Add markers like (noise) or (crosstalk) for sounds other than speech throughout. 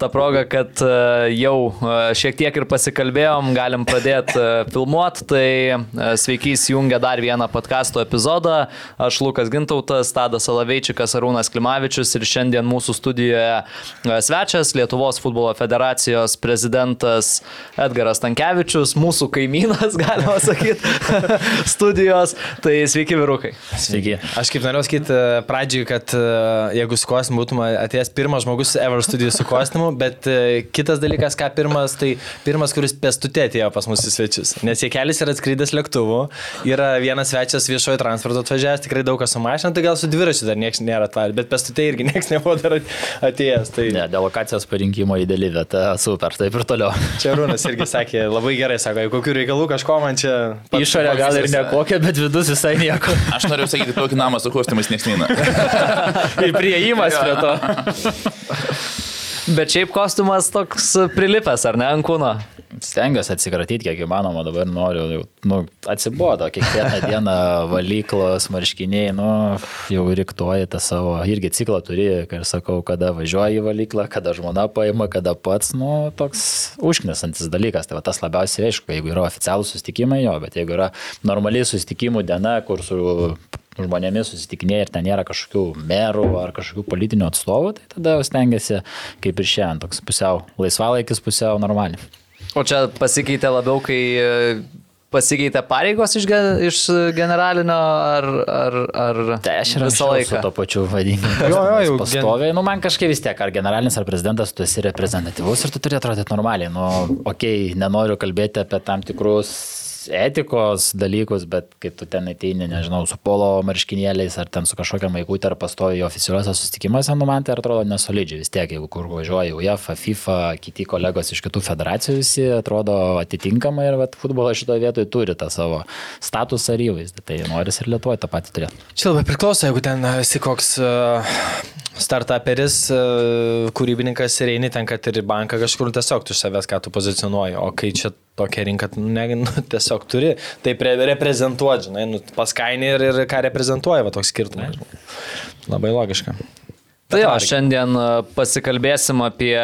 Ta proga, kad e, jau e, šiek tiek ir pasikalbėjom, galim pradėti filmuoti, tai sveiki įsijungę dar vieną podkasto epizodą. Aš Lukas Gintautas, Tadas Alaveičikas, Arūnas Klimavičius ir šiandien mūsų studijoje e, svečias Lietuvos futbolo federacijos prezidentas Edgaras Tankievičius, mūsų kaimynas, (laughs) galima sakyti, (laughs) studijos. Tai sveiki, vyrukai. Sveiki. Aš kaip norėjau sakyti pradžiui, kad jeigu su kosmu būtum atėjęs pirmas žmogus Ever studijų su kosmu, bet e, kitas dalykas, ką pirmas, tai pirmas, kuris pestutė atėjo pas mus į svečius. Nes jie kelias yra atskridęs lėktuvu, yra vienas svečias viešojo transporto atvažiavęs, tikrai daug kas sumažina, tai gal su dviračiu dar niekas nėra atvarę, bet pestutė irgi (laughs) niekas nebuvo dar atėjęs. Tai... Ne, dėl lokacijos parinkimo ideali vieta, super, taip ir toliau. (laughs) Čia Rūnas irgi sakė, labai gerai, sako, kokių reikalų kažko man čia... Išorė gal ir nekokia, bet vidus visai nieko. (laughs) Aš noriu sakyti, tokį namą su kostiumais niekas neina. ir prieimas prie to. Bet šiaip kostiumas toks prilipęs, ar ne, ant kūno? Stengiuosi atsikratyti, kiek įmanoma, dabar noriu, jau, nu, atsibodo, kiekvieną (laughs) dieną valyklos, marškiniai, nu, jau riktuoji tą savo, irgi ciklą turi, kai sakau, kada važiuoji į valyklą, kada žmona paima, kada pats, nu, toks užknesantis dalykas, tai va, tas labiausiai aišku, jeigu yra oficialūs susitikimai, jo, bet jeigu yra normaliai susitikimų diena, kur su žmonėmis susitikinėja ir ten nėra kažkokių merų ar kažkokių politinių atstovų, tai tada stengiasi kaip ir šiandien, toks pusiau laisvalaikis, pusiau normaliai. O čia pasikeitė labiau, kai e, pasikeitė pareigos iš, iš generalinio ar, ar, ar tai aš ir visą laiką su to pačiu vadinu. (laughs) jo, jo, jau pastoviai, nu man kažkaip vis tiek, ar generalinis, ar prezidentas, tu esi reprezentatyvus ir tu turi atrodyti normaliai. Nu, okei, okay, nenoriu kalbėti apie tam tikrus etikos dalykus, bet kai tu ten ateini, nežinau, su polo marškinėliais ar ten su kažkokia maikutė ar pastovi oficialiuose susitikimuose, nu man tai atrodo nesolidžiai. Vis tiek, jeigu kur važiuoja UEFA, FIFA, kiti kolegos iš kitų federacijų, visi atrodo atitinkamai ir vat, futbolas šitoje vietoje turi tą savo statusą ir įvaizdį, tai noris ir Lietuvoje tą patį turėti. Čia labai priklauso, jeigu ten esi koks uh, startuperis, uh, kūrybininkas ir eini ten, kad ir banką kažkur tiesiog tu savęs, ką tu pozicionuoji, o kai čia tokia rinka, nu, ne, nu, tiesiog turi taip reprezentuoti, žinai, nu, paskaini ir, ir ką reprezentuoja, va toks skirtumas. Labai logiška. Tai jo, šiandien e, pasikalbėsim apie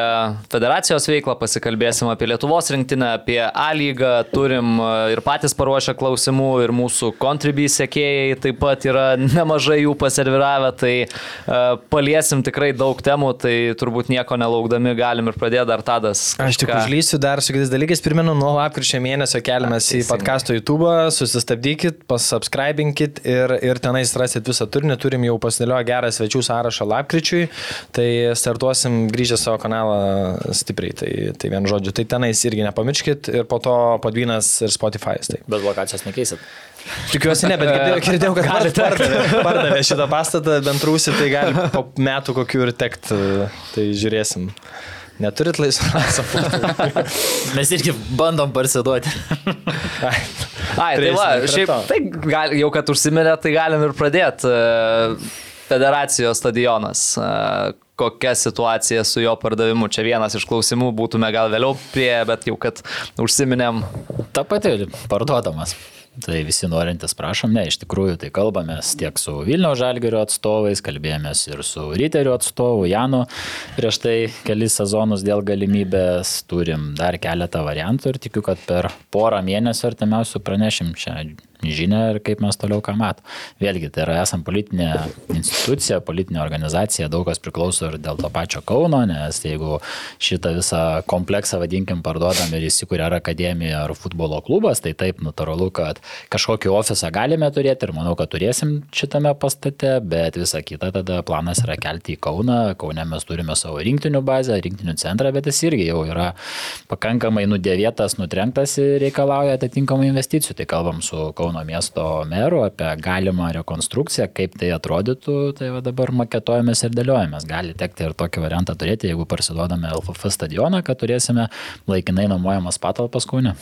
federacijos veiklą, pasikalbėsim apie Lietuvos rinktinę, apie A lygą, turim e, ir patys paruošę klausimų, ir mūsų kontribį sekėjai taip pat yra (laughs) nemažai jų paserviravę, tai uh, paliesim tikrai daug temų, tai turbūt nieko nelaukdami galim ir pradėti dar tadas. Kažką... Aš tik užlysiu dar su kitais dalykais, primenu, nuo lapkričio mėnesio keliamės į podcast'o YouTube, susistabdykit, pasubscribinkit ir, ir tenais rasit visą turinį, turim jau pasidėlioję gerą svečių sąrašą lapkričiui rūpiučiui, tai startuosim grįžę savo kanalą stipriai. Tai, tai vien žodžiu, tai tenais irgi nepamirškit ir po to podvynas ir Spotify. Tai. Bet lokacijos nekeisit. Tikiuosi ne, bet girdėjau, (laughs) girdėjau kad gali pardavė, pardavė šitą pastatą, bent rūsi, tai gali po metų kokių ir tekt, tai žiūrėsim. Neturit laisvą (laughs) Mes irgi bandom parsiduoti. Ai, Ai tai va, šiaip, tai gal, jau kad užsiminė, tai galim ir pradėti federacijos stadionas. Kokia situacija su jo pardavimu? Čia vienas iš klausimų būtume gal vėliau prie, bet jau kad užsiminėm. Ta pati parduodamas. Tai visi norintys prašom, ne, iš tikrųjų tai kalbamės tiek su Vilnių Žalgerio atstovais, kalbėjomės ir su Ryterių atstovu Janu prieš tai kelis sezonus dėl galimybės, turim dar keletą variantų ir tikiu, kad per porą mėnesių artimiausių pranešim šią žinią ir kaip mes toliau ką matom. Vėlgi, tai yra esam politinė institucija, politinė organizacija, daug kas priklauso ir dėl to pačio Kauno, nes jeigu šitą visą kompleksą, vadinkim, parduodam ir įsikūrė ar akademija, ar futbolo klubas, tai taip, natūralu, kad kažkokį ofisą galime turėti ir manau, kad turėsim šitame pastate, bet visa kita tada planas yra kelti į Kauną. Kaune mes turime savo rinktinių bazę, rinktinių centrą, bet jis irgi jau yra pakankamai nudėvėtas, nutrenktas ir reikalauja atitinkamų investicijų. Tai kalbam su Kauno Kauno miesto merų apie galimą rekonstrukciją, kaip tai atrodytų, tai va dabar maketuojamės ir dėliojamės. Gali tekti ir tokį variantą turėti, jeigu parsiduodame LFF stadioną, kad turėsime laikinai nuomojamas patalpas Kaune.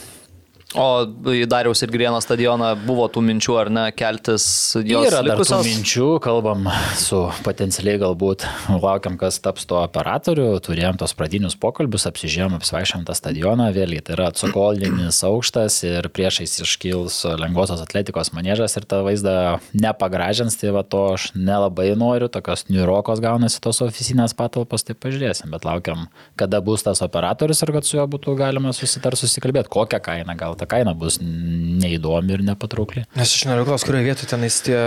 O į Dariaus ir Grieno stadioną buvo tų minčių, ar ne, keltis jos Yra likusios? minčių, kalbam su potencialiai galbūt, laukiam, kas taps tuo operatoriu, turėjom tos pradinius pokalbius, apsižiūrėjom, apsvaišėm tą stadioną, vėlgi tai yra cokolinis aukštas ir priešais iškils lengvosios atletikos manėžas ir tą vaizdą nepagražins, tai va to aš nelabai noriu, tokios niurokos gaunasi tos oficinės patalpos, tai pažiūrėsim, bet laukiam, kada bus tas operatorius ir kad su juo būtų galima susitar susikalbėti, kokią kainą, gal ta kaina bus neįdomi ir nepatraukli. Nes aš noriu klausti, kurioje vietoje tenais tie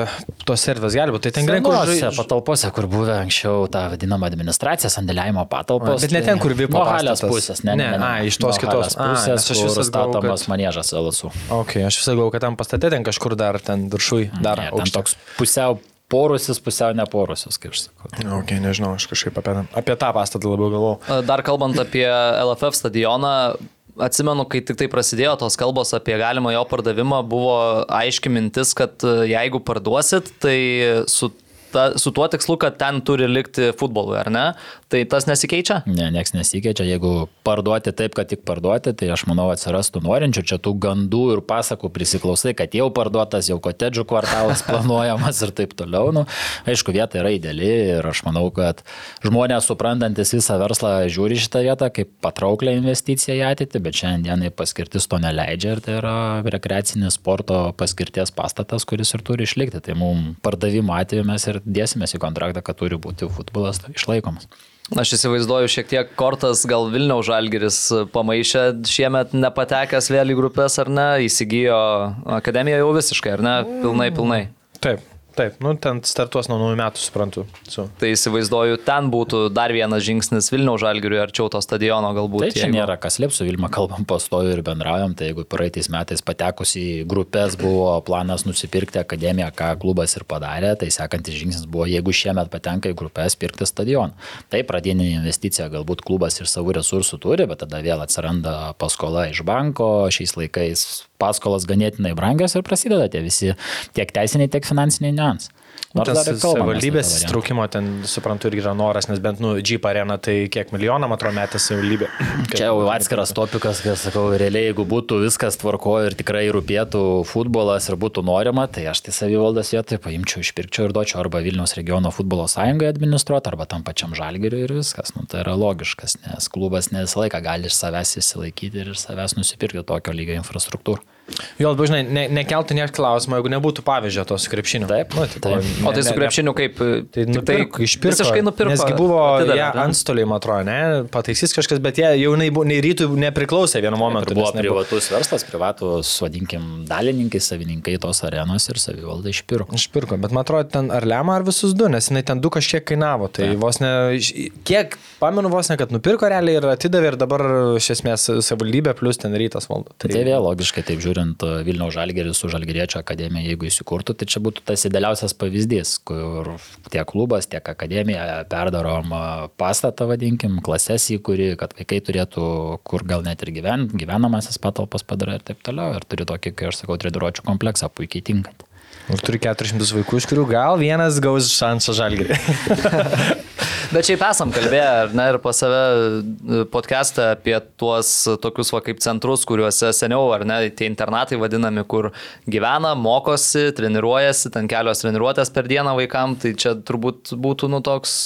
tos servės gali būti. Tai ten gerai, kur žai- patalpose, kur buvę anksčiau ta vadinama administracija, sandėliavimo patalpos. Bet ne ten, kur VIP Nuo halės pusės, ne, ne, Ne, ne, a, iš tos kitos. A, pusės, nes aš galvojau, statomas kad- manėžas LSU. Ok, aš visą galvoju, kad tam pastate ten kažkur dar, ten viršui, dar Ne, ten toks pusiau porusis, pusiau neporusis, kaip aš sakau. Ok, nežinau, aš kažkaip apie, apie tą pastatą labiau galvoju. Dar kalbant apie LFF stadioną, atsimenu, kai tik tai prasidėjo tos kalbos apie galimą jo pardavimą, buvo aiški mintis, kad e, jeigu parduosit, tai su, ta, su tuo tikslu, kad ten turi likti futbolui, ar ne? Tai tas nesikeičia? Ne, nieks nesikeičia. Jeigu parduoti taip, kad tik parduoti, tai aš manau atsirastų norinčių. Čia tų gandų ir pasakų prisiklausai, kad jau parduotas, jau kotedžių kvartalas (laughs) planuojamas ir taip toliau. Nu, aišku, vieta yra ideali ir aš manau, kad žmonės suprantantis visą verslą žiūri šitą vietą kaip patrauklę investiciją į ateitį, bet šiandienai paskirtis to neleidžia ir tai yra rekreacinis sporto paskirties pastatas, kuris ir turi išlikti. Tai mums pardavimo atveju mes ir dėsimės į kontraktą, kad turi būti futbolas išlaikomas. Aš įsivaizduoju šiek tiek kortas, gal Vilniaus Žalgeris pamaišė šiemet nepatekęs vėl į grupės ar ne, įsigijo akademiją jau visiškai, ar ne, pilnai, pilnai. Taip, taip, nu ten startuos nuo naujų metų, suprantu. Su. Tai įsivaizduoju, ten būtų dar vienas žingsnis Vilniaus Žalgiriui arčiau to stadiono galbūt. Tai čia jeigu- nėra kas liep su Vilma kalbam pastoju ir bendraujam, tai jeigu praeitais metais patekus į grupės buvo planas nusipirkti akademiją, ką klubas ir padarė, tai sekantis žingsnis buvo, jeigu šiemet patenka į grupės, pirkti stadioną. Tai pradinė investicija galbūt klubas ir savų resursų turi, bet tada vėl atsiranda paskola iš banko, šiais laikais paskolas ganėtinai brangios ir prasideda tie visi tiek teisiniai, tiek finansiniai niuansai. Nors dar savivaldybės įtraukimo ten, suprantu, irgi yra noras, nes bent, nu, Jeep arena tai kiek milijoną, man atrodo, metė savivaldybė. (clears throat) Čia jau atskiras topikas, aš sakau, realiai, jeigu būtų viskas tvarkojo ir tikrai rūpėtų futbolas ir būtų norima, tai aš tai savivaldos vietoje paimčiau, išpirkčiau ir duočiau arba Vilniaus regiono futbolo sąjungai administruoti, arba tam pačiam žalgiriui ir viskas. Nu, tai yra logiškas, nes klubas ne visą laiką gali iš savęs įsilaikyti ir iš savęs nusipirkti tokio lygio infrastruktūrą. Jo, labiau žinai, ne, nekeltų net klausimą, jeigu nebūtų pavyzdžio to su krepšiniu. Taip, nu, tipo, taip. O tai su krepšiniu kaip? Tai tik nupirko, išpirko. Visiškai nupirko. Nesgi buvo atidavė, ja, ne? antstoliai, man atrodo, ne, pataisys kažkas, bet jie jau nei, nei rytų nepriklausė vienu momentu. Tai buvo privatus verslas, privatus, vadinkim, dalininkai, savininkai tos arenos ir savivalda išpirko. Išpirko, bet man atrodo, ten ar lemą, ar visus du, nes jinai ten du kažkiek kainavo. Tai ja. vos ne, kiek, pamenu vos ne, kad nupirko realiai ir atidavė ir dabar iš esmės savivaldybė plus ten rytas valdo. Tai vėl logiškai, taip žiūrint, Vilniaus žalgeris su žalgeriečio akademija, jeigu įsikurtų, tai čia būtų tas idealiausias pavyzdys, kur tiek klubas, tiek akademija perdarom a, pastatą, vadinkim, klases įkuri, kad vaikai turėtų, kur gal net ir gyven, gyvenamasis patalpas padara ir taip toliau. Ir turi tokį, kai aš sakau, treniruočio kompleksą puikiai tinkantį. Ir turi 400 vaikų, iš kurių gal vienas gaus šansą žalgerį. (laughs) Bet šiaip esam kalbėję, ne, ir pas save e, podcast'ą apie tuos tokius va kaip centrus, kuriuose seniau, ar ne, tie internatai vadinami, kur gyvena, mokosi, treniruojasi, ten kelios treniruotės per dieną vaikam, tai čia turbūt būtų nu toks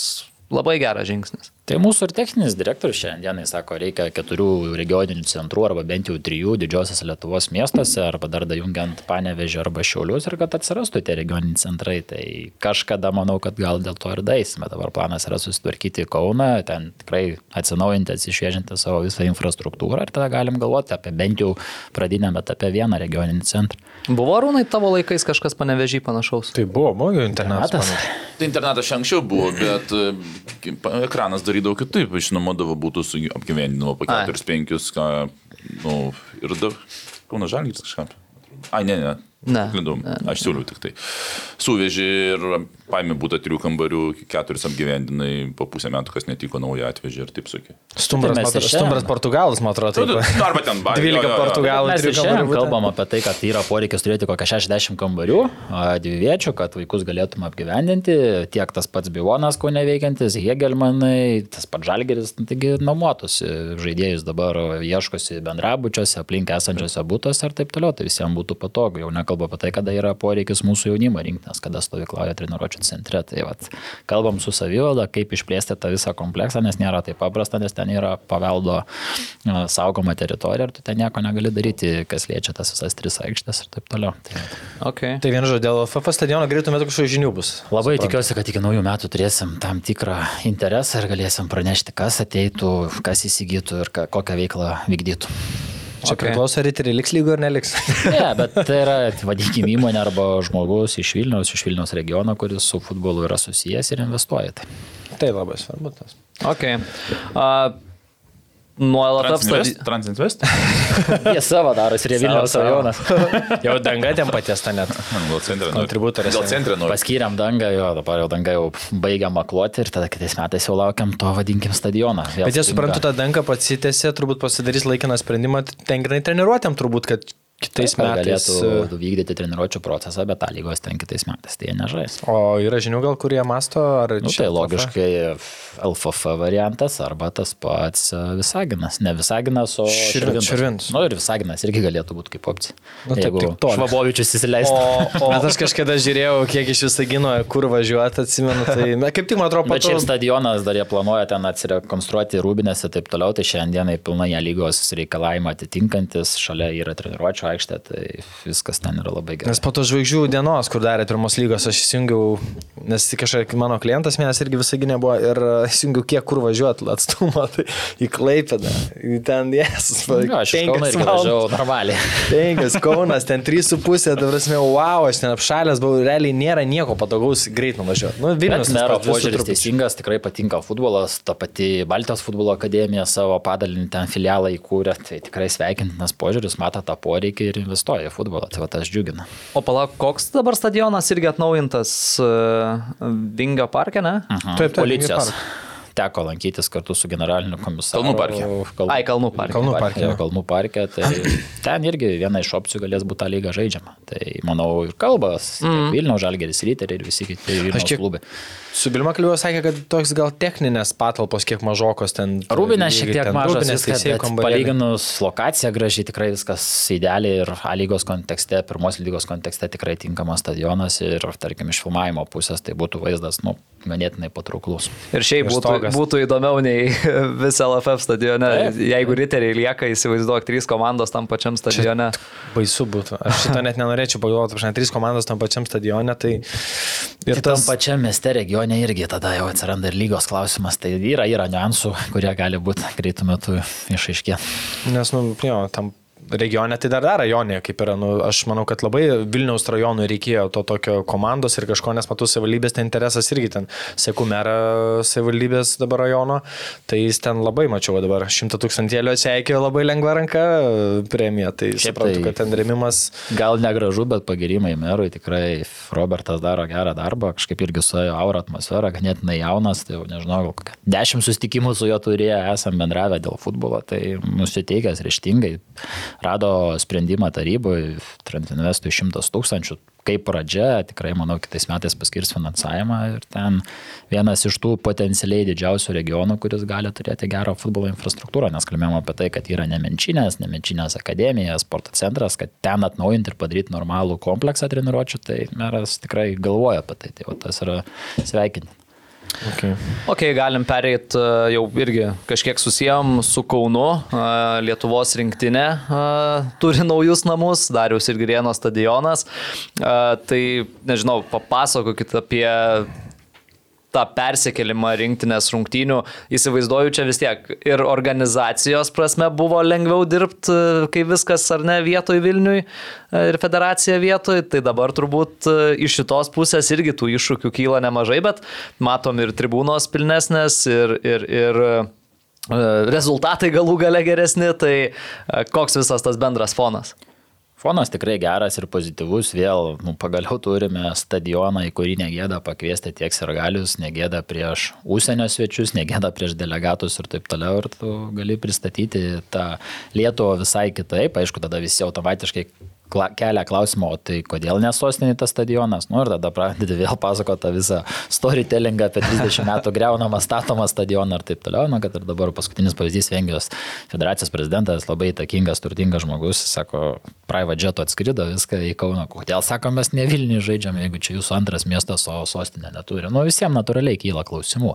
labai geras žingsnis. Tai mūsų ir techninis direktorius šiandienai sako, reikia keturių regioninių centrų arba bent jau trijų didžiosios Lietuvos miestuose arba dar dajungiant Panevežį arba Šiaulius ir kad atsirastų tie regioniniai centrai. Tai kažkada manau, kad gal dėl to ir daisime. Dabar planas yra susitvarkyti Kauną, ten tikrai atsinaujinti, atsišviežinti savo visą infrastruktūrą ir tada galim galvoti apie bent jau pradinėme etape vieną regioninį centrą. Buvo rūnai tavo laikais kažkas panevežį panašaus? tai buvo, buvo internatas. Panašu. Tai internetas čia anksčiau buvo, bet e, ekranas darydavo kitaip, išnuomodavo būtų su apgyvendinimo po Ai. 4-5, ką, nu, ir dar, Kauno Žalgis kažką. Ai, ne, ne, Ne. Klydau. Aš siūliau tik tai. Suvežė ir paėmė būtą trijų kambarių, keturis apgyvendinai, po pusę metų, kas netiko naują atvežė ir taip sakė. Stumbras, Tai išėjom. stumbras Portugalas, man atrodo, Nu, taip. Arba ten (laughs) ba- 12 jo, jo, jo. Portugalų, Mes 3 ir šiandien kambarių. kalbam apie tai, kad yra poreikis turėti kokią 60 kambarių, dviviečių, kad vaikus galėtume apgyvendinti, tiek tas pats Bivonas, ko neveikiantis, Hegelmanai, tas pats Žalgeris, nu, taigi nuomotųsi žaidėjus dabar ieškosi bendrabučiuose, aplink esančiose būtuose ir taip toliau, tai visiems būtų patogu. Jau nekalbu apie tai, kada yra poreikis mūsų jaunimo rinktinės, kada stovyklauja treniruočio centre. Tai vat, kalbam su savivalda, kaip išplėsti tą visą kompleksą, nes nėra taip paprasta, nes ten yra paveldo a, saugoma teritorija ir tu ten nieko negali daryti, kas liečia tas visas tris aikštės ir taip toliau. Tai. Okay. Tai vienu žodžiu, dėl FF stadiono greitų metų kažkokių žinių bus. Labai tikiuosi, kad iki naujų metų turėsim tam tikrą interesą ir galėsim pranešti, kas ateitų, kas įsigytų ir kokią veiklą vykdytų. Čia Okay. priklauso, ar riteriai liks lygų ar neliks. (laughs) Ne, bet tai yra, vadinkime, įmonė arba žmogus iš Vilniaus, iš Vilniaus regiono, kuris su futbolu yra susijęs ir investuoja. Tai. tai labai svarbu tas. Okay. Uh, nuo LFF Transinvest? stadi- Transinvest? (laughs) Jie savo darosi ir jie Vilniaus rajonas. (laughs) Jau danga ten patiesta net. Gal centre nori. Kontributorius. Gal centre nori. Paskyrėm dangą, jo, dabar jau danga jau baigiam makloti ir tada kitais metais jau laukiam to, vadinkim, stadioną. Vėl Bet jie suprantu, tą dangą pasitėsi, turbūt pasidarys laikiną sprendimą, ten grinai treniruotėm turbūt, kad kitais Kad metais. e, galėtų vykdyti treniruočio procesą, bet tą lygos ten kitais metais tai jie nežais. O yra žinių gal, kurie masto, ar Nu, čia tai logiškai LFF variantas arba tas pats e, Visaginas. Ne Visaginas, o Širvin- Širvintas. Širvintas. Nu ir Visaginas irgi galėtų būti kaip opcija. Nu, taip, Jeigu toli. Švabovičius įsileistų. O, o... (laughs) Aš kažkada žiūrėjau, kiek iš Visagino, kur važiuoti, atsimenu, tai na, kaip tik man atrodo, Bet šiaip stadionas dar jie planuoja ten atsirekonstruoti rūbinės ir taip toliau, tai šiandienai pilnai lygos reikalavimą atitinkantis, šalia yra treniruočio aikštė, tai viskas ten yra labai gerai. Nes po to žvaigždžių dienos, kur darė pirmos lygos, aš įsijungiau, nes kažkaip mano klientas vienas irgi visai nebuvo ir e, įsijungiau, kiek kur važiuoti atstumą, (laughs) tai į Klaipėdą, į ten jas, Jo, aš iš Kauno irgi važiavau normaliai. (laughs) Penkias Kaunas, ten trys su pusė, dabar prasme, wow, aš ten apšalęs buvau, realiai nėra nieko patogaus greit nuvažiuoti. Nu, Vilnius mero požiūris teisingas, tikrai patinka futbolas, ta pati Baltijos futbolo akademija savo padalinį ten filialą įkūrė, tai tikrai sveikintinas požiūris, mato tą poreikį ir investuoja į futbolą, tai va tas džiugina. O palauk, koks dabar stadionas irgi atnaujintas uh, Vingio parke, ne? Mhm. Taip, taip, policijos. Vingio Teko lankytis kartu su generaliniu komisaru. Kalnų parke. Kalnų, Ai, Kalnų parke. Kalnų parke, Jo. Kalnų parke. Tai (laughs) ten irgi viena iš opcijų galės būti ta lyga žaidžiama. Tai manau ir kalbas, mm. Vilniaus Žalgeris, Ryteriai ir visi kiti Vilniaus kiek- klubai. Su Bilma kalbėjau, sakė, kad toks gal techninės patalpos kiek mažokos ten. Rūbinės šiek tiek ten mažas, viskas, palyginus lokacija gražiai, tikrai viskas idealiai ir A lygos kontekste, pirmos lygos kontekste tikrai tinkamas stadionas ir, tarkim, iš filmavimo pusės tai būtų vaizdas, nu, ganėtinai patrauklus. Ir šiaip Ir būtų, stogas. būtų įdomiau nei (laughs) visą LFF stadione. Taip. Jeigu riteriai lieka, įsivaizduok, trys komandos tam pačiam stadione. Baisu būtų. Aš šito (laughs) net nenorėčiau pagalvoti, aš net trys komandos tam pačiam stadione, tai ir Ir tam tas... pačiam mieste regione irgi tada jau atsiranda ir lygos klausimas. Tai yra, yra niuansų, kurie gali būti greitų metų išaiškė. Nes, nu, jo, tam regione tai dar dar rajone, kaip yra, nu, aš manau, kad labai Vilniaus rajonui reikėjo to tokio komandos ir kažko, nes matau savivaldybės ten interesas irgi ten, sėku merą savivaldybės dabar rajono, tai jis ten labai mačiau dabar, šimta tūkstantėlių atsiekė labai lengva ranka premija, tai Šiaip suprantu, tai- kad ten remimas Gal negražu, bet pagirimai merui tikrai Robertas daro gerą darbą, kažkaip irgi su jo aura atmosfera, ganėtinai jaunas, tai jau nežinau, dešimt sustikimų su juo turėję, esam bendravę dėl futbolo, tai nusiteikęs ryštingai, rado sprendimą taryboje, Transinvestui 100 tūkstančių, kaip pradžia, tikrai manau, kitais metais paskirs finansavimą ir ten vienas iš tų potencialiai didžiausių regionų, kuris gali turėti gerą futbolo infrastruktūrą, nes kalbėjome apie tai, kad yra Nemenčinės, Nemenčinės akademija, sporto centras, kad ten atnaujinti ir padaryti normalų kompleksą treniruočių, tai meras tikrai galvoja apie tai, tai va, tas yra sveikinti. Okay. Ok, galim pereiti jau irgi kažkiek susijęm su Kaunu. A, Lietuvos rinktinė a, turi naujus namus, Darius ir Grieno stadionas. Tai nežinau, papasakokit apie tą persikelimą rinktinės rungtynių. Įsivaizduoju, čia vis tiek ir organizacijos prasme buvo lengviau dirbti, kai viskas ar ne vietoj Vilniui e, ir federacija vietoj. Tai dabar turbūt e, iš šitos pusės irgi tų iššūkių kyla nemažai, bet matom ir tribūnos pilnesnės, ir, ir, ir e, rezultatai galų gale geresni. Tai e, koks visas tas bendras fonas? Fonas tikrai geras ir pozityvus, vėl nu, pagaliau turime stadioną, į kurį negėda pakviesti tiek sirgalius, negėda prieš užsienio svečius, negėda prieš delegatus ir taip toliau. Ir tu gali pristatyti tą Lietuvą visai kitaip. Aišku, tada visi automatiškai kelia klausimą, o tai kodėl nesostinė tas stadionas? Nu ir tada pradedi vėl pasakoti tą visą storytellingą apie 30 metų greunamą, statomą stadioną ir taip toliau. Na, kad ir dabar paskutinis pavyzdys Vengrijos federacijos prezidentas, labai įtakingas, turtingas žmogus, sako, private jetu atskrido viską į Kauną. Kodėl, sako, mes ne Vilnių žaidžiam, jeigu čia jūsų antras miestas, o sostinė neturi. Nu visiems natūraliai kyla klausimų.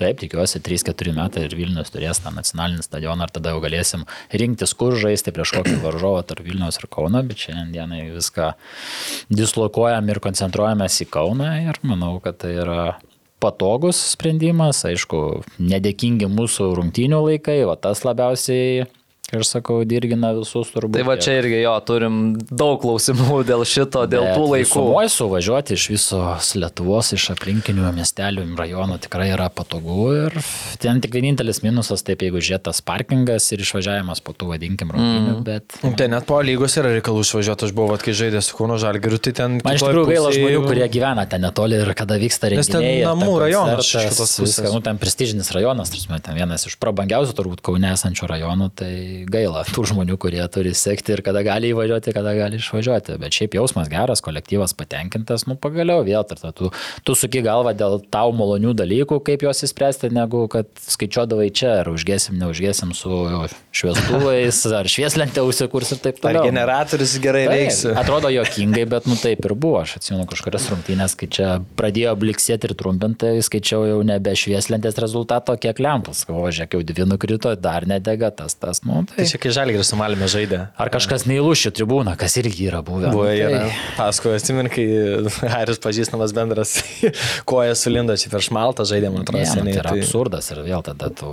Taip, tikiuosi, 3-4 metai ir Vilnius turės tą nacionalinį stadioną ir tada jau galėsim rinktis, kur žaisti prieš kokį varžovą tarp Vilnius ir Kauno, bet šiandien dienai viską dislokuojam ir koncentruojamės į Kauną ir manau, kad tai yra patogus sprendimas, aišku, nedėkingi mūsų rungtynių laikai, o tas labiausiai Ir sakau, dirgina visus turbūt. Tai va čia irgi jo, turim daug klausimų (laughs) dėl šito, dėl Bet tų laikų. Sumoje suvažiuoti iš visos Lietuvos, iš aplinkinių miestelių, rajonų tikrai yra patogu ir ten tik vienintelis minusas, taip jeigu žiūrėtas parkingas ir išvažiavimas po tų vadinkim rungtynių, mm. bet... Ten Tai net po lygos yra reikalų išvažiuoti, aš buvau, kai žaidė su Kūno Žalgiriu, tai ten... Man iš tikrųjų gaila žmonių, kurie gyvena ten netoli ir kada vyksta Nes ten renginiai. namų rajonas viską, Nu, ten prestižinis rajonas, tarsi, ten vienas iš prabangiausių turbūt Kaune esančių rajonų, tai gaila tų žmonių, kurie turi sekti ir kada gali įvažiuoti, kada gali išvažiuoti. Bet šiaip jausmas geras, kolektyvas patenkintas, nu pagaliau vėl, tar, tu, tu suki galvą dėl tau malonių dalykų, kaip juos įspręsti, negu kad skaičiuodavai čia, ar užgėsim, neužgėsim su šviestuvais, (laughs) ar švieslentė užsikurs ir taip Ar toliau. generatorius gerai Taip, veiks? (laughs) Atrodo jokingai, bet nu taip ir buvo. Aš atsimenu kažkurias rungtynės, kai čia pradėjo bliksėti ir trumpinti, skaičiau jau nebe švieslentės rezultato, kiek lempus. O žiūrėk, jau dvi nukrito, dar nedega tas, tas. Nu, tai. Tai čia kai Žalgiris su Malime žaidė. Ar kažkas neįlūšė tribūną, kas irgi yra buvę. Buvo ir tai- paskui, atsimenu, kai (laughs) Haris pažįstamas bendras (laughs) koja sulindo čia per šmaltą žaidė, man atrodo, nu, seniai. tai yra absurdas ir vėl tada tu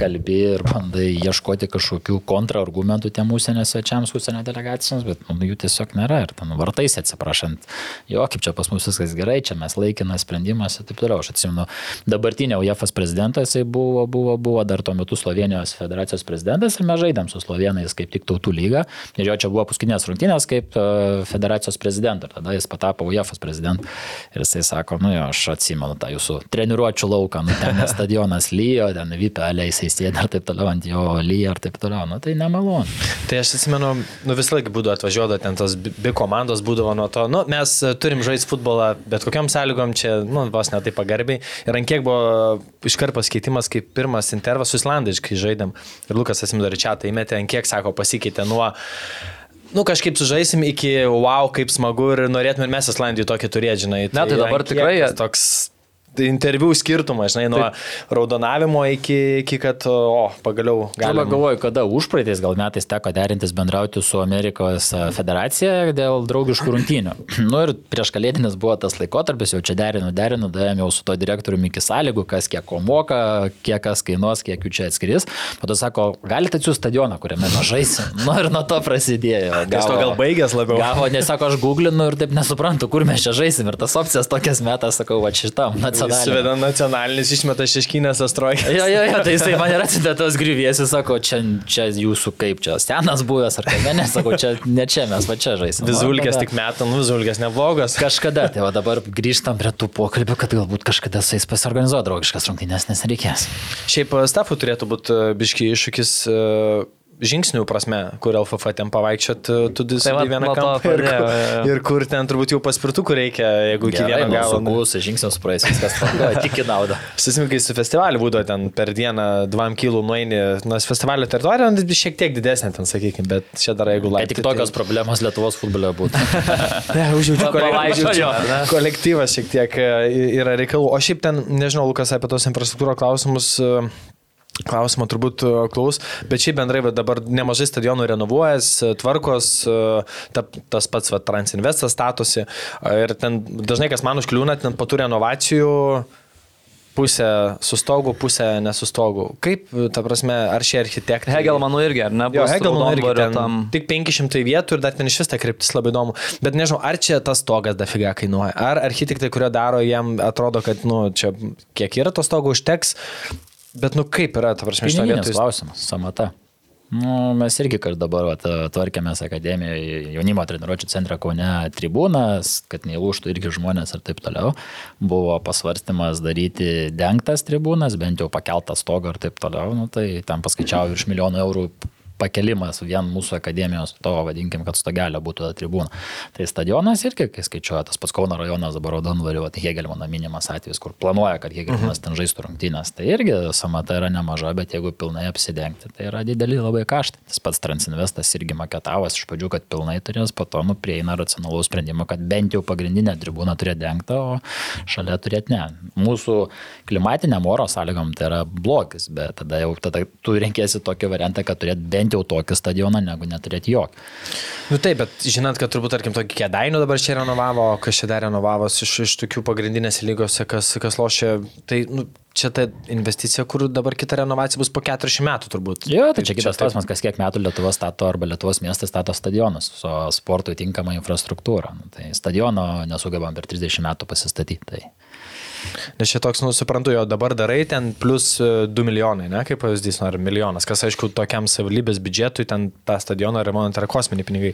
kalbi ir bandai ieškoti kažkokių kontrargumentų tiem užsienio svečiams, užsienio delegacijoms, bet nu, jų tiesiog nėra. Ir ten vartais atsiprašant, jo, kaip čia pas mus viskas gerai, čia mes laikinas sprendimas ir taip toliau. Aš atsimenu, dabartinė UEFAS prezidentas, buvo, buvo, buvo dar tuo metu Slovenijos federacijos prezidentas ir mes žaidėm su slovenais kaip tik tautų lyga. Ir jo čia buvo paskutinės rungtynės kaip e, federacijos prezidentas. Ir tada jis patapo UEFAS prezidentu. Ir jisai sako, nu jo, aš atsimenu tą jūsų treniruočio lauką, nu ten stadionas lyjo, ten vypelė, jisai sėdė ir taip toliau, ant jo lyjo ir taip toliau. Nu tai nemalonu. Tai aš atsimenu, nu vis laik būdavo atvažiuodavo ten tos bi komandos būdavo nuo to, nu mes e, turim žaisti futbolą, bet kokiam sąlygom čia, nu vos netai pagarbiai. Ir ant kiek buvo iškart pasikeitimas, kaip pirmas intervas su Islandais, kai žaidėm. Ir Lukas atsimenu dar čia tai įmetė, ant kiek sako pasikeitė nuo... Nu, kažkaip sužaisim iki wow, kaip smagu ir norėtume ir mes Islandijų tokį turėti, žinai. Tai dabar ant kiek tikrai- tas Toks tai interviu skirtumas, žinai, nuo raudonavimo iki, iki kad, o, pagaliau Galima galima. galvoju, kada užpraeitais gal metais teko derintis bendrauti su Amerikos federacija dėl draugiškų rungtynių. (clears throat) nu ir prieš kalėdinis buvo tas laikotarpis, jau čia derinu, derinu, davėm jau su to direktoriumi iki sąlygų, kas kiek ko moka, kiek kas kainuos, kiek jų čia atskris. Po to sako, galite atsiųsti stadioną, kuriame mes žaisim. (laughs) nu ir nuo to prasidėjo. Kas to gal baigęs labiau? Gavo, nes sako, aš googlinu ir taip nesuprantu, kur mes čia žaisim. Ir tas opcijas tokias metas, sakau, va šitam (laughs) nacionaliniam. Įsiveda nacionalinis išmeta šeškinės astrojkas. Jo, jo, jo, tai jisai man ir atsintė tos grįviesi, sako, čia, čia jūsų kaip čia, senas buvęs ar kaip, ne, sako, čia ne čia mes, va čia žaisim. Vizulkės tik metų, nu vizulkės neblogas. Kažkada, tai va dabar grįžtam prie tų pokalbių, kad galbūt kažkada su jais pasiorganizuoti draugiškas rungtynės, nes reikės. Šiaip e, stafų turėtų būti biški iššūkis e, žingsnių prasme, kur LFF ten pavaikščiot, tu Tai disai vat vieną kampą ir, kur- ir kur ten turbūt jau paspirtukų reikia, jeigu iki Gerai, vieno nu, galo. saugus žingsnius praeis, viskas tvarkoja, (laughs) tik į naudą. Susimkai su festivaliu būdavo ten per dieną 2 kilų nueini, nors festivalio teritorija nu, šiek tiek didesnė ten, sakykime, bet čia dar jeigu laiptai. tik tokios problemos Lietuvos futbole būtų. (laughs) Ne, užjaučiu ne? kolektyvas šiek tiek e, yra reikalų. O šiaip ten, nežinau, Lukas apie tos infrastruktūros klausimus. e, Klausimą turbūt e, klaus, bet šiaip bendrai va, dabar nemažai stadionų renovuojas, tvarkos, e, ta, tas pats va, Transinvestas statosi e, ir ten dažnai kas man užkliūna, ten po tų renovacijų pusė sustogų, pusė nesustogų. Kaip, ta prasme, ar šie architektai... Hegelmanų irgi, ar ne? Jo, Hegelmanų irgi ten tam. tik 500 vietų ir dar ten iš vis ta kryptis labai įdomu. Bet nežinau, ar čia tas stogas dafiga kainuoja, ar architektai, kurio daro, jam atrodo, kad, nu, čia kiek yra to stogo užteks, bet, nu, kaip yra, ta prasme, šitą vietą. klausimas, samata. Nu, mes irgi, kad dabar vat, tvarkėmės akademijoje jaunimo treniruočio centre Kaune tribūnas, kad neįlūštų irgi žmonės ir taip toliau. Buvo pasvarstymas daryti dengtas tribūnas, bent jau pakeltas stogą ir taip toliau. Nu, tai ten paskaičiavo virš milijonų eurų pakelimas vien mūsų akademijos to, vadinkim, kad stogelio būtų ta tribūna. Tai stadionas irgi, kai skaičiuoja, tas pats Kauno rajonas dabar Rodonvariu, tai Hegelmano minimas atvejis, kur planuoja, kad Hegelmanas mhm. ten žaistų rungtynės. Tai irgi samata yra nemaža, bet jeigu pilnai apsidengti, tai yra dideli labai kaštai. Tas pats Transinvestas irgi maketavas iš pradžių, kad pilnai turės, po to nu, prieina racionalaus sprendimo, kad bent jau pagrindinę tribūną turėtų dengtą, o šalia turėtų ne. Mūsų klimatiniam oro sąlygom tai yra blogis, bet tada jau tada tu renkėsi tokį variantą, kad turėtų bent bent jau tokį stadioną, negu neturėti jokį. Nu taip, bet žinant, kad turbūt, tarkim, tokį kėdainių dabar čia renovavo, kas čia dar renovavos iš, iš tokių pagrindinės lygose, kas, kas lošia, tai nu, čia ta investicija, kur dabar kita renovacija bus po 40 metų turbūt. Jo, tai čia kitas klausimas, kas kiek metų Lietuva stato arba Lietuvos miestas stato stadionus su sportui tinkama infrastruktūra. Nu, tai stadiono nesugebam per 30 metų pasistatyti. Tai. Nes čia toks, nu, suprantu, jo dabar darai ten plus 2 e, milijonai, ne, kaip pavyzdys, ar milijonas, kas aišku, tokiam savivaldybės biudžetui ten tą stadioną remontą yra kosminiai pinigai.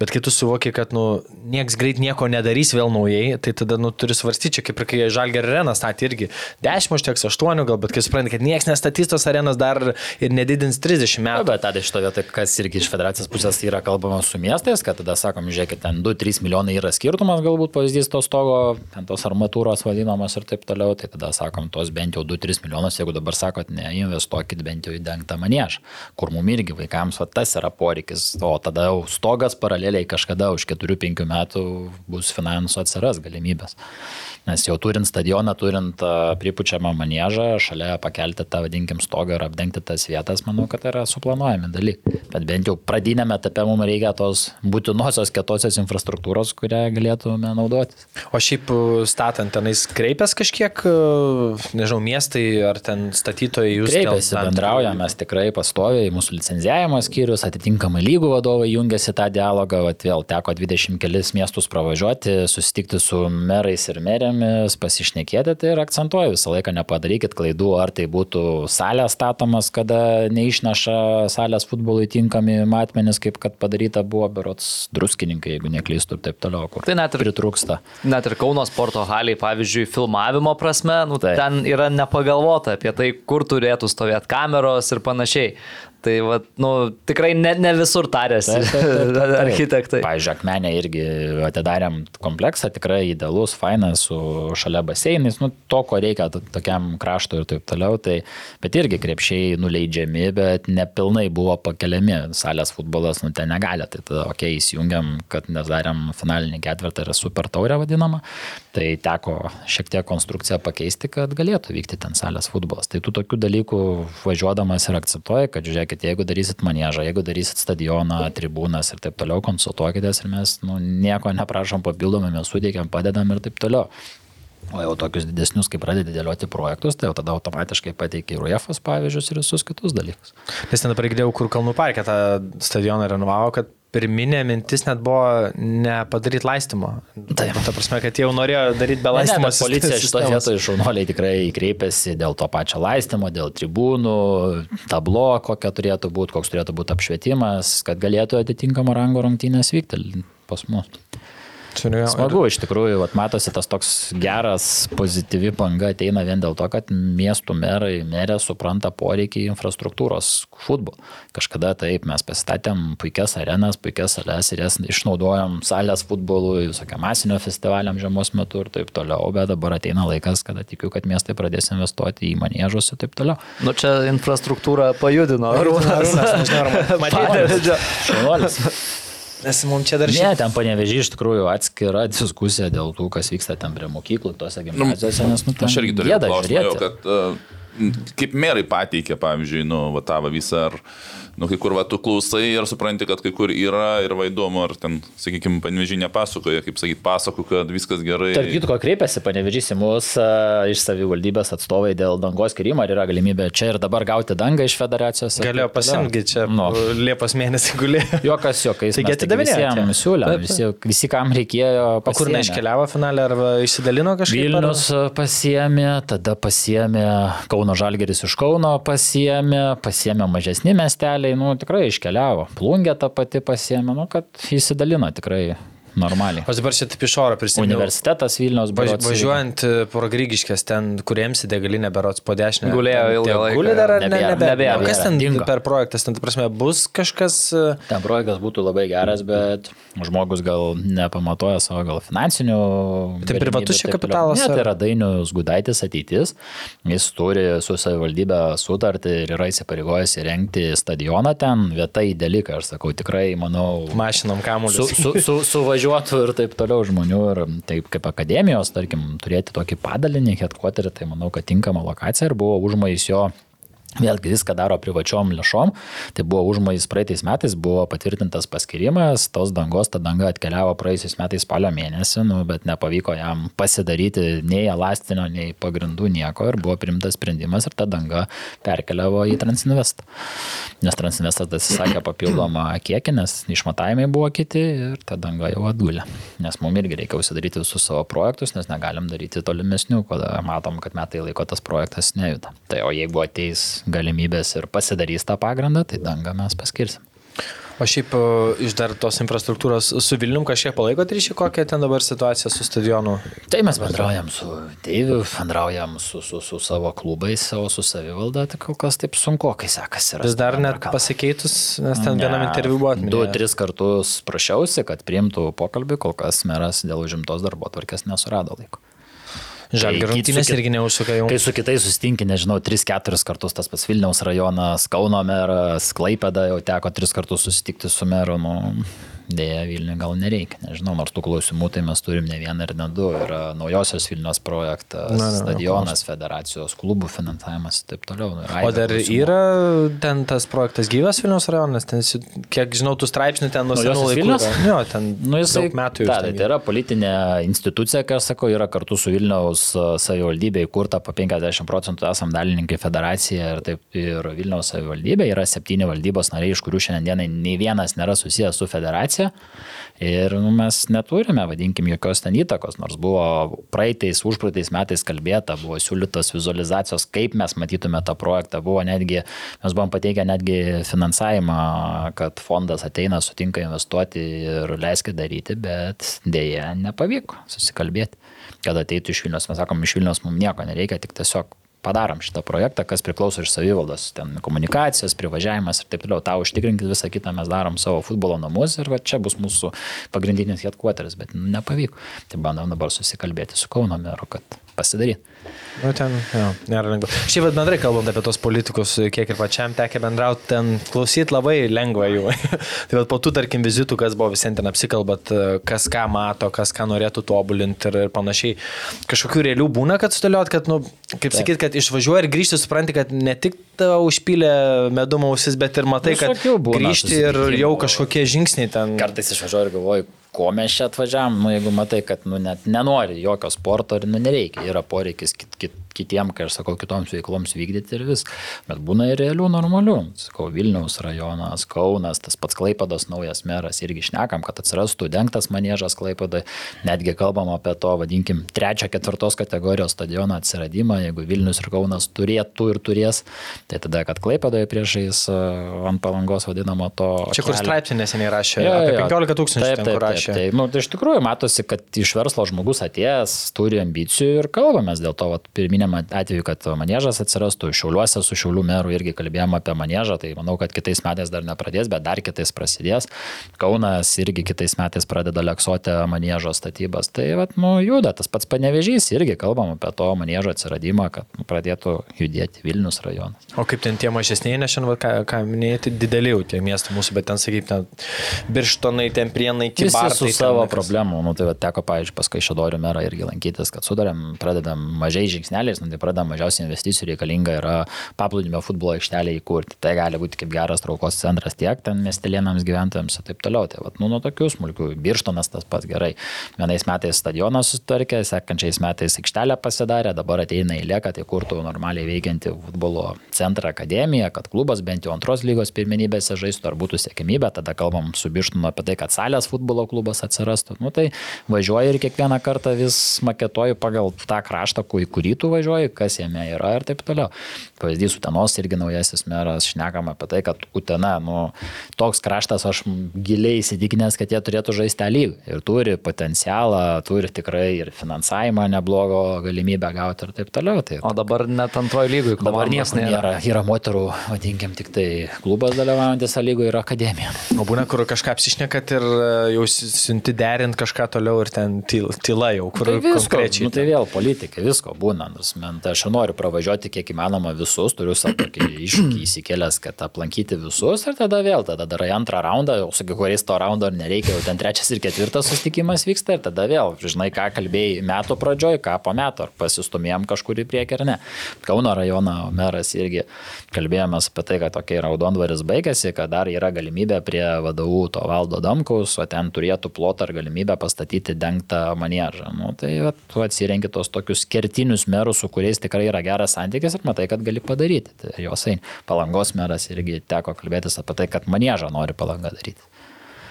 Bet kai tu suvoki, kad, nu, nieks greit nieko nedarys vėl naujai, tai tada, nu, turi svarstyti, kaip ir kai Žalger arena statė irgi 10 užteks 8, gal, bet kai supranti, kad nieks nestatys tos arenos dar ir nedidins 30 metų. Na, bet tada iš to vietoj, kas irgi iš federacijos pusės yra kalbama su miestais, kad tada sakom, žiūrėkit, ten 2-3 milijonai yra skirtumas, galbūt pavyzdys to stogo, ten tos armatūros vadinamos ir taip toliau, tai tada sakom, tos bent jau 2-3 milijonus, jeigu dabar sakot, ne, investuokit bent jau į dengtą manėžą, kur mum irgi vaikams va, tas yra poreikis, o tada jau stogas paraleliai kažkada už 4-5 metų bus finansų atsiras galimybės. Nes jau turint stadioną, turint pripučiamą manėžą, šalia pakelti tą, vadinkim, stogą ir apdengti tas vietas, manau, kad tai yra suplanuojami dalykai. Bet bent jau pradinėme etape mums reikia tos būtinosios kietosios infrastruktūros, kurią galėtume naudotis. O šiaip statant tenais kreipęs kažkiek, nežinau, miestai ar ten statytojai jūs kreipiasi, bendraujame, mes tikrai pastoviai, mūsų licenzijavimo skyrius, atitinkamai lygų vadovai jungiasi tą dialogą, vat, vėl teko 20 kelis miestus pravažiuoti, susitikti su merais ir merėm žmonėmis, pasišnekėti tai ir akcentuoju visą laiką, nepadarykit klaidų, ar tai būtų salė statomas, kada neišneša salės futbolui tinkami matmenys, kaip kad padaryta buvo berots druskininkai, jeigu neklystu ir taip toliau, kur tai net ir pritrūksta. Net ir Kauno sporto haliai, pavyzdžiui, filmavimo prasme, nu, tai. ten yra nepagalvota apie tai, kur turėtų stovėti kameros ir panašiai. Tai va, nu, tikrai ne, ne visur tarėsi architektai. Pavyzdžiui, Akmenė irgi atidarėm kompleksą, tikrai idealus, fainas, su šalia baseinais, nu, to, ko reikia tokiam kraštui ir taip toliau. Tai, bet irgi krepšiai nuleidžiami, bet nepilnai buvo pakeliami. Salės futbolas, nu, ten negali. Tai tada, okei, okay, įsijungiam, kad nes darėm finalinį ketvirtą ir super taurę vadinamą. Tai teko šiek tiek konstrukciją pakeisti, kad galėtų vykti ten salės futbolas. Tai tų tokių dalykų važiuodamas ir akcentuoja, kad žiūrėkit, jeigu darysit manėžą, jeigu darysit stadioną, tribūnas ir taip toliau, konsultuokitės ir mes nu, nieko neprašom papildomai, mes suteikiam, padedam ir taip toliau. O jau tokius didesnius, kai pradedi dėlioti projektus, tai jau tada automatiškai pateikia ir UEFOS pavyzdžius ir visus kitus dalykus. Nes ten dabar girdėjau, kur Kalnų parke tą stadioną renovavo, kad pirminė mintis net buvo nepadaryti laistymo. Taip. Ta prasme, kad jau norėjo daryti be laistymo. Ne, policija šitoje vietoje šaunuoliai tikrai kreipėsi dėl to pačio laistymo, dėl tribūnų, tablo, kokia turėtų būti, koks turėtų būti apšvietimas, kad galėtų atitinkamo rango rungtynės vykti pas mus. Čia Smagu, iš tikrųjų, vat, matosi tas toks geras, pozityvi banga ateina vien dėl to, kad miestų merai, merė supranta poreikį infrastruktūros futbol. Kažkada taip mes pasistatėm puikias arenas, puikias sales ir jas išnaudojom salės futbolui, visokiam masinio festivaliam žiemos metu ir taip toliau, bet dabar ateina laikas, kada tikiu, kad miestai pradės investuoti į manėžus ir taip toliau. Nu čia infrastruktūra pajudino. Arūnas, nežinau, ar matėte. (laughs) Šaunuolis. Nes mums čia dar šiandien. Ne, ten panevežiai iš tikrųjų atskira diskusija dėl tų, kas vyksta ten prie mokyklų, tose nu, gimnazijose, nes, nu, ten aš irgi turėjau klausimą, kad uh, kaip merai pateikė, pavyzdžiui, nu, va, tavo visą ar nu, kai kur va, tu klausai ir supranti, kad kai kur yra ir vaidomu, ar ten, sakykime, panevežiai nepasakoja, kaip sakyti, pasako, kad viskas gerai. Tarp kitko kreipėsi panevežys į mus uh, iš savivaldybės atstovai dėl dangos skirimo, ar yra galimybė čia ir dabar gauti dangą iš federacijos. Galėjo pasimti čia, nu, Liepos mėnesį gulėjo. Jokas, jokas. Taigi atidavinėjome. Siūlėm, visi, visi, kam reikėjo. O kur neiškeliavo finalė, ar išsidalino kažkaip? Vilnius ar... pasiemė, tada pasiemė Kauno Žalgeris iš Kauno pasiemė, pasiemė mažesni miestelį aikšteliai, nu, tikrai iškeliavo. Plungė tą pati pasiemė, nu, kad įsidalino tikrai normaliai. Aš dabar čia taip iš oro prisimenu. Universitetas Vilniaus berods, važiuojant e, pro Grygiškės, ten, kuriems į degalinę berots po dešinę. Gulėjo ilgą laiką. Gulė dar ar ne? Nebėra, Nebėra. nebėra, O Kas ten dingo. per projektas? Ten, prasme, bus kažkas... e, Ten projektas būtų labai geras, bet žmogus gal nepamatuoja savo gal finansinių. Tai privatus čia kapitalas. Ne, tai yra Dainius Gudaitis ateitis. Jis turi su savivaldybė sutartį ir yra įsipareigojęs įrengti stadioną ten. Vieta įdėlį, ką aš sakau, tikrai, manau, Mašinom su, kamuolius. su, su, suvažiuotų ir taip toliau žmonių. Ir taip kaip akademijos, tarkim, turėti tokį padalinį, headquarterį, tai manau, kad tinkama lokacija ir buvo užmojais jo. Vėlgi viską daro privačiom lėšom. Tai buvo užmojais praeitais metais, buvo patvirtintas paskirimas, tos dangos, ta danga atkeliavo praeisiais metais spalio mėnesį, nu, bet nepavyko jam pasidaryti nei elastinio, nei pagrindų nieko ir buvo primtas sprendimas ir ta danga perkeliavo į Transinvest. Nes Transinvestas atsisakė papildomą kiekį, nes išmatavimai buvo kiti ir ta danga jau atgulė. Nes mums irgi reikia užsidaryti visus savo projektus, nes negalim daryti tolimesnių, kada matom, kad metai laiko tas projektas nejuda. Tai o jeigu ateis galimybės ir pasidarys tą pagrindą, tai dangą mes paskirsim. O šiaip e, iš dar tos infrastruktūros su Vilnium kažkiek palaikot ryšį, kokia ten dabar situacija su stadionu? Tai mes bendraujam su Deiviu, bendraujam su, su, su savo klubais, savo su savivalda, tai kol kas taip sunku, kai sekasi. Vis dar net kalbą. pasikeitus, nes ten vienam Ne, interviu buvo Du, atminėję. tris kartus prašiausi, kad priimtų pokalbį, kol kas meras dėl užimtos darbo tvarkės nesurado laiko. Žalgirio rungtynės irgi neužsuka jau. Kai su kitais susitinki, nežinau, 3-4 kartus tas pats Vilniaus rajonas, Kauno meras, Klaipeda jau teko 3 kartus susitikti su meru, nu, dėja Vilniui gal nereikia, nežinau, nors tų klausimų tai mes turim ne vieną ir ne du, yra naujosios Vilnius projektas, Na, na, na, stadionas, federacijos klubų finansavimas ir taip toliau. Nu, ir O dar klausimų. yra ten tas projektas gyvas Vilnius rajonas, ten, kiek žinau, tų straipsnių ten Naujosios laikų. Yra. Jo, ten Nu, jisai, daug metų jau. Ta, tai, yra politinė institucija, kai aš sakau, yra kartu su Vilniaus a, savivaldybė įkurta po 50 procentų esam dalininkai federacija ir taip ir Vilniaus savivaldybė yra septyni valdybos nariai, iš kurių šiandienai nei vienas nėra susijęs su federacija. Ir nu, mes neturime, vadinkim, jokios ten įtakos, nors buvo praeitais, užpraeitais metais kalbėta, buvo siūlytos vizualizacijos, kaip mes matytume tą projektą, buvo netgi, mes buvom pateikę netgi finansavimą, kad fondas ateina, sutinka investuoti ir leiskit daryti, bet dėja nepavyko susikalbėti, kad ateitų iš Vilnius. Mes sakom, iš Vilnius mums nieko nereikia, tik tiesiog padarom šitą projektą, kas priklauso iš savivaldos, ten komunikacijos, privažiavimas ir taip toliau. Tau užtikrinkit visą kitą, mes darom savo futbolo namus ir va, čia bus mūsų pagrindinis headquarteris, bet nepavyko. Tai bandom dabar susikalbėti su Kauno meru, kad pasidaryti. Nu, ten, jo, nėra lengva. Šiaip bet bendrai kalbant apie tos politikus, kiek ir pačiam tekė bendrauti, ten klausyti labai lengva jų. (laughs) tai vat po tų, tarkim, vizitų, kas buvo visiems ten apsikalbat, kas ką mato, kas ką norėtų tobulinti ir, ir panašiai. Kažkokių realių būna, kad sudėliot, kad, nu, kaip sakyt, kad išvažiuoji ir grįžti, supranti, kad ne tik tavo užpylė medumą ausis, bet ir matai, kad Visokių būna grįžti ir jau kažkokie žingsniai ten. Kartais išvažiuoju ir galvoju, ko mes čia atvažiavam, nu, jeigu matai, kad nu, net nenori jokio sporto ir nu, nereikia, yra poreikis kit, kit, kitiem, kai aš sakau, kitoms veikloms vykdyti ir vis. Bet būna ir realių normalių. Sakau, Vilniaus rajonas, Kaunas, tas pats Klaipados naujas meras irgi šnekam, kad atsirastų dengtas manėžas Klaipadai. Netgi kalbam apie to, vadinkim, trečio, ketvirtos kategorijos stadiono atsiradimą, jeigu Vilnius ir Kaunas turėtų ir turės, tai tada, kad Klaipadoje priešais a, ant palangos vadinamo to. Čia kur straipsnį neseniai rašė, Jo, apie jo. 15 tūkstančių Taip, taip, taip, rašė. taip. Nu, tai iš tikrųjų matosi, kad iš verslo žmogus atėjęs turi ambicijų ir kalbamės dėl to, vat, pirminiam atveju, kad manėžas atsirastų, šiauliuose su šiaulių meru irgi kalbėjom apie manėžą, tai manau, kad kitais metais dar nepradės, bet dar kitais prasidės. Kaunas irgi kitais metais pradeda leksuoti manėžo statybas. Tai, vat, nu, juda, tas pats panevežys irgi kalbam apie to manėžo atsiradimą, kad pradėtų judėti Vilnius rajonas. O kaip ten tie mažesniai, nes šiandien, ką, ką minėjote, dideli jau tie miestai mūsų, bet ten, sakyk, ten birštonai, ten prienai, kibartai. Su ten, savo kas- problemų, nu, tai va, teko, pavyzdžiui, paskui Šadorių merą irgi lankytis, kad sudarėm, pradedam mažai žingsneliais, nu, tai pradedam mažiausiai investicijų reikalinga yra paplūdimio futbolo aikštelė įkurti. Tai gali būti kaip geras traukos centras tiek ten miestelėnams gyventojams ir taip toliau. Tai va, nu, nuo tokių smulkių, birštonas tas pats gerai. Vienais metais stadioną susitvarkė, sekančiais metais aikštelę pasidarė, dabar ateina eilė, kad įkurtų normaliai veikianti futbolo centrą akademiją, kad klubas bent jau antros lygos pirmenybėse žaistų, ar būtų sėkmybė, tada kalbam su birštonu apie tai, kad salės futbolo klubas atsirastų. Nu, tai važiuoju ir kiekvieną kartą vis maketuoju pagal tą kraštą, į kurį tu važiuoji, kas jame yra ir taip toliau. Pavyzdys, Utenos irgi naujasis meras, šnekam apie tai, kad Utena, nu, toks kraštas, aš giliai įsitikinęs, kad jie turėtų žaisti tą lygą. Ir turi potencialą, turi tikrai ir finansavimą neblogo galimybę gauti ir taip toliau. Tai, O dabar net antroji lygui Dabar komandos nieko nėra. Yra moterų, vadinkim, tik tai klubas dalyvaujantis A lygoje ir akademija. O būna, kur kažką apsišnekat ir e, jau siunti derint kažką toliau ir ten tyl- tyla jau, kur Tai visko, konkrečiai. nu, tai vėl politikai, visko būna. Nors man, tai aš noriu pravažiuoti kiek įmanoma visus, turiu savo tokį (clears throat) iššūkį įsikėlęs, kad aplankyti visus ir tada vėl, tada darai antrą raundą, jau su kuriais to raundo nereikia, jau ten trečias ir ketvirtas susitikimas vyksta ir tada vėl, žinai, ką kalbėjai metų pradžioj, ką po metų, ar pasistumėjom kažkur į priekį ar ne. Kauno rajono meras irgi kalbėjomės apie tai, kad tokia raudondvaris baigėsi, kad dar yra galimybė prie vadovų to valdo Damkaus, o ten turėtų plotą ar galimybę pastatyti dengtą manėžą. Nu, tai va, tu atsirenki tos tokius kertinius merus, su kuriais tikrai yra geras santykis ir matai, kad gali padaryti. Tai jos ein. Palangos meras irgi teko kalbėtis apie tai, kad manėžą nori palanga daryti.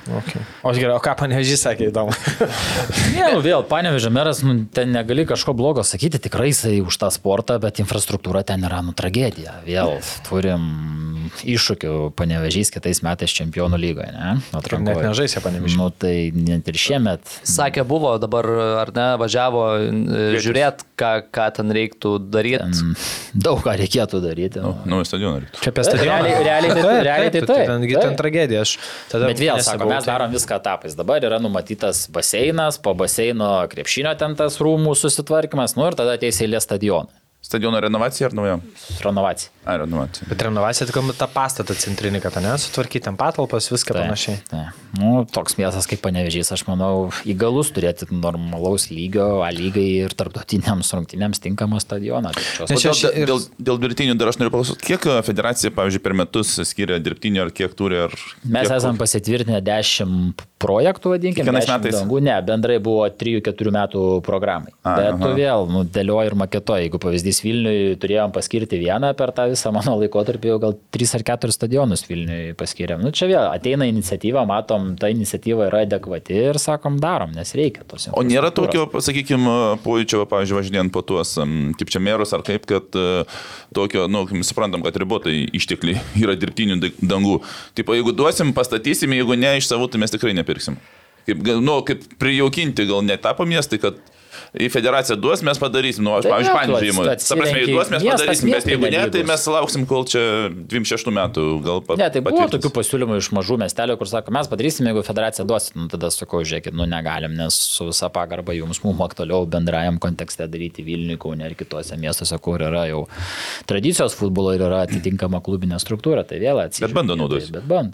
Okay. O gerai, o ką panežiai sakė įdomu? (laughs) Ne, nu vėl, panevežė meras, nu, ten negali kažko blogo sakyti, tikrai jisai už tą sportą, bet infrastruktūra ten yra nu tragedija. Vėl turim iššūkių panevežys kitais metais čempionų lygoje, ne? Atrankoje. Net nežaisė panevežys. Nu, tai net ir šiemet. Sakė, buvo dabar, ar ne, važiavo žiūrėti, ką, ką ten reiktų daryti. Daug ką reikėtų daryti. Nu. Naują stadioną reiktų. Čia apie stadioną. Realiai- realiai tai- realiai tai Tengi taip. ten tragedija. Aš tada Bet vėl, sako, mes darom viską etapais. Dabar yra numatytas baseinas, po baseino krepšinio ten tas rūmų susitvarkymas, nu ir tada ateis eilė stadioną. Stadiono renovacija ar nauja? Renovacija. Ai, renovacija. Bet renovacija, tik tą pastatą centrinį, kad ne, sutvarkyti ten patalpas, viską Tai, panašiai. Tai. Nu, toks miestas kaip panevežys, aš manau, įgalus turėti normalaus lygio, A lygai ir tarptautiniams rungtynėms tinkamą stadioną. Tai Nes dėl, ir- dėl, dėl dirbtinių dar aš noriu paklausyti, kiek e, federacija, pavyzdžiui, per metus skiria dirbtinių ar kiek turi? Ar Mes kiek, esame pasitvirtinę 10 projektų, vadinkime. Kiekvienais 10 metais? Dangų, ne, bendrai buvo 3-4 metų programai. A, Bet aha. tu vėl, nu, dėlioji ir maketuoji. Jeigu pavyzdys Vilniui turėjom paskirti vieną per tą visą mano laikotarpį, jau gal 3 ar 4 stadionus Vilniui paskiriam. Nu, čia vėl ateina iniciatyva, matom, ta iniciatyva yra adekvati ir sakom, darom, nes reikia tos. O nėra tokio, pasakykime, pojūčio, pavyzdžiui, važinėjant po tuos, kaip čia merus, ar kaip, kad e, tokio, na, nu, mes suprantam, kad ribotai ištekliai (laughs) yra dirbtinių da- dangų. Taip, jeigu duosim, pastatysim, jeigu ne iš savų, tai mes tikrai nepirksim. Kaip, nu, kaip prijaukinti, gal netapo miestai, kad į federaciją duos, mes padarysim. Nu, aš, Tai pavyzdžiui, jo, tu panžiūrėjimą. ats- Ta prasme, jeigu duos, mes miestas padarysim, bet jeigu ne, tai mes lauksim, kol čia 26 metų gal pat. Ne, tai buvo patvirtins. tokių pasiūlymų iš mažų miestelių, kur sako, mes padarysim, jeigu federacija duos, nu, tada sakau, žiūrėkit, nu negalim, nes su visa pagarba jums mums aktualiau bendrajam kontekste daryti Vilniuje, Kaune ir kitose miestuose, kur yra jau tradicijos futbolo ir yra atitinkama klubinė struktūra, tai vėl atsiprašau. bando naudotis. Bet band.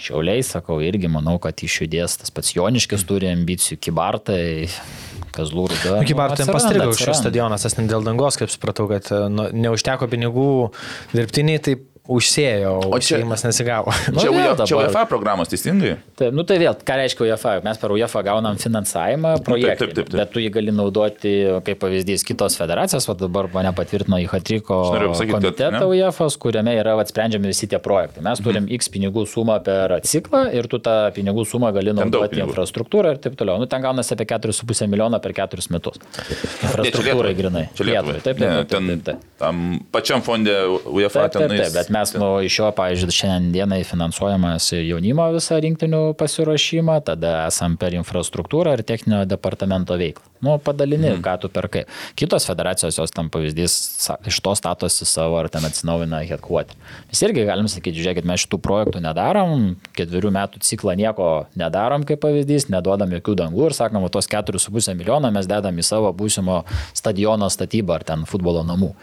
Šiauliai, sakau, irgi manau, kad išjudės tas pats Joniškis turi ambicijų, Kibartai, Kazlų rūda. Iki bar ten atsiranda, pastrigo šis stadionas, tas ten dėl dangos, kaip supratau, kad nu, neužteko pinigų dirbtiniai, tai užsėjo, o užsėjimas nesigavo. (laughs) Nu, Čia, vėl čia dabar. UEFA programos, teisingai? Taip, nu tai vėl, ką reiškia UEFA? Mes per UEFA gaunam finansavimą projektui, taip, taip, taip. bet tu jį gali naudoti, kaip pavyzdys, kitos federacijos, o dabar mane patvirtino į Hatriko komitetą? UEFA, kuriame yra vat, sprendžiami visi tie projektai. Mes turim Mhm. X pinigų sumą per ciklą ir tu tą pinigų sumą gali naudoti infrastruktūrą ir taip toliau. Nu, ten gaunasi apie 4,5 milijono per 4 metus. Infrastruktūrai grinai. Čia Lietuvai. Taip, taip, taip, ten, taip, taip, taip. Tam pačiam fonde UEFA Taip, taip, ten. taip, bet mes nu, iš jo, pavyzdžiui, šiandien dienai finansuojamas jaunimo visą rinktinių pasiruošimą, tada esam per infrastruktūrą ir techninio departamento veiklą. Nu, padalini, mm. ką tu perkai. Kitos federacijos jos tam pavyzdys iš to statosi savo ar ten atsinaujina headquarter. Mes irgi galim sakyti, žiūrėkit, mes šitų projektų nedarom, ketverių metų ciklą nieko nedarom kaip pavyzdys, neduodam jokių dangų ir sakom, tos 4,5 milijono mes dedam į savo būsimo stadiono statybą ar ten futbolo namų.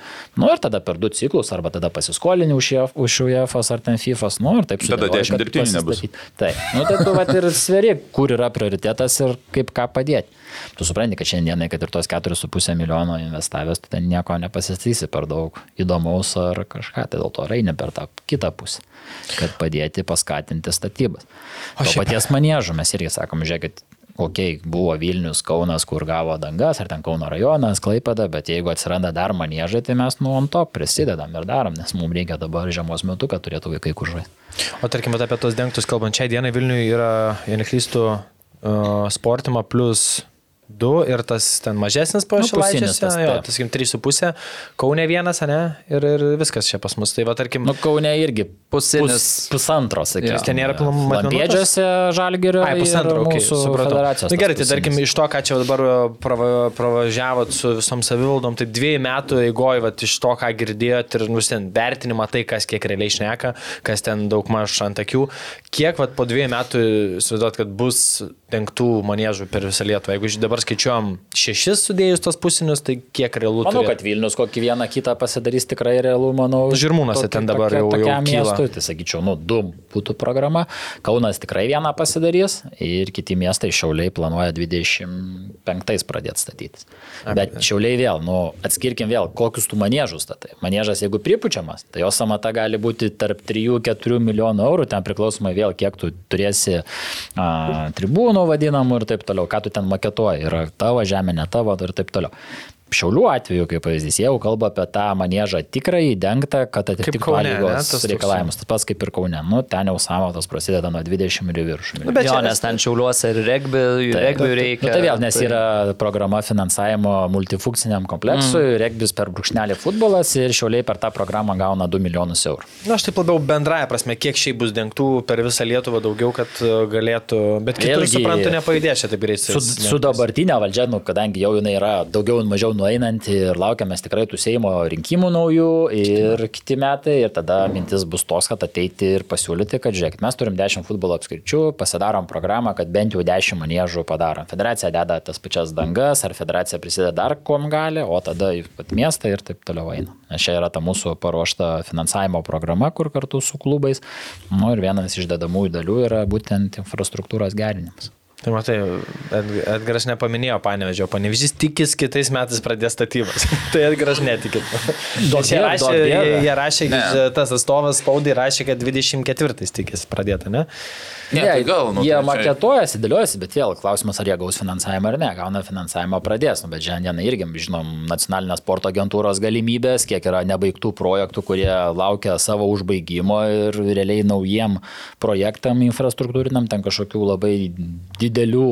Nu ir tada per du ciklus arba tada pasiskolini už, JF už UEFA ar ten FIFA, nu ir taip Tada sudėlioji, 10 kad dirbtinių nebus. Taip, nu tai tu vat ir sveri, kur yra prioritetas ir kaip ką padėti. Tu supranti, kad šiandienai, kad ir tos 4,5 milijono investavęs, tu ten nieko nepasistatysi per daug įdomaus ar kažką, tai dėl to eini per tą kitą pusę, kad padėti paskatinti statybas. O to šiaip- paties manėžo mes irgi sakom, žiūrėkit, kokie buvo Vilnius, Kaunas, kur gavo dangas, ar ten Kauno rajonas, Klaipada, bet jeigu atsiranda dar manėžai, tai mes nu ant to prisidedam ir darom, nes mums reikia dabar žiemos metu, kad turėtų vaikai kur žaisti. O tarkim, apie tos dengtus kalbant, šią dieną Vilniuje yra, jei neklystų, uh, sportima plus du ir tas ten mažesnis po Nu, šilaičiuose, tas, jo, tas, sakykim, 3,5, Kaune vienas, ne, ir, ir viskas čia pas mus. Tai va, tarkim, Nu, Kaune irgi Pusinis. pus, pusantro, sakyčiau. Ten nėra tas? Lampėdžiuose žalgerio. Ai, pusantro, okay, supratau. Na gerai, tas tai tarkim, iš to, ką čia dabar prava, pravažiavot su visom savivaldom, tai dviejų metų eigoje, va, iš to, ką girdėjot ir nu, ten vertinimą, tai kas kiek realiai šneka, kas ten daug maž ant akių, kiek va, po dviejų metų suvedot, kad bus dengtų manėžų per visą Lietuvą. Jeigu dabar skaičiuojam šešis sudėjus tos pusinius, tai kiek realu Manau, turėt? kad Vilnius kokį vieną kitą pasidarys tikrai realu, manau. Žirmūnuose tokia- ten dabar tokia- jau- kyla. miestui, tai sakyčiau, nu, du būtų programa. Kaunas tikrai vieną pasidarys ir kiti miestai Šiauliai planuoja 25 pradėti statyti. Bet Šiauliai vėl, nu, atskirkim vėl, kokius tų manėžus statai. Manėžas, jeigu pripučiamas, tai jo samata gali būti tarp 3-4 milijonų eurų, ten priklausomai vėl, kiek tu turėsi a, tribūnų vadinamų ir taip toliau, ką tu ten maketuoji, yra tavo žemė, ne tavo ir taip toliau. Šiaulių atveju, kaip pavyzdys, jau kalba apie tą manėžą tikrai dengtą, kad atitiktų ne? lygos toks- reikalavimus. Tas pats kaip ir Kaune. Nu, ten jau samatos prasideda nuo 20 ir į viršų. Nu, bet jo, čia- nes ten šiauliuose ir regbi, regbi reikia. Nu, tai vėl, nes yra programa finansavimo multifunkciniam kompleksui, mm. regbis per brūkšnelį futbolas ir šiauliai per tą programą gauna 2 milijonus eurų. Na, aš taip labiau bendraja prasme, kiek šiaip bus dengtų per visą Lietuvą daugiau, kad e, galėtų, bet kitur, Vėlgi, suprantu, nepajudės čia taip greitai. Su, su dabartinė valdžia, nu, kadangi jau jinai yra daugiau ir mažiau nueinanti ir laukiamės tikrai tų Seimo rinkimų naujų ir kiti metai ir tada mintis bus tos, kad ateiti ir pasiūlyti, kad žiūrėkit, mes turim 10 futbolo apskričių, pasidarom programą, kad bent jau 10 manėžų padarom. Federacija deda tas pačias dangas, ar federacija prisideda dar kuom gali, o tada į pat miestą ir taip toliau eina. Nes čia yra ta mūsų paruošta finansavimo programa, kur kartu su klubais. Nu, ir vienas iš dedamųjų dalių yra būtent infrastruktūros gerinimas. Tai matai, Edg- Edgaras nepaminėjo panevežio, panevežys tikis kitais metais pradės statybas. (laughs) tai Edgaras netikit. Nes (laughs) jie rašė, jie, jie rašė Ne. tas atstovas spaudai rašė, kad 24 tikis pradėta, ne? Ne, tai gal, nu, jie tai maketuojasi, dėliojasi, bet vėl klausimas, ar jie gaus finansavimą ar ne. Gauna finansavimą pradės, nu, bet šiandien irgi žinom nacionalinės sporto agentūros galimybės, kiek yra nebaigtų projektų, kurie laukia savo užbaigimo ir realiai naujiem projektam infrastruktūriniam ten kažkokių labai didelių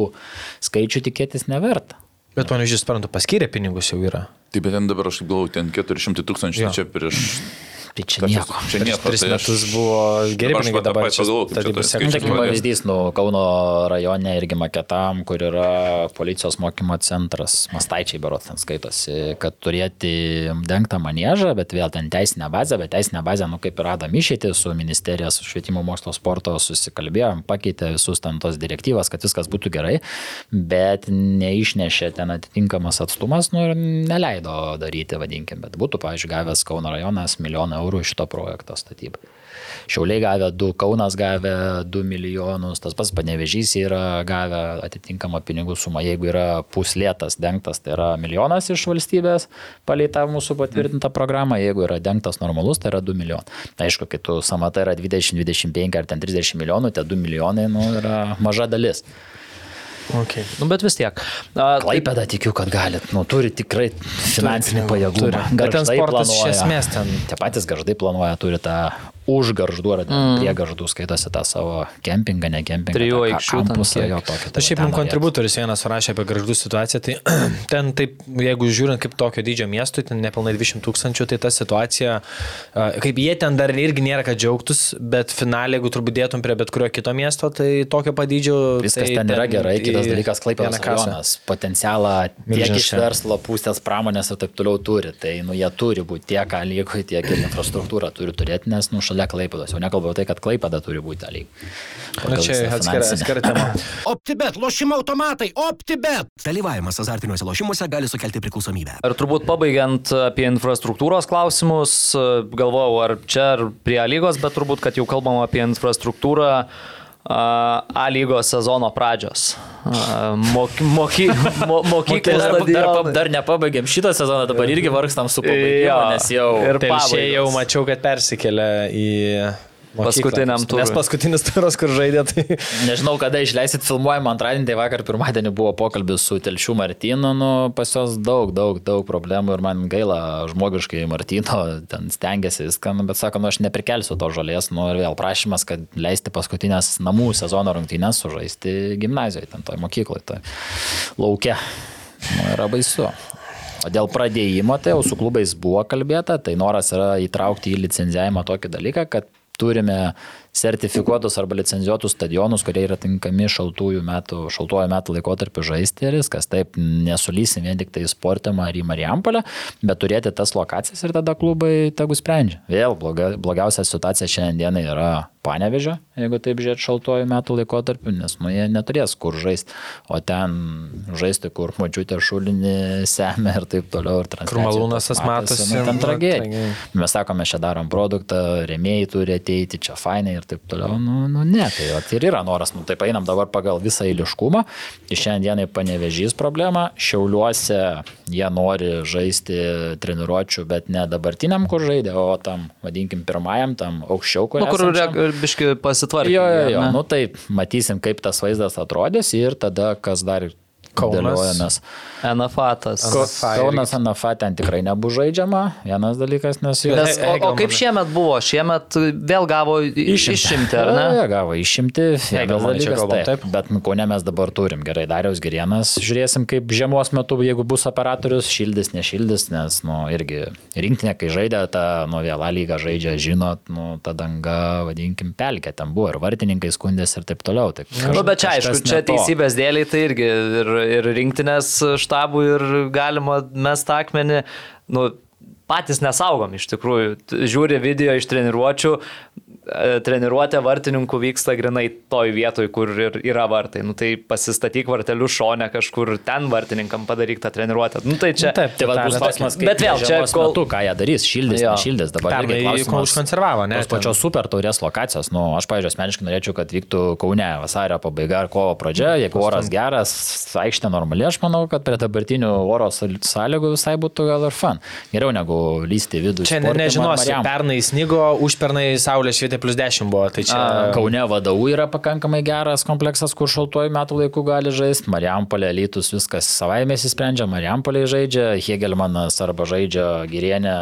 skaičių tikėtis neverta. Bet panevežys, suprantu, paskyrė pinigus jau yra. Taip, bet ten dabar aš galvoju, ten 400 tūkstančių, tai čia prieš... Tai čia nieko. Čia Prieš nieko. tris tai aš- metus buvo Dabar aš va tą dabar tas sektorius. Nu, skaičius Tarkim, pradės. pavyzdys, nu, Kauno rajone irgi maketam, kur yra policijos mokymo centras, Mastaičiai berots ten skaitosi, kad turėti dengtą manėžą, bet vėl ten teisinę bazę, bet teisinę bazę, nu kaip ir radom išėti su ministerija, su švietimo mokslo sporto susikalbėjom, pakeitė visus ten tos direktyvas, kad viskas būtų gerai, bet neišnešė ten atitinkamas atstumas, nu ir neleido daryti, vadinkim, bet būtų, pavyzdžiui, gavęs Kauno rajonas milijoną eurų iš to projekto statybai. Šiauliai gavę 2, Kaunas gavę 2 milijonus, tas pats panevežys yra gavę atitinkamą pinigų sumą. Jeigu yra puslėtas dengtas, tai yra milijonas iš valstybės palei tą mūsų patvirtintą programą, jeigu yra dengtas normalus, tai yra 2 milijonai. Na, aišku, kai tu samata yra 20, 25 ar ten 30 milijonų, tie 2 milijonai nu, yra maža dalis. Okay. Nu, bet vis tiek. A, Klaipėda tikiu, kad galit, nu, turi tikrai finansinį pajėgumą. Bet ten sportas iš planuoja. esmės ten- Tie patys garždai planuoja, turi tą už garždų ar mm. prie garždų skaitosi tą savo kempingą, ne kempingą. Trijų aikščių kiek. jo tokį. Tai šiaip mums kontributorius vienas rašė apie garždų situaciją, tai (clears throat) ten taip, jeigu žiūrint kaip tokio dydžio miestui, ten nepilnai 200 tūkstančių, tai ta situacija, kaip jie ten dar irgi nėra, kad džiaugtus, bet finaliai, jeigu turbūt dėtum prie bet kurio kito miesto, tai tokio padydžio... Viskas tai ten yra gerai, kitas dalykas, kasą. rajonas potencialą tiek iš verslo pusės pramonės ir taip toliau turi. Tai nu, jie turi būti tiek A lygoj, tiek ir infrastruktūrą turi turėti, nes nu, šalia Klaipėdos. Jau nekalbu tai, kad Klaipėda turi būti lyg. Na čia atskira, atskira tema. (coughs) OptiBet, lošimo automatai, OptiBet. Dalyvavimas azartiniuose lošimuose gali sukelti priklausomybę. Ir turbūt pabaigiant apie infrastruktūros klausimus, galvojau, ar čia, ar prie lygos, bet turbūt, kad jau kalbam apie infrastruktūrą a, A lygos sezono pradžios. Moky, moky, mo, mokyklos Dar, dar, dar nepabaigėm šitą sezoną, dabar irgi vargstam su pabaigimu, nes jau Ir Telšiai jau mačiau, kad persikėlė į Paskutiniam turui. Nes paskutinis turas, kur žaidė, tai... Nežinau, kada išleisit filmuojamą antradienį, tai vakar pirmadienį buvo pokalbis su Telšiu Martinu, nu, pas jos daug, daug, daug problemų ir man gaila žmogiškai Martino, ten stengiasi viską, nu, bet sako, nu, aš neprikelsiu to žolės, nu, ir vėl prašymas, kad leisti paskutinės namų sezono rungtynės sužaisti gimnazijoje, ten toj mokykloje, toj laukia. Nu, yra baisu. O dėl pradėjimo, tai jau su klubais buvo kalbėta, tai noras yra įtraukti į licenzijavimą tokį dalyką, kad turime sertifikuotus arba licenzijuotus stadionus, kurie yra tinkami šaltųjų metų, šaltuoju metų laikotarpiu žaisti ir viskas. Taip, nesulysim vien tik tai sportimą ar į Marijampolę, bet turėti tas lokacijas ir tada klubai tegu sprendžia. Vėl bloga, blogiausia situacija šiandien yra Panevežio, jeigu taip žiūrėt šaltuoju metų laikotarpiu, nes nu jie neturės kur žaisti, o ten žaisti, kur mačiutė šulinį semia ir taip toliau. Ir Kur malūnas tas matosi. Nu, ten nu, tragedija. Mes sakome, čia darom produktą, remėjai turi ateiti, čia fainai ir taip toliau. Nu, nu ne, tai vat ir yra noras. Nu, taip einam dabar pagal visą eiliškumą. Ir šiandienai panevežys problema. Šiauliuose jie nori žaisti treniruočių, bet ne dabartiniam, kur žaidė, o tam, vadinkim, pirmajam, tam aukščiau, kur. Nu, kur biški pasitvarkė. Jo, jo, jo. ne? Nu tai matysim, kaip tas vaizdas atrodys ir tada, kas dar Kaunas. dėliojamės. NFAtas. Ko- Kaunas NFA ten tikrai nebus žaidžiama, vienas dalykas, nes jau Nes, o, o kaip šiemet buvo? Šiemet vėl gavo išimti, ar ne? Ja, gavo išimti. Vienas dalykas, taip. taip. Bet nu, Kaune mes dabar turim. Gerai, Dariaus Gerienas. Žiūrėsim, kaip žiemos metu, jeigu bus operatorius, šildys, nešildys, nes, nu, irgi rinktinė, kai žaidė, ta, nu, vėl lygą žaidžia, žinot, nu, ta danga, vadinkim, pelkė ten buvo ir vartininkai skundėsi ir taip toliau. Tai Nu, bet čia aišku, čia teisybės dėliai tai irgi ir, ir rinktinės štabų ir galima mest akmenį. Nu, patys nesaugom iš tikrųjų. Žiūri video iš treniruočių, treniruotė vartininkų vyksta grinai toj vietoj, kur ir yra vartai. Nu, tai pasistatyk vartelius šone kažkur ten vartininkam padaryk tą treniruotę. Nu, tai čia... Nu, taip, Tai bus Bet klausimas, bet vėl, čia kol- kol... Ką jie darys, šildys, Jo. nešildys, dabar irgi Pernai klausimas- kol užkonservavo, ne? Tos pačios super taurės lokacijos, nu, aš, pavyzdžiui, asmeniškai norėčiau, kad vyktų Kaune vasario pabaiga ar kovo pradžia, jeigu oras geras, aikštė normali, aš manau, kad prie dabartinių oro sąlygų visai būtų gal ir fan. Geriau negu lysti vidų. Čia ne, sportimą nežinosi, Marijampolėj. pernai snygo, užpernai saulė švietė plus 10 buvo, tai čia... Kaune vadovų yra pakankamai geras kompleksas, kur šaltuoju metų laiku gali žaisti. Marijampolė, Lytus, viskas savaime įsisprendžia. Marijampolė žaidžia, Hegelmanas arba žaidžia Girienę,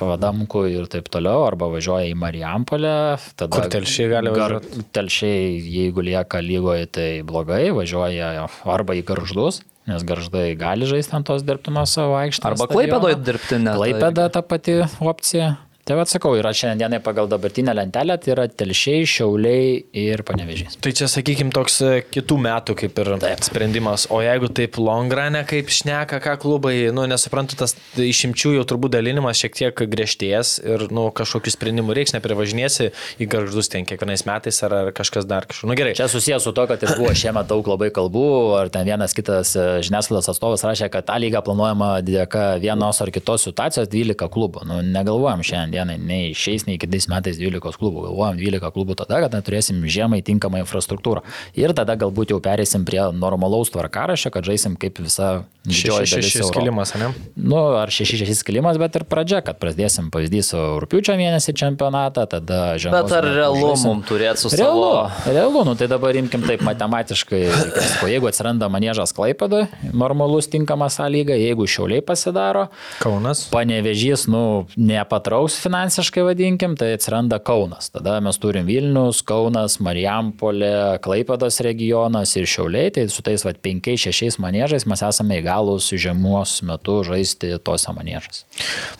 Vadamku ir taip toliau, arba važiuoja į Marijampolę. Tada Kur Telšiai gali Gar- važiuot? Telšiai, jeigu lieka lygoje, tai blogai, važiuoja arba į Garždus. Nes garždai gali žaisti ant tos dirbtinos savo aikštės. Arba. Klaipėdoje dirbtinė. Klaipėda ta pati opcija. Tai vad sakau, yra šiandienai pagal dabartinę lentelę, tai yra telšiai, šiauliai ir panevežys. Tai čia, sakykime, toks e, kitų metų kaip ir Taip. sprendimas. O jeigu taip longrane, kaip šneka, ką klubai, nu, nesuprantu, tas išimčių jau turbūt dalinimas šiek tiek griežtės ir, nu, kažkokių sprendimų reiks, neprivažinėsi į garždus ten kiekvienais metais ar, ar kažkas dar kažkur. Nu gerai. Čia susijęs su to, kad ir buvo šiemet daug labai kalbų, ar ten vienas kitas e, žiniasklaidos atstovas rašė, kad tą lygą planuojama dėka vienos ar kitos situacijos 12 klubų. Nu, negalvojam šiandieną, nei šiais, nei kitais metais 12 klubų. Galvojam 12 klubų tada, kad neturėsim žiemai tinkamą infrastruktūrą. Ir tada galbūt jau perėsim prie normalaus tvarkarašio, kad žaisim kaip visa didžioji Šešis Europos. kilimas, ne? Nu, ar 6-6 kilimas, bet ir pradžia, kad prasidėsim pavyzdys su rūpiučio mėnesį čempionatą, tada žiemos. Bet ar realu mums turėti su Realu, savo... realu, nu tai dabar imkim taip matematiškai, sakau, jeigu atsiranda manėžas Klaipėdo, normalus tinkamas sąlyga, jeigu šiauliai pasidaro, Kaunas. panevežys, nu, nepatrauks finansiškai vadinkim, tai atsiranda Kaunas. Tada mes turim Vilnius, Kaunas, Marijampolė, Klaipėdos regionas ir šiauliai, tai su tais 5-6 manėžais mes esame įgalus žiemos metu žaisti tose manėžas.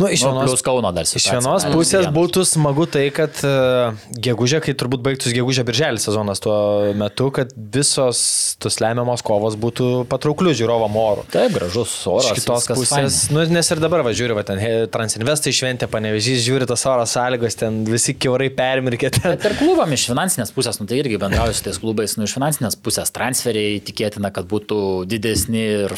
Nu, iš Nu, vienos plus Kauno dar Iš situacija. vienos gali pusės vienas. būtų smagu tai, kad uh, gegužė, kai turbūt baigtus gegužė birželį sezonas tuo metu, kad visos tos lemiamos kovos būtų patrauklių žiūrovam oro. Taip, gražus oras. Iš kitos pusės, fainai. nu, nes ir dabar važiuoju, va, ten Transinvestai šventė, panevežys, žiūri tas oro sąlygos, ten visi keurai permirkė. Ten. Bet ir klubam iš finansinės pusės, nu tai irgi bendrauju su tais klubais, nu iš finansinės pusės transferiai tikėtina, kad būtų didesni ir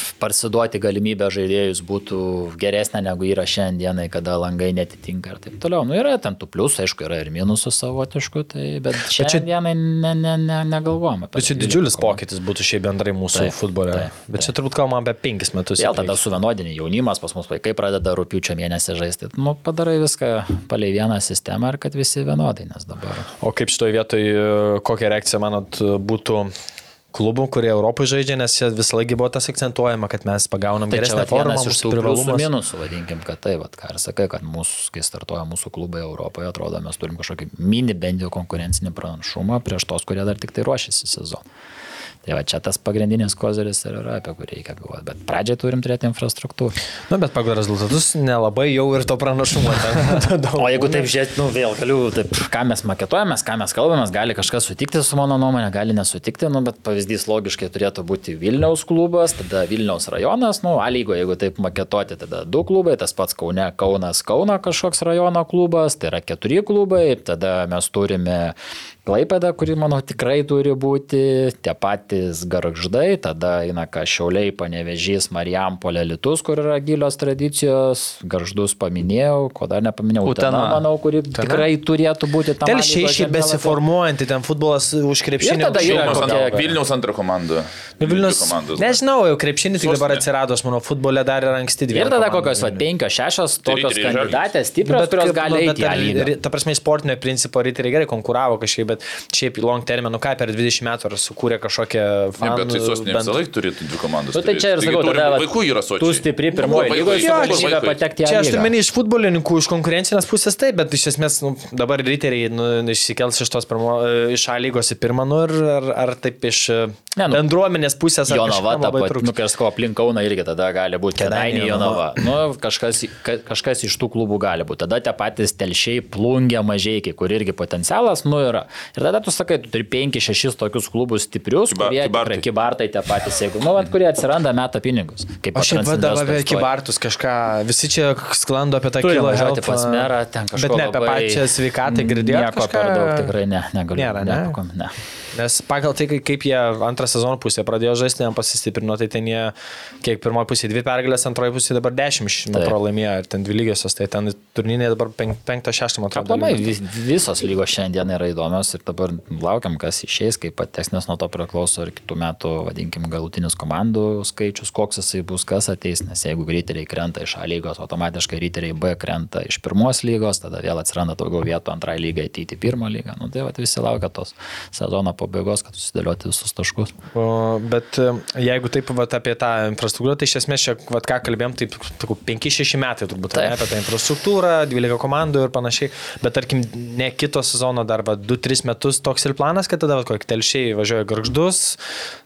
suduoti galimybę žaidėjus būtų geresnė negu yra šiandienai, kada langai netitinka ir taip toliau. Nu, yra ten tų pliusų, aišku, yra ir minusų savotiškų, tai, bet šiandienai ne, ne, ne, negalvojame. Bet čia dvylika didžiulis komandų. pokytis būtų šiaip bendrai mūsų Taip, futbole. taip, Bet čia turbūt kalbama apie penkis metus. Vėl tada priekį. suvienodini jaunimas, pas mus vaikai pradeda rūpiučio mėnesį žaisti. Nu, padarai viską palei vieną sistemą ir kad visi vienodai, nes dabar. O kaip šitoje vietoje, kokia reakcija, manot, būtų klubų, kurie Europoje žaidžia, nes visą laiką buvo tas akcentuojama, kad mes pagaunam Tai geresnę formą, vienas iš privalumas. minusų, vadinkim, kad tai, vat, ką ir sakai, kad mūsų, kai startuoja mūsų klubai Europoje, atrodo, mes turim kažkokį mini bent jau konkurencinį pranašumą prieš tos, kurie dar tik tai ruošiasi sezoną. Tai va čia tas pagrindinis kozeris ir yra, apie kurį reikia galvoti. Bet pradžiai turim turėti infrastruktūrą. Na, bet pagal rezultatus nelabai jau ir to pranašumo. (laughs) O jeigu taip žiūrėt, nu vėl galiu, taip, ką mes maketuojame, ką mes kalbame, gali kažkas sutikti su mano nuomonė, gali nesutikti, nu, bet pavyzdys logiškai turėtų būti Vilniaus klubas, tada Vilniaus rajonas, nu, A lygo, jeigu taip maketuoti, tada du klubai, tas pats Kaune, Kaunas, Kauna kažkoks rajono klubas, tai yra keturi klubai, tada mes turime Klaipėda, kuri, manau, tikrai turi būti, tie patys garždai, tada eina ką Šiauliai, Panevežys, Marijampolė, Litus, kur yra gilios tradicijos, garždus paminėjau, ko dar nepaminėjau, Utena, Utena. manau, kuri tikrai turėtų būti tam. Telšiai šiaip besiformuojanti, ten futbolas už krepšinį. Ir tada yra Vilniaus, antra, Vilniaus antra komanda. Nu, Vilnius, komandos. nežinau, jau krepšinį tik dabar atsirado, aš manau, futbole dar yra anksti dvi. Ir tada kokios, va, penkios, šešios tokios riteriai žalgiris. kandidatės, stiprios, kurios gali eiti A lygą. Ta prasme, sportinio principo riteriai gerai konkuravo kažkaip, bet šiaip long term, nu ką, per 20 metų ar sukūrė kažkokią Ne, fanų bet tai sostinė bent- visą laiką turėtų dvi komandas. Nu, tai čia ir sakau, tada turi- va, Vaikų yra sočiai. tu stipri pirmoji Nu, lygoje, su vaikai- galimybė vaikai. patekti į Čia A aš turiu menį iš futbolininkų, iš konkurencinės pusės taip, bet iš esmės nu, dabar riteriai nu, išsikels iš tos pirmo, iš A lygos į pirmą, nu, ir, ar, ar taip iš Ne, nu, bendruomenės pusės. Jonava, ta labai pati, nu, kažko aplink Kauną irgi tada gali būti Kedainiai Jonava. Nu, kažkas, ka, kažkas iš tų klubų gali būti. Tada tie patys telšiai, plungia, mažiekiai, kur irgi potencialas, nu, yra. Ir tada tu sakai, tu turi 5-6 tokius klubus stiprius, Kiba- kurie kibartai. tikrai kibartai tie patys, jeigu, nu, vat, kurie atsiranda meta pinigus. Kaip Aš šiaip vadovau apie kibartus kažką, visi čia sklando apie tą kilo važiuoti pas merą, ten kažką. Bet ne apie pačią sveikatą girdėjau. Nieko per daug tikrai ne, negaliu. Nėra, ne? nepakom- ne. Nes pagal tai, kai- kaip jie antrą sezono pusę pradėjo žaisti, jam pasistiprino, tai ten jie, kiek pirmoji pusė dvi pergalės, antroji pusė dabar dešimt, man atrodo, laimėjo, ir ten dvi lygiosios, tai ten turnyrai dabar pen- penktą, šeštą, man atrodo. Aplamai vis- visos lygos šiandien yra įdomios ir dabar laukiam, kas išeis, kaip pateks, nes nuo to priklauso ir kitų metų, vadinkim, galutinis komandų skaičius, koks jisai bus, kas ateis, nes jeigu ryteriai krenta iš A lygos, automatiškai ryteriai B krenta iš pirmos lygos, tada vėl atsiranda daugiau vietų antrai lygai ateiti į pirmą lygą. Nu, tai vat, visi laukia tos sezono pabaigos, kad susidėlioti visus taškus. O, bet e, jeigu taip vat, apie tą infrastruktūrą, tai iš esmės čia, vat, ką kalbėjom, tai 5-6 metai turbūt Taip. ne, apie tą infrastruktūrą, 12 komandų ir panašiai. Bet tarkim, ne kito sezono dar 2-3 metus toks ir planas, kad tada kokie telšiai važiuoja garždus,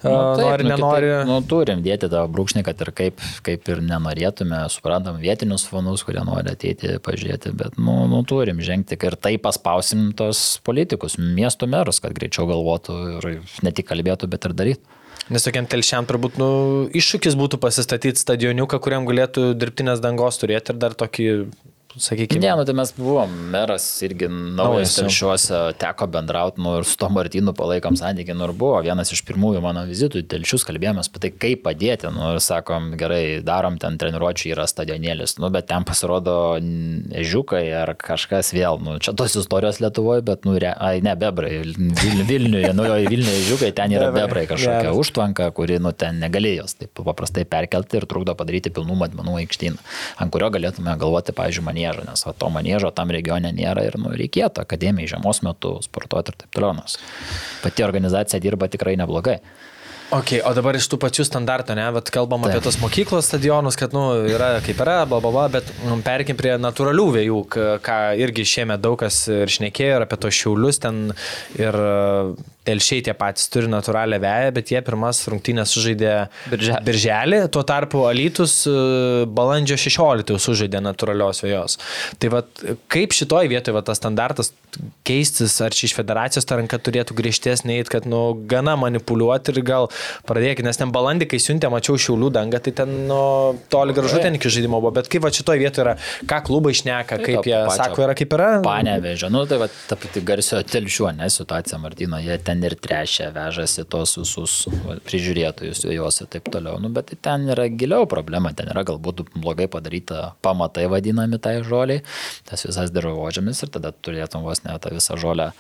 nu, taip, nori, nu, nenori. Kitaip, nu, turim dėti tą brūkšnį, kad ir kaip, kaip ir nenorėtume, suprantam vietinius fanus, kurie nori ateiti pažiūrėti, bet nu, nu, turim žengti ir taip paspausim tos politikus, miesto merus, kad greičiau galvotų ir ne tik kalbėtų, bet ir darytų. Nes tokiam telšiam turbūt nu, iššūkis būtų pasistatyti stadioniuką, kuriam galėtų dirbtinės dangos turėti ir dar tokį, sakykime. Ne, nu tai mes buvom, meras irgi Naujas telšiuose, teko bendrauti, nu ir su to Martinu palaikom santykių, nu ir buvo vienas iš pirmųjų mano vizitų į telšius, kalbėjomės apie tai, kaip padėti, nu ir sakom, gerai, darom ten treniruočių, yra stadionėlis, nu bet ten pasirodo ežiukai ar kažkas vėl, nu čia tos istorijos Lietuvoje, bet, nu, re, ai, ne, bebrai, Vil, Vilniuje, naujoji Vilniuje ežiukai, ten yra Bebrai, kažkokia geras. užtvanka, kuri, nu, ten negalėjos taip paprastai perkelti ir trukdo padaryti pilnų matmenų aikštyną, ant kurio galėtume galvoti, pavyzdžiui, manėžą, nes va, to manėžo tam regione nėra ir nu, reikėtų akademijai žiemos metu sportuoti ir taip toliau, nes pati organizacija dirba tikrai neblogai. Ok, o dabar iš tų pačių standartų, ne, bet kalbam apie Taip. tos mokyklos stadionus, kad, nu, yra kaip yra, bla, bla, bla, bet nu, perkim prie natūralių vėjų, ką irgi šiemet daug kas ir šnekėjo ir apie tos šiaulius ten ir telšiai tie patys turi natūralią veją, bet jie pirmas rungtynės sužaidė Birželį. birželį, tuo tarpu Alytus e, balandžio 16 jau sužaidė natūralios vėjos. Tai vad, kaip šitoj vietoje va, tas standartas keistis, ar čia iš federacijos ta ranka turėtų griežtesnė, eit, kad, nu, gana manipuliuoti ir gal pradėkime, nes ten balandį, kai siuntė, mačiau šiaulių dangą, tai ten, nu, toli gražu ten iki žaidimo buvo, bet kaip va šitoj vietoje yra, ką klubai šneka, kaip to jie sako, yra kaip yra. Panevežė, nu tai va, ta pati garsio telšiuo, ne situacija, Martino, jie ten ten ir trešia, vežasi tos visus prižiūrėtojus, juos ir taip toliau. Nu, bet ten yra giliau problema, ten yra galbūt blogai padaryta pamatai vadinami tai žoliai, tas visas dirbožėmis ir tada turėtum vos ne tą visą žolę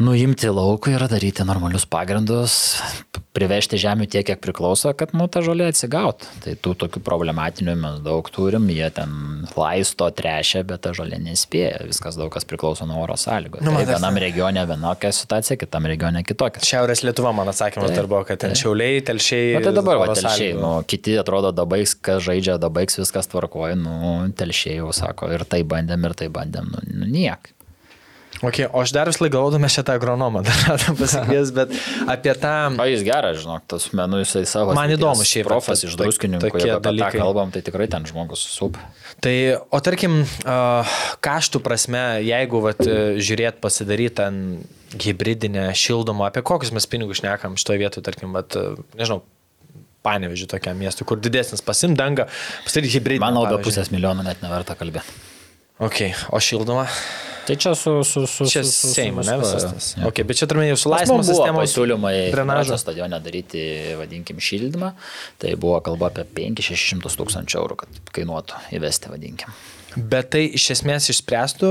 nuimti laukui ir daryti normalius pagrindus, privežti žemių tiek, kiek priklauso, kad nu, ta žolė atsigaut. Tai tų tokių problematinių mes daug turim, jie ten laisto, trešia, bet ta žolė nespėja, viskas daug kas priklauso nuo oro sąlygų. Nu, tai vienam regione vienokia situacija, kitam regione kitokia. Šiaurės Lietuva, man atsakymas Taip, dar buvo, kad ten taip. šiauliai, telšiai. Na tai dabar, va, telšiai, nu, kiti atrodo dabaigs, kas žaidžia dabaigs, viskas tvarkoja, nu, telšiai jau sako, ir tai bandėm, ir tai bandėm, nu, nu niek. Okay, o aš dar vis laik galvoju, mes šitą agronomą dar pasikvies, (laughs) bet apie tą... O jis geras, žinok, tas menų jisai savo. Man įdomu šiaip, Profas iš druskininkų, jeigu apie tą dalykai. kalbam, tai tikrai ten žmogus sup. Tai, o tarkim, kaštų prasme, jeigu vat, e, žiūrėt pasidaryti ten hybridinę šildomą, apie kokius mes pinigus šnekam šitoje vietoje, tarkim, vat, e, nežinau, panevežiu tokiam miestui, kur didesnis pasim dangą, pasidaryti hybridinę. Manau, be pusės milijono net neverta kalbėti. Ok, o šildoma? Tai čia su... su, su Čia su- su- Seimo, su ne visas tas. Jo. Ok, bet čia turime mum buvo sistemos. pasiūlymai drenažo. drenažo stadione daryti, vadinkim, šildymą. Tai buvo kalba apie 5-600 tūkstančių eurų, kad kainuotų įvesti, vadinkim. Bet tai iš esmės išspręstų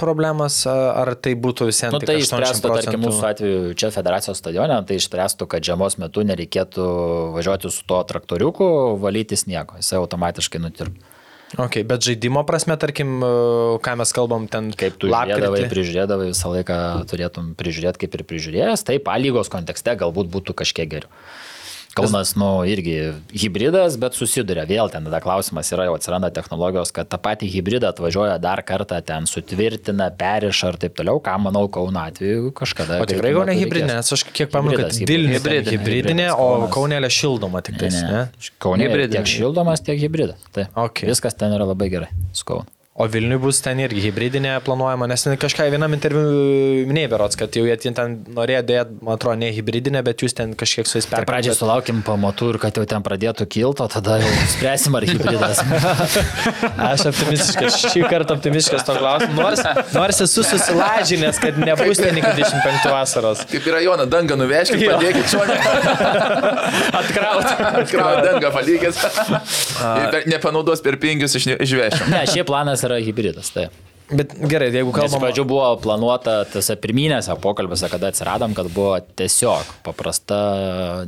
problemas, ar tai būtų visiems Nu, tai išspręstų, tarkim, mūsų atveju čia federacijos stadione, tai išspręstų, kad žiemos metu nereikėtų važiuoti su tuo traktoriuku, valyti sniego, jisai automatiškai nutirptų. Ok, bet žaidimo prasme, tarkim, e, ką mes kalbam ten Kaip tu žiūrėdavai, prižiūrėdavai, visą laiką turėtum prižiūrėti kaip ir prižiūrėjęs, taip, A lygos kontekste galbūt būtų kažkiek geriau. Kaunas, nu, irgi hybridas, bet susiduria vėl ten tada klausimas yra, jau atsiranda technologijos, kad tą patį hybridą atvažiuoja dar kartą ten sutvirtina, periša ir taip toliau, ką manau Kauno atveju kažkada. O tikrai greitu gal ne metu hybridinė, nes aš kiek pamenu, kad Vilnius hybridinė. hybridinė, o. Kaunelė šildoma tik Ne, tais, ne, ne? ne. Kaune Hibridinė. tiek šildomas, tiek hybridas. Tai Ok. viskas ten yra labai gerai su Kaunu. O Vilniui bus ten irgi hybridinė planuojama, nes kažką vienam interviu minėjai berots, kad jau jie ten- norėjo dėti, man atrodo, ne hybridinė, bet jūs ten kažkiek su jais Tai perkate. pradžiai sulaukim pamatų ir kad jau ten pradėtų kilti, o tada jau spręsim ar hybridas. (laughs) Aš optimistiškas, šį kartą optimistiškas to klausimu. Nors, nors esu susilažinęs, kad nebus ten iki 25 vasaros. Kaip yra Jona, dangą nuveškit, padėkit šonę. (laughs) Atkrauti. Atkrauti dangą, (laughs) per- Nepanaudos per pingius iš- išvešim. Ne, šiaip planas yra hybridas. Tai. Bet gerai, jeigu Nes iš pradžių buvo planuota tose pirminėse pokalbėse, kada atsiradom, kad buvo tiesiog paprasta,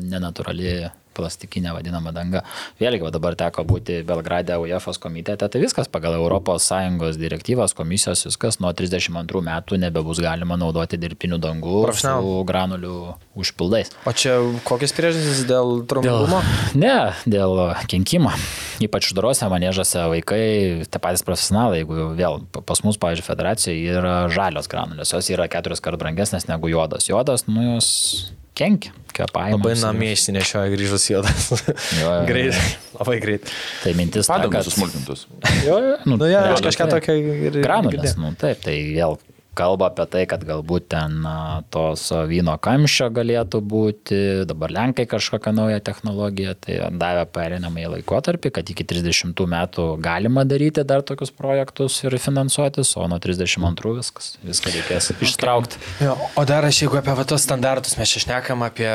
nenaturali plastikinė vadinama danga. Vėlgi, dabar teko būti Belgrade UEFA komitete, tai viskas pagal ES direktyvas, komisijos, viskas nuo 32 metų nebebus galima naudoti dirbtinių dangų Profesionalų. su granulių užpildais. O čia kokias priežastys dėl trumpumo? Ne, dėl kenkimo. Ypač uždarose manėžose vaikai, tie patys profesionalai, jeigu vėl pa- pas mus, pavyzdžiui, federacijoje yra žalios granulės, jos yra keturis kart brangesnės negu juodos. Juodos, nu jos kenkia, kvepavimą. Labai namie išsinešioja grįžus juodas. jo, jo. (laughs) greit, labai greit. Tai mintis ta, kad... susmulkintus. Jo, jo, nu, Nu, ja, aš realiai kažką taip. tokio ir... Granulės, nu taip, tai vėl kalba apie tai, kad galbūt ten tos vyno kamščio galėtų būti, dabar Lenkai kažkokią naują technologiją, tai davė perinamąjį laikotarpį, kad iki 30 metų galima daryti dar tokius projektus ir finansuotis, o nuo 32 viskas, viską reikės ištraukti. Jo, o dar aš, jeigu apie tos standartus mes čia šnekam apie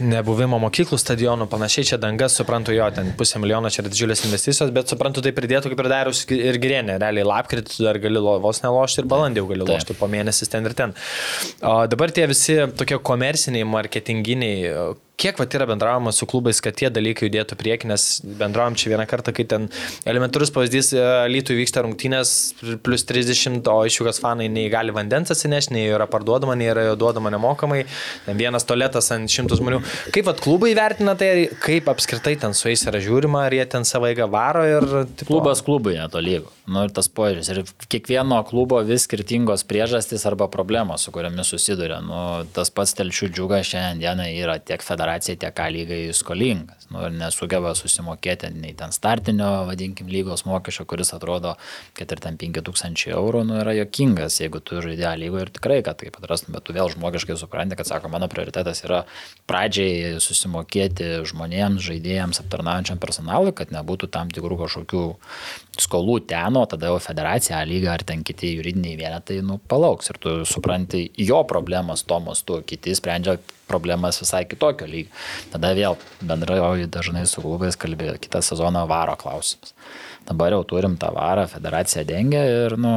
nebuvimą mokyklų stadionų, panašiai čia dangas, suprantu jo, ten pusę milijono čia yra didžiulės investicijos, bet suprantu tai pridėtų kaip ir darius ir gerienė. Realiai lapkritį dar gali vos nelošti ir balandį jau gali Taip. Lošti po mėnesis ten ir ten. O dabar tie visi tokie komerciniai, marketinginiai, kiek va yra bendraujama su klubais, kad tie dalykai judėtų prieki, nes bendraujam čia vieną kartą, kai ten elementarus pavyzdys, lytų vyksta rungtynės plus 30, o iš jų kas fanai nei gali vandens atsinešti, nei yra parduodama, nei yra jo duodama nemokamai, vienas toletas ant šimtų žmonių. Kaip vat klubai vertina tai, kaip apskritai ten su jais yra žiūrima, ar jie ten savo eigą varo ir... Tipo, Klubas klubui netolygu. Nu ir tas požiūris. Ir kiekvieno klubo vis skirtingos priežastys arba problemos, su kuriamis susiduria. Nu, tas pats telšių džiugas šiandien dienai yra tiek federacijos federacija tiek A lygai skolingas. Nu, ir nesugeba susimokėti nei ten startinio, vadinkim, lygos mokesčio, kuris atrodo, kad ir ten 5000 eurų, nu, yra jokingas, jeigu tu žaidži A lygoje ir tikrai, kad taip atrastum, bet tu vėl žmogiškai supranti, kad sako, mano prioritetas yra pradžiai susimokėti žmonėms, žaidėjams, aptarnaujančiam personalui, kad nebūtų tam tikrų kažkokių skolų ten, o tada jau federacija, A lyga ar ten kiti juridiniai vienetai, nu, palauks. Ir tu supranti jo problemas, to mastu, kiti sprendžia problemas visai kitokio lygio. Tada vėl bendrauju dažnai su klubais, kalbėjau, kitą sezoną varo klausimas. Dabar jau turim tą varą, federacija dengia ir, nu,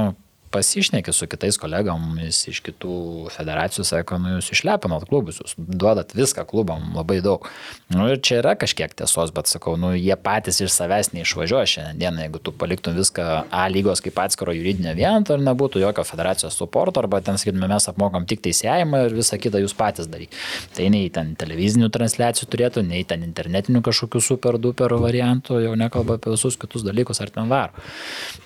pasišneki su kitais kolegomis iš kitų federacijų, sako, nu jūs išlepinot klubus, jūs duodat viską klubam labai daug. Nu ir čia yra kažkiek tiesos, bet sakau, nu jie patys iš savęs neišvažiuoja šiandieną, jeigu tu paliktum viską A lygos kaip atskiro juridinio viento ir nebūtų jokio federacijos suporto, arba ten sakytume, mes apmokam tik teisėjimą ir visą kitą jūs patys darykite. Tai nei ten televizinių transliacijų turėtų, nei ten internetinių kažkokių super duper variantų, jau nekalba apie visus kitus dalykus ar ten varo.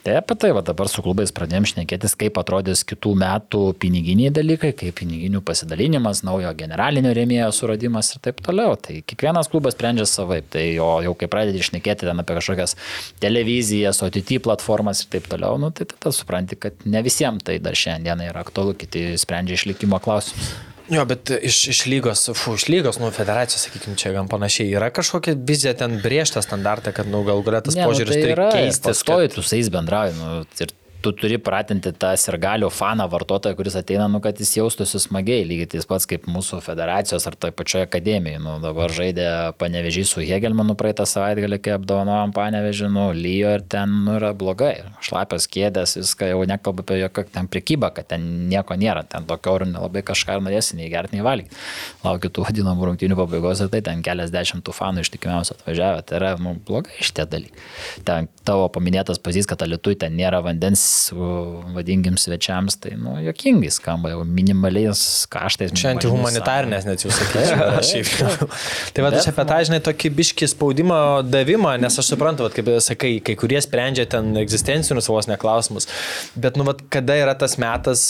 Tai apie tai va dabar su klubais pradėjom šnekėtis, kaip atrodys kitų metų piniginiai dalykai, kaip piniginių pasidalinimas, naujo generalinio rėmėjo suradimas ir taip toliau. Tai kiekvienas klubas sprendžia savaip. Tai jo, jau kai pradedi išnekėti ten apie kažkokias televizijas, OTT platformas ir taip toliau, nu, tai tada supranti, kad ne visiems tai dar šiandien yra aktualu, kiti sprendžia išlikimo klausimus. Jo, bet iš, iš lygos, fu, iš lygos, nu, federacijos, sakykime, čia gan panašiai. Yra kažkokia vizija ten briežta standartą, kad, nu, gal galėtas nu, požiūris tai turi yra, keistis. Pastoji, tu su jais bendrauji. Nu, ir tu turi pratinti tą sirgalių faną vartotoją, kuris ateina, nu, kad jis jaustųsi smagiai, lygiai tas pats kaip mūsų federacijos ar toje pačioje akademijoje. Nu, dabar žaidė panevežys su Hegelmanu praeitą savaitgalį, kai apdovanojom panevežį, nu, lyjo ir ten nu, yra blogai. Šlapios kėdės, viską jau nekalbu apie jokią ten prekybą, kad ten nieko nėra, ten tokio oro nelabai kažką norėsi nei gerti, nei valgyti. Laukiu tų vadinamų rungtynių pabaigos ir tai ten keliasdešimt tų fanų ištikimiausių atvažiavę, tai yra nu, blogai šitie dalykai. Ten tavo paminėtas pavyzdys, kad alitui ten nėra vandens vadinkim svečiams, tai nu, jokingai skamba, jau minimaliais kaštais. Čia antihumanitarinės net jūs sakysite. (laughs) šiaip. tai va, aš apie tą, žinai, tokį biškį spaudimą davimą, nes aš suprantu, vat, kaip sakai, kai kurie sprendžia ten egzistencinius vos neklausimus, bet, nu, vat, kada yra tas metas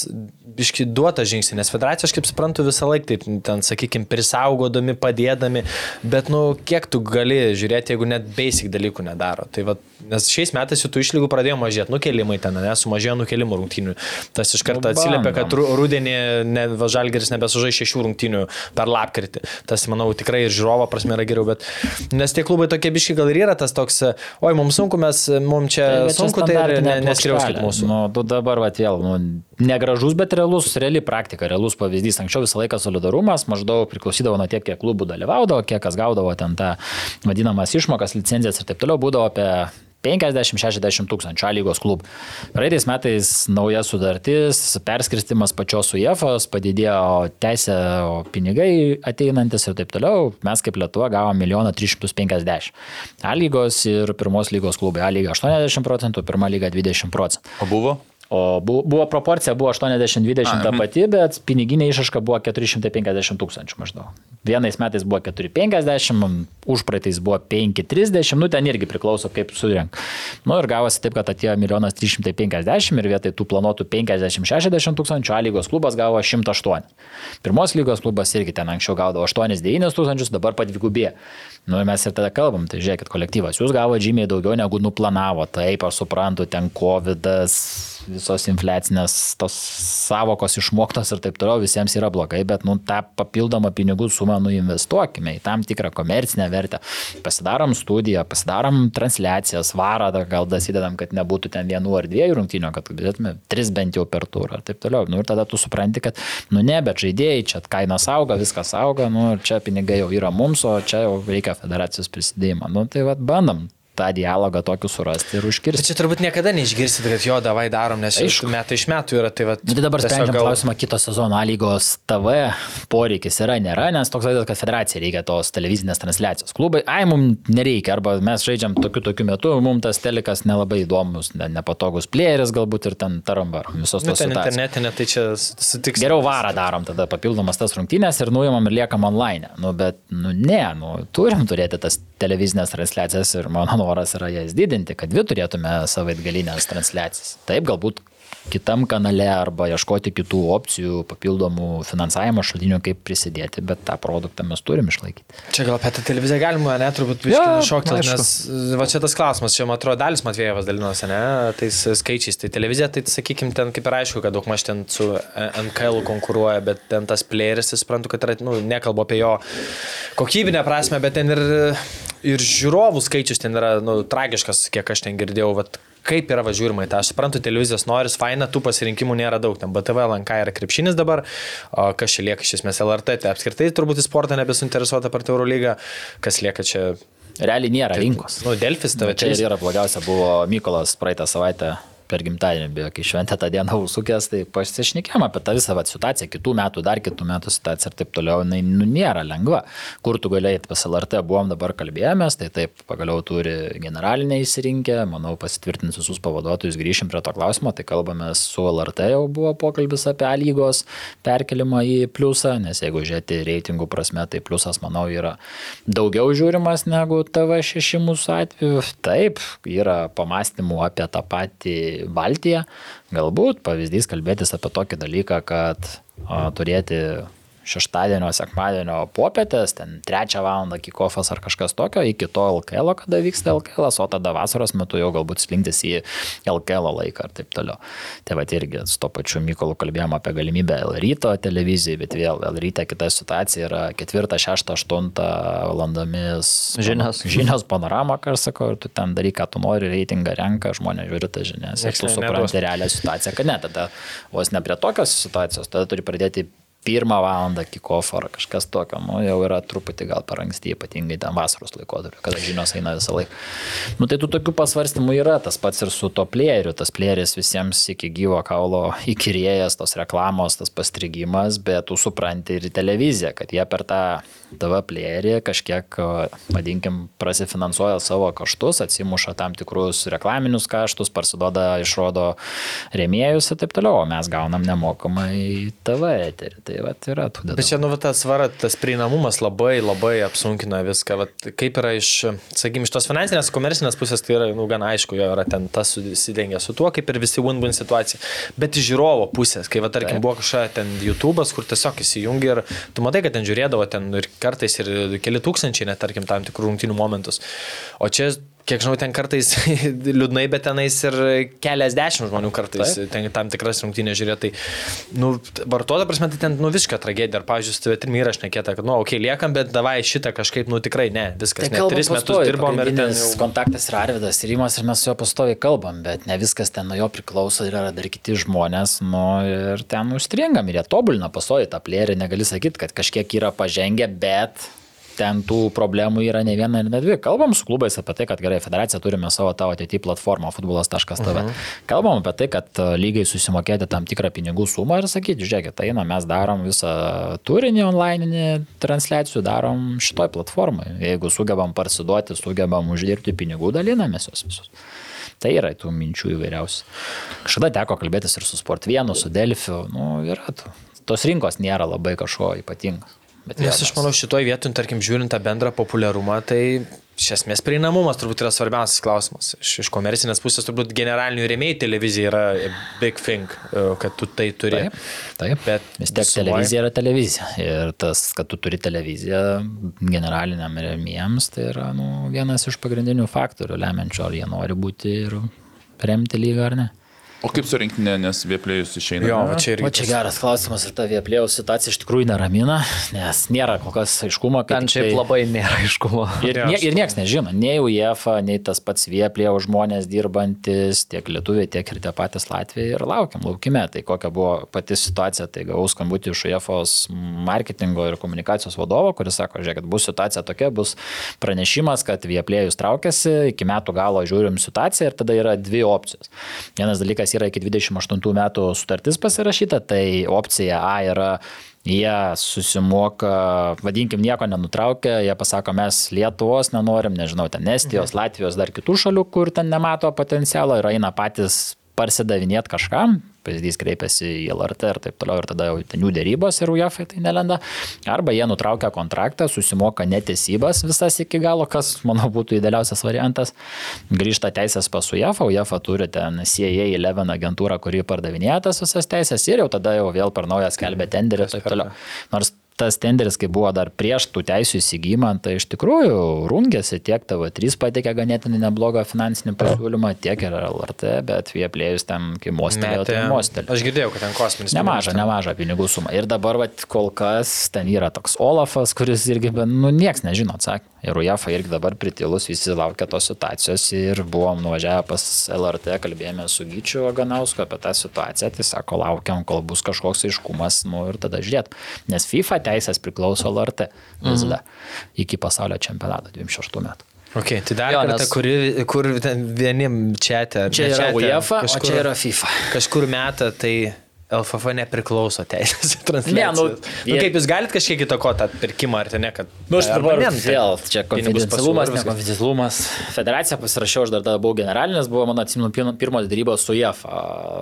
biškį duota žingsnį, nes federacija, aš kaip suprantu, visą laiką taip, ten, sakykime, prisaugodami, padėdami, bet, nu, kiek tu gali žiūrėti, jeigu net basic dalykų nedaro. Tai, va, nes šiais metais jų tų išlygų pradėjo mažėti, nukelimai ten, nesumažėjo nukelimų rungtynių. Tas iš karto Nu, atsiliepia, kad rudenį ne, va, Žalgeris nebesužai šešių rungtynių per lapkritį. Tas, manau, tikrai ir žiūrovo prasme yra geriau, bet nes tie klubai tokie biški gal ir yra tas toks, oi, mums sunku, mes, mums čia Tai, sunku, tai ir ne, neskriauskit mūsų. Nu, tu dabar, va, vėl, nu, negražus, bet realus, reali praktika, realus pavyzdys. Anksčiau visą laiką solidarumas maždaug priklausydavo nuo tiek, kiek klubų dalyvaudavo, kiek kas gaudavo ten tą vadinamas išmokas, licenzijas ir taip toliau, būdavo apie 50-60 tūkstančių A lygos klubų. Praeitais metais nauja sudartis, perskirstimas pačios UEFOS, padidėjo teisė, pinigai ateinantis ir taip toliau. Mes kaip Lietuva gavom 1 350. A lygos ir pirmos lygos klubai. A lyga 80 procentų, pirma lyga 20 procentų. O buvo? O bu- buvo proporcija, buvo 80-20 ta mhm. pati, bet piniginė išaiška buvo 450 tūkstančių maždaug. Vienais metais buvo 450, už praeitais buvo 530, nu ten irgi priklauso kaip surenk. Nu ir gavosi taip, kad atėjo 1 350 ir vietoj tų planuotų 50-60 tūkstančių, A lygos klubas gavo 108. Pirmos lygos klubas irgi ten anksčiau gaudavo 8-9 tūkstančius, dabar padvigubė. Nu ir mes ir tada kalbam, tai žiūrėkit, kolektyvas, jūs gavote žymiai daugiau negu nuplanavo, taip aš suprantu, ten COVID, visos infliacinės tos savokos išmoktos ir taip toliau, visiems yra blogai, bet nu, tą papildomą pinigų sumą nuinvestuokime į tam tikrą komercinę vertę. Pasidarom studiją, pasidarom transliacijas, varą, gal dasidedam, kad nebūtų ten vienų ar dviejų rungtynių, kad galėtume tris bent jau per turą ir taip toliau. Nu, ir tada tu supranti, kad, nu ne, bet žaidėjai, čia kainos auga, viskas auga, nu, čia pinigai jau yra mums, o čia jau reikia federacijos prisidėjimo. Nu, tai vad bandom tą dialogą tokiu surasti ir Bet užkirsti. čia turbūt niekada neišgirsit, kad jo, davai darom, nes Aišku. iš metų iš metų yra. Tai, va, Nu, tai dabar sprendžiam gal- klausimą kito sezono A lygos TV poreikis yra, nėra, nes toks vaizdas, kad federacija reikia tos televizinės transliacijos. Klubai, ai, mums nereikia, arba mes žaidžiam tokiu tokiu metu, mums tas telikas nelabai įdomus, ne, nepatogus plėris galbūt ir ten taramba, visos Nu, tos ten situacijos. internetinė, tai čia sutiks. Geriau varą darom tada papildomas tas rungtynės ir nuimam ir liekam online. Nu, bet, nu, ne, nu, turim turėti tas televizinės transliacijas ir mano noras yra jas didinti, kad dvi turėtume savaitgalinės transliacijas. Taip, galbūt kitam kanale arba ieškoti kitų opcijų, papildomų finansavimo šaltinių, kaip prisidėti, bet tą produktą mes turim išlaikyti. Čia gal apie tą televiziją galima, ne, turbūt Jo, šokti, aišku. nes va čia tas klausimas, čia man atrodo Dalis Matvėjevas dalinosi, ne, tais skaičiais, tai televizija, tai sakykime, ten kaip ir aišku, kad daug maž ten su NKL konkuruoja, bet ten tas playeris, aš suprantu, kad yra, nu, nekalbu apie jo kokybinę prasme, bet ten ir, ir žiūrovų skaičius ten yra, nu, tragiškas, kiek aš ten girdėjau, vat, kaip yra važiuojama į tą. Aš suprantu, televizijos noris, faina, tų pasirinkimų nėra daug. Ten BTV, LNK yra krepšinis dabar, o kas čia lieka iš esmės LRT, tai apskritai turbūt į sportą nebesuinteresuota per Eurolygą, kas lieka čia. Realiai nėra rinkos. Nu, Delfis tave Čia čia ir yra blogiausia, buvo Mykolas praeitą savaitę per gimtadienį, beje, kai šventė tą dieną užsukęs, tai pasišnekėjom apie tą visą vat, situaciją, kitų metų, dar kitų metų situaciją ir taip toliau, jinai nu, nėra lengva. Kur tu galėjai, pas LRT buvom dabar kalbėjomės, tai taip, pagaliau turi generalinę įsirinkę, manau, pasitvirtins visus pavaduotojus, grįšim prie to klausimo, tai kalbame su LRT, jau buvo pokalbis apie A lygos perkelimą į pliusą, nes jeigu žiūrėti reitingų prasme, tai pliusas, manau, yra daugiau žiūrimas negu TV6 mūsų atveju. Taip, yra pamastymų apie tą patį Baltiją. Galbūt pavyzdys kalbėtis apie tokį dalyką, kad a, turėti šeštadienio, sekmadienio popietės, ten trečią valandą kikofas ar kažkas tokio, iki to LKL, kada vyksta LKL, o tada vasaros metu jau galbūt slinktis į LKL laiką ir taip toliau. Tai va irgi su to pačiu Mykolu kalbėjom apie galimybę L ryto televizijai, bet vėl L ryte kita situacija yra 4, 6, 8 valandomis. Žinios. Žinios panorama, ką aš sakau, ir tu ten daryk, ką tu nori, reitingą renka, žmonės žiūri tą žinias. Ir tu supranti realią situaciją, kad ne, tada vos ne prie tokios situacijos, tada turi pradėti pirmą valandą kickoff ar kažkas tokio, nu, jau yra truputį gal per anksti, ypatingai ten vasaros laikotarpiu, kada žinios eina visą laiką. Nu, tai tų tokių pasvarstymų yra, tas pats ir su to plėriu, tas plėris visiems iki gyvo kaulo įkyrėjas, tos reklamos, tas pastrigimas, bet tu supranti ir televiziją, kad jie per tą TV plėrį kažkiek, vadinkim, prasifinansuoja savo kaštus, atsimuša tam tikrus reklaminius kaštus, parsiduoda, išrodo rėmėjus ir taip toliau, o mes gaunam nemokamai TV eterį. Tai va, yra tų Bet čia, nu, va, tas svara, tas prieinamumas labai, labai apsunkina viską. Vat, kaip yra iš, sakykime, iš tos finansinės, komercinės pusės, tai yra, nu, gan aišku, jo yra ten tas susidengia su tuo, kaip ir visi win-win situacija. Bet iš žiūrovo pusės, kai, va, tarkim, Taip. buvo kažkokia ten YouTube'as, kur tiesiog įsijungi ir tu matai, kad ten žiūrėdavo ten ir kartais ir keli tūkstančiai, net, tarkim, tam tikrų rungtinių momentus. O čia Kiek žinau, ten kartais (laughs) liūdnai, bet tenais ir keliasdešimt žmonių kartais Taip. ten tam tikras rungtynės žiūrė. Tai, nu, vartotojo prasme, tai ten, nu, visiška tragedija. Ar, pavyzdžiui, su tavimi yra šnekėta, kad, nu, okei, okay, liekam, bet davai šitą kažkaip, nu, tikrai ne, viskas. Tai ne, tris metus dirbom ir ten jau... kontaktas yra Arvidas ir Rimas ir mes su juo pastoviai kalbam, bet ne viskas ten nuo jo priklauso, yra dar kiti žmonės, nu ir ten užstringam ir jie tobulina pastoviai tą plėrį, negali sakyti, kad kažkiek yra pažengę, bet ten tų problemų yra ne viena ir ne dvi. Kalbam su klubais apie tai, kad gerai, federacija turime savo tavo ateityje platformą futbolas.tv. -huh. Kalbam apie tai, kad e, lygiai susimokėti tam tikrą pinigų sumą ir sakyti, žiūrėkit, tai na, mes darom visą turinį online transliacijų, darom šitoj platformai. Jeigu sugebam parsiduoti, sugebam uždirbti pinigų, dalinamės jos visus. Tai yra tų minčių įvairiausių. Kažkada teko kalbėtis ir su Sport1, su Delfiu, nu, yra tų. Tos rinkos nėra labai kažko ypatingo. Bet Nes aš manau, šitoj vietoj, tarkim, žiūrint tą bendrą populiarumą, tai iš esmės prieinamumas turbūt yra svarbiausias klausimas. Iš, iš komercinės pusės turbūt generalinių rėmėjų televizija yra big thing, kad tu tai turi. Taip, taip. Bet Vis tiek visumoj- televizija yra televizija. Ir tas, kad tu turi televiziją generaliniam rėmėjams, tai yra nu, vienas iš pagrindinių faktorių lemiančių, ar jie nori būti ir remti lygą ar ne. O kaip su rinktinė, nes vieplėjus išeina? Jo, va čia irgi. O čia geras klausimas ir ta vieplėjų situacija iš tikrųjų neramina, nes nėra kol kas aiškumo, kad Ten šiaip labai nėra aiškumo. Ir, nie, ir niekas nežino, nei UEFA, nei tas pats Vieplėjo žmonės dirbantis, tiek lietuviai, tiek ir tie patys Latvijai. Ir laukiam, laukime. Tai kokia buvo pati situacija, tai gavau skambutį iš UEFOS marketingo ir komunikacijos vadovo, kuris sako, žiūrėkit, bus situacija tokia, bus pranešimas, kad Vieplėjus traukiasi, iki metų galo žiūrim situaciją ir tada yra dvi opcijos. Vienas dalykas yra iki 28 metų sutartis pasirašyta, tai opcija A yra Jie susimoka, vadinkim, nieko nenutraukia, jie pasako, mes Lietuvos nenorim, nežinau, ten Estijos, Latvijos, dar kitų šalių, kur ten nemato potencialo ir eina patys parsidavinėti kažkam, pavyzdys kreipiasi į LRT ir taip toliau ir tada jau ten jų dėrybos ir UEFA tai nelenda. Arba jie nutraukia kontraktą, susimoka netesybas visas iki galo, kas, manau, būtų idealiausias variantas. Grįžta teisės pas UEFA, UEFA turi ten CIA 11 agentūrą, kuri pardavinėja tas visas teisės ir jau tada jau vėl per naują skelbia tenderį ir taip toliau. Nors tas tenderis, kai buvo dar prieš tų teisų įsigymą, tai iš tikrųjų rungėsi tiek TV3 patikė ganėtinai neblogą finansinį pasiūlymą, tiek ir LRT, bet jie plėjus ten, kai mostelėjo, tai mostelėjo. Aš girdėjau, kad ten kosminis. Nemažą, nemažą pinigų sumą. Ir dabar, vat, kol kas, ten yra toks Olafas, kuris irgi, nu, nieks nežino atsakymą. Ir UEFA irgi dabar pritilus, visi laukia tos situacijos ir buvom nuvažiavę pas LRT, kalbėjome su Gyčiu Aganausku apie tą situaciją, tai sako, laukiam, kol bus kažkoks aiškumas, nu ir tada žiūrėt. Nes FIFA teisės priklauso LRT vis dar mhm. iki pasaulio čempionato 26 metų. Ok, tai dar jo, kartą, nes... kuri, kur vienim čia te. Čia yra UEFA, kažkur, o čia yra FIFA. Kažkur metą tai LFF nepriklauso teisės transliacijos. (laughs) Ne, nu, jie... nu, kaip jūs galite kažkiek įtakoti tą pirkimą, ar tai ne, kad... Nu, aš dabar ne, vėl, čia konfidencialumas, nekonfidencialumas. Federacija pasirašiau, aš dar tada buvau generalinis, buvo mano atsiminu pirmos dėrybos su JAF.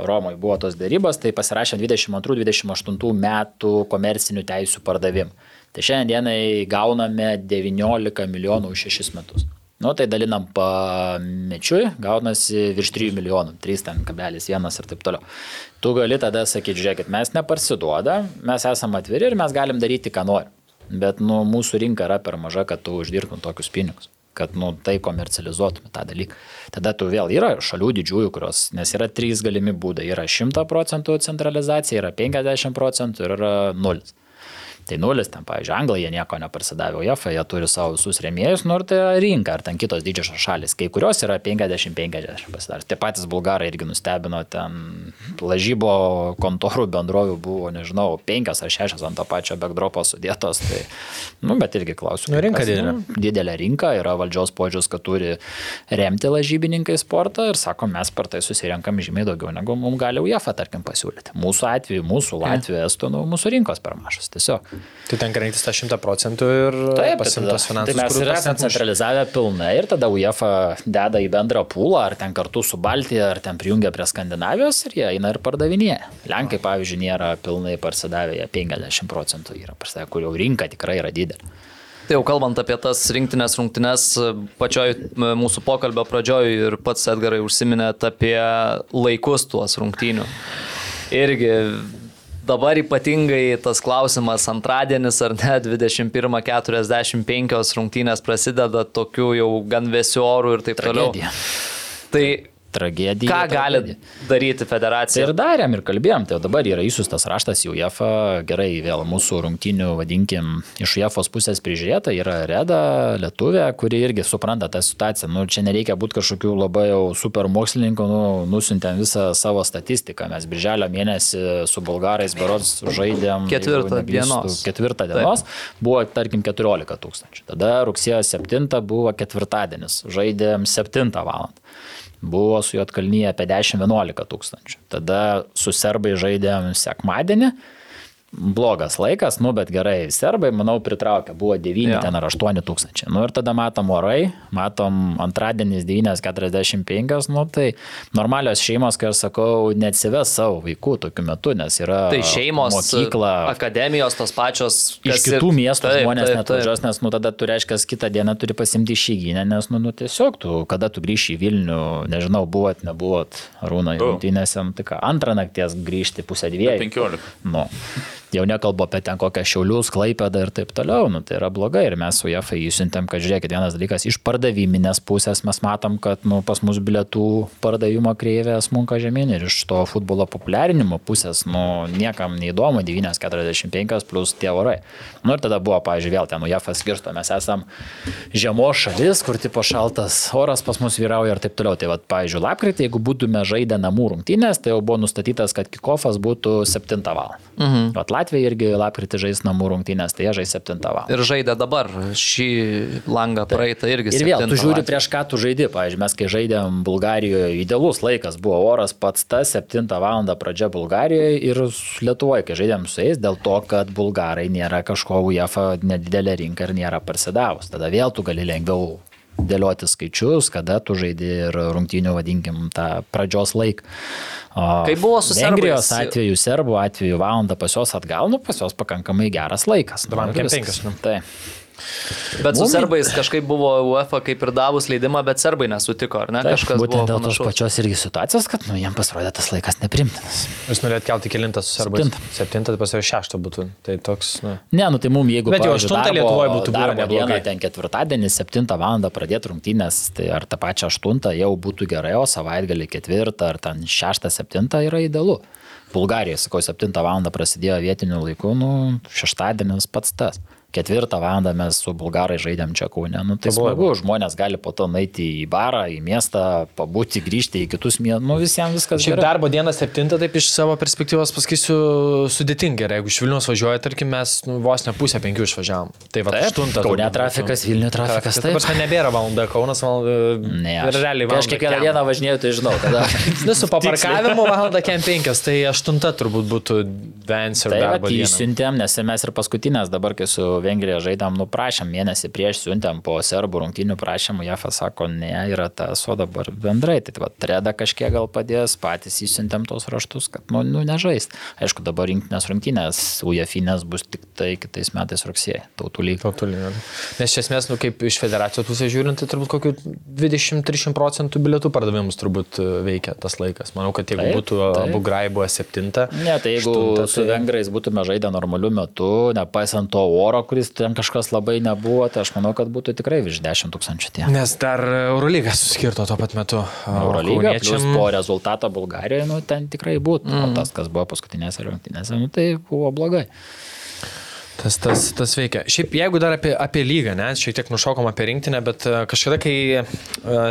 Romoje buvo tos dėrybos, tai pasirašė 22-28 metų komercinių teisų pardavim. Tai šiandienai gauname 19 milijonų už 6 metus. Nu, tai dalinam pamečiui, gaunasi virš 3 milijonų, 3,1 ir taip toliau. Tu gali tada sakyti, žiūrėkit, mes neparsiduoda, mes esame atviri ir mes galim daryti, ką norim. Bet nu, mūsų rinka yra per maža, kad tu uždirbtum tokius pinigus kad nu, tai komercializuotume tą dalyką. Tada tu vėl yra šalių didžiųjų, kurios, nes yra trys galimi būdai. Yra 100 procentų centralizacija, yra 50 procentų ir yra 0. Tai nulis, ten, pavyzdžiui, Anglija jie nieko neparsidavė, UEFA jie turi savo visus rėmėjus, nors tai rinka, ar ten kitos didžiosios šalis, kai kurios yra 50-50 pasidarę. Tie patys bulgarai irgi nustebino, ten lažybo kontorų bendrovių buvo, nežinau, penkios ar šešios ant to pačio backdropo sudėtos. Tai, nu, bet irgi klausiu. Nu, rinka kas, didelė. Nu, didelė rinka, yra valdžios požiūris, kad turi remti lažybininkai sportą ir sako, mes per tai susirenkam žymiai daugiau, negu mums gali UEFA, tarkim, pasiūlyti. Mūsų atveju, mūsų Latvijos, Estų, nu, mūsų rinkos per mažas. Tiesiog. Tai tenka rinktis tą 100 procentų ir pasimtos finansus. Tai mes ir esame centralizavę pilnai ir tada UEFA deda į bendrą pūlą, ar ten kartu su Baltija, ar ten prijungia prie Skandinavijos ir jie eina ir pardavinėja. Lenkai, pavyzdžiui, nėra pilnai parsidavę, jie 50 procentų yra parsidavę, kur jau rinka tikrai yra didelė. Tai jau kalbant apie tas rinktinės rungtynes, pačioj mūsų pokalbio pradžioj ir pats Edgarai užsiminėt apie laikus tuos rungtynių. Irgi dabar ypatingai tas klausimas antradienis ar ne 21.45 rungtynės prasideda tokiu jau gan vėsiu oru ir taip Tragedija. toliau. Tai tragedija. Ką gali daryti federacija? Ir darėm ir kalbėjom, tai dabar yra įsiustas raštas į UEFA, gerai vėl mūsų rungtinių, vadinkim, iš UEFOS pusės prižiūrėta, yra Reda, Lietuvė, kuri irgi supranta tą situaciją. Nu, čia nereikia būti kažkokiu labai jau super mokslininku, nu, nusintėm visą savo statistiką. Mes birželio mėnesį su bulgarais berods žaidėm. Ketvirtą dienos. Ketvirtą dienos Taip. buvo, tarkim, 14 tūkstančių. Tada rugsėjo 7 buvo ketvirtadienis, žaidėm 7 val buvo su Jotkalnyje apie 10-11 tūkstančių. Tada su serbai žaidėm sekmadienį, blogas laikas, nu bet gerai, serbai, manau, pritraukė, buvo 9 ja. ten ar 8 tūkstančiai. Nu ir tada matom orai, matom antradienis 9.45, nu tai normalios šeimos, kai aš sakau, neatsives savo vaikų tokiu metu, nes yra tai šeimos, mokykla, akademijos tos pačios. Iš kitų ir... miestų taip, žmonės net važiuos, nes nu tada tu reiškia, kitą dieną turi pasimti išėginę, nes nu, nu tiesiog tu, kada tu grįši į Vilnių, nežinau, buvot, nebuvot, Rūna, jungtinėse, nu, tai ką, antrą nakties grįžti pusę dviejų. 15. Nu. Jau nekalbu apie ten kokią šiaulius, klaipėdą ir taip toliau, nu, tai yra blogai ir mes su JAF įsiuntėm, kad žiūrėkit, vienas dalykas, iš pardaviminės pusės mes matom, kad nu, pas mus bilietų pardavimo kreivė smunka žemyn ir iš to futbolo populiarinimo pusės, nu, niekam neįdomu, 9,45 plus tie orai. Nu ir tada buvo, pavyzdžiui, vėl ten UJAF skirsto, mes esam žiemos šalis, kur tipo šaltas oras pas mus vyrauja ir taip toliau. Tai vad, pavyzdžiui, lapkritį, jeigu būtume žaidę namų rungtynės, tai jau buvo nustatytas, kad kikofas būtų 7 val. Mhm. Vat, Latvija irgi lapkritį žais namų rungtynės, tai jie žais 7 val. Ir žaidė dabar šį langą praeitą irgi. Ir vėl, tu žiūri prieš ką tu žaidži, pavyzdžiui, mes kai žaidėm Bulgarijoje, idealus laikas buvo oras pats tas 7 val. pradžia Bulgarijoje ir Lietuvoje, kai žaidėm su jais, dėl to, kad bulgarai nėra kažko UEFA nedidelė rinka ir nėra parsidavus. Tada vėl tu gali lengviau dėlioti skaičius, kada tu žaidži ir rungtynių, vadinkim, tą pradžios laiką. O Kaip buvo su Vengrijos serbais? atveju, serbų atveju valandą pas juos atgal, nu pas juos pakankamai geras laikas. Dabar Nu, nu. Tai. Bet su serbais kažkaip buvo UEFA kaip ir davus leidimą, bet serbai nesutiko, ar ne? Taip, Kažkas būtent buvo dėl tos pačios irgi situacijos, kad nu, jiems pasirodė tas laikas neprimtinas. Jūs norėtumėte kelti kilintą su serbais? Septintą. Septintą, pas jau šeštą būtų. Tai toks, nu. Ne, nu tai mums jeigu... Bet jau aštuntą darbo- Lietuvoj būtų darbo neblogai. dieną, ten ketvirtadienį, 7 val. pradėti rungtynės, tai ar tą pačią 8 jau būtų gerai, o savaitgalį 4 ar ten 6-7 yra idealu. Bulgarija, sakau, 7 val. prasidėjo vietiniu laiku, nu, šeštadienis pats tas. Ketvirtą valandą mes su bulgarai žaidėm čia kaune. Nu, tai Pabuvo. smagu, žmonės gali po to nueiti į barą, į miestą, pabūti, grįžti į kitus miestus. Nu, visiems viskas Šiaip gerai. darbo diena septinta, taip iš savo perspektyvos pasakysiu, sudėtinga yra. Jeigu iš Vilnius važiuoja, tarkim, mes nu, vos ne pusę penkių išvažiavom. Tai va, Taip, aštuntą. Kaune trafikas, Vilniuje trafikas, Taip, taip. taip. nebėra valanda, Kaunas valanda. Ne, ir aš, realiai kai aš valanda kiekvieną dieną važinėjau, tai žinau, kada. (laughs) Nu, su paparkavimu valanda kem penkias, tai aštunta turbūt būtų Vens ir Tai va, darbo tai diena. siuntėm, nes mes ir paskutinės dabar, kai su Vengrija žaidėm, nu prašėm mėnesį prieš siuntėm po serbų rungtinių prašymų, JAFA sako, ne, yra tas, o dabar bendrai. Tai va, treda kažkiek gal padės, patys įsiuntėm tos raštus, kad, nu, nu nežaist. Aišku, dabar rinktinės rungtinės, UEFinės bus tik tai kitais metais rugsėjai, tautų lygiai. Tautulinė. Nes iš esmės, nu, kaip iš federacijos pusės žiūrint, tai turbūt kokiu 20-30 procentų bilietų pardavimus turbūt e, veikia tas laikas. Manau, kad jeigu Taip, būtų taip. abu grai buvo septinta. Ne, tai jeigu aštunta, su tai- vengrais būtume žaidę normaliu metu, nepaisant to oro, kuris ten kažkas labai nebuvo, tai aš manau, kad būtų tikrai virš 10 tūkstančių tie. Nes dar Eurolyga suskirto tuo pat metu. Eurolyga, kauniečiam- po rezultato Bulgarijoje, nu, ten tikrai būtų. Mm. O tas, kas buvo paskutinėse rungtynėse, nu, tai buvo blogai. Tas, tas, tas veikia. Šiaip jeigu dar apie, apie lygą, ne, šiek tiek nušokom apie rinktinę, bet e, kažkada, kai e,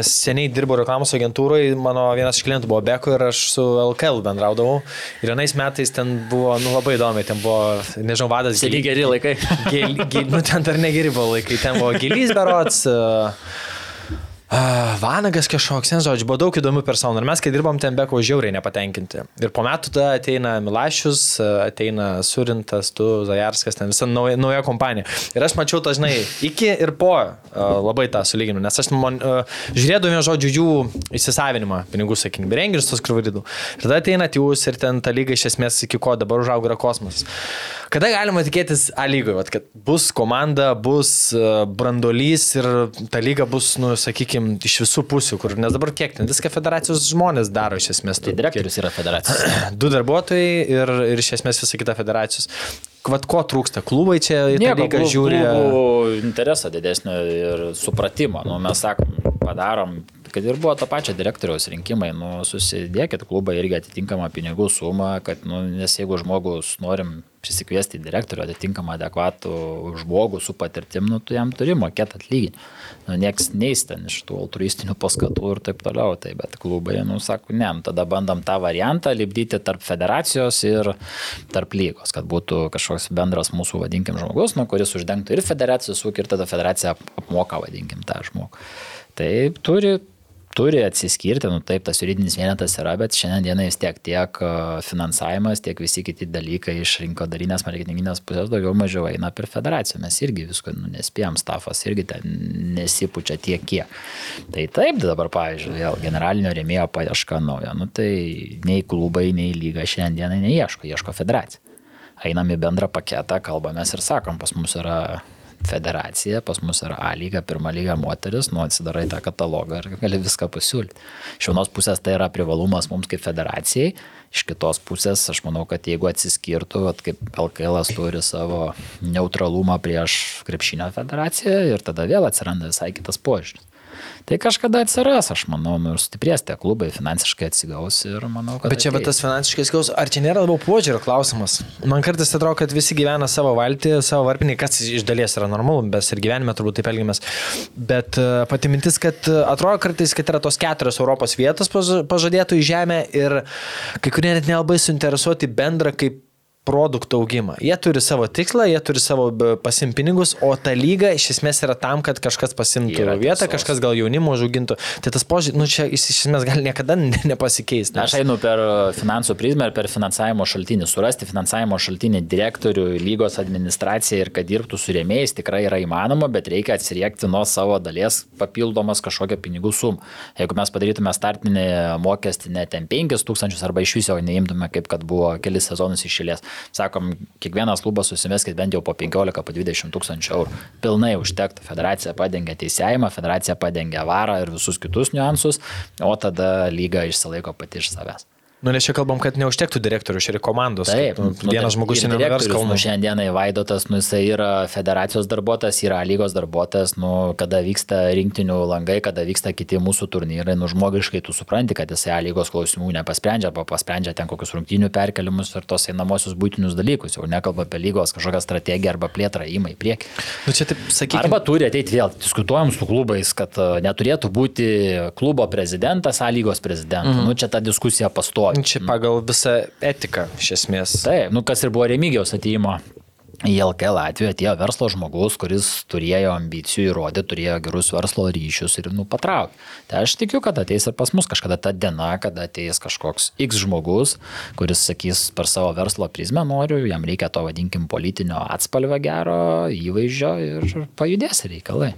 seniai dirbau reklamos agentūrai, mano vienas iš klientų buvo Beko ir aš su LKL bendraudavau. Ir vienais metais ten buvo, nu labai įdomi, ten buvo, nežinau, vadas. Seniai geri laikai. Gėl, gėl, nu ten dar negeri buvo laikai, ten buvo gilys berots. Uh, Vanagas kažkoks, ten žodžiu, buvo daug įdomių personų ir mes, kai dirbom ten beko žiauriai nepatenkinti. Ir po metų tada ateina Milašius, ateina Surintas, tu, Zajarskas, ten visa nauja, nauja kompanija. Ir aš mačiau tą, žinai, iki ir po labai tą sulyginu, nes aš man, žiūrėdavau, žodžiu, jų įsisavinimą, pinigų, sakykim, renginius tos krūvidų. Ir tada ateina jūs ir ten ta lyga iš esmės iki ko dabar užaugo yra kosmosas. Kada galima tikėtis A lygoje, kad bus komanda, bus brandolys ir ta lyga bus, nu, sakykime, iš visų pusių, kur, nes dabar kiek ten viską federacijos žmonės daro iš esmės. Tai direktorius yra federacijos. (clears throat) Du darbuotojai ir, ir iš esmės visa kita federacijos. Vat ko trūksta? Klubai čia į tą lygą žiūri. interesą didesnio ir supratimo. Nu, mes sakom, padarom, kad ir buvo to pačio direktoriaus rinkimai, nu, susidėkit klubai irgi atitinkamą pinigų sumą, kad, nu, nes jeigu žmogus norim prisikviesti direktorių atitinkamą adekvatų žmogų su patirtim, nu, tu jam turi mokėti atlyginti. Nu, nieks neįs ten iš tų altruistinių paskatų ir taip toliau, tai bet klubai, nu, sako, ne, nu, tada bandom tą variantą lipdyti tarp federacijos ir tarp lygos, kad būtų kažkoks bendras mūsų, vadinkim, žmogus, nu, kuris uždengtų ir federacijos ūkį, ir tada federacija ap- apmoka, vadinkim, tą žmogų. Taip, turi turi atsiskirti, nu taip, tas juridinis vienetas yra, bet šiandien dienai vis tiek tiek e, finansavimas, tiek visi kiti dalykai iš rinkodarinės, marketinginės pusės daugiau mažiau eina per federaciją. Mes irgi visko nu, nespėjom, stafas irgi ten nesipučia tiek kiek. Tai taip, dabar, pavyzdžiui, vėl generalinio rėmėjo paieška nauja, nu tai nei klubai, nei lyga šiandien dienai neieško, ieško federacija. Einam į bendrą paketą, kalbamės ir sakom, pas mus yra federacija, pas mus yra A lyga, pirma lyga moteris, nu atsidarai tą katalogą ir gali viską pasiūlyti. Iš vienos pusės tai yra privalumas mums kaip federacijai, iš kitos pusės aš manau, kad jeigu atsiskirtų, vat, kaip LKL turi savo neutralumą prieš krepšinio federaciją ir tada vėl atsiranda visai kitas požiūris. Tai kažkada atsiras, aš manau, nu, ir stiprės tie klubai, finansiškai atsigaus ir manau, kad... Bet čia ateis. tas finansiškai skaus, ar čia nėra labiau požiūrio klausimas? Man kartais atrodo, kad visi gyvena savo valtį, savo varpinį, kas iš dalies yra normalu, bet ir gyvenime turbūt taip elgiamės. Bet e, pati mintis, kad e, atrodo kartais, kad yra tos keturios Europos vietos paž- pažadėtų į žemę ir kai kurie net nelabai suinteresuoti bendrą kaip produktų augimą. Jie turi savo tikslą, jie turi savo b- pasiimt pinigus, o ta lyga iš esmės yra tam, kad kažkas pasimtų Yra vietą, tiesos. kažkas gal jaunimo užaugintų. Tai tas požiūris, nu čia iš iš esmės gal niekada (laughs) ne- nepasikeis. Na, Aš einu per finansų prizmę ir per finansavimo šaltinį. Surasti finansavimo šaltinį direktorių, lygos administraciją ir kad dirbtų su rėmėjais tikrai yra įmanoma, bet reikia atsiriekti nuo savo dalies papildomas kažkokią pinigų sumą. Jeigu mes padarytume startinį mokestį ne ten 5000 arba iš viso neimtume, kaip kad buvo kelis sezonus išėlės, sakom, kiekvienas klubas susimeskit bent jau po 15, po 20 tūkstančių eurų. Pilnai užtektų. Federacija padengia teisėjimą, federacija padengia varą ir visus kitus niuansus, o tada lyga išsilaiko pati iš savęs. Nu, nes čia kalbam, kad neužtektų direktorių, čia ir komandos. Taip, nu, vienas žmogus ir nenuvers direktorius, kalnų. Nu, šiandienai Vaidotas, nu, jisai yra federacijos darbuotojas, yra lygos darbuotojas, nu, kada vyksta rinktinių langai, kada vyksta kiti mūsų turnyrai, nu, žmogiškai tu supranti, kad jisai lygos klausimų nepasprendžia arba pasprendžia ten kokius rungtinių perkelimus ir tos einamosius būtinius dalykus, jau nekalba apie lygos kažkokią strategiją arba plėtrą įmai į priekį. Nu, čia taip, sakykime. Arba turi ateiti vėl, diskutuojam su klubais, kad e, neturėtų būti klubo prezidentas, A lygos prezidentas. Mm. Nu, čia ta diskusija pastovi. Čia pagal visą etiką, iš esmės. Taip, nu kas ir buvo Remigiaus ateimo. Į LKL atveju atėjo verslo žmogus, kuris turėjo ambicijų įrodė, turėjo gerus verslo ryšius ir nu patraukė. Tai aš tikiu, kad ateis ir pas mus kažkada ta diena, kada ateis kažkoks X žmogus, kuris sakys per savo verslo prizmę noriu, jam reikia to vadinkim politinio atspalvio gero įvaizdžio ir pajudės reikalai.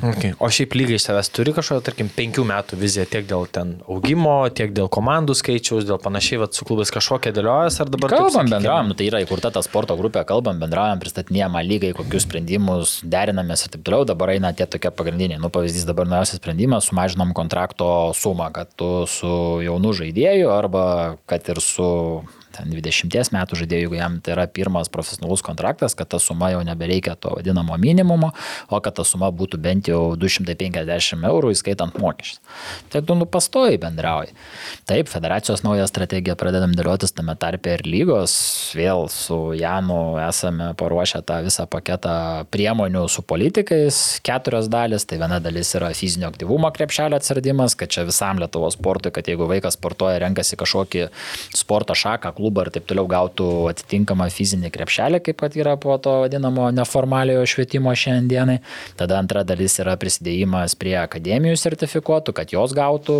Okay. O šiaip lygiai iš savęs turi kažkokią, tarkim, penkių metų viziją tiek dėl ten augimo, tiek dėl komandų skaičiaus, dėl panašiai, vad su klubais kažkokią dėliojas ar dabar... Kalbam, bendraujam, nu, tai yra įkurta ta sporto grupė, kalbam, bendraujam, pristatinėjama lygai, kokius sprendimus derinamės ir taip toliau. Dabar eina tie tokie pagrindiniai. Nu, pavyzdys dabar naujausias sprendimas, sumažinom kontrakto sumą, kad tu su jaunu žaidėju arba kad ir su ten 20 metų žaidėjų, jeigu jam tai yra pirmas profesionalus kontraktas, kad ta suma jau nebereikia to vadinamo minimumo, o kad ta suma būtų bent jau 250 eurų, įskaitant mokesčius. Tai tu nu pastoji bendrauji. Taip, federacijos naują strategiją pradedam dėliotis tame tarpe ir lygos. Vėl su Janu esame paruošę tą visą paketą priemonių su politikais, keturios dalis. Tai viena dalis yra fizinio aktyvumo krepšelio atsiradimas, kad čia visam Lietuvos sportui, kad jeigu vaikas sportuoja, renkasi kažkokį sporto šaką, klubą ir taip toliau gautų atitinkamą fizinį krepšelį, kaip kad yra po to vadinamo neformaliojo švietimo šiandienai. Tada antra dalis yra prisidėjimas prie akademijų sertifikuotų, kad jos gautų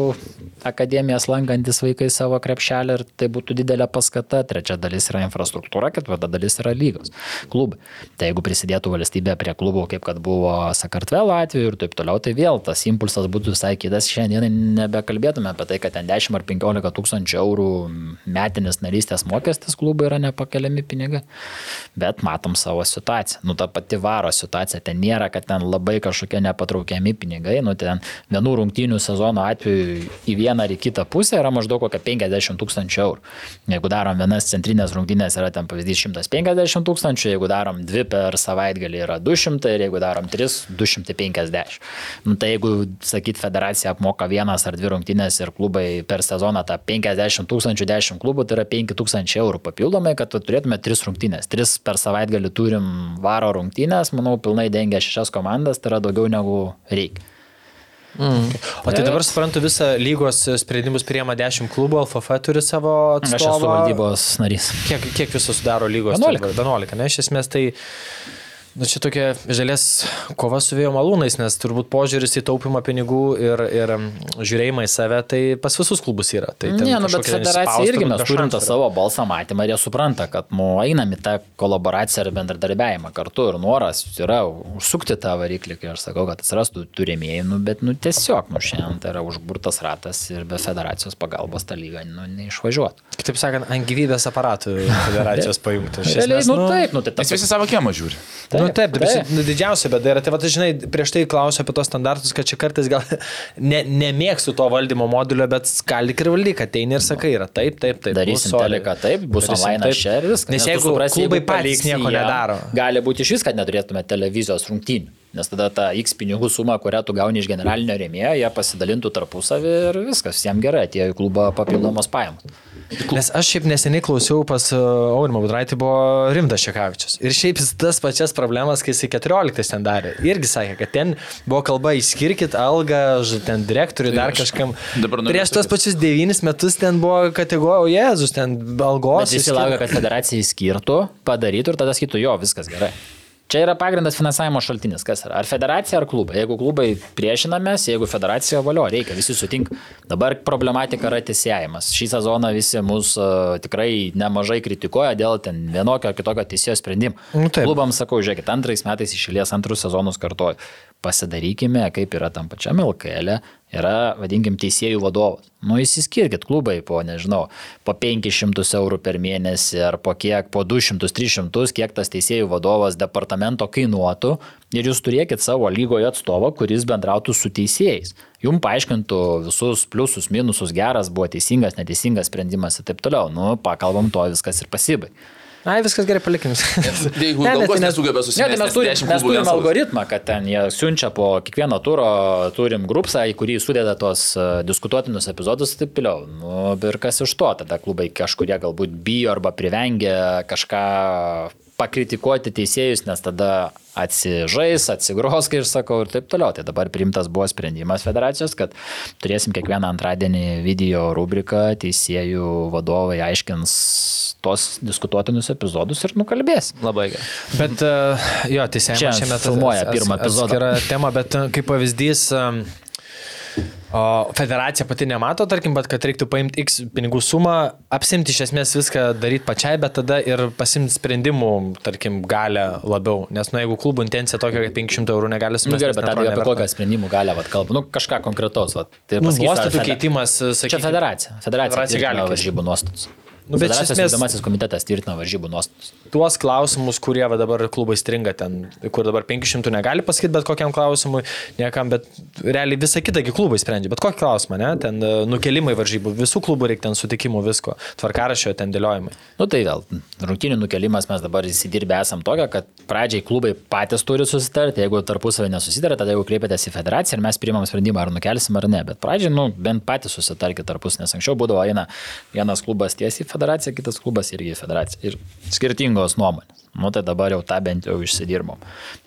akademijas lankantis vaikai savo krepšelį ir tai būtų didelė paskata. Trečia dalis yra infrastruktūra, ketvirta dalis yra lygos, klubai. Tai jeigu prisidėtų valstybė prie klubų, kaip kad buvo Sakartvelo atveju ir taip toliau, tai vėl tas impulsas būtų visai kitas. Šiandien nebekalbėtume apie tai, kad ten 10 ar 15 tūkstančių eurų metinis narystės mokestis klubai yra nepakeliami pinigai. Bet matom savo situaciją. Nu, ta pati varo situacija. Ten nėra, kad ten labai kažkokie nepatraukiami pinigai. Nu, ten vienų rungtynių sezono atveju į vieną ar į kitą pusę yra maždaug kokia 50 tūkstančių eurų. Jeigu darom vienas centrinės rungtynės, yra ten pavyzdys 150 tūkstančių, jeigu darom dvi per savaitgalį yra 200 ir jeigu darom tris 250. Nu, tai jeigu, sakyt, federacija apmoka vienas ar dvi rungtynės ir klubai per sezoną tą 50 tūkstančių 10 klubų, tai yra 5 tūkstančiai eurų papildomai, kad turėtume 3 rungtynės. 3 per savaitgalį turim varo rungtynės, manau, pilnai dengia šešias komandas, tai yra daugiau negu reikia. Mm. O tai dabar suprantu, visą lygos sprendimus priema 10 klubų, LFF turi savo atstovą. Aš esu valdybos narys. Kiek, kiek viso sudaro lygos? 11. 11, ne? Iš esmės tai... Nu, čia tokia žalės kova su vėjo malūnais, nes turbūt požiūris į taupimą pinigų ir, ir žiūrėjimą į save, tai pas visus klubus yra. Tai ten ne, nu, bet kažkokia federacija irgi mes turim tą savo balsą matymą ir jie supranta, kad nu, einam į tą kolaboraciją ir bendradarbiavimą kartu ir noras yra užsukti tą variklį, kai aš sakau, kad atsirastų turėmėjai, nu, bet nu, tiesiog nu, šiandien tai yra užburtas ratas ir be federacijos pagalbos ta lyga nu, neišvažiuotų. Kitaip sakant, ant gyvybės aparatų federacijos (laughs) pajungti. Iš Realiai, esmės, nu, taip, nu, tai Nes tas visi savo kiemą žiūri. Taip, nu, taip, taip. taip. Nu, didžiausia bėda yra, tai va, tai, žinai, prieš tai klausiau apie tos standartus, kad čia kartais gal (laughs) ne, nemėgsiu to valdymo modulio, bet skalik ir valdyk, ateini ir sakai, yra taip, taip, taip. Darysim teleką taip, bus online čia ir viskas. Nes jeigu klubai patys nieko jiem, nedaro. Gali būti iš vis, kad neturėtume televizijos rungtynių. Nes tada ta X pinigų suma, kurią tu gauni iš generalinio rėmėjo, jie pasidalintų tarpusavį ir viskas, jiems gerai, atėjo į klubą papildomos pajamos. Nes aš šiaip neseniai klausiau pas uh, Aurimą Budraitį, buvo Rimtas Šekavičius. Ir šiaip jis tas pačias problemas, kai jisai 14 ten darė. Irgi sakė, kad ten buvo kalba įskirkit algą, ten direktoriui, dar kažkam. Prieš tos pačius 9 metus ten buvo kategorija, o Jėzus, ten algos. Bet visi laukia, kad federacija įskirtų, padarytų ir tada sakytų, jo, viskas gerai. Čia yra pagrindas finansavimo šaltinis, kas yra. Ar federacija, ar klubai. Jeigu klubai priešinamės, jeigu federacija valio, reikia, visi sutinka. Dabar problematika yra teisėjimas. Šį sezoną visi mus uh, tikrai nemažai kritikuoja dėl ten vienokio ar kitokio teisėjo sprendimo. Nu, taip. Klubams sakau, žiūrėkit, antrais metais išėlės antrus sezonus kartuoju. Pasidarykime, kaip yra tam pačiam LKL, yra, vadinkim, teisėjų vadovas. Nu, įsiskirkit klubai po, nežinau, po 500 eurų per mėnesį ar po kiek, po 200-300, kiek tas teisėjų vadovas departamento kainuotų ir jūs turėkit savo lygoje atstovą, kuris bendrautų su teisėjais. Jums paaiškintų visus pliusus, minusus, geras buvo teisingas, neteisingas sprendimas ir taip toliau. Nu, pakalbam to viskas ir pasibai. Ai, viskas gerai, palikim. (laughs) Jeigu Ne, galvos tai nes- nesugeba Ne, tai mes turim, mes turim algoritmą, kad ten jie siunčia po kiekvieno turo, turim grupsą, į kurį sudeda tos e, diskutuotinus epizodus ir taip toliau. Nu, ir kas iš to, tada klubai kažkurie galbūt bijo arba privengia kažką pakritikuoti teisėjus, nes tada atsižais, atsigros, kaip ir sakau, ir taip toliau. Tai dabar priimtas buvo sprendimas federacijos, kad turėsim kiekvieną antradienį video rubriką, teisėjų vadovai aiškins tos diskutuotinus epizodus ir nukalbės. Labai gerai. Bet uh, jo, teisėjimas Čia šiame filmuoja pirmą epizodą. Yra tema, bet uh, kaip pavyzdys, um, o, federacija pati nemato, tarkim, bet kad reiktų paimti X pinigų sumą, apsimti iš esmės viską daryti pačiai, bet tada ir pasimti sprendimų, tarkim, galę labiau. Nes, na, jeigu klubų intencija tokia, kad 500 eurų negali Nu, sumesti. gerai, bet tada apie kokią sprendimų galę vat, kalbu. Nu, kažką konkretaus. Vat. Tai Nu, nuostatų keitimas, Čia sakykime. federacija. Federacija, Federacija gali varžybų nuostatus. Nu, bet esmės- vykdomasis komitetas tvirtina varžybų nuostatus. tuos klausimus, kurie va dabar klubai stringa ten, kur dabar 500 negali pasakyti bet kokiam klausimui, niekam, bet realiai visą kitągi klubai sprendžia, bet kokį klausimą, ne, ten e, nukelimai varžybų, visų klubų reikia ten sutikimų, visko, tvarkarašio ten dėliojimai. Nu tai vėl, rungtinių nukelimas mes dabar įsidirbę esam tokia, kad pradžiai klubai patys turi susitarti, jeigu tarpusavį nesusitarė, tada jau kreipiatės į federaciją ir mes priimam sprendimą, ar nukelsim ar ne. Bet pradžiai, nu, bent patys susitarkit tarpus, nes anksčiau būdavo eina vienas klubas tiesiai į federaciją, kitas klubas irgi į federaciją. Ir skirtingos nuomonės. Nu tai dabar jau tą bent jau išsidirbom.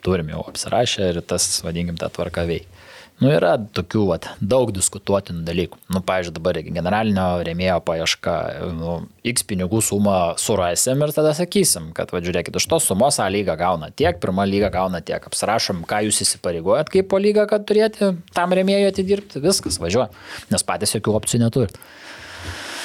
Turim jau apsirašę ir tas, vadinkim, tą tvarką veikia. Nu, yra tokių vat, daug diskutuotinų dalykų. Nu, pavyzdžiui, dabar generalinio rėmėjo paieška, nu, X pinigų sumą surasim ir tada sakysim, kad, va, žiūrėkit, iš tos sumos A lyga gauna tiek, pirma lyga gauna tiek. Apsirašom, ką jūs įsipareigojat kaip po lygą, kad turėti tam rėmėjui atidirbti, viskas važiuoja, nes patys jokių opcijų neturit.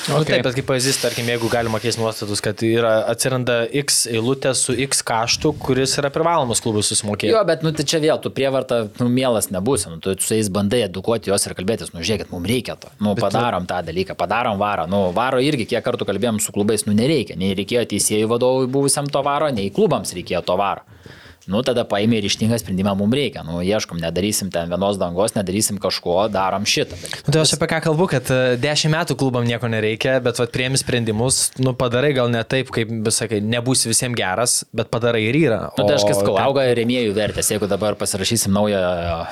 Okay. Nu, taip, bet kaip pavyzdys, tarkim, jeigu galima keisti nuostatus, kad yra, atsiranda X eilutė su X kaštų, kuris yra privalomas klubui susimokėti. Jo, bet, nu, tai čia vėl, tu prievarta, nu, mielas nebūsi, nu, tu su jais bandai edukuoti juos ir kalbėtis, nu, žiūrėkit, mums reikia to, nu, padarom tą dalyką, padarom varą, nu, varo irgi, kiek kartų kalbėjom su klubais, nu, nereikia, nei reikėjo teisėjų vadovui buvusiam to varo, nei klubams reikėjo to varo. Nu, tada paėmė ryštingą sprendimą, mums reikia, nu, ieškom, nedarysim ten vienos dangos, nedarysim kažko, darom šitą. Nu, tai aš apie ką kalbu, kad e, dešimt metų klubam nieko nereikia, bet vat, prieimi sprendimus, nu, padarai gal ne taip, kaip, sakai, nebūsi visiems geras, bet padarai ir yra. Nu, tai aš kai sakau, auga rėmėjų vertės. Jeigu dabar pasirašysim naują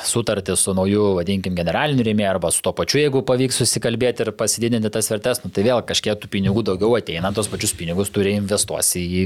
sutartį su nauju, vadinkim, generaliniu rėmėju arba su to pačiu, jeigu pavyks susikalbėti ir pasididinti tas vertės, nu, tai vėl kažkiek tų pinigų daugiau ateina, tos pačius pinigus turi investuosi į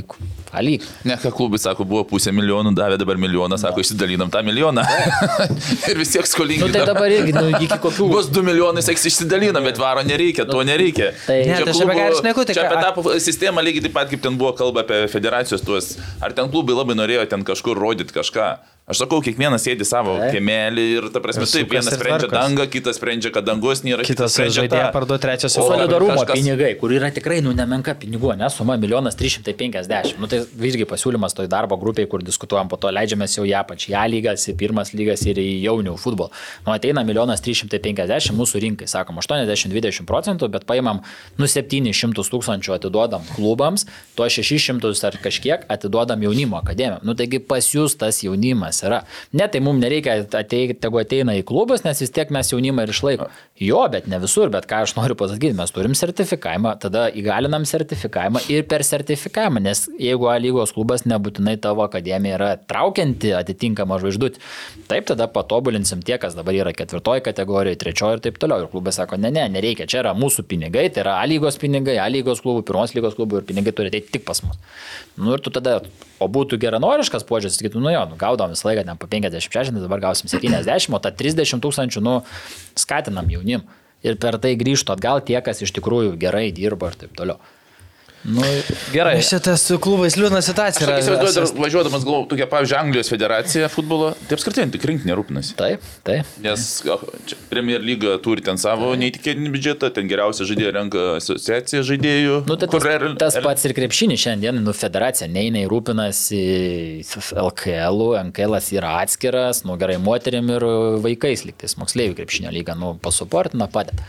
alyg. Ne, ką klubai sako, buvo pusė milijonų, davė dabar milijoną, sako, išsidalinam tą milijoną. (laughs) ir vis tiek skolingi. Nu, tai dabar irgi, nu, iki kokių... Bus 2 milijonai, seks išsidalinam, bet varo nereikia, to nereikia. Tai- Ne, Čia tai ir šneku, tai čia apie tą sistemą lygiai taip pat, kaip ten buvo kalba apie federacijos tuos, ar ten klubai labai norėjo ten kažkur rodyti kažką. Aš sakau, kiekvienas sėdi savo Taip. kiemelį ir ta prasme, Ir taip, vienas sprendžia tvarkos. dangą, kitas sprendžia, kad dangus nėra, Kitas sprendžia žaidėją tą. parduoti, trečias jau Solidarumo kažkas- pinigai, kur yra tikrai, nu, nemenka pinigų, ne, suma milijonas 350. Nu, tai irgi pasiūlymas toj darbo grupiai, kur diskutuojam, po to leidžiamės jau į apačią, į A lygas, į pirmas lygas ir į jaunių futbolą. Nu, ateina milijonas 350 mūsų rinkai, sakom, 80-20 procentų, bet paimam, nu, 700 tūkstančių atiduodam klubams, tuo 600 ar kažkiek atiduodam jaunimo akademijom. Nu, taigi pas jūs tas jaunimas yra. Ne, tai mums nereikia ateiti, tegu ateina į klubus, nes vis tiek mes jaunimą ir išlaiko. Jo, bet ne visur, bet ką aš noriu pasakyti, mes turim sertifikavimą, tada įgalinam sertifikavimą ir per sertifikavimą, nes jeigu A lygos klubas nebūtinai tavo akademija yra traukianti atitinkamą žvaigždutį, taip tada patobulinsim tie, kas dabar yra ketvirtoji kategorija, trečioji ir taip toliau. Ir klubas sako, ne, ne, nereikia, čia yra mūsų pinigai, tai yra A lygos pinigai, A lygos klubų, pirmos lygos klubų ir pinigai turi ateiti tik pas mus. Nu ir tu tada, o būtų geranoriškas požiūris, sakytų, nu jo, nu, gaudom visą laiką ten po 50-60, dabar gausim 70, o tą 30 tūkstančių, nu, skatinam jaunim. Ir per tai grįžtų atgal tie, kas iš tikrųjų gerai dirba ir taip toliau. Nu, Gerai. Šitas su klubais liūdna situacija. Aš įsivaizduoju, dar važiuodamas, galvoju, tokia, pavyzdžiui, Anglijos federacija futbolo, tai apskritai tik rinkti nerūpinasi. taip, taip. Nes čia Premier lyga turi ten savo neįtikėtinį biudžetą, ten geriausią žaidėją renka asociacija žaidėjų. Nu, tai tas, kur tas real- pats ir krepšinis šiandien, nu, federacija neina ir rūpinasi LKL, NKL yra atskiras, nu, gerai, moterim ir vaikais liktais, moksleivių krepšinio lyga, nu, pasuportina padeda.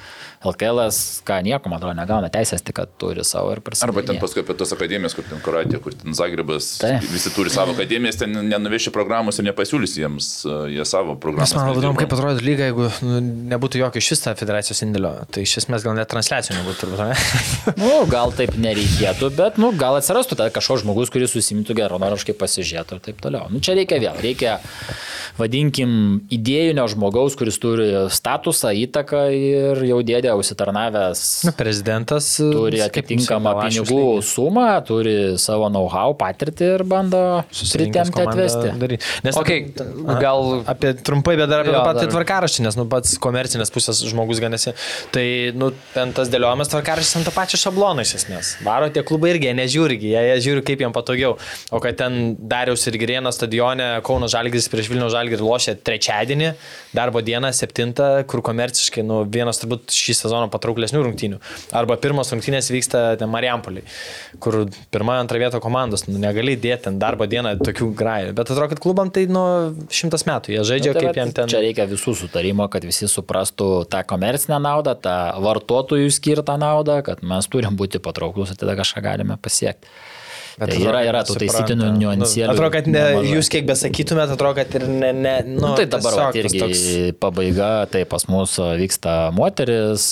LKL, ką nieko, man atrodo, negauna teisės, tik kad turi savo ir prasideda. Arba ten paskui apie tos akademijas, kur ten Kuratė, kur ten Zagrebas, Taip. visi turi savo akademijas, ten nenuveši programos ir nepasiūlys jiems, uh, jie savo programas. Mes man įdomu, kaip atrodo lyga, jeigu nu, nebūtų jokio iš vis tą federacijos indėlio. Tai iš esmės gal net transliacijų nebūtų, turbūt. Ne? (laughs) Nu, gal taip nereikėtų, bet, nu, gal atsirastų tada kažkoks žmogus, kuris susimtų geronoriškai pasižiūrėtų ir taip toliau. Nu, čia reikia vėl, reikia, vadinkim, idėjinio žmogaus, kuris turi statusą, įtaką ir jau dėdė užsitarnavęs Nu, prezidentas turi kaip atitinkamą pinigų sumą, turi savo know-how patirtį ir bando komandą atvesti. daryt. Nes Aha. gal- Apie trumpai, bet dar apie Jo, patį tvarkaraštį, nes nu, pats komercinės pusės žmogus ganėsi. Tai nu, ten tas dėliojamas tvarkaraštis ant to pačio šablono iš esmės. Varo tie klubai irgi, nežiūri, jie, jie žiūri kaip jiems patogiau. O kad ten Dariaus ir Girėno stadione Kauno Žalgris prieš Vilnių Žalgirį lošia trečiadienį, darbo dieną, septintą, kur komerciškai nu, vienas turbūt šį sezoną patrauklesnių rungtynių. Arba pirmos rungtynės vyksta ten Mariampoliai, kur pirmą, antrą vietą komandos, nu, negali dėti ten darbo dieną tokių grajų. Bet atrodo, kad klubam tai nu šimtas metų, jie žaidžia Nu, tai kaip vat jiem ten. Čia reikia visų sutarimo, kad visi suprastų tą komercinę naudą, tą vartotojų skirtą naudą, kad mes turim būti patrauklus ir tada kažką galime pasiekti. Bet Tai yra, yra tų taisytinių Nu, niuansėlių. Atrodo, kad ne, nemažai. jūs kiek besakytumėt, atrodo, kad ir ne. ne nu, Nu, tai dabar tas irgi toks- pabaiga, tai pas mus vyksta moteris,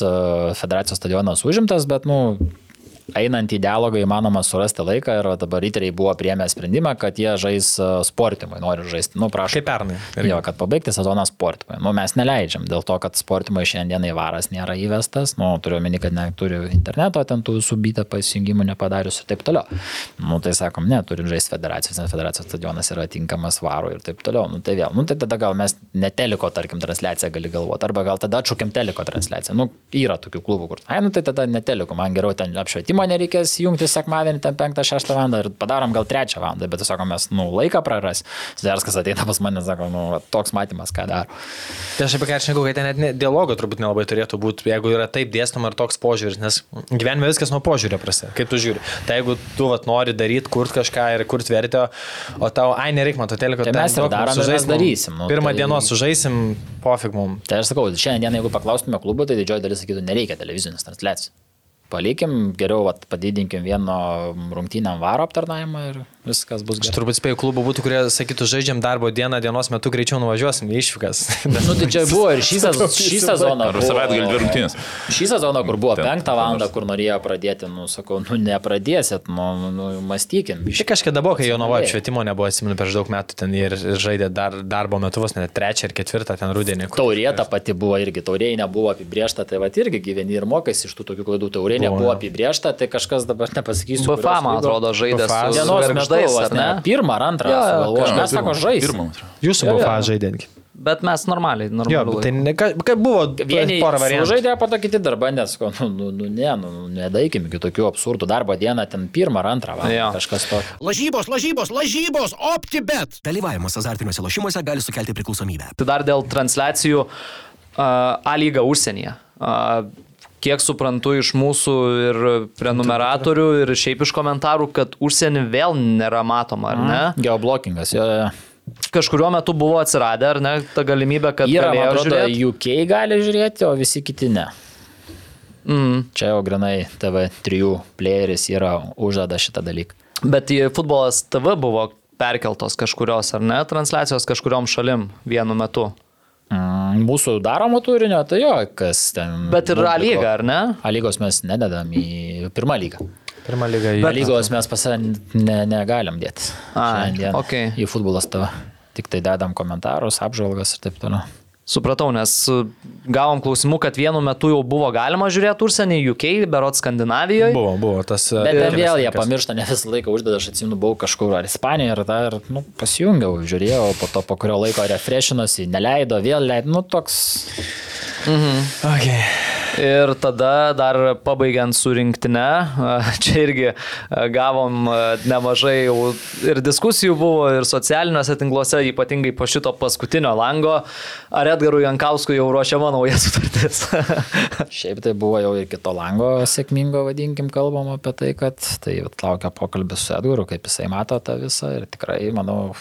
federacijos stadionas užimtas, bet, nu, einant į dialogą įmanoma surasti laiką ir dabar riteriai buvo priemę sprendimą, kad jie žais a, sportimui, nori žaisti. Nu, prašau. Kaip pernai. Jo, kad pabaigti sezoną sportimui. Nu, mes neleidžiam, dėl to, kad sportimui šiandienai varas nėra įvestas. Nu, turiu omeny, kad neturi interneto, ten tų visų bytą pasijungimų nepadarius ir taip toliau. Nu, tai sakom, ne, turim žaisti federacijos, nes federacijos stadionas yra tinkamas varų ir taip toliau. Nu, tai vėl, nu, tai tada gal mes neteliko, tarkim, transliaciją gali galvoti, arba gal tada atšaukiam teliko transliaciją. Nu, yra tokių klubų, kur, ai, nu, tai tada neteliko, man geriau ten apšvietimo nereikės jungti sekmadienį, ten 5-6 val. ir padarom gal 3 val. Bet tiesiog mes, nu, laiką praras. Zerskas ateina pas mane, sako, nu, toks matymas, ką daro. Tai aš apie ką nežinau, kad ten net ne, dialogo turbūt nelabai turėtų būti, jeigu yra taip dėstoma ir toks požiūris, nes gyvenime viskas nuo požiūrio prasideda, kaip tu žiūri. Tai jeigu tu vat, nori daryti, kurti kažką ir kurti vertę, o tau, ai, nereik man to teliko, Tai mes ir darom, ir mes darysim, nu, Pirmą tai- dienos sužaisim, pofig mum. Tai aš sakau, šiandien, jeigu paklaustume klubo, tai didžioji dalis sakytų, nereikia televizinės transliacijos. Palikim, geriau vat, padidinkim vieno rungtynėm varo aptarnavimą ir viskas bus Aš gerai. turbūt spėjau klubų būtų, kurie sakytų, žaidžiam darbo dieną, dienos metu greičiau nuvažiuosim į išvykas. (laughs) Nu, tai čia buvo ir šį, sez (laughs) šį sezoną. Ar savaitgalį dvi rungtynės. Šį sezoną, kur buvo penktą kur valandą, kur norėjo pradėti, nu, sakau, nu, nepradėsit, nu, nu mąstykim. Šiek kažkada buvo, kai jo nuo apšvietimo nebuvo, atsimenu, prieš daug metų ten ir, žaidė dar darbo metu, vos net trečią ir ketvirtą ten rudenį. kur- Taurė ta pati buvo irgi, taurė nebuvo apibriešta, tai va irgi gyveni ir mokais iš tų tokių klaidų. Taurė Buvo, nebuvo apibriešta, tai kažkas dabar nepasakysiu. BFA, man atrodo, žaidė su Dienos metu, vos ar ne? Pirmą ar antrą. Jo, jo, sugalvojom. kažkas Mes sako, atrodo. Jūsų Jo, buvo jo. fa žaidė. Bet mes normaliai, Jo, normaliai. bet tai ne, ka- kaip buvo Vieni porą variantų. žaidė, po to kiti dar bandė, sakau, nu, nu, nu ne, nu, nu, nedaikim iki tokių absurdų darbo dieną, ten pirmą ar antrą valandą Jo. kažkas tokio. Lažybos, lažybos, lažybos, OptiBet. Dalyvavimas azartiniuose lošimuose gali sukelti priklausomybę. Tai dar dėl transliacijų uh, A lyga užsienyje. Uh, kiek suprantu iš mūsų ir prenumeratorių ir šiaip iš komentarų, kad užsienį vėl nėra matoma, ar ne? Geoblokingas, jo, jo. Kažkuriuo metu buvo atsiradę, ar ne, ta galimybė, kad Yra, atrodo, žiūrėti. UK gali žiūrėti, o visi kiti ne. Mm. Čia jau grinai TV3 playeris yra užžada šitą dalyką. Bet į futbolas TV buvo perkeltos kažkurios, ar ne, transliacijos kažkuriom šalim vienu metu. Mm, Mūsų daromo turinio, tai jo, kas ten. Bet ir A lyga, ar ne? A lygos mes nededam į pirmą lygą. Pirmą lygą į... A lygos mes pas ne, negalim dėti. A, Šiandien okei. Į futbolas tavo. Tik tai dedam komentarus, apžvalgas ir taip toliau. Supratau, nes uh, gavom klausimų, kad vienu metu jau buvo galima žiūrėti užsienį, UK, berot Skandinavijoje. Buvo, buvo tas... e, Bet ten kelias vėl jie pamiršta, ne visą laiką uždeda, aš atsimenu, buvau kažkur ar Ispanijoje, ar dar, nu, pasijungiau, žiūrėjau, po to po kurio laiko refreshinosi, neleido, vėl leido, nu, toks. Okay. Ir tada dar pabaigiant su rinktinė, čia irgi gavom nemažai jau ir diskusijų buvo, ir socialiniuose tinkluose, ypatingai po šito paskutinio lango, ar Edgarui Jankauskui jau ruošiama nauja sutartis. (laughs) Šiaip tai buvo jau ir kito lango sėkmingo, vadinkim, kalbam apie tai, kad tai laukia pokalbis su Edgaru, kaip jisai mato tą visą ir tikrai, manau,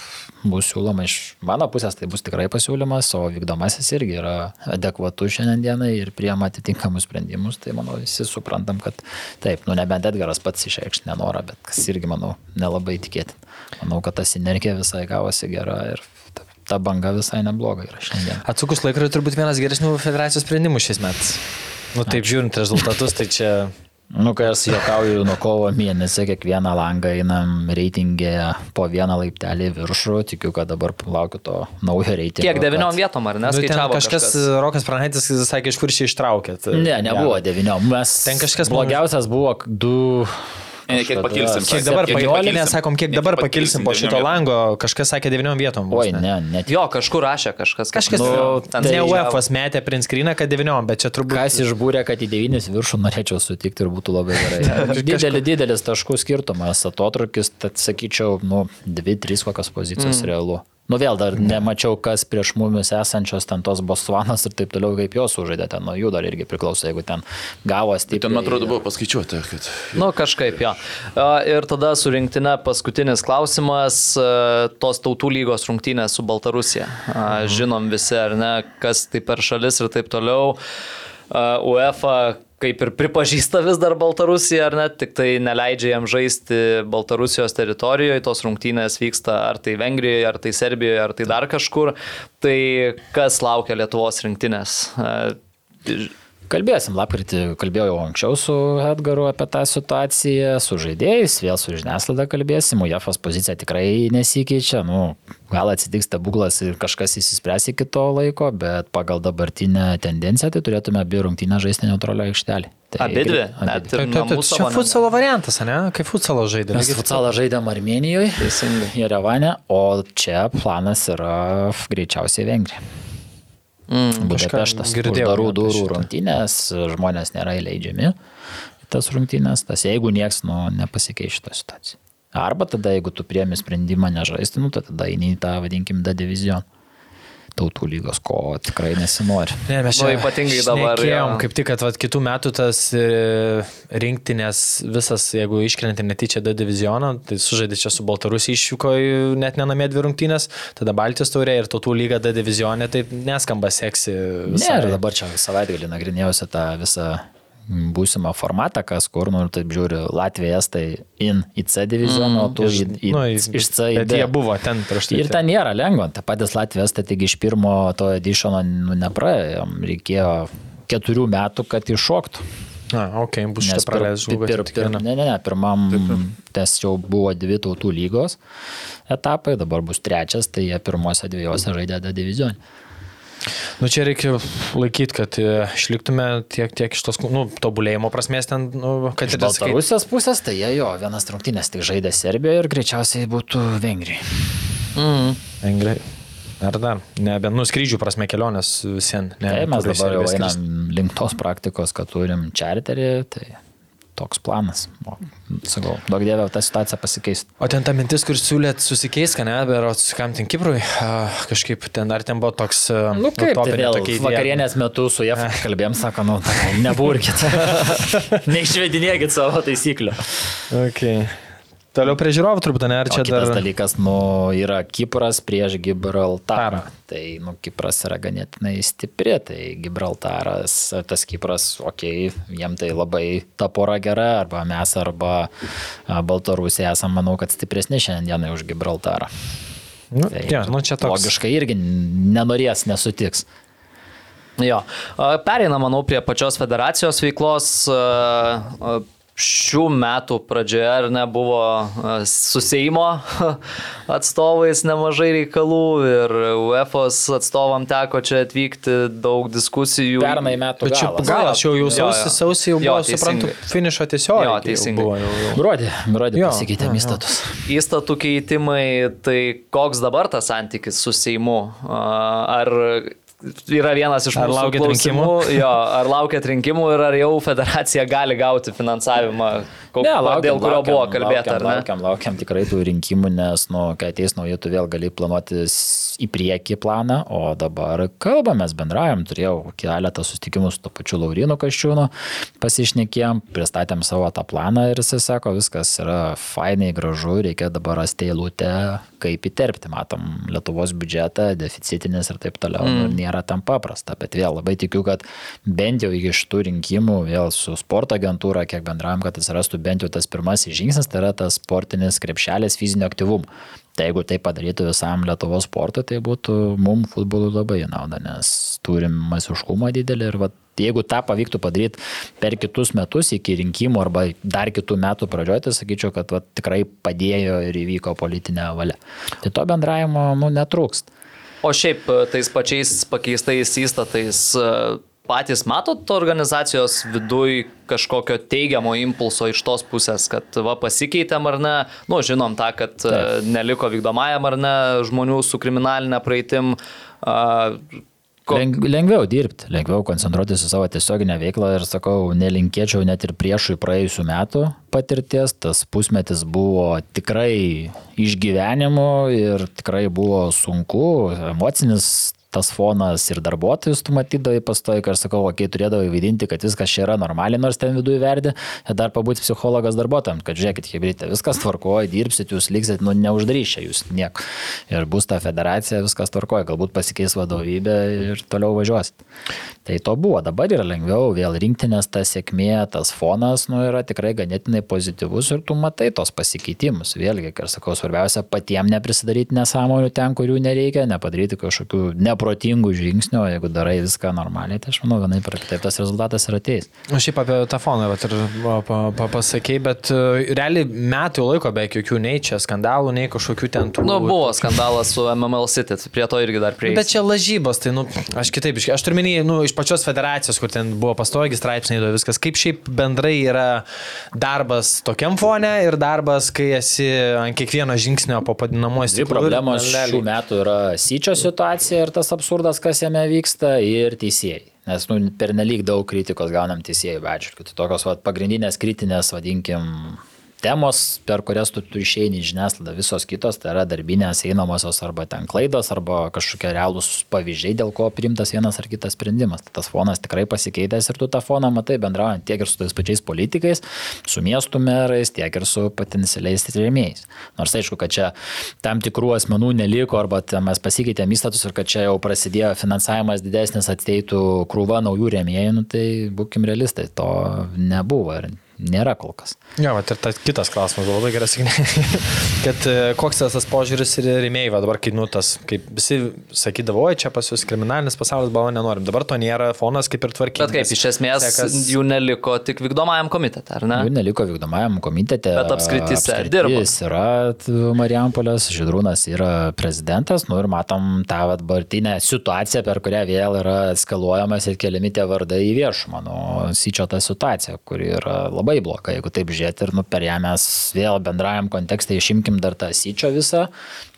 bus siūloma iš mano pusės, tai bus tikrai pasiūlymas, o vykdomasis irgi yra adekvatus šiandienai ir priema atitinkamus sprendimus, tai manau visi suprantam, kad taip, nu nebent Edgaras pats išreikš nenorą, bet kas irgi, manau, nelabai tikėtina. Manau, kad ta sinergija visai gavosi gera ir ta, ta banga visai nebloga yra šiandien. Atsukus laikrodį turbūt vienas geresnių federacijos sprendimų šiais metais. Nu taip žiūrint rezultatus, tai čia... Nu, kai aš juokauju nuo kovo mėnesio, kiekvieną langą einam reitingė po vieną laiptelį viršų, tikiu, kad dabar laukiu to naujo reitingo. Kiek devyniom kad- vietom, ar ne? Nu, kažkas, kažkas, Rokas Pranaitis sakė, iš kur šį ištraukėt. Ne, nebuvo devyniom. Mes Ten kažkas blogiausias buvo du. Ne, kiek pakilsim, Kiek dabar, ne, sakom, kiek dabar pakilsim po šito lango, kažkas sakė devyniom vietom. vos Oi, ne, net. Jo, kažkur rašė kažkas. Kažkas, nu, ten ne. UEFOS metė print screeną, kad devyniom, bet čia turbūt... Kas išbūrė, kad į devynis viršų norėčiau sutikti ir būtų labai gerai. (laughs) Didelis, didelis taškų skirtumas, atotrukis, tad sakyčiau, nu, dvi, trys kokios pozicijos mm. realu. Nu vėl dar nemačiau, kas prieš mumis esančios ten tos Bosvanas ir taip toliau, kaip jos sužaidė ten, nuo jų dar irgi priklauso, jeigu ten gavo stipriai. Ten, man atrodo, buvo paskaičiuota, kad... Nu, kažkaip jo. Ir tada su rinktinė paskutinis klausimas, tos tautų lygos rungtynės su Baltarusija. A, Žinom visi, ar ne, kas tai per šalis ir taip toliau. UEFA kaip ir pripažįsta vis dar Baltarusiją, ar ne, tik tai neleidžia jam žaisti Baltarusijos teritorijoje, tos rungtynės vyksta ar tai Vengrijoje, ar tai Serbijoje, ar tai dar kažkur. Tai kas laukia Lietuvos rinktinės? Kalbėsim, lapkritį kalbėjau jau anksčiau su Edgaru apie tą situaciją, su žaidėjais, vėl su žiniasklaida kalbėsim, UEFA's pozicija tikrai nesikeičia, nu, gal atsitiks stebuklas ir kažkas įsispręs iki to laiko, bet pagal dabartinę tendenciją tai turėtume abi rungtynę žaisti neutralioje aikštelėje. Tai Abi dvi, taip, namų taip, čia futsalo variantas, ne? Kaip futsalo žaidė. Mes futsalą žaidėm Armenijoje, Jerevane, o čia planas yra greičiausiai Vengrija. Mm. Budapeštas. Uždarų durų rungtynės, žmonės nėra įleidžiami į tas rungtynės, tas jeigu nieks nu, nepasikeis šitą situaciją. Arba tada, jeigu tu priemi sprendimą nežaisti, nu, tai tada eini į tą, vadinkim, D divizioną. Tautų lygos, ko tikrai nesinori. Ne, mes Nu, čia ypatingai dabar, šnekėjom, jo. kaip tik, kad vat, kitų metų tas e, rinktinės visas, jeigu iškrenti netyčia D divizioną, tai sužaidė čia su Baltarusija išvyko net nenamė dvi rungtynės, tada Baltijos taurė ir tautų lyga D divizionė, tai neskamba seksi. Ne, visai. ir dabar čia savaitgalį nagrinėjausi tą visą būsimą formatą, kas kur, nu, taip žiūri, Latvija, Estai in į C divizioną, o tu į, į, Nu, iš C į bet D. jie buvo ten prieš tai. Ir ten nėra lengva, ta patys Latvijas, tai taigi iš pirmo to edišono nu, nepraėjom, reikėjo keturių metų, kad iššoktų. Na, ok, bus pir- praleis žlugo. pir, tik pir, ne, ne, ne, pirmam tas jau buvo dvi tautų lygos etapai, dabar bus trečias, tai jie pirmose dviejose žaidė D divizionį. Nu, čia reikia laikyti, kad e, išliktume tiek, tiek iš tos, nu, tobulėjimo prasmės ten, nu, kad Iš ir sakai- Baltarusijos pusės, tai jie jo, vienas rungtynės tik žaidė Serbijoje ir greičiausiai būtų Vengrijoje. Mm. Vengrai. Ar dar? Ne, bet nu skrydžių prasme kelionės visien. Ne, Tai mes dabar jau einam link tos praktikos, kad turim čarterį, tai toks planas. O, sakau, daug dievė, ta situacija pasikeistų. O ten ta mintis, kur siūlėt susikeis, ką ne, berots kam ten Kiprui, kažkaip ten, ar ten buvo toks... Nu kaip, utopinė vėl tokia idėja? vakarienės metu su JAF (laughs) kalbėjom, sako, nu, neburkit. (laughs) Neišvedinėkit savo taisyklių. Okay. Toliau prie žiūrovų turbūt, ne, ar Čia čia kitas dar... dalykas, nu, yra Kipras prieš Gibraltarą. Tarą. Tai, nu, Kipras yra ganėtinai stipri, tai Gibraltaras, tas Kipras, okei, okay, jiem tai labai ta pora gera, arba mes, arba Baltarusija esame, manau, kad stipresni šiandienai už Gibraltarą. Nu, Tai ja, nu, čia toks... Logiškai irgi nenorės, nesutiks. Jo. A, Pereina, manau, prie pačios federacijos veiklos. a, a, Šių metų pradžioje ar ne buvo a, su Seimo (laughs) atstovais nemažai reikalų ir UEFOS atstovam teko čia atvykti, daug diskusijų. Pernai metų Bet čia galas. jau, jau sausį, sausį jau Jo, buvo, suprantu, finišo tiesiog. Jo, teisingai. Buvo, jau, jau. Gruodį, gruodį Jo, pasikeitėm jo, jo. įstatus. Įstatų keitimai, tai koks dabar tas santykis su Seimu? A, Ar yra vienas iš Ar mūsų laukiat klausimų? Jo, ar laukiat rinkimų ir ar jau federacija gali gauti finansavimą, kok, dėl kurio buvo kalbėta, ar ne? Laukiam, laukiam tikrai tų rinkimų, nes, nu, kai ateis nauji, tu vėl gali planuoti į priekį planą, o dabar kalbamės, bendraujam, turėjau keletą susitikimų su to pačiu Laurinu Kaščiūnu, pasišnekėjom, pristatėm savo tą planą ir jisai sako, viskas yra fainai, gražu, reikia dabar rasti eilutę, kaip įterpti, matom, Lietuvos biudžetą, deficitinis ir taip toliau, mm. nėra tam paprasta, bet vėl labai tikiu, kad bent jau iki šitų rinkimų, vėl su sporto agentūra, kiek bendravom, kad atsirastų bent jau tas pirmasis žingsnis, tai yra tas sportinis krepšelis fizinio aktyvumo. Tai jeigu tai padarytų visam Lietuvos sportui, tai būtų mum futbolui labai į naudą, nes turim masiškumą didelį ir vat, jeigu tą pavyktų padaryti per kitus metus iki rinkimų arba dar kitų metų pradžioje, tai sakyčiau, kad vat, tikrai padėjo ir įvyko politinė valia. Tai to bendravimo nu, netrūkst. O šiaip e, tais pačiais pakeistais įstatais e, patys matot organizacijos viduj kažkokio teigiamo impulso iš tos pusės, kad va pasikeitėm ar ne, nu žinom tą, kad e, neliko vykdomajam ar ne žmonių su kriminalinė praeitim. Leng, lengviau dirbti, lengviau koncentruotis į savo tiesioginę veiklą ir sakau, nelinkėčiau net ir priešui praėjusių metų patirties. Tas pusmetis buvo tikrai išgyvenimų ir tikrai buvo sunku, emocinis tas fonas ir darbuotojus tu matydavai pastoji, kai aš sakau, okei, okay, turėdavai vaidinti, kad viskas čia yra normaliai, nors ten viduje verdi, dar pabūti psichologas darbuotojams, kad žiūrėkit, hebrytė, viskas tvarkoja, dirbsit, jūs liksit, nu neuždaryšia jūs nieko. Ir bus ta federacija, viskas tvarkoja, galbūt pasikeis vadovybė ir toliau važiuosit. Tai to buvo, dabar yra lengviau, vėl rinktinės ta sėkmė, tas fonas, nu, yra tikrai ganėtinai pozityvus ir tu matai tos pasikeitimus. Vėlgi, kaip sakau, svarbiausia patiems neprisidaryti nesąmonių ten, kurių nereikia, nepadaryti kažkokių neprotingų žingsnių, jeigu darai viską normaliai, tai aš manau, vienai per kitaip tas rezultatas ir ateis. Aš šiaip apie tą foną vat, ir pa, pa, pa, pasakėjai, bet uh, realiai metų laiko beveik jokių nei čia skandalų, nei kažkokių ten tų... Nu, buvo skandalas su MML City, tai prie to irgi dar prie. Bet čia lažybos, tai, nu, aš kitaip, aš turiu minį, nu, iš pačios federacijos, kur ten buvo pastogi straipsniai, to viskas, kaip šiaip bendrai yra darbas tokiam fone ir darbas, kai esi ant kiekvieno žingsnio po padinamuoju Dvi problemos šių metų yra syčio situacija ir tas absurdas, kas jame vyksta, ir teisėjai. Nes nu, per nelik daug kritikos gaunam teisėjų atžvilgių. Tai tokios vat, pagrindinės kritinės, vadinkim, temos, per kurias tu, tu išeini į žiniasklaidą, visos kitos, tai yra darbinės einamosios arba ten klaidos, arba kažkokie realūs pavyzdžiai, dėl ko priimtas vienas ar kitas sprendimas. Tai tas fonas tikrai pasikeitęs ir tu tą foną matai bendraujant tiek ir su tais pačiais politikais, su miestų merais, tiek ir su potencialiais rėmėjais. Nors aišku, kad čia tam tikrų asmenų neliko, arba mes pasikeitėm įstatus ir kad čia jau prasidėjo finansavimas didesnis, ateitų krūva naujų rėmėjų, nu, tai būkim realistai, to nebuvo ir nėra kol kas. Jo, bet ir tas kitas klausimas buvo labai geras, (laughs) kad e, koks tas, požiūris ir rėmėjai, va dabar, kai, nu, tas, kaip visi sakydavo, čia pas jūs kriminalinis pasaulis, balo nenorim, dabar to nėra, fonas kaip ir tvarkytas. Bet kaip, iš esmės Sekas- jų neliko tik vykdomajam komitete, ar ne? Jų neliko vykdomajam komitete. Bet apskrityse dirba. Jis yra Marijampolės, Židrūnas yra prezidentas, nu ir matom tą dabartinę situaciją, per kurią vėl yra eskaluojamas ir keliami tie vardai į viešumą. Nu, Syčio ta situacija, kuri yra labai bloga, jeigu taip žiūrėti ir nu, per ją mes vėl bendrajam kontekste išimkim dar tą Syčio visą,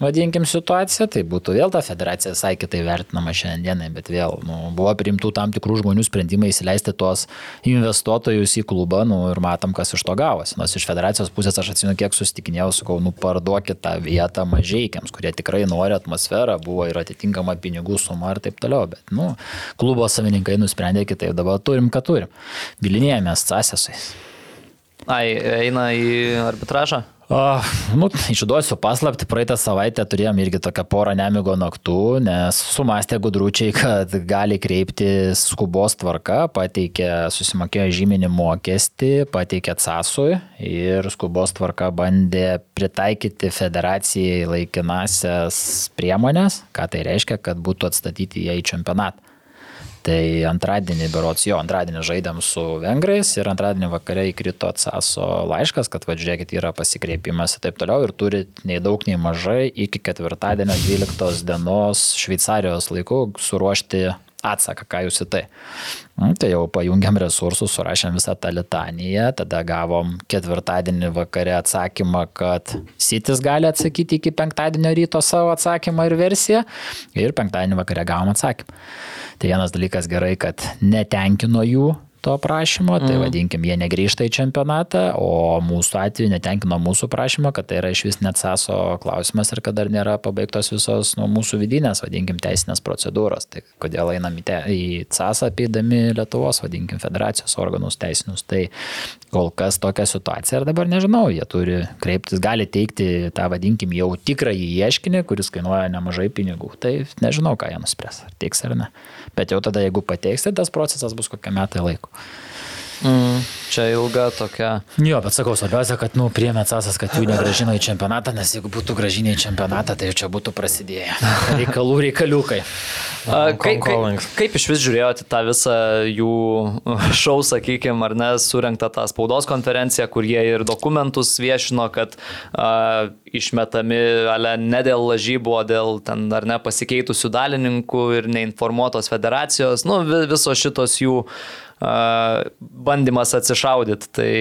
vadinkim, situaciją, tai būtų vėl ta federacija visai kitai vertinama šiandienai, bet vėl nu, buvo priimtų tam tikrų žmonių sprendimai įsileisti tuos investuotojus į klubą nu, ir matom, kas iš to gavosi. Nors iš federacijos pusės aš atsimenu, kiek susitikinėjau, sakau, nu parduokit tą vietą mažiekiams, kurie tikrai nori atmosferą, buvo ir atitinkama pinigų suma ir taip toliau, bet nu, klubo savininkai nusprendė kitaip, dabar turim, ką turim. Bilinėjomės sąsėsais. Ai, eina į arbitražą? O, nu, išduosiu paslapti, praeitą savaitę turėjom irgi tokią porą nemigo naktų, nes sumastė gudručiai, kad gali kreipti skubos tvarka, pateikė, susimokėjo žyminį mokestį, pateikė CASui ir skubos tvarka bandė pritaikyti federacijai laikinasias priemonės, ką tai reiškia, kad būtų atstatyti jie į čempionatą. Tai antradienį, berots jo, antradienį žaidėm su vengrais ir antradienį vakare įkrito atsaso laiškas, kad važiuokit yra pasikreipimas ir taip toliau ir turit nei daug, nei mažai iki ketvirtadienio 12 dienos Šveicarijos laikų suruošti atsaką, ką jūs į tai. Nu, tai jau pajungiam resursus, surašėm visą tą litaniją, tada gavom ketvirtadienį vakare atsakymą, kad Sitis gali atsakyti iki penktadienio ryto savo atsakymą ir versiją ir penktadienį vakare gavom atsakymą. Tai vienas dalykas gerai, kad netenkino jų to prašymo, tai mm. vadinkim, jie negrįžta į čempionatą, o mūsų atveju netenkino mūsų prašymo, kad tai yra iš vis net saso klausimas ir kad dar nėra pabaigtos visos nu, mūsų vidinės, vadinkim, teisinės procedūros. Tai kodėl einam į, te, į CASą apeidami Lietuvos, vadinkim, federacijos organus teisinius. Tai kol kas tokia situacija ir dabar nežinau, jie turi kreiptis, gali teikti tą, vadinkim, jau tikrąjį ieškinį, kuris kainuoja nemažai pinigų. Tai nežinau, ką jie nuspręs, ar teiks ar ne. Bet jau tada, jeigu pateiks, tai tas procesas bus kokie metai laiko. Mm, čia ilga tokia. Jo, bet sakau, svarbiausia, kad, nu, priemė atsasas, kad jų negražino į čempionatą, nes jeigu būtų gražinę į čempionatą, tai jau čia būtų prasidėję. (laughs) Reikalų reikaliukai. A, kaip, kaip, kaip iš vis žiūrėjote tą visą jų (laughs) šau, sakykime, ar ne, surinktą tą spaudos konferenciją, kur jie ir dokumentus viešino, kad a, išmetami, ale ne dėl lažybų, o dėl ten ar ne pasikeitusių dalininkų ir neinformuotos federacijos, nu, visos šitos jų bandymas atsišaudyti. Tai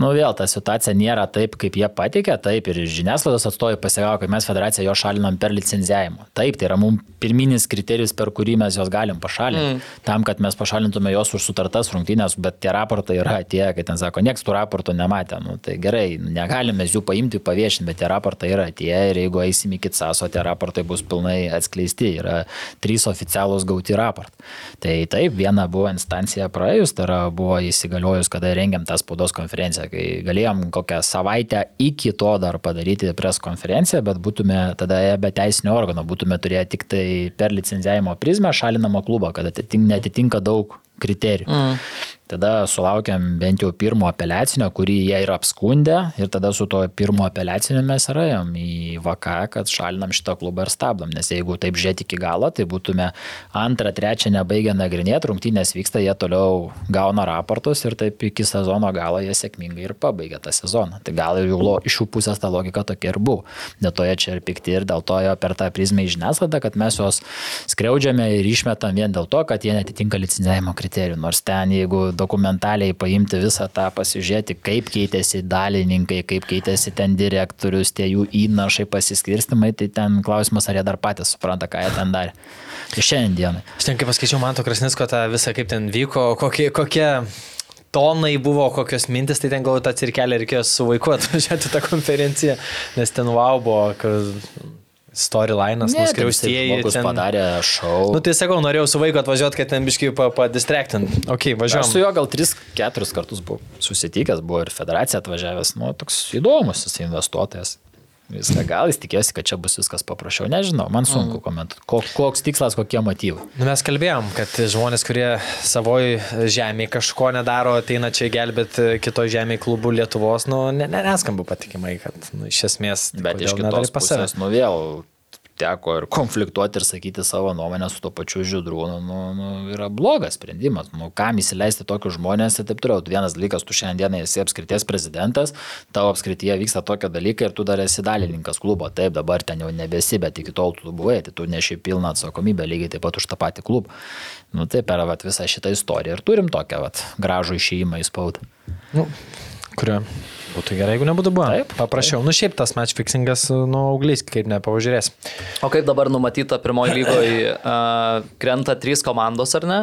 Nu vėl, ta situacija nėra taip, kaip jie patikė, taip ir žiniasklaidos atstovai pasigavo, kad mes federaciją jo šalinam per licenzijavimą. Taip, tai yra mums pirminis kriterijus, per kurį mes juos galim pašalinti. Mm. Tam, kad mes pašalintume juos už sutartas rungtynės, bet tie raportai yra atėję, kad ten sako, nieks tų raportų nematė. Nu, tai gerai, negalime jų paimti, paviešinti, bet tie raportai yra atėję ir jeigu eisim iki CASO, tie raportai bus pilnai atskleisti. Yra trys oficialūs gauti raportai. Tai taip, viena buvo instancija praėjus, tai yra buvo įsigaliojus, kada rengiam tą spaudos konferenciją konferenciją, kai galėjom kokią savaitę iki to dar padaryti pres konferenciją, bet būtume tada be teisinio organo, būtume turėję tik tai per licenzijavimo prizmę šalinamą klubą, kad netitinka daug kriterijų. Mm. Tada sulaukiam bent jau pirmo apeliacinio, kurį jie yra apskundę ir tada su to pirmo apeliaciniu mes rajom į VK, kad šalinam šitą klubą ir stabdom. Nes jeigu taip žiūrėti iki galo, tai būtume antrą, trečią nebaigę nagrinėti, rungtynės vyksta, jie toliau gauna raportus ir taip iki sezono galo jie sėkmingai ir pabaigia tą sezoną. Tai gal ir jų, iš jų pusės ta logika tokia ir buvo. Dėl to jie čia ir pikti ir dėl to jo per tą prizmę į žiniasklaidą, kad mes juos skriaudžiame ir išmetam vien dėl to, kad jie netitinka licencijavimo kriterijų. Nors ten, jeigu dokumentaliai paimti visą tą, pasižiūrėti, kaip keitėsi dalininkai, kaip keitėsi ten direktorius, tie jų įnašai, pasiskirstimai, tai ten klausimas, ar jie dar patys supranta, ką jie ten darė. Tai šiandien. Aš ten kaip paskaičiau Manto Krasnisko tą visą, kaip ten vyko, kokie, kokie tonai buvo, kokios mintis, tai ten gal tą cirkelį reikėjo su vaiku (laughs) atvažiuoti tą konferenciją, nes ten wow buvo, kad storyline'as, nuskriaustieji. Jis ten... padarė šou. Nu tai sakau, norėjau su vaiku atvažiuoti, kad ten biškai padistraktint. Pa ok, važiuoju. Aš su juo gal 3-4 kartus buvau susitikęs, buvo ir federacija atvažiavęs, nu toks įdomus jis investuotojas viską. Gal jis tikėsi, kad čia bus viskas paprasčiau. Nežinau, man sunku mm. komentuoti. Koks tikslas, kokie motyvai. Nu, mes kalbėjom, kad žmonės, kurie savoj žemėje kažko nedaro, ateina čia gelbėti kito žemėje klubų Lietuvos, nu, ne, ne, neskambu patikimai, kad nu, iš esmės. Bet iš kitos pusės, nu vėl teko ir konfliktuoti ir sakyti savo nuomonę su to pačiu žydrūnu, nu, nu, yra blogas sprendimas. Nu, kam įsileisti tokius žmonės ir taip toliau. Vienas dalykas, tu šiandieną esi apskrities prezidentas, tavo apskrityje vyksta tokie dalykai ir tu dar esi dalininkas klubo. Taip, dabar ten jau nebesi, bet iki tol tu buvai, tai tu neši pilną atsakomybę lygiai taip pat už tą patį klubą. Nu, tai per vat, visą šitą istoriją ir turim tokią vat, gražų išėjimą į spaudą. Nu, kurio Būtų gerai, jeigu nebūtų buvę. Taip. Paprašiau. Taip. Nu šiaip tas match fixingas, nu, auglys, kaip nepavažiūrės. O kaip dabar numatyta pirmoji lygoje, uh, krenta trys komandos ar ne?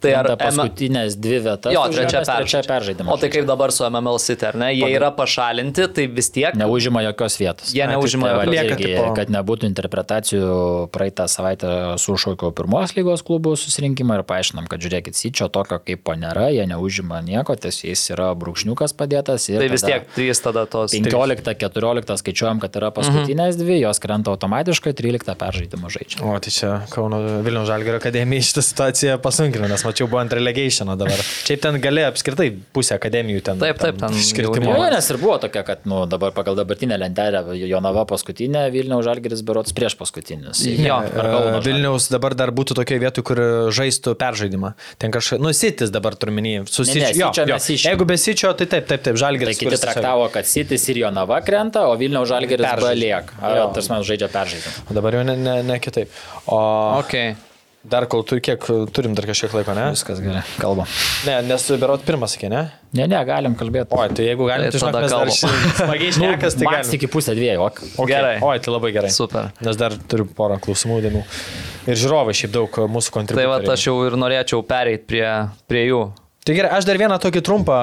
Tai ar paskutinės dvi vietas? Jo, trečia, trečia peržaidimo. O tai kaip dabar su MML City, ar ne? Jie Pagal. yra pašalinti, tai vis tiek. Neužima jokios vietos. Jie neužima jokios vietos. Irgi, kad nebūtų interpretacijų, praeitą savaitę sušaukiau pirmos lygos klubų susirinkimą ir paaiškinam, kad žiūrėkit, Sičio tokio kaip po nėra, jie neužima nieko, tiesiog jis yra brūkšniukas padėtas. Tai vis tiek trys tada tos. 15-14 skaičiuojam, kad yra paskutinės mhm. dvi, jos krenta automatiškai, 13 peržaidimo žaidžia. O tai čia Kauno Vilnių Žalgėrio akademija šitą situaciją pasunkino, nes mačiau, buvo ant relegationo dabar. Šiaip ten gali apskritai pusę akademijų ten. Taip, taip, ten iškritimo. Jo, nes ir buvo tokia, kad nu, dabar pagal dabartinę lentelę Jonava paskutinė, Vilniaus Žalgeris berots prieš paskutinis. Jo, Kauno E, Vilniaus dabar dar būtų tokioje vietoje, kur žaistų peržaidimą. Ten kažkaip, nu, sitis dabar turminį, Ne, ne, susičiu. Sičio mes išėmėm. Jeigu be sičio, tai taip, taip, taip, Tai žalgeris. kiti kuris tiesiog- traktavo, kad Sitis ir Jonava krenta, o Vilniaus Žalgeris. Jo. Tarsi man žaidžia peržaidimą. O dabar jau ne, ne, ne kitaip. O Okay. Dar kol tu kiek turim dar kažkiek laiko, ne? Viskas gerai, kalbam. Ne, nes berot pirmas, sakė, ne? Ne, ne, galim kalbėti. Oi, tai jeigu galim, Tai tai žinok, mes dar kalbam. (laughs) smagiai šnekas, tai Maks galim. iki pusę dviejų, ok. Okay. Gerai. Oi, tai labai gerai. Super. Nes dar turiu porą klausimų įdomių. Ir žiūrovai šiaip daug mūsų Tai kontribuoja. va, aš jau ir norėčiau pereiti prie, prie jų. Tai gerai, aš dar vieną tokį trumpą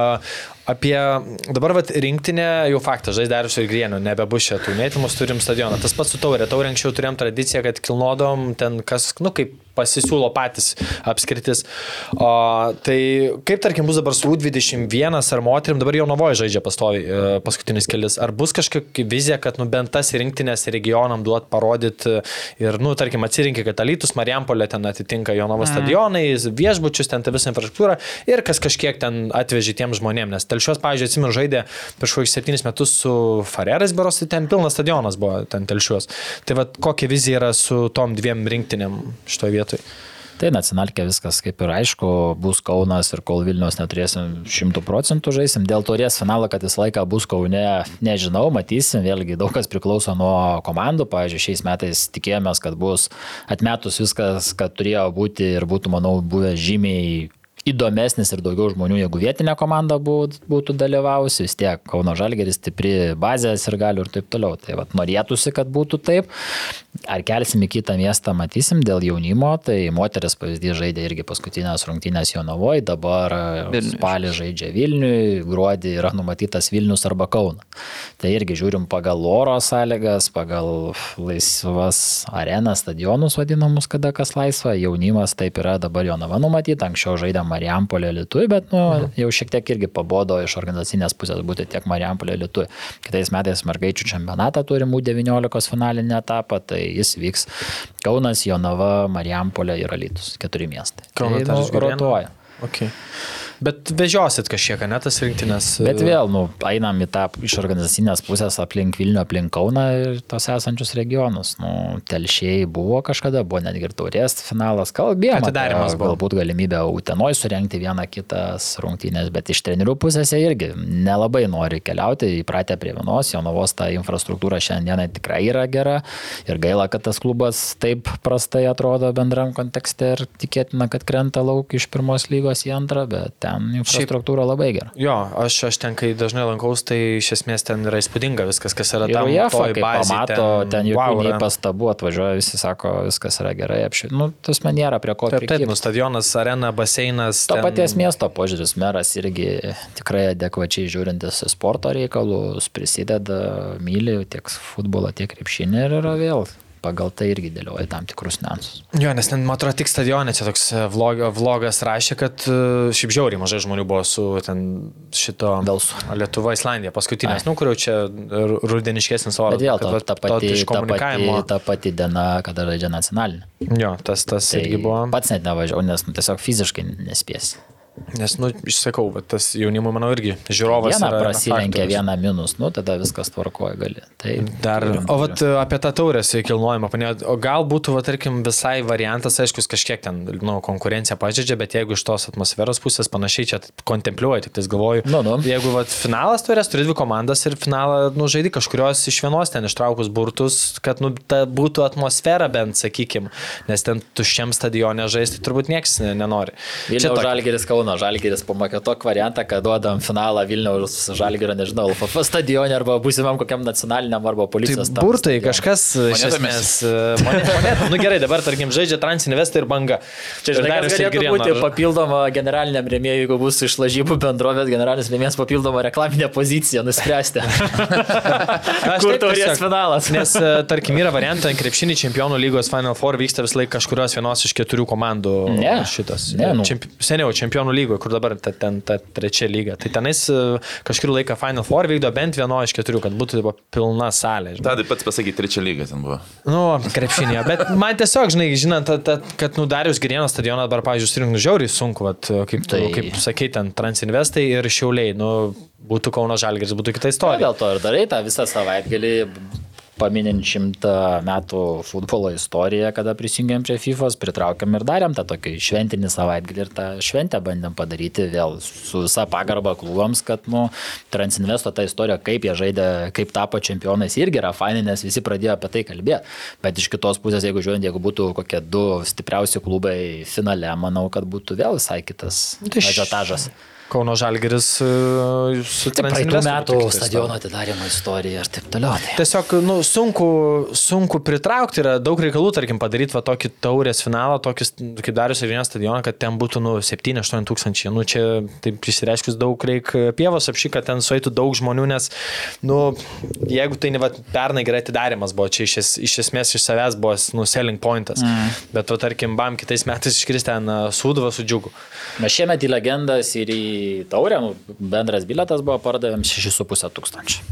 apie, dabar vat, rinktinė jau faktas, žais Darius ir Grienų, nebebus čia tų mėtymus, turim stadioną. Tas pats su taurė, taurė anksčiau turėjom tradiciją, kad kilnodom ten kas, nu kaip pasisiūlo patys apskritis. O, tai kaip tarkim bus dabar su U21 ar moterim, dabar jau Navoje žaidžia pastovi paskutinis kelias. Ar bus kažkokia vizija, kad nu, bent tas rinktinės regionam duot parodyti ir, nu, tarkim, atsirinkti, kad Alytus, Marijampolė ten atitinka Jonovo stadionai, viešbučius, ten ta visa infrastruktūra ir kas kažkiek ten atvežė tiem žmonėm. Nes telšios, pavyzdžiui, atsimenu, žaidė prieš kokius septynis metus su Fareras Beros, tai ten pilnas stadionas buvo ten telšios. Tai vad kokia vizija yra su tom dviem rinktinėm šitoje vietoje? Tai nacionalkė viskas kaip ir aišku, bus Kaunas ir kol Vilnius neturėsim šimtų procentų žaisim. Dėl turės finalą, kad jis laiką bus Kaune, nežinau, matysim. Vėlgi daug kas priklauso nuo komandų. Pavyzdžiui, šiais metais tikėjomės, kad bus atmetus viskas, kad turėjo būti ir būtų, manau, buvę žymiai įdomesnis ir daugiau žmonių, jeigu vietinė komanda būtų, būtų dalyvavusi, vis tiek Kauno Žalgeris stipri bazė ir galių ir taip toliau. Tai vat, norėtųsi, kad būtų taip. Ar kelsim į kitą miestą, matysim dėl jaunimo, tai moteris pavyzdys žaidė irgi paskutinės rungtynės Jonavoje, dabar Vilniuj. spalį žaidžia Vilniui, gruodį yra numatytas Vilnius arba Kauna. Tai irgi žiūrim pagal oro sąlygas, pagal laisvas arenas, stadionus vadinamus, kada kas laisva, jaunimas taip yra dabar Jonava numatyta, anksčiau žaidė Marijampolė Lietuvai, bet nu, jau šiek tiek irgi pabodo iš organizacinės pusės būti tiek Marijampolė Lietuvai. Kitais metais mergaičių čempionatą turim U19 finalinį etapą, tai jis vyks Kaunas, Jonava, Marijampolė ir Alytus. Keturi miestai. Kauno, tai, nu, rotuoja. Okay. Bet vežiosit kažkiek, ne tas rinktinės. Bet vėl, nu, einam į tą iš organizacinės pusės aplink Vilnių, aplink Kauną ir tos esančius regionus. Nu, telšiai buvo kažkada, buvo netgi ir taurės finalas, kalbėjome. Atidarymas buvo. Galbūt galimybę Utenoj surenkti vieną kitas rungtynės, bet iš trenerių pusės jie irgi nelabai nori keliauti, įpratę prie vienos, Jonavos ta infrastruktūra šiandieną tikrai yra gera ir gaila, kad tas klubas taip prastai atrodo bendram kontekste ir tikėtina, kad krenta lauk iš pirmos lygos į antrą, bet ten infrastruktūra labai gera. Jo, aš, aš ten, kai dažnai lankaus, tai iš esmės ten yra įspūdinga viskas, kas yra tam. UEFA, kai bazėj, pamato, ten jokių wow, nei pastabų atvažiuoja, visi sako, viskas yra gerai, apšviet. Nu, tas man nėra prie ko Taip, taip, prikibti. nu, stadionas, arena, baseinas. To ten- paties miesto požiūris meras irgi tikrai adekvačiai žiūrintis sporto reikalus, prisideda, myli tiek futbolą, tiek krepšinį ir yra vėl pagal tai irgi dėlioja tam tikrus niuansus. Jo, nes ten, man atrodo, tik stadionė čia toks e, vlog, vlogas rašė, kad e, šiaip žiauriai mažai žmonių buvo su ten šito Velsu. Lietuva, Islandija, paskutinės, Ai. nu, kur jau čia rudeniškesnis oras. Vėl kad ta, to pati, ta, pati, ta pati diena, kada žaidžia nacionalinė. Jo, tas, tas Tai irgi buvo. pats net nevažiavau, nes nu, tiesiog fiziškai nespėsi. Nes, nu, išsakau, bet tas jaunimui, manau, irgi žiūrovas. Vieną prasilenkia, vieną minus, nu tada viskas tvarkoja gali. Tai Dar, turim, o vat, apie tą taurės kilnojimą, panėjot, o gal būtų, va, tarkim, visai variantas, aišku, kažkiek ten, nu, konkurencija pažydžia, bet jeigu iš tos atmosferos pusės panašiai čia kontempliuoju, tik tais galvoju, Nu, nu. jeigu vat, finalas turės, turi dvi komandas ir finalą, nu, žaidži kažkurios iš vienos ten ištraukus burtus, kad, nu, ta būtų atmosfera bent, sakykim, nes ten tuščiam stadione žaisti turbūt niekas ne- nenori. Vilniaus Žalgeris Kauno Žalgeris pamaketok variantą, kad duodam finalą Vilniaus Žalgerio, nežinau, LFF stadione arba būsimam kokiam nacionaliniam arba Tai policijos. tam burtai stadione. kažkas Monetomis. e, (laughs) moneta. Nu gerai, dabar tarkim žaidžia Transinvestą ir banga. Čia žinai, ir galėtų Girėno. būti papildoma generaliniam rėmėjui, jeigu bus iš lažybų bendrovės generalinis rėmėjas papildoma reklaminė pozicija, nuspręsti. (laughs) Kur taurės finalas? (laughs) Nes, e, tarkim, yra variantai, krepšinį čempionų lygos Final Four vyksta vis laik kažkurios vienos iš keturių komandų Ne. šitas. Ne, nu. Čempi, seniau, čempionų lygoje, kur dabar ta, ten ta trečia lyga. Tai tenais e, kažkurį laiką Final Four vykdo bent vieno iš keturių, kad būtų tipo, pilna salė. žinai. Tadai pats pasakyti, trečia lyga ten buvo. Nu, krepšinėje. Bet man tiesiog, žinai, žinant, ta, ta, kad nudarius Gerienos stadioną dabar, pavyzdžiui, surinkti žiauriai sunku, vat, kaip, tu, Tai- kaip sakai, ten Transinvestai ir Šiauliai. Nu, būtų Kauno Žalgiris, būtų kita istorija. dėl to ir darai tą visą savaitgalį, paminint šimtą metų futbolo istoriją, kada prisijungėm prie FIFA, pritraukėm ir darėm tą tokį šventinį savaitgalį ir tą šventę bandėm padaryti vėl su visa pagarba klubams, kad, nu, Transinvesto ta istorija, kaip jie žaidė, kaip tapo čempionais, irgi yra fainai, nes visi pradėjo apie tai kalbėti. Bet iš kitos pusės, jeigu žiūrint, jeigu būtų kokie du stipriausi klubai finale, manau, kad būtų vėl visai kitas Tai š- ažiotažas. Kauno Žalgiris e, su Tai praeitų metų istorija. stadiono atidarimo istorija ir taip toliau. Tai. Tiesiog, nu, sunku, sunku pritraukti, yra daug reikalų, tarkim, padaryti va tokį taurės finalą, tokį, kaip darius ir vieną stadioną, kad ten būtų, nu, 7-8 tūkstančiai. Nu, čia, taip išsireiškus, daug reikia pievos apšy, kad ten sueitų daug žmonių, nes, nu, jeigu tai ne, va, pernai gerai atidarimas buvo, čia iš, es, iš esmės iš savęs buvo, nu, selling pointas. Mm. Bet, va, tarkim, bam, kitais metais iškris ten uh, sūduvą su džiugu. Mes šiemet į legendas ir į taurę, nu, bendras biletas buvo pardavėm 6,5 tūkstančių.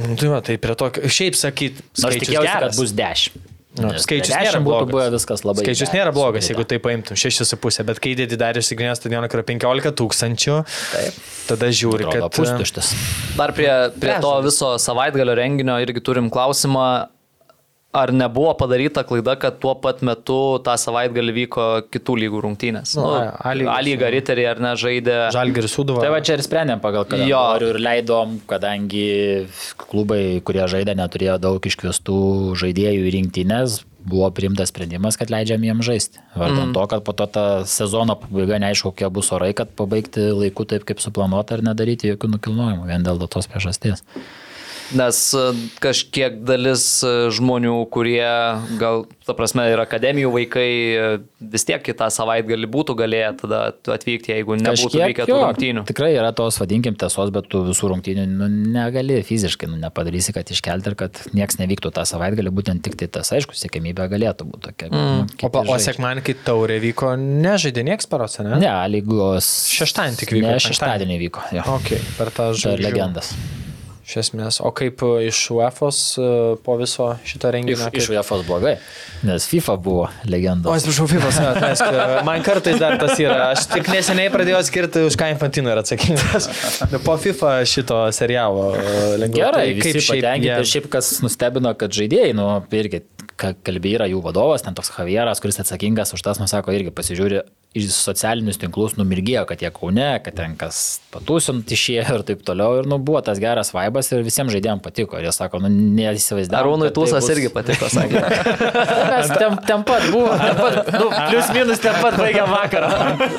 Nu, tai va, tai prie to, šiaip sakyt, skaičius tikėjausi, geras. kad bus 10. Nu, skaičius nėra 10 būtų blogas. Skaičius nėra blogas, jeigu tai paimtum 6,5, bet kai dėdi darius į Gynės stadioną, kur yra 15 tūkstančių, tada žiūri, Atrodo, kad... pustuštis. Dar prie, prie to viso savaitgalio renginio irgi turim klausimą, ar nebuvo padaryta klaida, kad tuo pat metu tą savaitgalį vyko kitų lygų rungtynės. Nu, A- A lygos, A lyga riteriai ar ne žaidė. Žalgiris sudavo. Tai va čia ir sprendėm pagal kalendorių ir leidom, kadangi klubai, kurie žaidė, neturėjo daug iškviestų žaidėjų į rinktinės, buvo priimtas sprendimas, kad leidžiam jiem žaisti. Vardan mm. to, kad po to ta sezono pabaiga neaišku, kokie bus orai, kad pabaigti laiku taip, kaip suplanuota ir nedaryti jokių nukilnojimų, vien dėl tos priežasties. Nes e, kažkiek dalis e, žmonių, kurie gal, ta prasme, ir akademijų vaikai e, vis tiek kitą savaitgalį būtų galėję tada atvykti, jeigu nebūtų vykę tų jo, rungtynių. Tikrai yra tos, vadinkim, tiesos, bet tu visų rungtynių nu, negali fiziškai, nu, nepadarysi, kad iškelti ir kad niekas nevyktų tą savaitgalį, būtent tik tai tas, aišku, sėkmybė galėtų būti tokia. Mm. O, pa- o sekmanį, kai taurė vyko, nežaidė nieks parose, ne? Ne, lygos. Šeštadienį tik vyko, Ne, šeštadienį vyko. Jo. Ok, per tą Tai žaidimą. legendas. Iš esmės. O kaip e, iš UEFOS e, po viso šito Iš, renginio? iš kaip- UEFA blogai, nes FIFA buvo O, legendos. atsiprašau, FIFA, (laughs) atleisk, man kartais dar tas yra. Aš tik neseniai pradėjau skirti, už ką Infantino yra atsakingas. Nu, Po FIFA šito serialo e, lengviau. Gerai, Tai visi patenkinti. Ir šiaip kas nustebino, kad žaidėjai, nu, irgi, kalbė yra jų vadovas, ten toks Javieras, kuris atsakingas už tas, nu, sako, irgi pasižiūri į socialinius tinklus, numirgėjo, kad jie kaune, kad ten kas patūsint išėjo ir taip toliau. Ir, nu, buvo tas geras vaibas ir visiems žaidėjams patiko. Ir jie sako, nu, neįsivaizduoju. Arūnui Tūsas irgi patiko, sakė. (laughs) Mes ten, ten pat buvo, ten pat, nu, plius minus ten pat baigėm vakarą.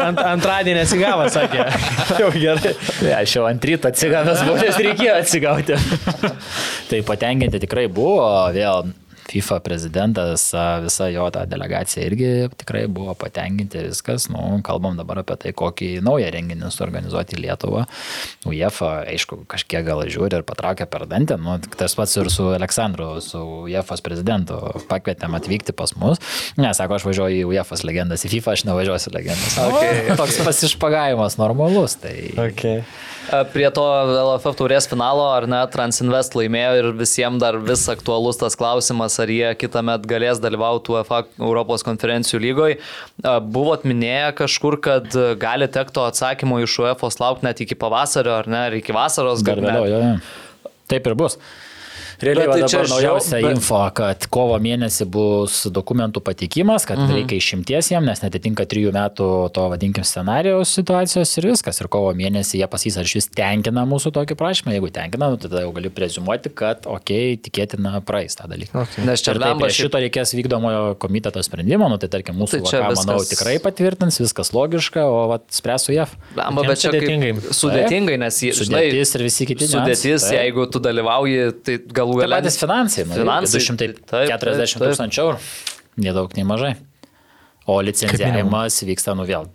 Ant, antradienį atsigavo, sakė. (laughs) Jau gerai. Ne, aš jau ant ryto atsigavęs buvau, nes reikėjo atsigauti. (laughs) tai patenkinti tikrai buvo, vėl FIFA prezidentas, visa jo ta delegacija irgi tikrai buvo patenkinti viskas. Nu, kalbam dabar apie tai, kokį naują renginį suorganizuoti Lietuvą. UEFA, aišku, kažkiek gal žiūri ir patraukia per dantę. Nu, tas pats ir su Aleksandru, su UEFA prezidentu. Pakvietėm atvykti pas mus. Ne, sako, aš važiuoju į UEFA legendas, į FIFA aš nevažiuosiu legendas. Okay. O, toks pasišpagavimas normalus. Tai... Okay. E, Prie to LFF taurės finalo, ar ne, Transinvest laimėjo ir visiems dar vis aktualus tas klausimas, ar jie kitą metą galės dalyvauti UEFA Europos konferencijų lygoje. Buvot minėję kažkur, kad gali tekto atsakymo iš UEFA laukti net iki pavasario, ar ne, ar iki vasaros Dar gal net. vėliau, jo, jo. Taip ir bus. Realiai tai čia dabar naujausia bet- info, kad kovo mėnesį bus dokumentų patikimas, kad mhm. reikia išimties jiem, nes netitinka trijų metų to vadinkim scenarijaus situacijos ir viskas. Ir kovo mėnesį jie pasys, ar šis tenkina mūsų tokį prašymą. Jeigu tenkina, nu, tada jau gali prezumuoti, kad okei, okay, tikėtina praeis tą dalyką. Okay. Nes čia prie šiaip- šito reikės vykdomojo komiteto sprendimo, nu, tai tarkim mūsų, Tai tai čia manau, viskas- tikrai patvirtins, viskas logiška, o vat, spręsų JAV. Jiems bet čia sudėtingai. sudėtingai, nes jie, žinai, Sudėtis ir visi kiti sudėtis, jeigu tu dalyvauji, tai galų Tai gale. patys finansai. Nu, Finansai, finansai taip, taip, 240 taip. tūkstančių eurų. Nei daug, nei mažai. O licencijavimas vyksta, nu vėl.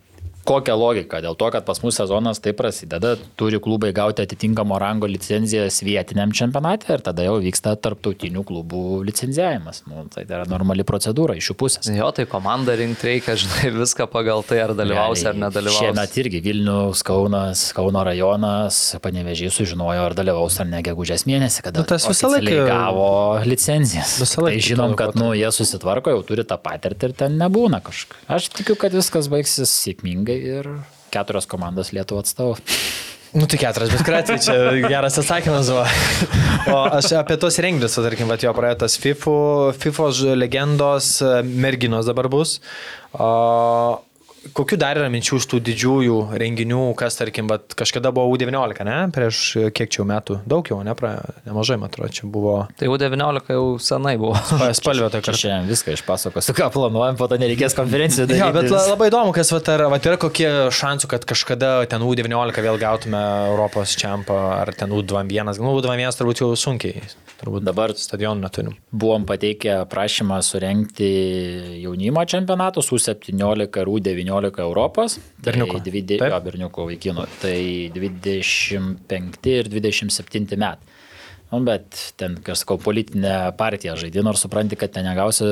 Kokia logika? Dėl to, kad pas mus sezonas taip prasideda, turi klubai gauti atitinkamo rango licenzijas vietiniam čempionate ir tada jau vyksta tarptautinių klubų licenzijavimas. Nu, tai yra normali procedūra iš jų pusės. Jo, tai komandą rinkti reikia, žinai, viską pagal tai, ar dalyvausi ar nedalyvausi. Šiemet irgi Vilnius, Kaunas, Kauno rajonas, panevežys sužinojo, ar dalyvaus ar ne gegužės mėnesį, kada Nu, tas visą laiką- gavo licencijas. Visą laiką Tai žinom, kad nu, jie susitvarko, jau turi tą patirtį ir ten nebūna kažką. Aš tikiu, kad viskas baigsis sėkmingai ir keturios komandos Lietuvo atstovų. Nu, tai keturias, bet kuriuo atveju čia geras atsakymas buvo. O aš apie tos renginius, tarkim, va, jo praeitas FIFA, FIFA legendos merginos dabar bus. O, kokiu dar yra minčių iš tų didžiųjų renginių, kas, tarkim, bet kažkada buvo U19, ne? Prieš kiek čia jau metų? Daug jau, ne? Praėjo, nemažai, man atrodo, čia buvo Tai jau 19 jau senai buvo. spalvio tai kažkas. šiandien viską išpasakosiu, ką planuojam, po to nereikės konferencijų. Bet daryti. la- labai įdomu, kas vat, ar, vat, yra kokie šansų, kad kažkada ten U19 vėl gautume Europos čempą, ar ten U21, nu U21 turbūt jau sunkiai, turbūt Dabar stadionų neturim. buvom pateikę prašymą surenkti jaunimo čempionatus U17 ir U19 Europos. Berniukų. Tai dvide, Taip. jo, berniukų vaikinų. Tai 25 ir 27 metai. Nu, bet ten, kaip sakau, politinė partija žaidė, nors supranti, kad ten negausi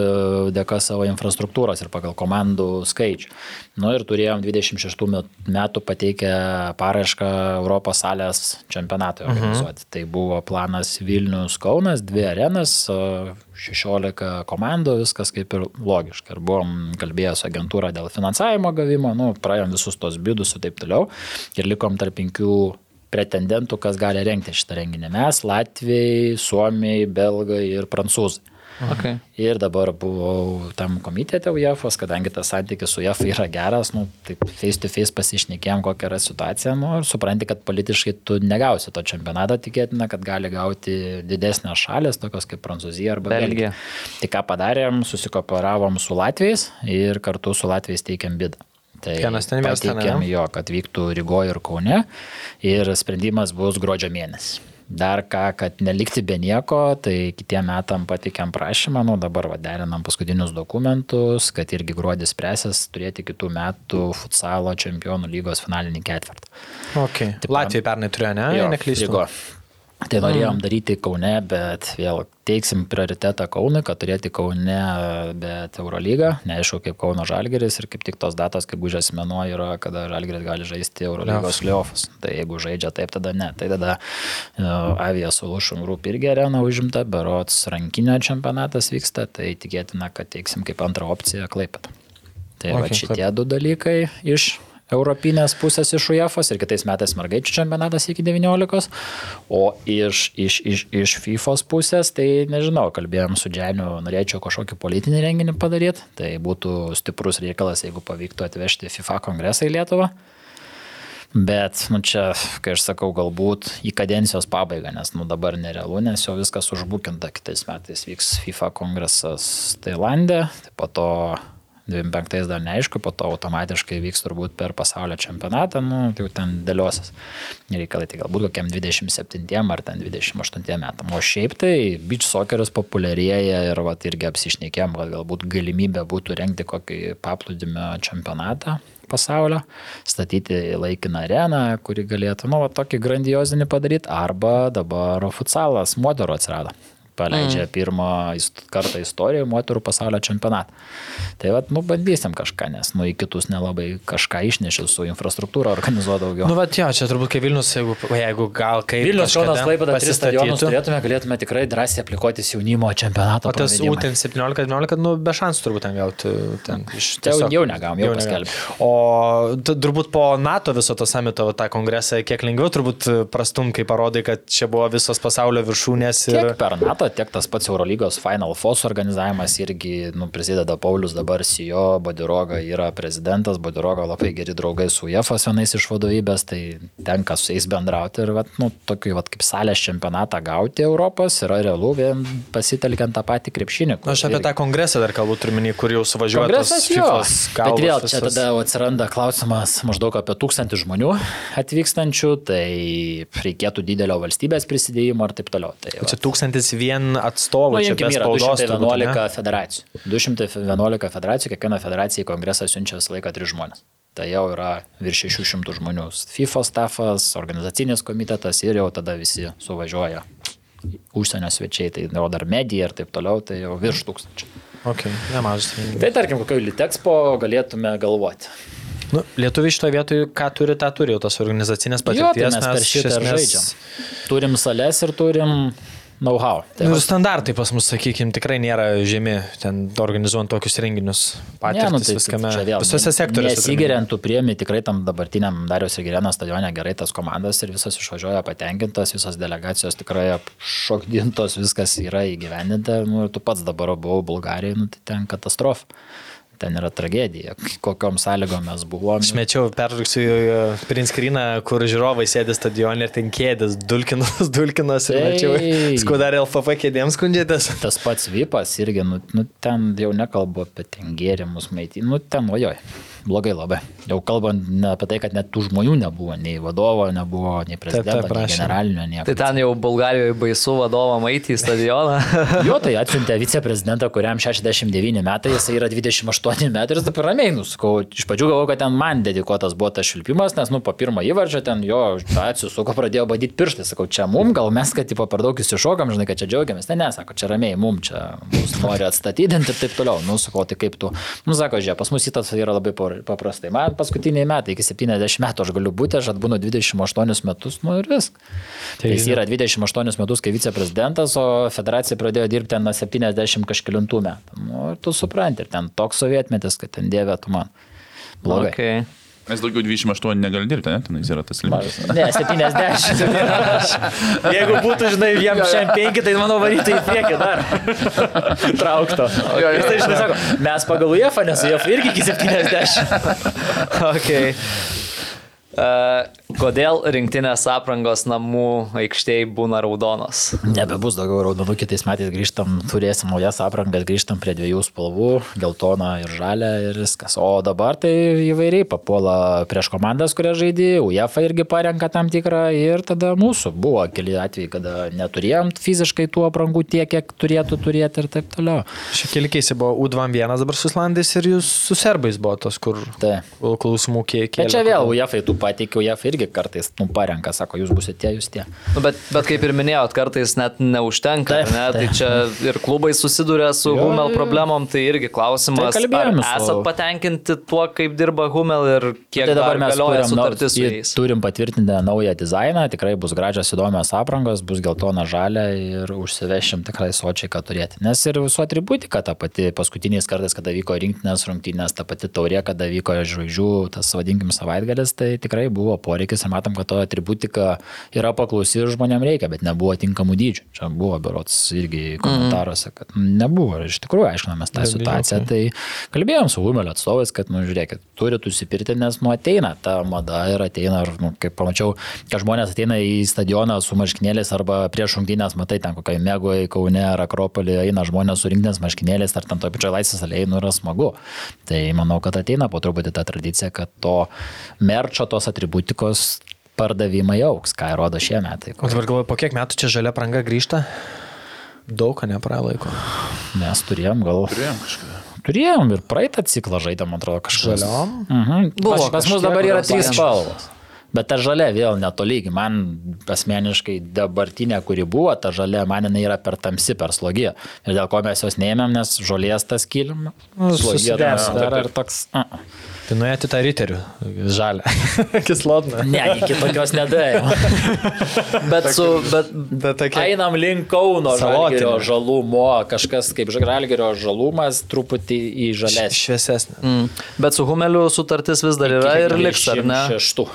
dėka savo infrastruktūros ir pagal komandų skaičių. Nu ir turėjom 26 met- metų pateikę paraišką Europos salės čempionatui organizuoti. Tai buvo planas Vilnius Kaunas, dvi arenas, o 16 komandų, viskas kaip ir logiška. Ir buvom kalbėję su agentūra dėl finansavimo gavimo, nu, praėjom visus tos bidus ir taip toliau. Ir likom tarp penkių pretendentų, kas gali rengti šitą renginį. Mes, Latvijai, Suomiai, Belgai ir Prancūzai. Okay. Ir dabar buvau tam komitete UEFOS, kadangi tas santykis su UEFA yra geras, nu, taip face to face pasišnekėjom, kokia yra situacija, nu, ir supranti, kad politiškai tu negausi to čempionato, tikėtina, kad gali gauti didesnės šalės, tokios kaip Prancūzija arba Belgija. Belgija. Tai ką padarėm, susikooperavom su Latvijais ir kartu su Latvijais teikėm bidą. Tai Vienas ten, vienas ten, jo, kad vyktų Rygoje ir Kaune ir sprendimas bus gruodžio mėnesį. Dar ką, kad nelikti be nieko, tai kitiem metam patikėm prašymą, nu dabar va, derinam paskutinius dokumentus, kad irgi gruodis spręsis turėti kitų metų futsalo čempionų lygos finalinį ketvirtą. Okay. Latvijai pernai turėjo, ne? Jo, neklystu. Rygo. Tai norėjom daryti Kaune, bet vėl teiksim prioritetą Kaunui, kad turėti Kaune, bet Eurolygą. Neaišku, kaip Kauno Žalgeris ir kaip tik tos datos, kaip gužės mėnuo yra, kada Žalgeris gali žaisti Eurolygos liofus. Tai jeigu žaidžia taip, tada ne. Tai tada uh, Avia Solution Group irgi arena užimta, berots rankinio čempionatas vyksta, tai tikėtina, kad teiksim kaip antrą opciją Klaipėt. Tai okay, va šitie du dalykai iš Europinės pusės iš UEFOS ir kitais metais mergaičių čempionatas iki 19, o iš, iš, iš, iš FIFOS pusės, tai nežinau, kalbėjom su Dženiu, norėčiau kažkokį politinį renginį padaryti, tai būtų stiprus reikalas, jeigu pavyktų atvežti FIFA kongresą į Lietuvą. Bet, nu čia, kai aš sakau, galbūt į kadencijos pabaigą, nes, nu dabar nerealu, nes jau viskas užbukinta, kitais metais vyks FIFA kongresas Tailandė, tai po to 25 dar neaišku, po to automatiškai vyks turbūt per pasaulio čempionatą, nu, tai jau ten dėliosis reikalai, tai galbūt kokiam 27 ar ten 28 metam. O šiaip tai beach socceris populiarėja ir vat, irgi apsišnekėjom, kad galbūt galimybė būtų rengti kokį paplūdimio čempionatą pasaulio, statyti laikiną areną, kuri galėtų, nu, va, tokį grandiozinį padaryti, arba dabar futsalas moterų atsirado. Paleidžia mm. pirmą kartą istorijoje moterų pasaulio čempionatą. Tai vad, nu, bandysim kažką, nes, nu, į kitus nelabai kažką išnešiu su infrastruktūra organizuoti daugiau. Nu, bet jo, čia turbūt kaip Vilnius, jeigu, jeigu gal kaip. Vilnius, Kaunas, Klaipėda, tris stadionus pasistatytų. turėtume, galėtume tikrai drąsiai aplikuotis jaunimo čempionato. O tas. UTN 17-19, nu, be šansų turbūt ten gauti. Ten, iš, Tai jau- jau negavom, jau negavom. paskelbė. O turbūt po NATO viso to samito va, tą kongresą kiek lengviau turbūt prastum, kai parodai, kad čia buvo visos pasaulio viršūnės ir... Tiek per NATO, tiek tas pats Eurolygos Final Four organizavimas irgi nu, prisideda Paulius dabar CEO, Bodiroga yra prezidentas, Bodiroga labai geri draugai su UEFA vienais iš vadovybės, tai tenka su jais bendrauti ir vat, nu, tokį vat, kaip salės čempionatą gauti Europos yra realu, vien pasitelkiant tą patį krepšinį. kur Aš apie irgi- tą kongresą dar kalbu, turiu minį, kur jau suvažiuoja Kongresas jo. Bet vėl čia visos. tada atsiranda klausimas maždaug apie tūkstantį žmonių atvykstančių, tai reikėtų didelio valstybės prisidėjimo ir taip toliau. Tai, va. Čia tūkstantis vien atstovų, Nu, čia be yra spaudos. turbūt, 211 ane? federacijų. 211 federacijų, kiekviena federacija į kongresą siunčia visą laiką tris žmonės. Tai jau yra virš 600 žmonių. FIFA stafas, organizacinis komitetas ir jau tada visi suvažiuoja. Užsienio svečiai, tai jau dar medija ir taip toliau, tai jau virš tūkstančių. Ok, nemažas. Tai tarkim, kokio Litexpo galėtume galvoti. Nu, lietuviai šitoje vietoje, ką turi, tą turi jau tas organizacinės Jo, tai patirties. mes per šitą esmės- žaidžiam. Turim sales ir turim know-how. Tai Nu, standartai pas mus, sakykime, tikrai nėra žemi, ten organizuojant tokius renginius. Patirtis nu, tai viskame. vėl, Visose sektoriuose. tu priemi tikrai tam dabartiniam Dariaus ir Gereno stadione gerai tas komandas ir visos išvažiuoja patenkintos, visos delegacijos tikrai apšokdintos, viskas yra įgyvendinta. Nu, ir tu pats dabar buvau Bulgarijoje, nu, tai ten katastrofa. Ten yra tragedija, kokiom sąlygom mes buvom. Aš mečiau, perruksiu prinskriną, kur žiūrovai sėdi stadione ir ten kėdės, dulkinas, (laughs) dulkinas ir Tai- mečiau, skudarė LFP kėdėms skundžiatės. (laughs) Tas pats Vipas irgi, nu, nu, ten jau nekalbu apie ten gėrimus, maitį, nu, ten ojoj, blogai labai. Jau kalbant apie tai, kad net tų žmonių nebuvo, nei vadovo nebuvo, nei prezidento, nei prašom. generalinio, nieko. Tai ten jau Bulgarijoje baisu vadovą maitį į stadioną. (laughs) Jo, tai atsiuntė viceprezidentą, kuriam 69 metai, jis yra 28 metai ir jis dabar ramiai nuskau. Iš pradžių galvoju, kad ten man dedikuotas buvo tas švilpimas, nes, nu, po pirmo įvarčio ten jo atsisuko, pradėjo badyti pirštai. Sakau, čia mum, gal mes, kad tipo, per daug įsišokam, žinai, kad čia džiaugiamės. Ne, ne, sako, čia ramiai, mum čia mus nori atstatydinti ir taip toliau. Nu, sakau, tai kaip tu. Nu, sako, žiūrėk, pas mus įtas yra labai por- paprastai. Man paskutiniai metai, iki 70 metų aš galiu būti, aš atbūnu 28 metus, nu ir viskas. Tai jis yra 28 metus, kai viceprezidentas, o federacija pradėjo dirbti ten nuo 70 kažkėlintų metų. Nu, tu supranti, ir ten toks sovietmetis, kad ten dievė tu man. Blogai. Okay. Mes daugiau 28 negali dirbti, ne? Tenais yra tas limitas. Ne, 70. (laughs) Jeigu būtų, žinai, jiem šiandien 5, tai manau varytų į priekį dar. (laughs) Traukto. Jis tai, žinai, sako, mes pagal UEFA, nes UEFA irgi iki 70. (laughs) okay. Uh, kodėl rinktinės aprangos namų aikštėje būna raudonos? Nebebus daugiau raudonų, kitais metais grįžtam, turėsim naujas aprangas, grįžtam prie dviejų spalvų - geltoną ir žalę ir viskas. O dabar tai įvairiai papuola prieš komandas, kurias žaidži, UEFA irgi parenka tam tikrą ir tada mūsų buvo keli atvejai, kada neturėjom fiziškai tų aprangų tiek, kiek turėtų turėti ir taip toliau. Šie keli keisi buvo U21 dabar su Islandais ir jūs su serbais buvo tos, kur Tai. klausimų kiek. Bet čia vėl UEFA tų pateikiau, UEFA irgi kartais nu, parenka, sako, jūs busite tie, jūs tie. Nu, bet, bet kaip ir minėjot, kartais net neužtenka, Taip, ne? tai taip. čia ir klubai susiduria su Jo, Humel problemom, tai irgi klausimas, Tai ar esat patenkinti tuo, kaip dirba Humel ir kiek Tai dabar dar mes galioja turim, sutartis su jais. turim patvirtinę naują dizainą, tikrai bus gražios įdomios aprangos, bus geltona žalia ir užsivešim tikrai sočiai, ką turėti. Nes ir visų atributika ta pati, paskutiniais kartais, kada vyko rinktinės rungtynės, ta pati taurė, kada vyko žvaigždžių, tas vadinkim savaitgalis, tai tikrai buvo poreikis ir matom, kad to atributika yra paklausi ir žmonėm reikia, bet nebuvo tinkamų dydžių. Čia buvo berots irgi komentaruose, kad nebuvo. Ir iš tikrųjų aiškinomės tą situaciją. Tai kalbėjom su Humelio atstovais, kad, nu, žiūrėkit, turit užsipirkti, nes, nu, ateina ta mada ir ateina, ir, nu, kaip pamačiau, kad žmonės ateina į stadioną su marškinėliais arba prieš rungtynės, matai, ten kokiai mėgoje, Kaune ar Akropolį, eina žmonės su rinktinės marškinėliais, ar ten to pačio laisvės alėjai, nu, yra smagu. Tai manau, kad ateina po truputį ta tradicija, kad to merčio, tos atributikos pardavimai auks, ką rodo šie metai. O dabar galvoju, po kiek metų čia žalia pranga grįžta? Daug, ką nepralaiko. Mes turėjom gal. Turėjom kažką. Turėjom ir praeitą ciklą žaidėm, man atrodo, kažkas. Žaliom? Mhm. Buvo Pas, pas mus dabar yra trys spalvos. Bet ta žalia vėl netolygi. Man asmeniškai dabartinė, kuri buvo, ta žalia, man jinai yra per tamsi, per slogi. Ir dėl ko mes jos neėmėm, nes žolės tas kilim. Slogė susidės, dar ir toks. -uh. Tai nuėti tą riterių. Žalia. (laughs) Kislotna. Ne, iki tokios nedėjau. (laughs) Bet su... Bet, Bet tokia. Einam link Kauno žalgerio žalumo, kažkas kaip žalgerio žalumas, truputį į žalesnį. Šviesesnė. mm, bet su Humeliu sutartis vis dar yra ir liks, ar ne? 26.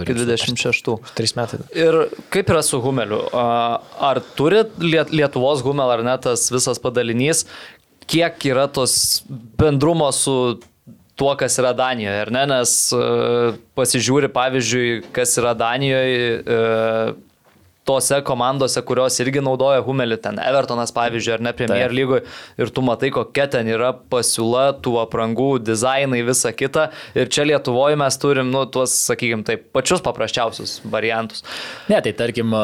Iki 26. Trys metai. Ir kaip yra su Humeliu? Ar turi Liet- Lietuvos Humel ar ne tas visas padalinys, kiek yra tos bendrumo su tuo, kas yra Danijoje, ar ne? Nes e, pasižiūri, pavyzdžiui, kas yra Danijoje, e, tose komandose, kurios irgi naudoja Humelį, ten Evertonas pavyzdžiui, ar ne Premier Taip. lygoje, ir tu matai, kokia ten yra pasiūla, tų aprangų, dizainai, visa kita. Ir čia Lietuvoje mes turim, nu, tuos, sakykime, taip, pačius paprasčiausius variantus. Ne, tai tarkim,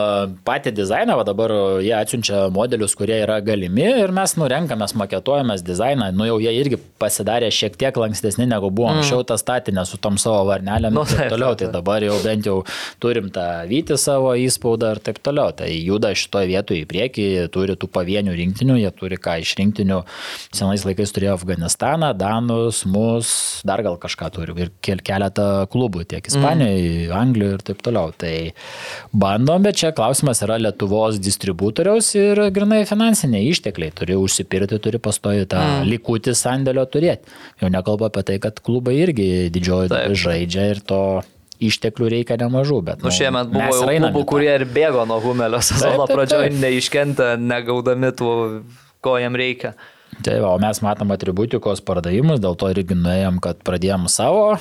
patį dizainą, va dabar jie atsiunčia modelius, kurie yra galimi ir mes nurenkamės, maketuojamės dizainą, nu jau jie irgi pasidarė šiek tiek lankstesni negu buvo anksčiau tas statinė su tom savo varnelėm Nu, taip taip, toliau, taip, tai dabar jau bent jau turim tą vyti savo įspaudą taip toliau. Tai juda šitoje vietoje į priekį, turi tų pavienių rinktinių, jie turi ką iš rinktinių. Senais laikais turėjo Afganistaną, Danus, mus, dar gal kažką turi ir kel- keletą klubų tiek Ispanijoje, mm. Anglijoje ir taip toliau. Tai bandom, bet čia klausimas yra Lietuvos distributoriaus ir grinai finansiniai ištekliai. Turi užsipirkti, turi pastoji tą mm. likutį sandėlio turėti. Jau nekalbu apie tai, kad klubai irgi didžioji žaidžia ir to išteklių reikia nemažų. Bet, Nu, šiemet buvo jau klubų, kurie ir bėgo nuo Humelio sezono pradžioje, neiškentę, negaudami tų, ko jam reikia. Tai va, o mes matom atributikos pardavimus, dėl to irgi nuėjom, kad pradėjom savo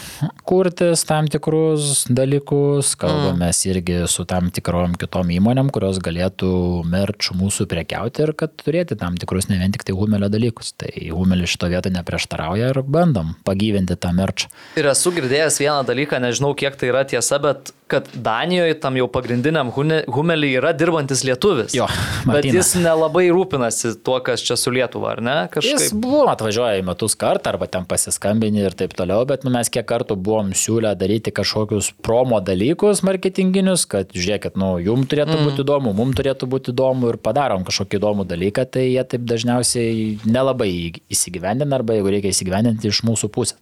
kurtis tam tikrus dalykus, kalbamės irgi su tam tikrom kitom įmonėm, kurios galėtų merč mūsų prekiauti ir kad turėti tam tikrus ne vien tik tai humelio dalykus. Tai humelis šito vietą neprieštarauja ir bandom pagyvinti tą merčą. Ir esu girdėjęs vieną dalyką, nežinau kiek tai yra tiesa, bet kad Danijoje tam jau pagrindiniam Humelį yra dirbantis lietuvis. Jo, Bet Martynas. jis nelabai rūpinasi tuo, kas čia su Lietuva, ar ne? Jis Kažkaip. buvo atvažiuoja į metus kartą arba ten pasiskambini ir taip toliau, bet nu, mes kiek kartų buvom siūlę daryti kažkokius promo dalykus marketinginius, kad žiūrėkit, nu, jums turėtų mm. būti įdomu, mums turėtų būti įdomu ir padarom kažkokį įdomų dalyką, tai jie taip dažniausiai nelabai įsigyvendina arba jeigu reikia įsigyvendinti iš mūsų pusės.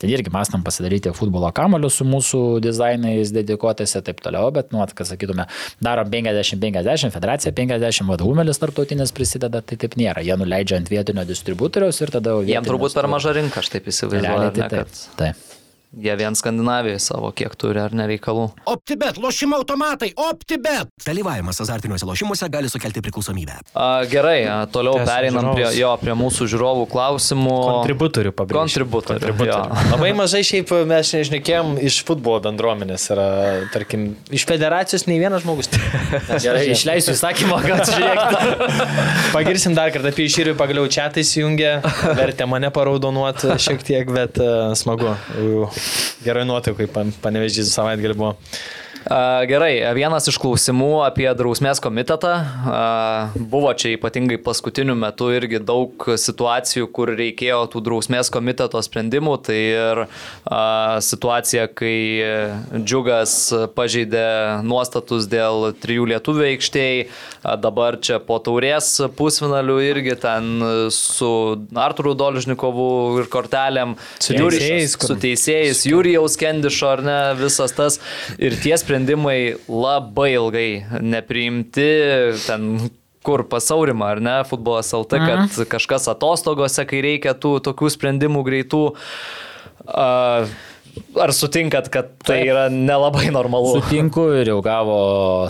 Tai irgi mastam pasidaryti futbolo kamolius su mūsų dizainais dedikuotais ir taip toliau, bet, nu, kad sakytume, darom 50-50, federacija 50, vadovėlis tarptautinis prisideda, tai taip nėra. Jie nuleidžia ant vietinio distributoriaus ir tada... jau Jiem vietinis turbūt per maža rinka, aš taip įsivaizduoju, Realiai ar ne, tai taip. kad taip. Jie vien Skandinavijoje savo kiek turi ar nereikalų. OptiBet, lošimo automatai, OptiBet. Dalyvavimas azartiniuose lošimuose gali sukelti priklausomybę. A, gerai, a, toliau Tęsiam pereinam prie, žiūrovus. jo, prie mūsų žiūrovų klausimų. Kontributorių pabrėžiu. Kontributorių, jo. (laughs) Labai mažai šiaip mes nežinekėjom iš futbolo bendruomenės. Yra, tarkim, iš federacijos nei vienas žmogus. (laughs) Gerai, išleisiu įsakymą, kad (laughs) žiūrėkite. Pagirsim dar kartą apie išyrį, pagaliau čia įsijungė, vertė mane paraudonuoti šiek tiek, bet uh, smagu. Jau Gerai nuotaikai, panevežys savaitgalį buvo. Gerai, vienas iš klausimų apie drausmės komitetą. Buvo čia ypatingai paskutiniu metu irgi daug situacijų, kur reikėjo tų drausmės komiteto sprendimų. Tai ir situacija, kai Džiugas pažeidė nuostatus dėl trijų lietuvių aikštėjai. Dabar čia po taurės pusfinalių irgi ten su Arturu Dolžnikovu ir kortelėm. Su teisėjais, Su teisėjais, Jurijaus Kendišo ar ne, visas tas. Ir tie sprendimai labai ilgai nepriimti, ten kur pasaurimą, ar ne, futbolas LT, kad kažkas atostogose, kai reikia tų tokių sprendimų greitų. A, Ar sutinkat, kad tai Taip. yra nelabai normalu? Sutinku ir jau gavo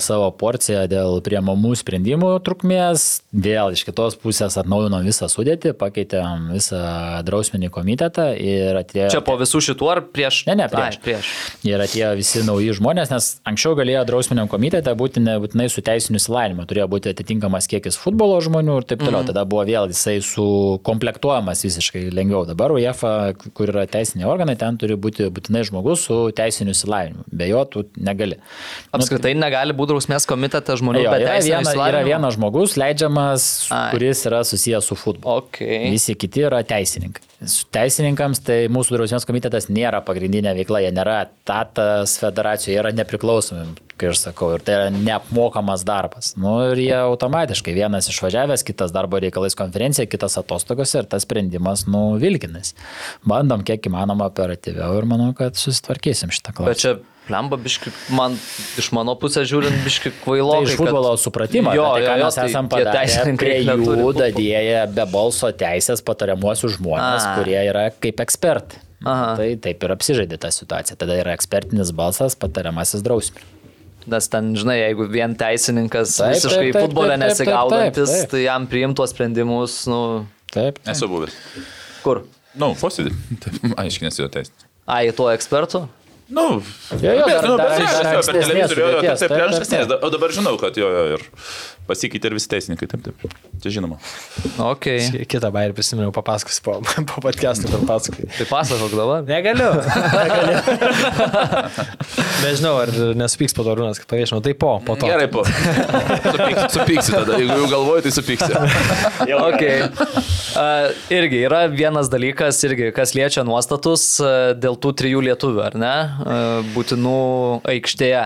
savo porciją dėl priemamų sprendimų trukmės. Vėl iš kitos pusės atnaujinom visą sudėtį, pakeitėm visą drausminį komitetą ir atėjo... Čia po visų šitų ar prieš? Ne, ne, prieš. Ai, prieš. Ir atėjo visi nauji žmonės, nes anksčiau galėjo drausminiam komitete būti nebūtinai su teisiniu įsilavinimu, turėjo būti atitinkamas kiekis futbolo žmonių ir taip toliau. Mm. Tada buvo vėl jisai sukomplektuojamas visiškai lengviau. Dabar UEFA, kur yra teisiniai organai, ten turi būti būtinai žmogus su teisiniu įsilavinimu. Be jo tu negali. Apskritai negali būti drausmės komitete žmonių Jo, be yra, viena, yra vienas žmogus leidžiamas, Ai. kuris yra susijęs su futbolu. Okay. Visi kiti yra teisininkai. Teisininkams tai mūsų drausmės komitetas nėra pagrindinė veikla, jie nėra tatas federacijoje, jie yra nepriklausomi, kai aš sakau, ir tai yra neapmokamas darbas. Nu, ir jie automatiškai vienas išvažiavęs, kitas darbo reikalais konferencija, kitas atostogose ir tas sprendimas, nu, vilkinas. Bandom kiek įmanoma operatyviau ir manau, kad susitvarkysim šitą klausimą. Bet čia Lemba biški, man iš mano pusės žiūrint biški kvailo. Tai iš futbolo supratimo, Jo, tai, ką jo, mes tai esam tie padarę, prie jų dadėję be balso teisės patariamuosius žmonės, A. kurie yra kaip ekspertai. Aha. Tai taip ir apsižaidė tą situaciją. Tada yra ekspertinis balsas, patariamasis drausmė. Nes ten, žinai, jeigu vien teisininkas Taip, visiškai taip, taip, futbole taip, taip, taip, nesigaudantis, taip. tai jam priimtos sprendimus, nu, Taip. Esu buvęs. kur? Na, no, posėdį. Taip, Aiškiai, nesu jo teisinis. Ai, tuo ekspertu? Nu, Jo, jo, bet, nu, bet aš- per ankstesnės televizorių, jo, taip, taip, taip. o dabar žinau, kad jo, jo, ir pasikeitė ir visi teisininkai, taip, taip. Čia žinoma. Okay. Kitą bairį prisiminiau, papasakosiu po, (laughs) po podcast'o per pasakai. Tai pasakok dabar. Negaliu. (laughs) Negaliu. (laughs) Nežinau, ar nesupyks po to rūnas, kad paviešinau. Tai po, po to. Gerai, po. Supyksi, supyksi tada, jeigu jau galvoji, tai supyksi. Okay. Uh, irgi yra vienas dalykas, irgi, kas liečia nuostatus uh, dėl tų trijų lietuvių, ar ne, būtinų aikštėje.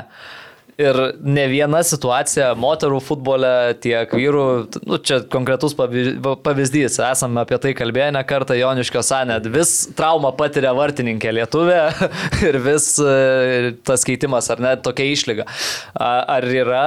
Ir ne viena situacija moterų futbole, tiek vyrų, nu, čia konkretus pavyzdys, esame apie tai kalbėję ne kartą, Joniškio Sanet, vis traumą patiria vartininkė lietuvė (laughs) ir vis e, tas keitimas, ar ne, tokia išlyga. Ar yra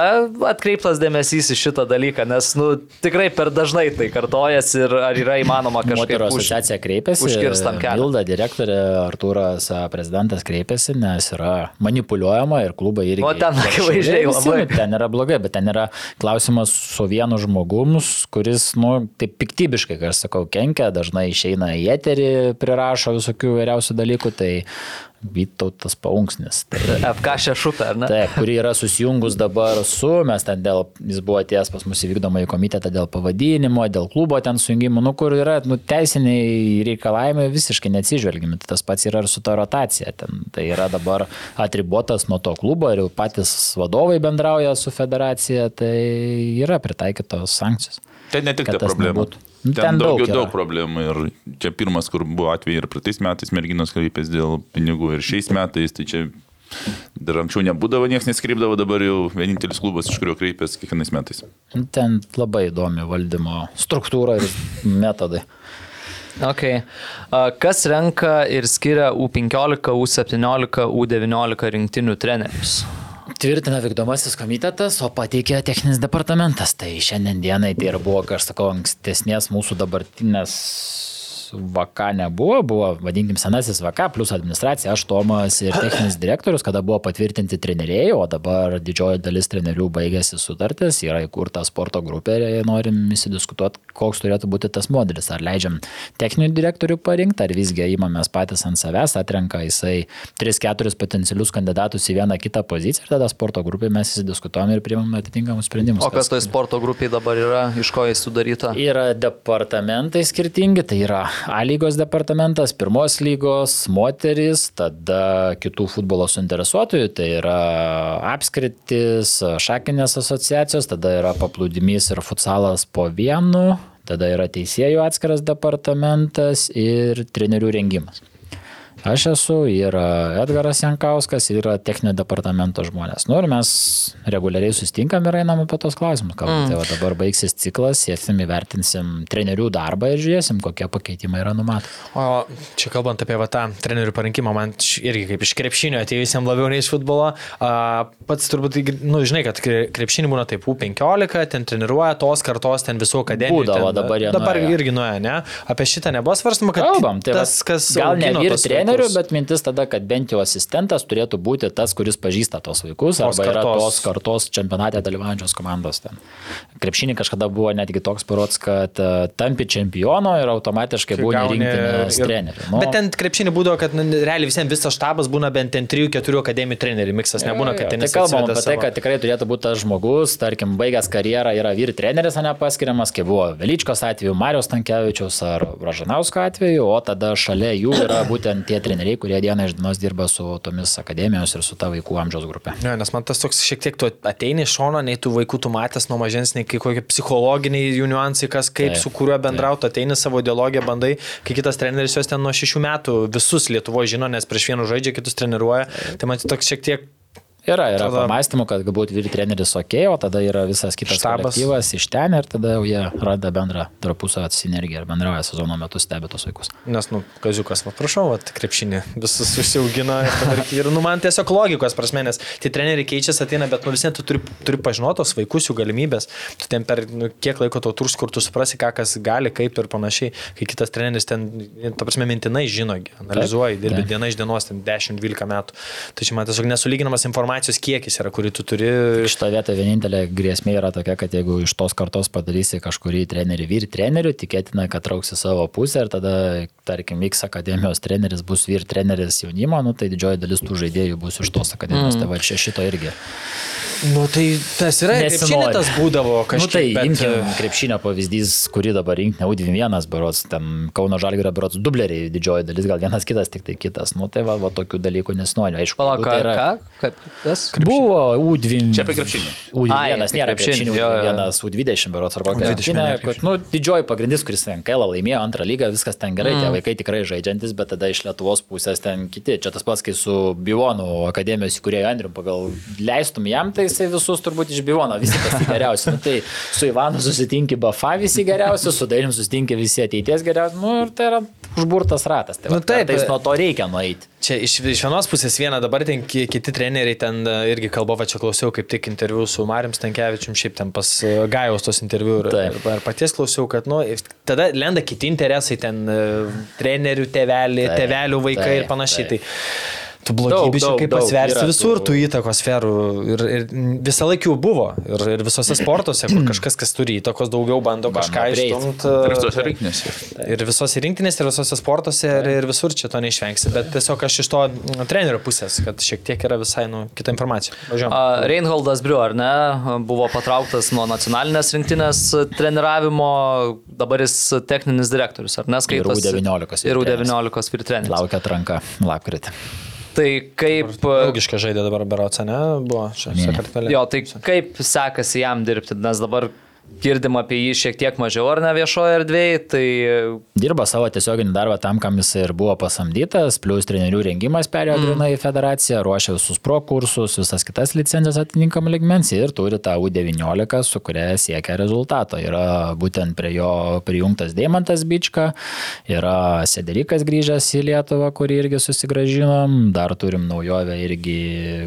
atkreiptas dėmesys į šitą dalyką, nes, nu, tikrai per dažnai tai kartojas ir ar yra įmanoma kažkaip Moterų asociacija kreipėsi. užkirst tam kelią. Milda direktorė Artūras prezidentas kreipėsi, nes yra manipuliuojama ir klubai irgi. O ten akivaizdžiai labai. Ten yra blogai, bet ten yra klausimas su vienu žmogums, kuris, nu, taip piktybiškai, kai aš sakau, kenkia, dažnai išeina į eterį, prirašo visokių vairiausių dalykų, tai Vytautas Paunksnis. Tai FK šešupė, ar ne? Taip, kuri yra susijungus dabar su, mes ten dėl, jis buvo atėjęs pas mus į vykdomą į komitetą dėl pavadinimo, dėl klubo ten sujungimo, nu, kur yra nu, teisiniai reikalavimai visiškai neatsižvelgimi. Tai tas pats yra ir su ta rotacija. Ten, tai yra dabar atribotas nuo to klubo ir jau patys vadovai bendrauja su federacija, tai yra pritaikytos sankcijos. Ten ne tik ta problema. nebūtų. Nu, Ten, ten daug, daug daug, problemų ir čia pirmas, kur buvo atvejai ir praeitais metais merginos kreipėsi dėl pinigų ir šiais metais, tai čia dar anksčiau nebūdavo, niekas neskreipdavo, dabar jau vienintelis klubas, iš kurio kreipėsi kiekvienais metais. Nu, Ten labai įdomi valdymo struktūra ir metodai. Okay. Kas renka ir skiria U15, U17, U19 rinktinių trenerius? Tvirtina vykdomasis komitetas, o pateikė techninis departamentas. Tai šiandien dienai tai ir buvo, kaip aš sakau, ankstesnės mūsų dabartinės VK nebuvo, buvo, vadinkim, senasis VK plus administracija, aš Tomas ir techninis direktorius, kada buvo patvirtinti treneriai, o dabar didžioji dalis trenerių baigėsi sutartis, yra įkurta sporto grupė ir norim įsidiskutuoti, koks turėtų būti tas modelis. Ar leidžiam techninių direktorių parinkti, ar visgi įmamės patys ant savęs, atrenka jisai 3-4 potencialius kandidatus į vieną kitą poziciją ir tada sporto grupė mes įsidiskutuojam ir priimam atitinkamus sprendimus. O kas toj sporto grupiai dabar yra, iš ko jis sudaryta? Yra departamentai skirtingi, tai yra A lygos departamentas, pirmos lygos, moteris, tada kitų futbolo suinteresuotojų, tai yra apskritis, šakinės asociacijos, tada yra paplūdimys ir futsalas po vienu, tada yra teisėjų atskiras departamentas ir trenerių rengimas. Aš esu, yra Edgaras Jankauskas, yra techninio departamento žmonės. Nu ir mes reguliariai sustinkam ir einam apie tos klausimus. Kalbam. Mm. Tai va dabar baigsis ciklas, sėsim, įvertinsim trenerių darbą ir žiūrėsim, kokie pakeitimai yra numatomi. O čia kalbant apie va, tą trenerių parinkimą, man irgi kaip iš krepšinio atėjusiem labiau nei iš futbolo, a, pats turbūt, nu, žinai, kad kre- krepšinį būna taip U15, ten treniruoja tos kartos, ten visų akademijų. Būdavo, ten, dabar jie Dabar nuėjo. irgi nuėjo, ne? Apie šitą nebuvo svarstama, kad Kalbam, tai tas, kas... gal ne augino vyr vaikus- bet mintis tada, kad bent jau asistentas turėtų būti tas, kuris pažįsta tos vaikus, Tos arba yra kartos. tos kartos čempionate dalyvaujančios komandos ten. Krepšinį kažkada buvo netgi toks parods, kad uh, tampi čempiono ir automatiškai būni gauni rinktinės treneriu. Nu, Bet ten krepšinį būdavo, kad nu, realiai visiems visas štabas būna bent ten 3-4 akademijų trenerių, miksas nebūna, kad ten Tai kalbam apie tai, kad tikrai turėtų būti tas žmogus, tarkim, baigęs karjerą yra vyr treneris, o ne paskiriamas, kaip buvo Velyčkos atveju, Marijos Tankievičiaus ar Ražanausko atveju, o tada šalia jų yra būtent tie treneriai, kurie dieną iš dienos dirba su tomis akademijos ir su ta vaikų amžiaus grupė. Ne, nes man tas toks šiek tiek tu ateini iš šono, nei tų vaikų tu matęs nuo mažens, nei kai kokie psichologiniai jų niuansai, kas kaip, Taip, su kuriuo bendrauti, ateini savo ideologiją, bandai, kai kitas treneris juos ten nuo šešių metų visus Lietuvoje žino, nes prieš vienų žaidžia, kitus treniruoja. Tai man toks šiek tiek Yra, yra Tada- pamastymų, kad galbūt vyr treneris ok, o tada yra visas kitas kolektyvas iš ten ir tada jau jie randa bendrą tarpusavio sinergiją ir bendrauja sezono metu stebi tos vaikus. Nes, nu, kaziukas, va, prašau, va, krepšinį, visus užsiaugina ir, ir, nu, man tiesiog logikos prasme, nes tie treneriai keičiasi, ateina, bet, nu, vis tiek tu turi, turi pažinoti tos vaikus, jų galimybės, tu ten per nu, kiek laiko tau turs, kur tu suprasi, ką kas gali, kaip ir panašiai, kai kitas treneris ten, ta prasme, mintinai žino, gi, analizuoji, dirbi diena iš dienos, ten 10-12 metų. Tai čia man tiesiog nesulyginamas informacija informacijos kiekis yra, kurį tu turi. Šito vietoje vienintelė grėsmė yra tokia, kad jeigu iš tos kartos padarysi kažkurį trenerį vyr trenerių, tikėtina, kad trauksi savo pusę ir tada, tarkim, X akademijos treneris bus vyr treneris jaunimo, nu, tai didžioji dalis tų žaidėjų bus iš tos akademijos. Mm. Tai va čia šito irgi. Nu, tai tas yra, krepšinė tas būdavo Nu, kažkaip. tai bet, imkim krepšinio pavyzdys, kurį dabar rinkti, U21 berots, ten Kauno Žalgirio berots dubleriai didžioji dalis, gal vienas kitas, tik tai kitas. Nu, tai va, va tokių dalykų nesinori. Aišku, Palauk, tai ką? ką? Kad, kas? Buvo U20. Čia apie krepšinį. U21 Ai, apie nėra krepšinį. U21, U20 berots arba U20 krepšinė. nėra kad, Nu, didžioji pagrindis, kuris NKL laimėjo antrą lygą, viskas ten gerai, Mm. tie vaikai tikrai žaidžiantis, bet tada iš Lietuvos pusės ten kiti. Čia tas pats, kai su Bivonu akademijos įkūrėjo Andriu, pagal leistum jam, tai jisai visus turbūt iš Bivono, visi pats geriausi. Nu, tai su Ivanu susitinki Bafa visi geriausi, su Dainim susitinki visi ateities geriausi. Nu, ir tai yra užburtas ratas. Tai, Nu, va, taip, bet- nuo to reikia nueiti. Čia iš, iš vienos pusės viena, dabar ten ki- kiti treneriai ten e, irgi kalba, va čia klausiau kaip tik interviu su Mariam Stankievičium, šiaip ten pas e, Gajaus tos interviu ir, ir, ir paties klausiau, kad, nu, tada lenda kiti interesai, ten trenerių tėveliai, Taip, tėvelių vaikai taip, ir panašiai. taip. Tai tu blogybių daug, kaip yra visur, tų- tų įtakos sferų ir, ir visą laiką jų buvo. Ir, ir visose sportuose, kur (clears throat) kažkas, kas turi įtakos daugiau, bando kažką išstumti. Ir tuose rinkinėse. Ir visose rinktinėse, ir visose sportuose, ir, ir visur čia to neišvengsi. Bet tiesiog aš iš to trenerio pusės, kad šiek tiek yra visai nu, kita informacija. Važiuojam. A, Reinholdas Briu, ar ne, buvo patrauktas nuo nacionalinės rinktinės treniravimo, dabar jis techninis direktorius, ar ne, skaitosi? U19 Ir vyr U19 vyr treneris. Laukia atranka lapkritį. Tai kaip... Daugiška žaidė dabar Beroca, ne? Buvo čia. Jo, tai kaip sekasi jam dirbti, nes dabar girdim apie jį šiek tiek mažiau ar ne viešoje erdvėje, tai Dirba savo tiesioginį darbą tam, kam jis ir buvo pasamdytas, plus trenerių rengimas perėjo mm. grinai į federaciją, ruošia visus pro kursus, visas kitas licencijas atitinkamą ligmens ir turi tą U19, su kuria siekia rezultato. Yra būtent prie jo prijungtas Deimantas Bička, yra Sederikas grįžęs į Lietuvą, kurį irgi susigražinom, dar turim naujovę irgi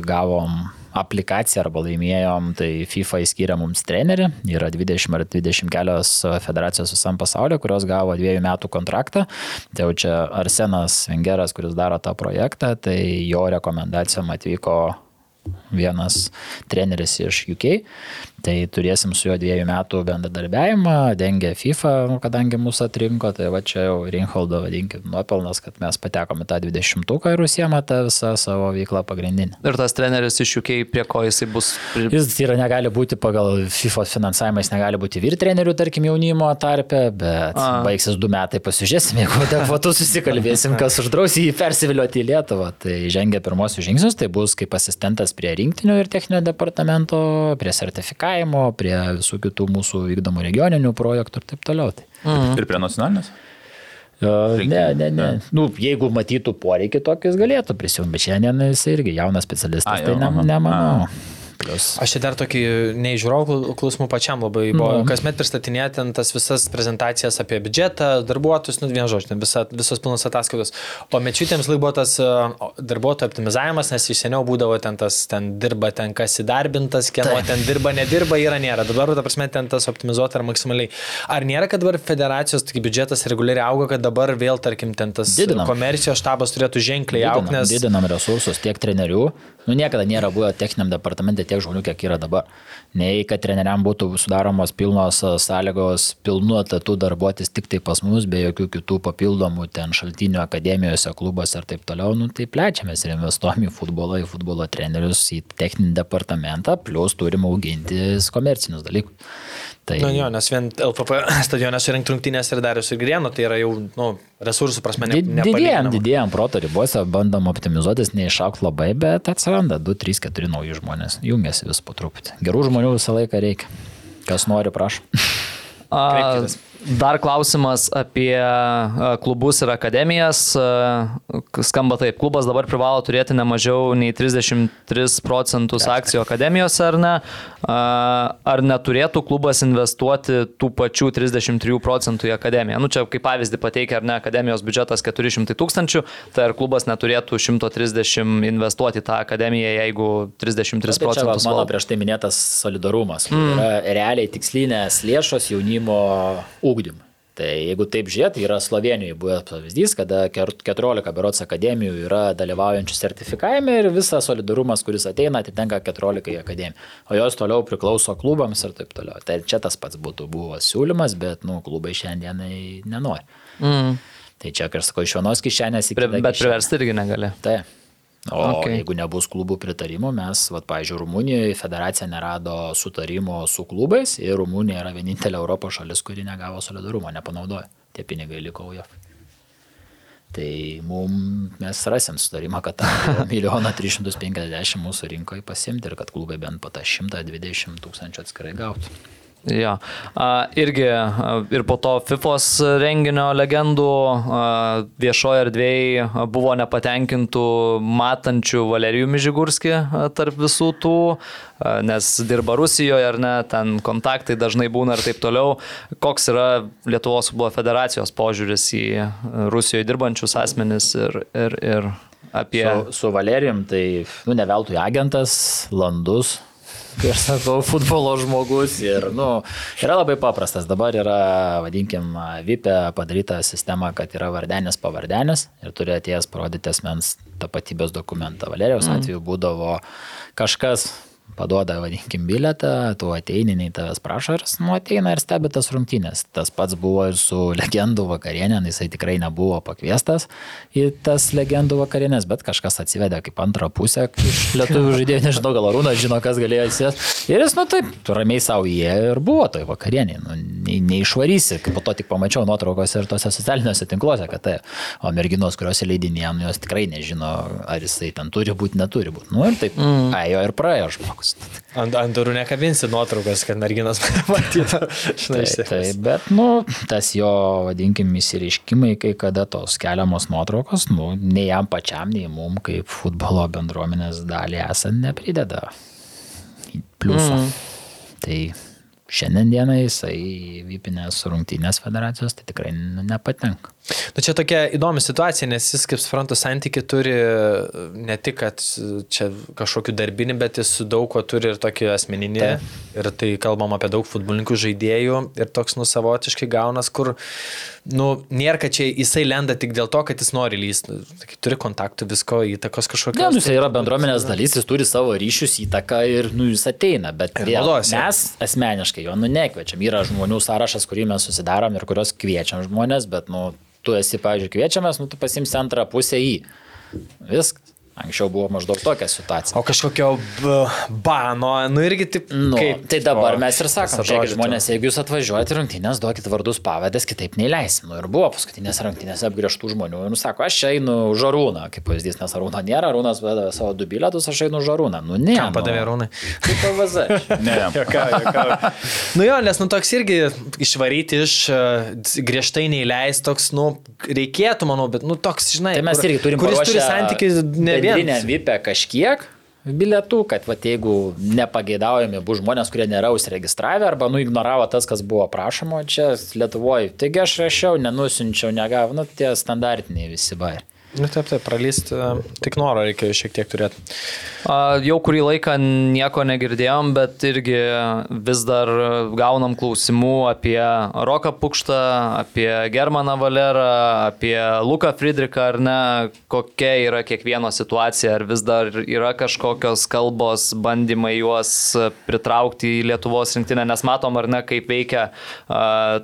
gavom aplikaciją arba laimėjom, tai FIFA įskyrė mums trenerį, yra 20 ar 20 kelios federacijos visam pasaulyje, kurios gavo dviejų metų kontraktą. Tai jau čia Arsenas Vengeras, kuris daro tą projektą, tai jo rekomendacijom atvyko vienas treneris iš UK, tai turėsim su juo dviejų metų bendradarbiavimą, dengia FIFA, nu, kadangi mūsų atrinko, tai va čia jau Rinholdo vadinkim nuopelnas, kad mes patekome tą 20-uką ir užsiema tą visą savo veiklą pagrindinį. ir tas treneris iš UK, prie ko jisai bus... Pri... Jis yra negali būti pagal FIFA finansavimą, jis negali būti vyr trenerių, tarkim, jaunimo tarpe, bet A. Baigsis du metai, pasižiūrėsim, jeigu (laughs) adekvatus susikalbėsim, kas uždraus jį persivilioti į Lietuvą. Tai žengia pirmosius žingsnius, tai bus kaip asistentas prie rinktinių ir techninio departamento, prie sertifikavimo, prie visų kitų mūsų vykdomų regioninių projektų ir taip toliau. Tai. Ir prie nacionalinės. Uh, ne, ne, ne. Nu, jeigu matytų poreikį tokį, jis galėtų prisijungti, bet šiandien jis irgi jaunas specialistas, A, tai jau, ne, aha. nemanau. Plius. Aš čia dar tokį neįžiūrovų klausimų pačiam labai buvo. Nu. Kasmet pristatinėti ten tas visas prezentacijas apie biudžetą, darbuotojus, nu vien žodžiu, ten visa, visos pilnos ataskaitos. O mečiutėms laik buvo tas uh, darbuotojų optimizavimas, nes iš seniau būdavo ten tas, ten dirba ten kas įdarbintas, kieno Taip. ten dirba, nedirba, yra, nėra. Dabar, ta prasme, ten tas optimizuota ar maksimaliai. Ar nėra, kad dabar federacijos biudžetas reguliariai auga, kad dabar vėl, tarkim, ten tas Didinam. komercijos štabas turėtų ženkliai aukti, nes... didinam resursus tiek trenerių. Nu, niekada nėra buvę techniniam departamente tiek žmonių, kiek yra dabar. Nei kad treneriam būtų sudaromos pilnos a, sąlygos pilnu etatų darbuotis tik tai pas mus, be jokių kitų papildomų ten šaltinių akademijose, klubuose ir taip toliau. Nu, tai plečiamės ir investuojam į futbolą, į futbolo trenerius, į techninį departamentą, plus turim auginti komercinius dalykus. Tai Na jo, nes vien LFP (laughs) stadione surinkti rungtynės ir darius ir grienų, tai yra jau, nu, resursų prasme ne, Did- Didėjom, didėjom proto ribose, bandom optimizuotis, neišaukti labai, bet atsiranda 2, 3, 4 nauji žmonės. Jungiasi vis po truputį. Gerų žmonių visą laiką reikia. Kas nori, prašom. (laughs) Dar klausimas apie a, klubus ir akademijas. A, Skamba taip, klubas dabar privalo turėti ne mažiau nei 33 procentus akcijų akademijose, ar ne? A, Ar neturėtų klubas investuoti tų pačių 33 procentų į akademiją? Nu, čia kaip pavyzdį pateikia, ar ne, akademijos biudžetas 400 tūkstančių, tai ar klubas neturėtų 130 investuoti į tą akademiją, jeigu 33 Tai čia procentus mano prieš tai minėtas solidarumas. Mm. Yra realiai tikslinės lėšos jaunimo ūkdymui. Tai jeigu taip žiūrėt, yra Slovenijoje buvęs pavyzdys, kada ker- 14 berots akademijų yra dalyvaujančių sertifikavime ir visas solidarumas, kuris ateina, atitenka 14 akademijų. O jos toliau priklauso klubams ir taip toliau. Tai čia tas pats būtų buvo siūlymas, bet, nu, klubai šiandienai nenori. Mm. Tai čia, kaip aš sakau, iš vienos kišenės į kitą. bet kišenę. priversti irgi negali. Taip. O Okay. jeigu nebus klubų pritarimo, mes, va, pavyzdžiui, Rumunijoje federacija nerado sutarimo su klubais ir Rumunija yra vienintelė Europos šalis, kuri negavo solidarumo, nepanaudojo. Tie pinigai liko UJF. Tai mum, mes rasim sutarimą, kad tą (laughs) milijoną 350 mūsų rinkoje pasimti ir kad klubai bent po tą 120 tūkstančių atskirai gautų. Jo. Irgi ir po to FIFOS renginio legendų viešoje erdvėje buvo nepatenkintų matančių Valerijų Mižigurskį a, tarp visų tų, nes dirba Rusijoje ar ne, ten kontaktai dažnai būna ir taip toliau. Koks yra Lietuvos futbolo federacijos požiūris į Rusijoje dirbančius asmenis ir, ir, ir apie... Su, su Valerijum, tai, nu, ne veltui agentas, landus, kai aš sakau, futbolo žmogus ir, nu, yra labai paprastas. Dabar yra, vadinkim, VIPE padaryta sistema, kad yra vardenis pavardenis ir turi atėjęs parodyti asmens tapatybės dokumentą. Valerijos mm. atveju būdavo kažkas paduoda, vadinkim, biletą, tu ateini, nei tavęs prašo ir nu, ateina ir stebi tas rungtynės. Tas pats buvo ir su legendų vakarienė, nu, jisai tikrai nebuvo pakviestas į tas legendų vakarienės, bet kažkas atsivedė kaip antrą pusę iš lietuvių (laughs) žaidėjų, nežinau, gal Arūnas žino, kas galėjo atsės. Ir jis, nu taip, ramiai savo jie ir buvo toj vakarienė, nu, nei, neišvarysi, po to tik pamačiau nuotraukose ir tose socialiniuose tinkluose, kad tai, o merginos, kurios įleidinėjom, nu, jos tikrai nežino, ar jisai ten turi būti, neturi būti. Nu ir taip, mm. ėjo ir praėjo žmogus. Ant, ant durų nekabinsi nuotraukas, kad merginas (laughs) matytų. Žinai, Tai, tai, bet, nu, tas jo, vadinkim, įsireiškimai, kai kada tos keliamos nuotraukos, nu, nei jam pačiam, nei mum, kaip futbolo bendruomenės dalį esant, neprideda pliusų. Mm. Tai šiandien dienai jisai į Vipinės rungtynės federacijos tai tikrai nu, nepatenka. Nu, čia tokia įdomi situacija, nes jis, kaip suprantu, santyki turi ne tik, kad čia kažkokiu darbinį, bet jis su daug ko turi ir tokį asmeninį. Tai. Ir tai kalbam apie daug futbolininkų žaidėjų ir toks nusavotiškai gaunas, kur, nu, nėra, kad čia jisai lenda tik dėl to, kad jis nori lysti. Turi kontaktų, visko, įtakos kažkokios. Ne, nu, jis yra bendruomenės dalis, jis turi savo ryšius, įtaką ir nu, jis ateina, bet vėl, mes asmeniškai jo nu, nekviečiam. Yra žmonių sąrašas, kurį mes susidarom ir kurios kviečiam žmonės, bet nu, tu esi, pavyzdžiui, kviečiamas, nu, tu pasimsi antrą pusę į. Viskas. Anksčiau buvo maždaug tokia situacija. O kažkokio bano, nu irgi taip. Nu, kaip, tai dabar o, mes ir sakom, žiūrėkit, žmonės, jeigu jūs atvažiuojate rungtynės, duokit vardus pavadės, kitaip neįleisim. Nu, ir buvo paskutinės rungtynės apgriežtų žmonių. Ir nusako, aš čia einu už Arūną, kaip pavyzdys, nes Arūna nėra, Arūnas padavė savo du bilietus, aš einu už Arūną. Nu, ne. Kam padavė Rūnai? Kaip PVZ. (laughs) Ne. Jokau, jokau. nu jo, nes nu toks irgi išvaryti iš uh, griežtai neįleis, toks, nu, reikėtų, manau, bet, nu, toks, žinai, Tai mes kur- irgi turim kuris turi santykių ne bendrinę vien. VIP kažkiek bilietų, kad va, jeigu nepageidaujami bus žmonės, kurie nėra užsiregistravę arba nu ignoravo tas, kas buvo prašoma, čia Lietuvoje. Taigi aš rašiau, nenusinčiau, negavau, nu tie standartiniai visi bairiai. Nu, taip, taip, pralysti, tik noro reikėjo šiek tiek turėti. A, Jau kurį laiką nieko negirdėjom, bet irgi vis dar gaunam klausimų apie Roką Pukštą, apie Germaną Valerą, apie Luką Friedrichą ar ne, kokia yra kiekvieno situacija, ar vis dar yra kažkokios kalbos, bandymai juos pritraukti į Lietuvos rinktinę, nes matom ar ne, kaip veikia a,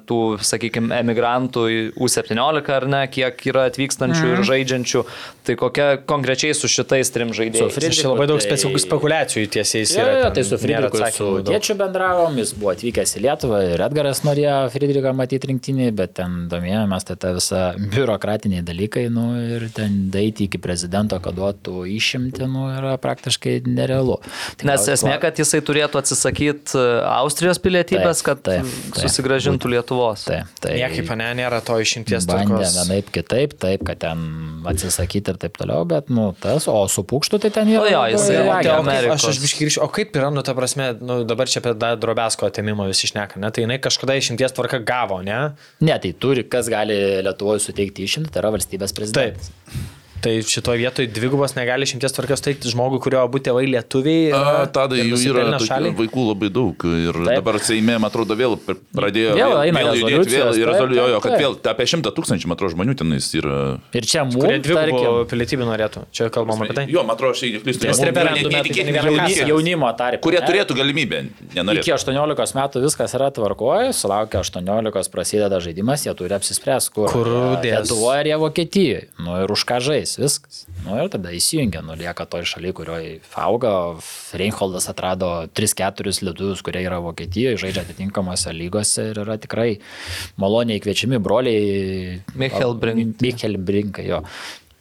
tų, sakykime, emigrantų į U17 ar ne, kiek yra atvykstančių mm. ir žaidžiančių tūkstančių Tai kokia konkrečiai su šitais trim žaidėjais? Friedrichu Čia labai daug tai- spekulacijų tiesiais Jo, yra. jo, ten tai su nėra Friedrichu, su tėčiu bendravom, jis buvo atvykęs į Lietuvą ir Edgaras norėjo Friedrichą matyti rinktinį, bet ten domėjomės, tai ta visa biurokratiniai dalykai, nu ir ten daiti iki prezidento, kad duotų išimti, nu yra praktiškai nerealu. Tai Nes gal- esmė, kad jisai turėtų atsisakyti Austrijos pilietybės, Taip, kad taip, taip. susigražintų Lietuvos. Tai, tai Niekaip, ne, nėra to išimties bandė vienaip kitaip, taip, kad ten atsisakyti ir taip toliau, bet, nu, tas, o su pūkštu tai ten yra. O jo, tai, o, kaip, Amerikos. aš aš biškai grįžčiau, o kaip yra, nu, ta prasme, nu, dabar čia apie drobesko atimimą visi šneka, ne, tai jinai kažkada išimties tvarka gavo, ne? Ne, tai turi, kas gali Lietuvoje suteikti išimtį, tai yra valstybės prezidentas. Tai šitoje vietoje dvigubos negali šimties tvarkos teikti žmogui, kurio abu tėvai lietuviai. A, tada ir jų yra šaliai. vaikų labai daug ir Taip. Dabar Seime, man atrodo, vėl pr- pradėjo Vėl eina vėl judėti, vėl, ir taip, rezoliuojo, kad vėl apie šimtą tūkstančių, man atrodo, žmonių tenais yra. Ir čia Kurie mums, dvigubų tarkim, pilietybių norėtų. Čia kalbam apie tai. Jo, man atrodo, aš neklystu. Jo, referendume, tai jaunimo tarp. Kurie turėtų galimybę, Iki nenorėtų. 18 metų viskas yra tvarkoje, sulaukia 18 prasideda žaidimas, jie turi apsispręsti, kur. Kur dės. Lietuvoje ar jie Vokietijoje. Nu ir už ką žais, viskas. Nu ir tada įsijungia, nu lieka toj šaly, kurioje auga. Reinholdas atrado 3-4 lietuvius, kurie yra Vokietijoje, žaidžia atitinkamose lygose ir yra tikrai maloniai kviečiami broliai. Michael Brink. Michael Brinkai, jo.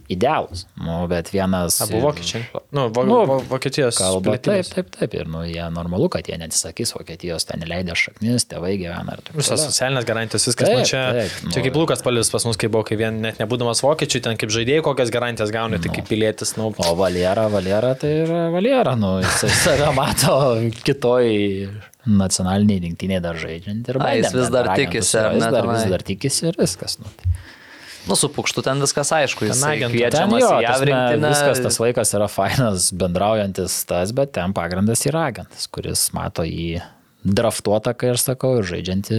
Idealus. Nu, bet vienas. Abu vokiečiai. Nu, vo, Nu, vo, Vokietijos. Kalba, taip, pilietybės. taip, taip. Ir nu, jie normalu, kad jie neatsisakys Vokietijos, ten leidė šaknis, tėvai gyvena taip toliau. socialinės garantijos, viskas. Taip, nu, čia, taip, nu. čia kaip Lukas Palis pas mus, kai buvo, kai vien net nebūdamas vokiečių, ten kaip žaidėjai kokias garantijas gauni, tai kaip pilietis, nu, O Valera, Valera tai yra Valera, nu, jis save (laughs) mato kitoj nacionaliniai rinktiniai dar žaidžiant ir A, jis vis dar tikisi, ar vis ne, dar, vis dar tikisi ir viskas. Nu. Nu, su pukštu ten viskas aišku, jis kviečiamas jo, į JAV rinktinę. viskas, tas vaikas yra fainas, bendraujantis tas, bet ten pagrindas yra agentas, kuris mato jį draftuotą, kai aš sakau, ir žaidžiantį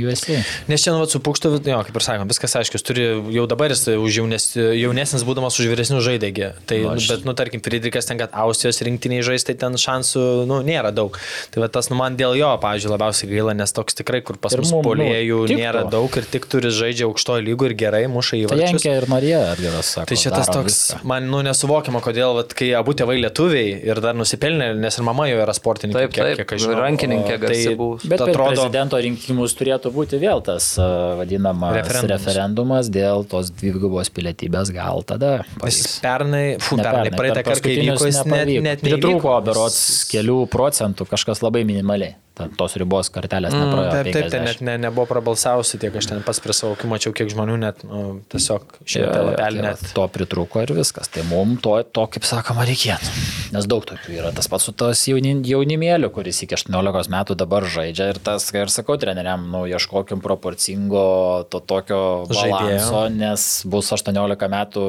USA. Nes čia, nu, vat, su pukštu, jo, kaip ir sakom, viskas aišku, jis turi jau dabar jis už jaunes, jaunesnis būdamas už vyresnių žaidėgi. Tai, Nu, nu, aš- bet, nu, tarkim, Friedrichas ten, kad Austrijos rinktiniai žais, tai ten šansų, nu, nėra daug. Tai va, tas, nu, man dėl jo, pavyzdžiui, labiausiai gaila, nes toks tikrai, kur pas mus nu, polėjų tiktų. nėra daug ir tik turi žaidžia aukštojo lygų ir gerai, muša į Tai varčius. Jankė ir norėjo, Edgaras sako. Tai šitas daro toks, viską. man, nu, nesuvokiama, kodėl, vat, kai abu tėvai lietuviai ir dar nusipelnė, nes ir mama jo yra sportininkė, Taip, taip, aš žinau. rankininkė tai buvus. Bet per atrodo, prezidento rinkimus turėtų būti vėl tas vadinamas Referendumas. referendumas, dėl tos dvigubos pilietybės gal tada. Pavyks. pernai, fu, Ne pernai, per praeitą kartą, kai vyko, jis net, nepavyko. net Pritrūko neįvyko. berots kelių procentų, kažkas labai minimaliai. Tos ribos kartelės nepraėjo. Taip, taip, ten 50. net ne, nebuvo prabalsavusi tiek, aš ten pats prie savo akių mačiau, kiek žmonių net, nu, tiesiog šitą lapelį tai net. To pritruko ir viskas. Tai mums to, to, kaip sakoma, reikėtų. Nes daug tokių yra. Tas pats su tos jauni, jaunimėliu, kuris iki 18 metų dabar žaidžia. Ir tas, kai ir sakau, treneriam, nu, ieškokim proporcingo to tokio Žaidėjo. balanso, nes bus 18 metų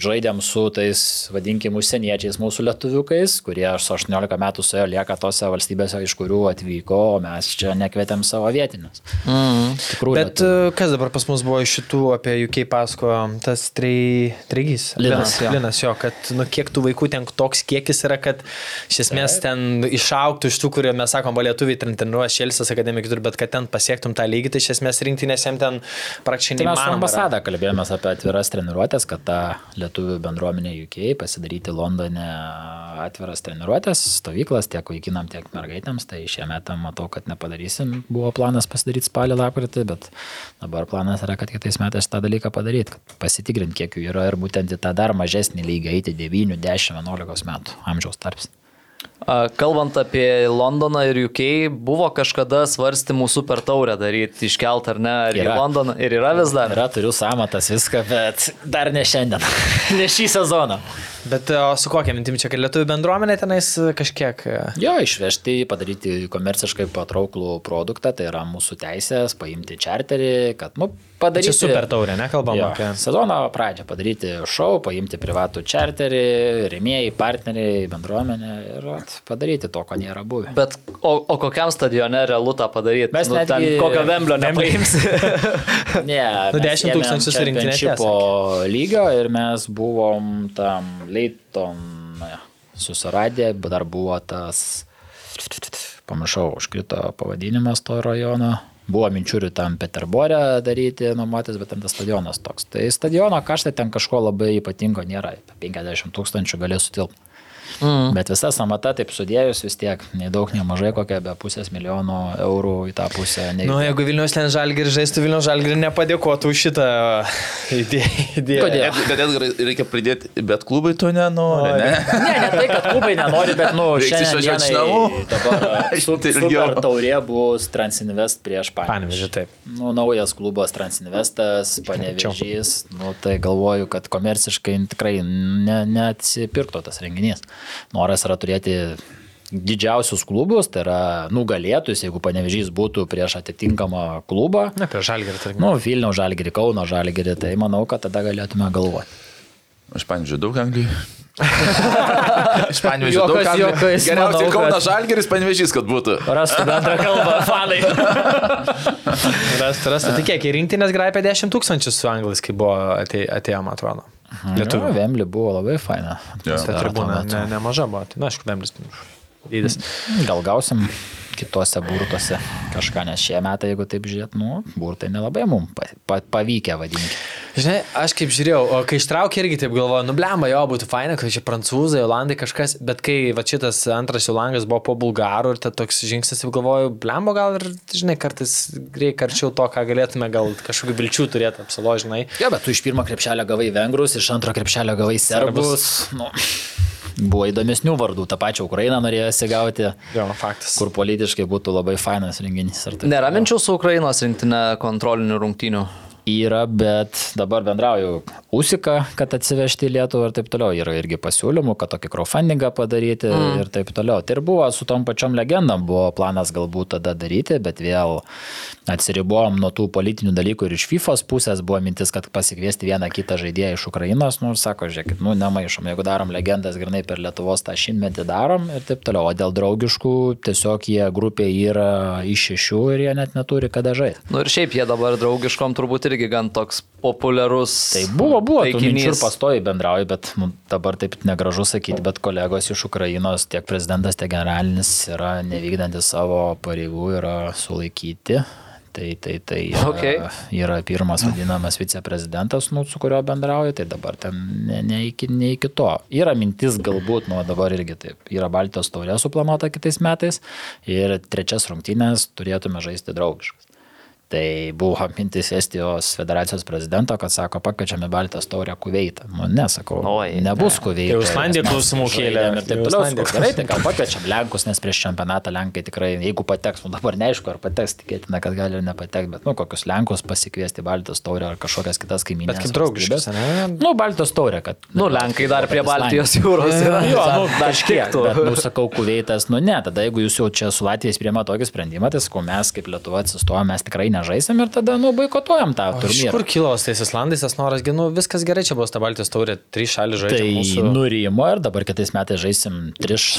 žaidėm su tais, vadinkim, užsieniečiais mūsų lietuviukais, kurie su 18 metų su jo lieka tose valstybėse, iš kurių atvyko, o mes čia nekvietėm savo vietinius. Mm. Tikrųjų, Bet e, kas dabar pas mus buvo iš šitų apie UK pasko, tas trei, treigys? Linas, jo. Linas, jo, kad, nu, kiek tų vaikų ten toks kiekis yra, kad iš esmės ten išauktų iš tų, kurie mes sakom, va lietuviai ten treniruoja Šelsis akademikai, turi, bet kad ten pasiektum tą lygį, tai iš esmės rinktinės jam ten praktiškai Tai mes neįmanoma. ambasada kalbėjomės apie atviras treniruotės, kad tą lietuvių bendruomenę UK pasidaryti Londone atviras treniruotės, stovyklas tiek vaikinam, tiek mergaitėms. Tai šiemet matau, kad nepadarysim. Buvo planas pasidaryti spalį lapkritį, bet dabar planas yra, kad kitais metais tą dalyką padaryti, pasitikrinti, kiek jų yra ir būtent į tą dar mažesnį lygį eiti 9, 10, 11 metų amžiaus tarps. A, Kalbant apie Londoną ir UK, buvo kažkada svarstymų super taurę daryti, iškelt ar ne, ar į Yra. Londoną ir yra vis dar. Yra, turiu samatas viską, bet dar ne šiandien, (laughs) ne šį sezoną. Bet o, su kokia mintim čia, kad lietuvių bendruomenė tenais kažkiek... e, Jo, išvežti, padaryti komerciškai patrauklų produktą, tai yra mūsų teisės, paimti čarterį, kad, nu, padaryti. Čia super taurė, nekalbam Jo, apie... sezono pradžią padaryti šou, paimti privatų čarterį, remėjai, partneriai, bendruomenę ir vat, padaryti to, ko nėra buvę. Bet o, o kokiam stadione realu tą padaryti? Mes nu, netgi- ten kokio Vemblio nepaims. (laughs) Ne, Nu, mes 10 ėmėm tūkstančių surinktinė čempionšipo lygio ir mes buvom tam Leiton susiradę, bet dar buvo tas, pamiršau, užkrito pavadinimas to rajono. Buvo minčių tam Peterborė daryti nuomotis, bet ten tas stadionas toks. Tai stadiono kaštai ten kažko labai ypatingo nėra. Apie 50 tūkstančių galės sutilpti. Mm. Bet visa samata taip sudėjus vis tiek, nei daug, nei mažai, kokia be pusės milijono eurų į tą pusę. Nu, jeigu Vilnius ten žalgirį žaistų, Vilnius žalgirį nepadėkotų už šitą idėją. Kodėl? Bet Edgarai, reikia pridėti, bet klubai to nenori, ne? Ne, ne tai, kad klubai nenori, bet, nu, šiandien dienai namų. dabar (laughs) su, super taurė bus Transinvest prieš Panevežį. taip. Nu, naujas klubas Transinvestas, Panevežys, nu, tai galvoju, kad komerciškai tikrai ne, neatsipirktų tas renginys. Noras yra turėti didžiausius klubus, tai yra nugalėtus, jeigu Panevežys būtų prieš atitinkamą klubą. Ne, prie žalgirį, tarkim. Nu, Vilnių žalgerį, Kauno žalgerį, tai manau, kad tada galėtume galvoti. Aš panžiūrėjau daug Anglijų. Iš panvežio daug Anglijų. juokais, Geriausiai manau, Kauno kad- Žalgeris panvežys, kad būtų. Rastų bendrą kalbą, fanai. (laughs) Rasta, rasta. Tai kiek, į rinktinės graipė 10 tūkstančių su anglais, kai buvo atė- atėjo, man atrodo. Lietuvių Vemli buvo labai faina. Jo. Ta tribūna ne, nemaža buvo. Tai, na, aišku, Vemblis dydis. Gal gausim kitose burtuose kažką, nes šie metai, jeigu taip žiūrėt, nu, burtai nelabai mums pa, pa, pavykę vadinti. Žinai, aš kaip žiūrėjau, o kai ištraukė irgi taip galvoju, nu blemba, jo, būtų faina, kad čia prancūzai, olandai kažkas, bet kai va šitas antras jų langas buvo po bulgarų ir ta toks žingsnis, taip galvoju, blemba gal ir, žinai, kartais reikia arčiau to, ką galėtume gal kažkokių vilčių turėti, apsaložinai. Jo, bet tu iš pirmo krepšelio gavai vengrus, iš antro krepšelio gavai serbus. Nu, buvo įdomesnių vardų, tą pačią Ukrainą norėjosi gauti, Jo, faktas. kur politiškai būtų labai fainas renginys. ar taip Nėra toliau. minčių su Ukrainos rinktinė kontrolinių rungtynių. Yra, bet dabar bendrauju Usika, kad atsivežti į Lietuvą ir taip toliau. Yra irgi pasiūlymų, kad tokį crowdfundingą padaryti mm. ir taip toliau. Tai ir buvo su tom pačiom legendom, buvo planas galbūt tada daryti, bet vėl atsiribojom nuo tų politinių dalykų ir iš FIFA pusės buvo mintis, kad pasikviesti vieną kitą žaidėją iš Ukrainos, nu, sako, žiūrėkit, nu, nemaišom, jeigu darom legendas grinai per Lietuvos tą šimtmetį darom ir taip toliau. O dėl draugiškų, tiesiog jie grupė yra iš šešių ir jie net neturi kada žaisti. Nu ir šiaip jie dabar draugiškom turbūt irgi gan toks populiarus. Tai buvo, buvo, tų minčių ir taikinys. pastoji bendrauji, bet dabar taip negražu sakyti, bet kolegos iš Ukrainos, tiek prezidentas, tiek generalinis yra nevykdantis savo pareigų, yra sulaikyti. Tai, tai, tai yra, Okay. yra pirmas vadinamas viceprezidentas, nu, su kuriuo bendrauju, tai dabar ten ne, ne, iki, ne iki to. Yra mintis galbūt, nu dabar irgi taip, yra Baltijos taurė suplanuota kitais metais ir trečias rungtynės turėtume žaisti draugiškas. Tai buvo mintis Estijos federacijos prezidento, kad sako, pakviečiame Baltijos taurę kuveitą. Nu, nesakau, Oi, nebus ne. kuveitą. Tai Islandija klausimų kėlė. Ir taip Jau toliau. Gerai, tai gal pakviečiam Lenkus, nes prieš čempionatą Lenkai tikrai, jeigu pateks, nu dabar neaišku, ar pateks, tikėtina, kad gali ir nepatekti, bet, nu, kokius Lenkus pasikviesti Baltijos taurę ar kažkokias kitas kaimynės. Bet kaip draugiškas, ne? Nu, Baltijos taurė, kad. Nu, Lenkai dar prie. Baltijos jūros (laughs) yra. Jo, nu, dar kažkiek. Bet, nu, sakau, kuveitas, nu ne, tada jeigu jūs jau čia su Latvijais priema tokį sprendimą, tai sakau, mes kaip Lietuva atsistojame, mes tikrai nežaisim ir tada, nu, boikotuojam tą turnyrą. kur kilo tais Islandais tas noras, nu, viskas gerai, čia buvo ta Baltijos taurė, trys šalis žaidžia. Tai mūsų... nurimo ir dabar kitais metais žaisim triš,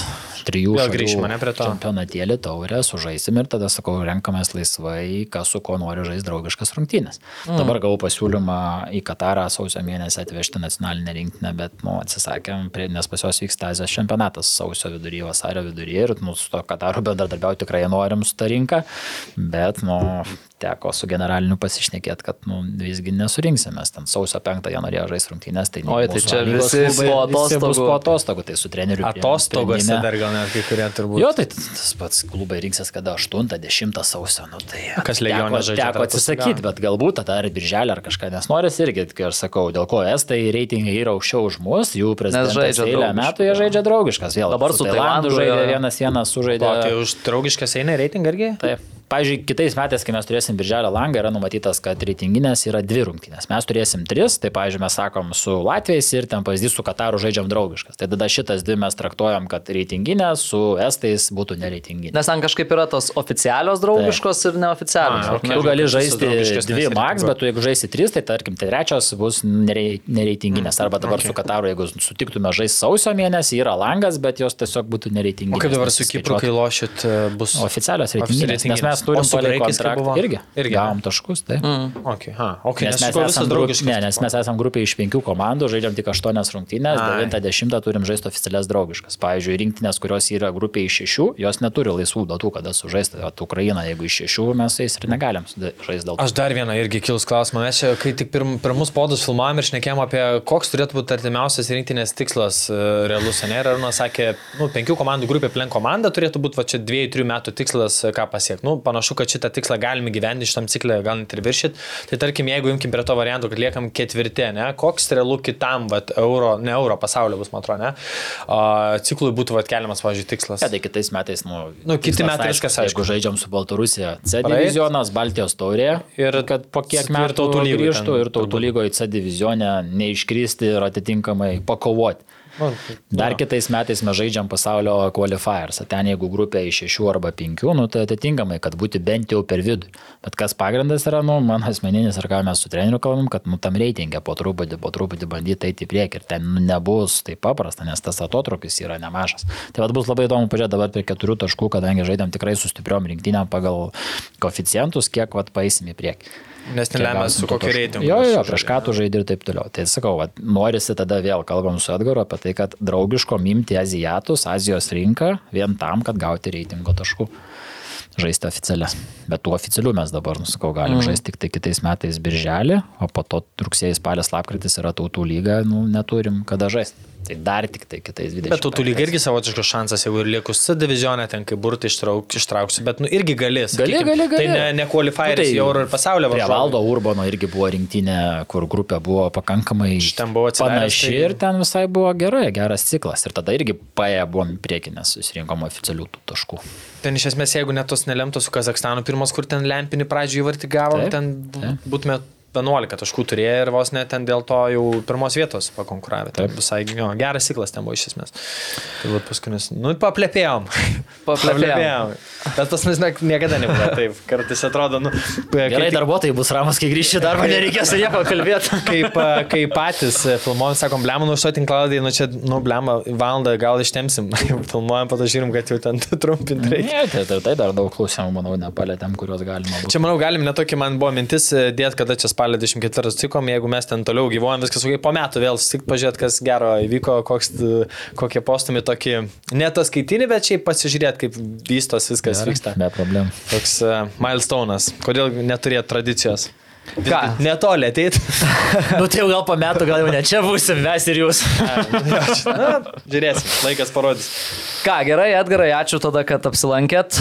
trijų šalių čempionatėlį taurę, sužaisim ir tada, sakau, renkamės laisvai, kas su kuo nori žaisti draugiškas rungtynės. Mm. Dabar gavau pasiūlymą į Katarą sausio mėnesį atvežti nacionalinę rinktinę, bet, nu, atsisakėm, nes pas juos vyksta Azijos čempionatas sausio viduryje, vasario viduryje ir, nu, su to Kataru bendradarbiauti tikrai norim su ta rinka, bet, nu, teko su generaliniu pasišnekėti, kad, nu, visgi nesurinksim, mes ten sausio penktą jie norėjo žaisti rungtynės, tai Oi, tai čia visi po atostogų. po atostogų, tai su treneriu. Atostogose dar gal net kai kurie turbūt. Jo, tai tas pats klubai rinksis kada 8-10 sausio, nu tai. Kas Legione teko- žaidžia Teko atsisakyti, bet galbūt tada ar birželį ar kažką, nes noris irgi, kai aš sakau, dėl ko estai reitingai yra aukščiau už mus, jų prezidentas eilę metų jie žaidžia draugiškas. Vėl, Dabar su Tailandu, žaidė vienas vienas sužaidė. Tai už draugiškas eina reitingą irgi? Taip. Pavyzdžiui, kitais metais, kai mes turėsim birželio langą, yra numatytas, kad reitinginės yra dvi rungtynės. Mes turėsim tris, tai pavyzdžiui, mes sakom su Latvijais ir ten pavyzdys su Kataru žaidžiam draugiškas. Tai tada šitas dvi mes traktuojam, kad reitinginės su Estais būtų nereitinginės. Nes ten kažkaip yra tos oficialios draugiškos ir neoficialios. A, okay. Tu gali žaisti dvi taip. bet tu jeigu žaisi tris, tai tarkim, tai trečios bus nerei- nereitinginės. Arba dabar su Kataru, jeigu sutiktume žaisti sausio mėnesį, yra langas, bet jos tiesiog būtų nereitinginės. O kaip dabar su Kipru, kai lošit, e, bus Oficialios Oficialios reitinginės, nes mes reitinginės. turim O su palei graikais kaip kontraktą. Irgi. Irgi, Gavom taškus, tai. Mm. Okay, ha, okay, Nes nes, mes, mes esam grup, ne, nes mes esame grupė iš penkių komandų, žaidžiam tik aštuonias rungtynės, Ai. 9-10 turim žaisti oficialias draugiškas. Pavyzdžiui, rinktinės, kurios yra grupė iš šešių, jos neturi laisvų datų, kada sužaisti. O Ukraina, jeigu iš šešių, mes jais ir negalim žaisti dėl to. Aš dar vieną irgi kilus klausimą. Mes čia, kai tik pirm, pirmus podus filmavom ir šnekėjom apie, koks turėtų būti artimiausias rinktinės tikslas e, realus, ne? Ir Arūnas sakė, nu, penkių komandų grupė plen komanda turėtų būti va čia dviejų, trijų metų tikslas, e, ką pasiekti. Nu, panašu, kad šitą tikslą galime gyventi šitam ciklė, gal net ir viršit. Tai tarkim, jeigu imkim prie to varianto, kad liekam ketvirtė, ne? Koks realu kitam, va, euro, ne euro pasaulio bus, man atrodo, ne? A, ciklui būtų va keliamas, pavyzdžiui, tikslas. Ja, tai kitais metais, nu, Nu, kiti metai viskas aišku. Jeigu žaidžiam su Baltarusija C divizionas, Baltijos taurė Ir kad po kiek metų tautų lygoj grįžtų ir tautų lygoje C divizione neiškristi ir atitinkamai pakovoti. Dar kitais metais mes žaidžiam pasaulio qualifiers. Ten jeigu grupė iš šešių arba penkių, nu, tai atitinkamai, kad būti bent jau per vidų. Bet kas pagrindas yra, nu, mano asmeninis, ar ką mes su treneriu kalbam, kad nu, tam reitingė po truputį, po truputį bandyti eiti į priekį. Ir ten nu, nebus taip paprasta, nes tas atotrukis yra nemažas. Tai vad bus labai įdomu pažiūrėti dabar prie keturių taškų, kadangi žaidėm tikrai su stipriom rinktynėm pagal koficientus, kiek vad paėsim į priekį. Nes nelemia su kokiu reitingu. Jo, jo, prieš ką tu žaidži ir taip toliau. Tai sakau, vat, norisi tada vėl kalbam su Edgaru apie tai, kad draugiško imti azijatus, Azijos rinką vien tam, kad gauti reitingo taškų. Žaisti oficialias. Bet tų oficialių mes dabar, nusakau, galim mm. žaisti tik tai kitais metais birželį, o po to rugsėjai, spalės, lapkritis yra tautų lyga, nu, neturim kada žaisti. Tai dar tik tai kitais 20. Bet tu, tu lygiai irgi savotiškas šansas, jeigu ir liekus C divizionė, ten kaip burtai ištrauk, ištrauksi, bet nu, irgi gali. sakykim. gali, gali. Tai ne, ne qualifieris, Nu, jau ir pasaulio varžovai. Valdo Urbono irgi buvo rinktinė, kur grupė buvo pakankamai buvo panaši tai- ir ten visai buvo gerai, geras ciklas. Ir tada irgi paėję buvom prieki, nes susirinkom oficialių tų taškų. Ten iš esmės, jeigu net tos nelemtos su Kazakstanu, pirmas, kur ten lempinį pradžią įvartį gavom, Taip, ten taip. būtume 11 taškų turėję ir vos net ten dėl to jau pirmos vietos pakonkuravę. Tai visai jo, geras ciklas ten buvo iš esmės. Tai vat paskutinis. Nu, paplėpėjom. Paplepėjom. (laughs) Bet pas mus ne- niekada nebuvo taip. Kartais atrodo, nu, Gerai, kaip, darbuotojai bus ramus, kai grįžti į darbą, nereikės su nieko kalbėti. (laughs) kaip, kai patys e, filmuojam, sakom, blemą, nu, šio tinklaladį, nu, čia, nu, blemą, valandą gal ištemsim. (laughs) filmuojam, po to žiūrim, kad jau ten trumpinti reikia. Ne, tai, tai, tai dar daug klausimų, manau, nepalėtėm, kuriuos galima būtų. Čia, manau, galim netokį, man buvo mintis e, dėti, kada čia spalio 24 atsikom, jeigu mes ten toliau gyvuojam, viskas ok, po metų vėl susik pažiūrėti, kas gero įvyko, koks, e, kokie postumai tokį, ne tas skaitinį, bet šiaip pasižiūrėti, kaip vystos viskas Gerai, vyksta. Be problemų. Toks uh, milestone'as. Kodėl neturėt tradicijos? Ką? Netoli ateit. (laughs) nu tai jau gal po metų, gal jau ne čia būsim mes ir jūs. (laughs) Na, žiūrėsim, laikas parodys. Ką, gerai, Edgarai, ačiū tada, kad apsilankėt.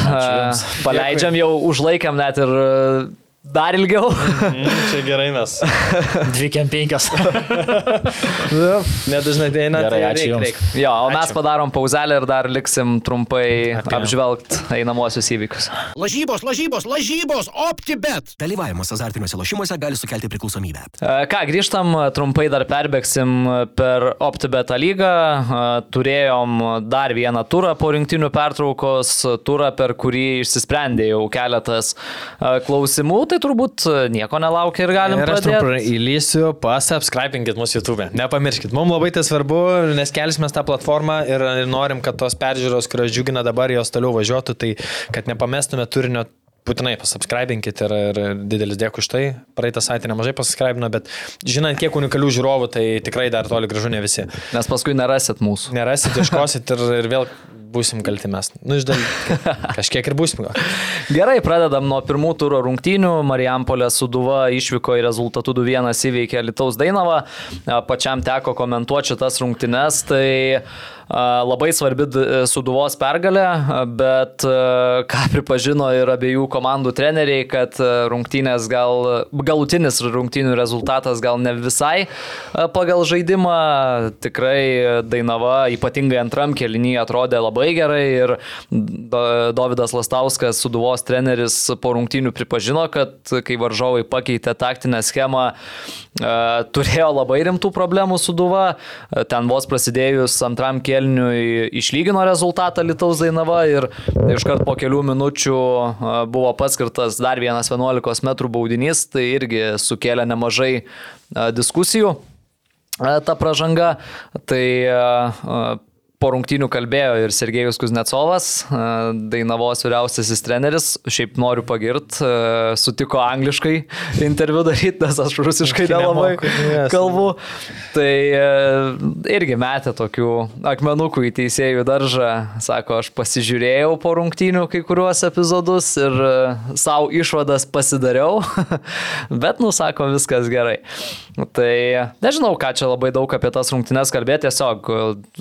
Paleidžiam jau, užlaikėm net ir e, dar ilgiau. Mm, čia gerai mes. (laughs) Dvi kem penkios. (laughs) Nedažnai ateina. Gerai, tai ačiū reik, reik. Jo, o mes Ačiū. padarom pauzelę ir dar liksim trumpai Apie- apžvelgti einamosius įvykius. Lažybos, lažybos, lažybos, optibet. Dalyvavimas azartiniuose lošimuose gali sukelti priklausomybę. E, Ką, grįžtam, trumpai dar perbėgsim per OptiBeta lygą. E, Turėjom dar vieną turą po rinktinių pertraukos, turą, per kurį išsisprendė jau keletas e, klausimų, tai turbūt nieko nelaukia ir galim Ir pradėti. įlysiu, pasubscribinkit mūsų YouTube. Nepamirškit, mums labai tai svarbu, nes kelsime tą platformą ir, norim, kad tos peržiūros, kurios džiugina dabar, jos toliau važiuotų, tai kad nepamestume turinio. Būtinai pasubscribinkit ir, ir didelis dėkui už tai. Praeitą savaitę nemažai pasubscribino, bet žinant, kiek unikalių žiūrovų, tai tikrai dar toli gražu ne visi. Nes paskui nerasit mūsų. Nerasit, ieškosit ir, ir vėl būsim kalti mes. Nu, iš dal... (laughs) kažkiek ir būsim. Gerai, pradedam nuo pirmų turo rungtynių. Marijampolė Suduva išvyko į rezultatų 2-1 įveikė Lietuvos Dainavą. Pačiam teko komentuoti šitas rungtynes. Tai labai svarbi Suduvos pergalė, bet ką pripažino ir abiejų komandų treneriai, kad rungtynės gal, galutinis rungtynių rezultatas gal ne visai pagal žaidimą. Tikrai Dainava ypatingai antram kelinyje atrodė labai gerai ir Dovydas Lastauskas, Suduvos treneris, po rungtynių pripažino, kad kai varžovai pakeitė taktinę schemą, e, turėjo labai rimtų problemų Suduva. E, Ten vos prasidėjus antram kelniui išlygino rezultatą Lietuvos Dainava ir iškart po kelių minučių e, buvo paskirtas dar vienas 11 m baudinys, tai irgi sukėlė nemažai diskusijų ta pražanga. Tai po rungtynių kalbėjo ir Sergejus Kuznecovas, e, Dainavos vyriausiasis treneris. Šiaip noriu pagirti, sutiko angliškai (laughs) interviu daryti, nes aš rusiškai nelabai yes. kalbu. Tai e, irgi metė tokių akmenukų į teisėjų daržą. Sako, aš pasižiūrėjau po rungtynių kai kuriuos epizodus ir savo išvadas pasidariau, (laughs) bet, nu, sako, viskas gerai. Tai nežinau, ką čia labai daug apie tas rungtynes kalbėti, tiesiog e,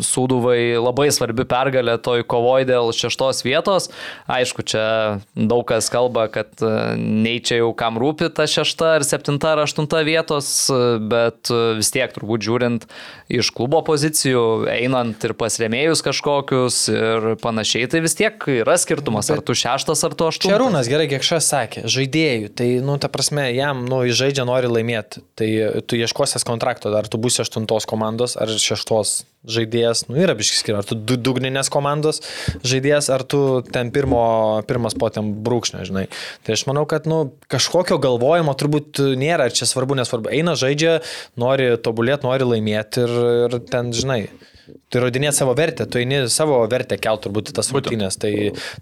Sūduvai labai svarbi pergalė toj kovoj dėl šeštos vietos. Aišku, čia daug kas kalba, kad e, nei čia jau kam rūpi ta šešta ar septinta ar aštunta vietos, e, bet vis tiek turbūt žiūrint iš klubo pozicijų, einant ir pas rėmėjus kažkokius ir panašiai, tai vis tiek yra skirtumas, ar tu šeštas, ar tu aštuntas. Čia Rūnas gerai, kiek šas sakė, žaidėjų, tai, nu, ta prasme, jam, nu, žaidžia, nori laimėti. Tai tu ieškosies kontrakto, ar tu būsi aštuntos komandos, ar šeštos žaidėjas, nu yra biškis skiriama, ar tu du- dugninės komandos žaidėjas, ar tu ten pirmo, pirmas po ten brūkšnio, žinai. Tai aš manau, kad nu, kažkokio galvojimo turbūt nėra, ar čia svarbu, nesvarbu. Eina žaidžia, nori tobulėti, nori laimėti ir, ir ten, žinai. Tu įrodinėt savo vertę, tu eini savo vertę kelt turbūt tas rungtynės, tai,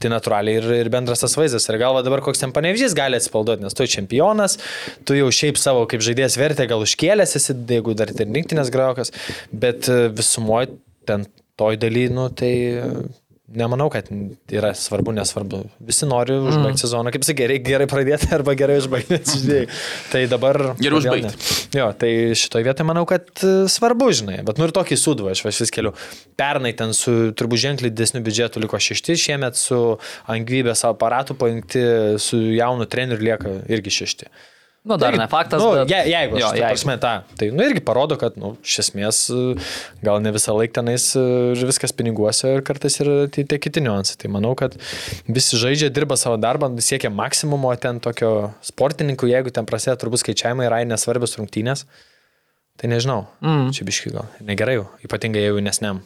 tai natūraliai ir, ir bendras tas vaizdas. Ir galva dabar koks ten panevižys gali atspalduoti, nes tu čempionas, tu jau šiaip savo kaip žaidėjas vertę gal užkėlęs esi, jeigu dar ir rinktinės grajokas, bet visumoje ten toj daly, nu tai nemanau, kad yra svarbu, nesvarbu. Visi nori užbaigti mm. sezoną, kaip sakai, reikia gerai pradėti arba gerai užbaigti. (laughs) tai dabar... Kodėl užbaigti. Jo, tai šitoje vietoje manau, kad e, svarbu, žinai, bet nu ir tokį sudvą aš aš vis keliu. Pernai ten su turbūt ženkliai didesniu biudžetu liko šešti, šiemet su angvybės aparatu pajungti su jaunu treneriu lieka irgi šešti. Nu, dar ne faktas. Nu, bet... je, jeigu, jo, jo, jeigu. Prasme, tą, tai nu, irgi parodo, kad nu, iš esmės e, gal ne visą laiką tenais e, viskas piniguose ir kartais ir tie, tie kiti niuansai. Tai manau, kad visi žaidžia, dirba savo darbą, siekia maksimumo ten tokio sportininkų, jeigu ten prasideda turbūt skaičiavimai yra nesvarbios rungtynės. Tai nežinau, mm. čia biški gal. Negerai ypatingai jau nesniam.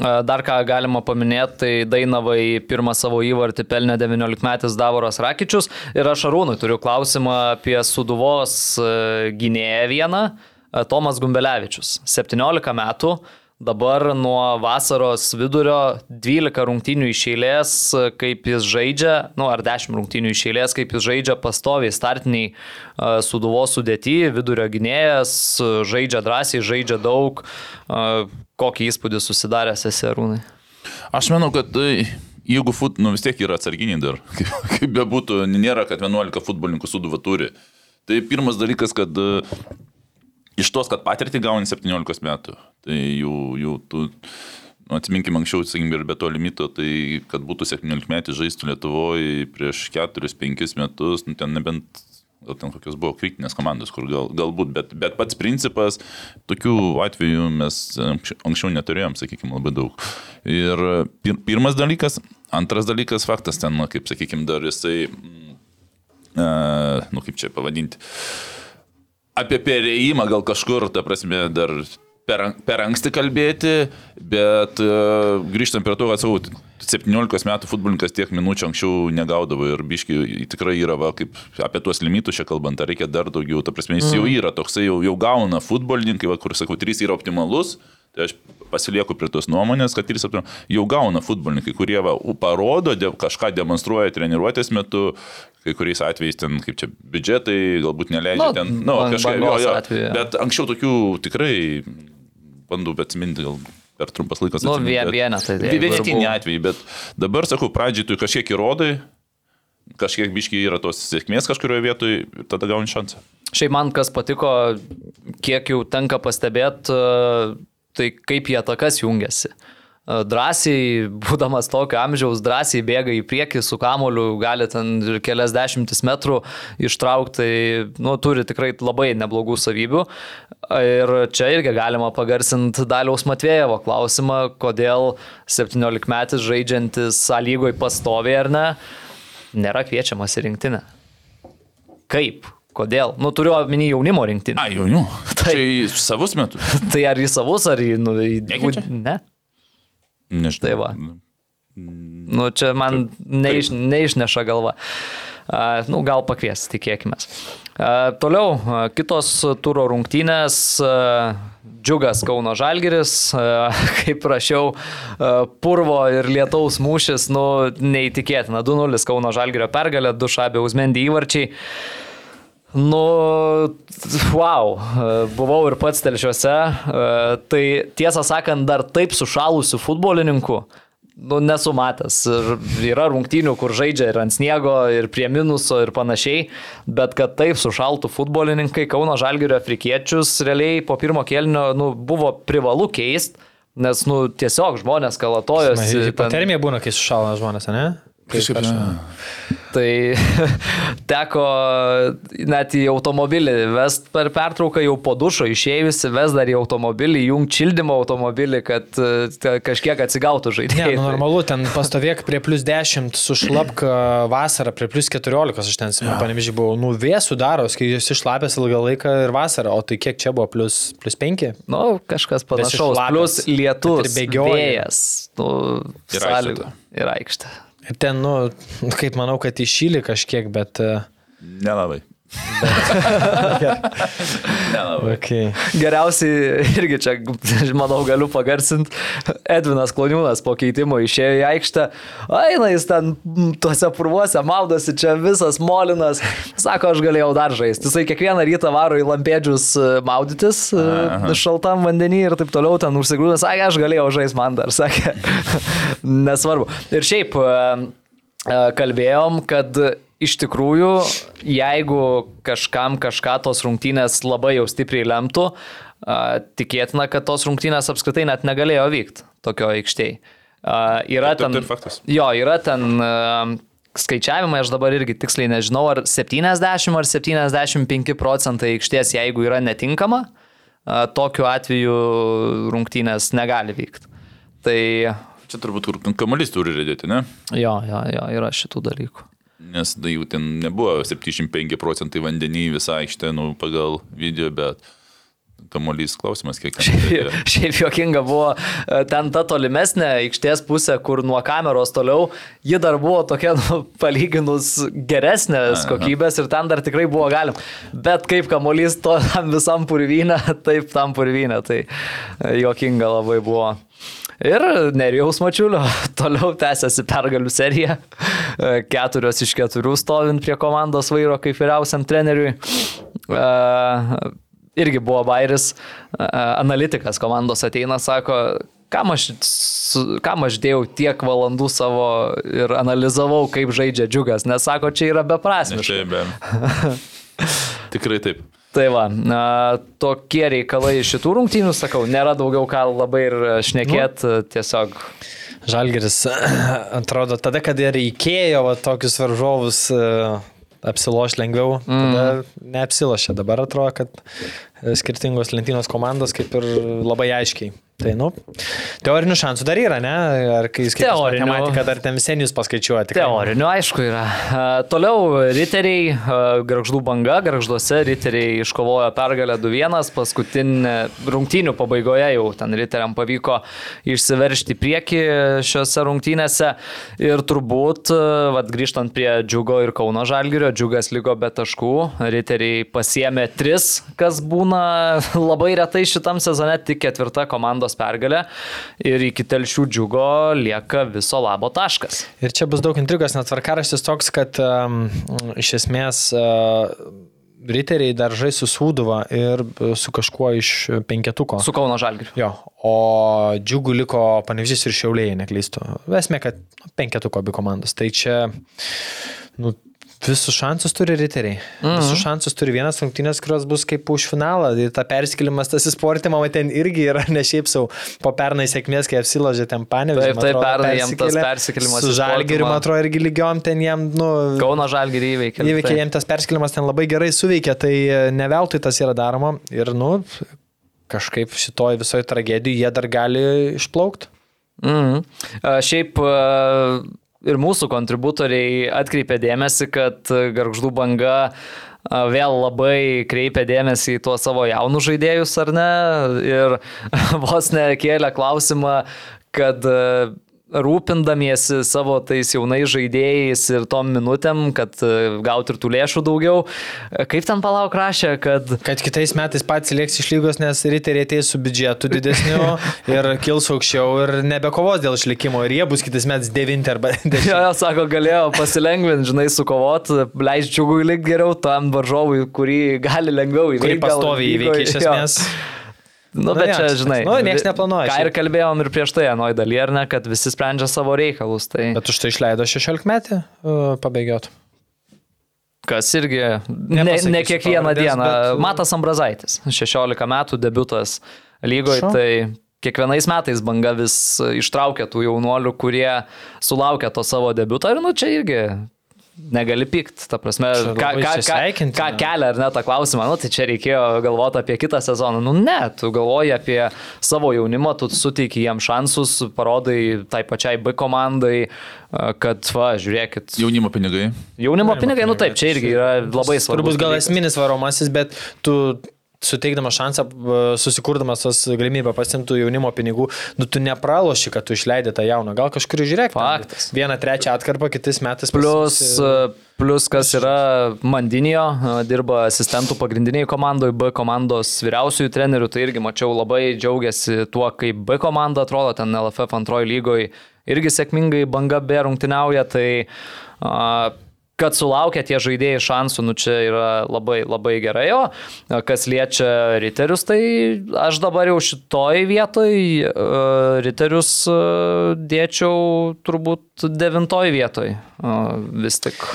Dar ką galima paminėti, tai Dainavai pirmą savo įvartį pelnė 19-metis Davoras Rakičius ir aš Arūnui turiu klausimą apie Suduvos e, gynėją vieną, e, Tomas Gumbelevičius. 17 metų, dabar nuo vasaros vidurio 12 rungtynių iš eilės, kaip jis žaidžia, nu ar 10 rungtynių iš eilės, kaip jis žaidžia pastoviai startiniai e, Suduvos sudėti, vidurio gynėjas, žaidžia drąsiai, žaidžia daug. E, Kokį įspūdį susidaręs esi Arūnai? Aš manau, kad tai, jeigu fut, nu, vis tiek yra atsarginiai dar, (laughs) kaip, kaip bebūtų, nėra, kad 11 futbolininkų suduva turi. Tai pirmas dalykas, kad e, iš tos, kad patirtį gauni 17 metų, tai jų, jų tu, nu, atsiminkim anksčiau, sakykim, ir be to limito, tai kad būtų 17 metų žaistų Lietuvoje prieš 4-5 metus, nu, ten nebent gal ten kokios buvo kritinės komandos, kur gal, galbūt, bet, bet pats principas, tokių atvejų mes anksčiau, neturėjom, sakykime, labai daug. Ir pir, pirmas dalykas, antras dalykas, faktas ten, nu, kaip sakykime, dar jisai, e, nu kaip čia pavadinti, apie perėjimą gal kažkur, ta prasme, dar per, per anksti kalbėti, bet uh, grįžtant prie to, savo 17 metų futbolininkas tiek minučių anksčiau negaudavo ir biški tikrai yra, va, kaip apie tuos limitus čia kalbant, ar reikia dar daugiau, ta prasme, jis jau yra toksai, jau, jau gauna futbolininkai, va, kur sakau, 3 yra optimalus. Tai aš pasilieku prie tos nuomonės, kad 3 jau gauna futbolininkai, kurie va, parodo, de, kažką demonstruoja treniruotės metu, kai kuriais atvejais ten, kaip čia, biudžetai galbūt neleidžia Nu, ten, nu, bang- kažką, jo, jo, bet anksčiau tokių tikrai bandau atsiminti, gal per trumpas laikas. Nu, vienetai, tai Vienetiniai atvejai, bet dabar sakau, pradžiai tu kažkiek įrodai, kažkiek biškiai yra tos sėkmės kažkurioje vietoje ir tada gauni šansą. Šiaip man kas patiko, kiek jau tenka pastebėti, tai kaip jie atakas jungiasi. E, Drąsiai, būdamas tokio amžiaus, drąsiai bėga į priekį su kamoliu, gali ten ir kelias dešimtis metrų ištraukti, tai nu, turi tikrai labai neblogų savybių. Ir čia irgi galima pagarsinti Daliaus Matvėjevo klausimą, kodėl 17 metais žaidžiantis A lygoj pastoviai ar ne, nėra kviečiamas į rinktinę. Kaip? Kodėl? Nu, turiu omeny jaunimo rinktinę. A, jau, jau. Taip. Tai į savus metus. (laughs) Tai ar į savus, ar į... Nu, į ne. Nežinau. Tai va. Nu, čia man neiš, neišneša galva. Uh, nu, gal pakvies, tikėkime. Uh, toliau, uh, kitos turo rungtynės. Džiugas Kauno Žalgiris, uh, (laughs) kaip prašiau, uh, purvo ir lietaus mūšis, nu, neįtikėtina. 2-0 Kauno Žalgirio pergalė, 2 šabė Uzmendį įvarčiai. Nu, wow, buvau ir pats telšiuose, tai tiesą sakant, dar taip sušalusių futbolininkų, nu, nesu matęs. Yra rungtynių, kur žaidžia ir ant sniego, ir prie minuso, ir panašiai, bet kad taip sušaltų futbolininkai, Kauno Žalgirio afrikiečius realiai po pirmo kėlinio nu, buvo privalu keisti, nes nu, tiesiog žmonės kalatojosi. ten- Hipotermija būna, kai sušalna žmonės, ne? Kažkaip, aš- ne. Tai (laughs) teko net į automobilį vest per pertrauką jau po dušo išėjusi, ves dar į automobilį, jung šildymo automobilį, kad e, kažkiek atsigautų Ne, žaidėjai. nu, normalu, ten pastovėk prie plus 10, sušlapk a, vasarą prie plus 14, aš ten, panevižiai, buvau, nu, vėsų daros, kai jūs išlapęs ilgą laiką ir vasarą, o tai kiek čia buvo, plus, plus 5? Nu, kažkas panašaus. Plus lietus, vėjas. Nu, Ir aikštė. Ir aikštė. Ten, nu, kaip manau, kad iššyli kažkiek, bet... a, Nelabai. Nelabai. Okay. Geriausiai irgi čia, manau, galiu pagarsinti. Edvinas Kloniūnas po keitimo išėjo į aikštę. Aina, jis ten tuose purvuose maudosi, čia visas molinas. Sako, aš galėjau dar žaisti. Jisai kiekvieną rytą varo į lampėdžius e, maudytis e, Aha. šaltam vandenį ir taip toliau ten užsigrūdęs. Sakė, aš galėjau žaisti man dar, sakė. (laughs) Nesvarbu. Ir šiaip e, kalbėjom, kad iš tikrųjų, jeigu kažkam kažką tos rungtynės labai jau stipriai lemtų, tikėtina, kad tos rungtynės apskritai net negalėjo vykti tokio aikštėje. Yra ten, faktas. jo, yra ten skaičiavimai, aš dabar irgi tiksliai nežinau, ar 70 ar 75 procentai aikštės, jeigu yra netinkama, tokiu atveju rungtynės negali vykti. Tai Čia turbūt kamuolys turi rėdėti, ne? jo, jo, jo, yra šitų dalykų. Nes da, jų ten nebuvo 75 procentai vandenį visą aikštę, nu, pagal video, bet kamuolys klausimas, kiek ten. Šiaip, šiaip jokinga buvo e, ten ta tolimesnė aikštės pusė, kur nuo kameros toliau, ji dar buvo tokia (laughs) nu, palyginus geresnės kokybės ir ten dar tikrai buvo galima. Bet kaip kamuolys to tam visam purvynę, (laughs) taip tam purvynę, tai e, jokinga labai buvo. Ir Nerijaus Mačiulio (laughs) toliau tęsiasi pergalių serija. Keturios iš keturių stovint prie komandos vairo kaip vyriausiam treneriui. Irgi buvo Bairis, analitikas komandos ateina, sako, kam aš, kam aš dėjau tiek valandų savo ir analizavau, kaip žaidžia džiugas, nes sako, čia yra beprasmiška. čia be. (laughs) Tikrai taip. Tai va, a, tokie reikalai iš šitų rungtynių, sakau, nėra daugiau ką labai ir šnekėti, Nu. tiesiog Žalgeris (clears throat) atrodo, tada, kada reikėjo va, tokius varžovus e, apsiloš lengviau, tada neapsilošė. Dabar atrodo, kad e, skirtingos lentynos komandos kaip ir labai aiškiai. Tai, nu, teorinių šansų dar yra, ne? Ar kai skaitai matematiką, dar ten visenius paskaičiuoja. tikrai. Teorinių, aišku, yra. Toliau riteriai, garždų banga, garžduose riteriai iškovojo pergalę 2-1, paskutinė rungtynių pabaigoje jau ten riteriam pavyko išsiveršti į priekį šiuose rungtynėse ir turbūt, a, vat, grįžtant prie Džiugo ir Kauno Žalgirio, Džiugas lygo be taškų, riteriai pasiemė 3, kas būna (laughs) labai retai šitam sezone, tik ketvirta komandos pergalė ir iki telšių Džiugo lieka viso labo taškas. Ir čia bus daug intrigos, net tvarkaraštis toks, kad um, iš esmės uh, riteriai dar žais su Sūduva ir su kažkuo iš penketuko. Su Kauno Žalgiriu. Jo, o džiugų liko panevižys ir šiaulėjai, neklystu. Esmė, kad penketuko abi komandos. Tai čia, nu, visus šansus turi riteriai. Mhm. Visus šansus turi vienas rungtynės, kurios bus kaip už finalą. Ir ta perskelimas, tas įsportimo, ten irgi yra ne šiaip savo po pernai sėkmės, kai apsiložė ten panevėžį. Taip, taip, pernai jam tas persikėlimas Su žalgiriu, man atrodo, irgi lygiom ten jam, nu, Kauno Žalgirį įveikė. Įveikia taip. jiem tas perskelimas ten labai gerai suveikia, tai e, ne veltui tas yra daroma ir, nu, kažkaip šitoj visoje tragedijoje jie dar gali išplaukti. Mhm. A, Šiaip ir mūsų kontributoriai atkreipė dėmesį, kad garždų banga vėl labai kreipia dėmesį į tuos savo jaunus žaidėjus, ar ne? Ir (laughs) vos nekėlė klausimą, kad rūpindamiesi savo tais jaunais žaidėjais ir tom minutėm, kad a, gauti ir tų lėšų daugiau. A, Kaip ten palauk rašė, kad Kad kitais metais pats lieks iš lygos, nes riteriai ateis su biudžetu didesniu (laughs) ir kils aukščiau ir nebekovos dėl išlikimo ir jie bus kitais metais devinti arba (laughs) Jo, dešimti. jo, sako, galėjo pasilengvinti, žinai, sukovot, leis džiugui likti geriau tam varžovui, kurį gali lengviau įveikti. Kurį pastoviai įveikia iš esmės. Nu, Nu, bet jo, čia, žinai. nu, nieks neplanuoja Ką ir kalbėjom ir prieš tai, anoj daly, ar ne, kad visi sprendžia savo reikalus. Tai Bet už tai išleido 16 metį uh, pabėgiot. kas irgi ne, ne kiekvieną pavardės, dieną. bet- Matas Ambrazaitis, 16 metų debutas lygoje, tai kiekvienais metais banga vis ištraukia tų jaunuolių, kurie sulaukia to savo debiuto ir nu čia irgi negali pykt, ta prasme, ką, ką, ką, ką kelia ar ne tą klausimą, nu tai čia reikėjo galvoti apie kitą sezoną, nu ne, tu galvoji apie savo jaunimą, tu suteiki jiems šansus, parodai tai pačiai B komandai, kad, va, žiūrėkit, Jaunimo pinigai. jaunimo pinigai, nu taip, čia irgi yra labai svarbu. Turbūt gal esminis varomasis, bet tu suteikdamas šansą, e, susikurdamas tos galimybę pasimtų jaunimo pinigų, nu tu nepraloši, kad tu išleidai tą jauną. Gal kažkur žiūrėk. ten Faktas. Vieną trečią atkarpą, kitais metais. Plus, pasiimsi- plus kas yra Mandinio, dirba asistentų pagrindiniai komandoje, B komandos vyriausiųjų trenerių, tai irgi mačiau labai džiaugiasi tuo, kaip B komanda atrodo, ten LFF antrojo lygoje irgi sėkmingai banga B rungtyniauja, tai a, kad sulaukia tie žaidėjai šansų, nu čia yra labai, labai gerai, o kas liečia riterius, tai aš dabar jau šitoj vietoj riterius dėčiau turbūt devintoj vietoj vis tik.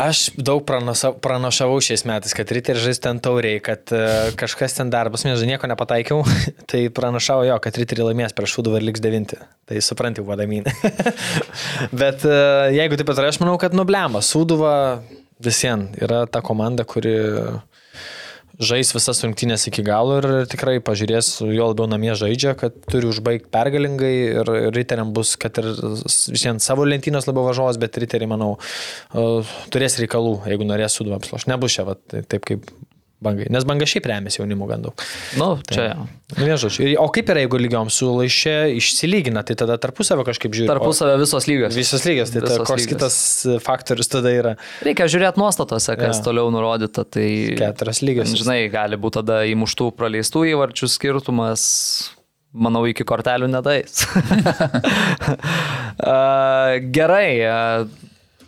Aš daug pranaša- pranašavau šiais metais, kad Ritter žais ten tauriai, kad uh, kažkas ten darbas, mes nieko nepataikiau, (laughs) tai pranašavo jo, kad Ritter laimės prieš Šūduvą ir liks devinti. Tai supranti, vadamyn. (laughs) Bet uh, jeigu taip pat, aš manau, kad nublema. Šūduva visiems yra ta komanda, kuri žais visas rungtynės iki galo ir tikrai pažiūrės, jo labiau namie žaidžia, kad turi užbaigti pergalingai ir riteriam bus, kad ir šiandien savo lentynos labiau važiuos, bet riteriai, manau, e, turės reikalų, jeigu norės suduvą apsloš. Nebus čia, va, tai- taip kaip bangai. Nes banga šiaip remiasi jaunimu gan daug. Nu, čia. Nu, vien žodžiu. Ir- O kaip yra, jeigu lygiom su laišė išsilygina, tai tada tarpusavio kažkaip žiūri. Tarpusavio visos lygios. Visas lygias, tai ta, Visos koks lygios. kitas faktorius tada yra. Reikia žiūrėti nuostatose, kas Jo. toliau nurodyta. Tai, Keturias lygias. Žinai, gali būti tada įmuštų praleistų įvarčių skirtumas. Manau, iki kortelių nedais. (laughs) Gerai,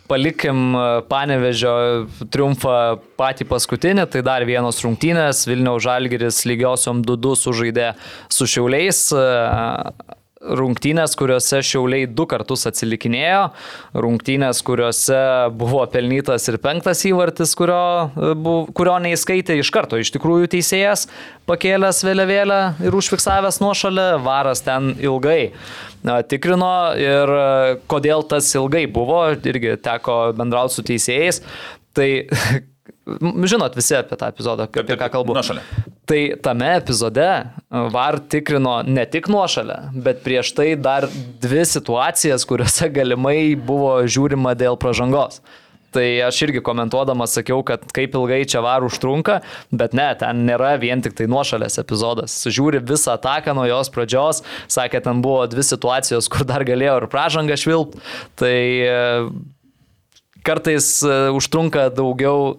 palikim a, Panevežio triumfą patį paskutinį, tai dar vienos rungtynės. Vilniaus Žalgiris lygiosiom 2-2 sužaidė su Šiauliais. Rungtynės, kuriuose Šiauliai du kartus atsilikinėjo, rungtynės, kuriuose buvo pelnytas ir penktas įvartis, kurio, e, kurio neįskaitė iš karto. Iš tikrųjų teisėjas pakėlęs vėliavėlę ir užfiksavęs nuošalę, varas ten ilgai na, tikrino ir e, kodėl tas ilgai buvo, irgi teko bendrauti su teisėjais. Tai (laughs) žinot visi apie tą epizodą, apie ką kalbu. Nuošalė. Tai tame epizode VAR tikrino ne tik nuošalę, bet prieš tai dar dvi situacijas, kuriuose galimai buvo žiūrima dėl pažangos. Tai aš irgi komentuodamas sakiau, kad kaip ilgai čia VAR užtrunka, bet ne, ten nėra vien tik tai nuošalės epizodas. Žiūri visą ataką nuo jos pradžios, sakė, ten buvo dvi situacijos, kur dar galėjo ir pražangą švilpt. Tai e, kartais e, užtrunka daugiau,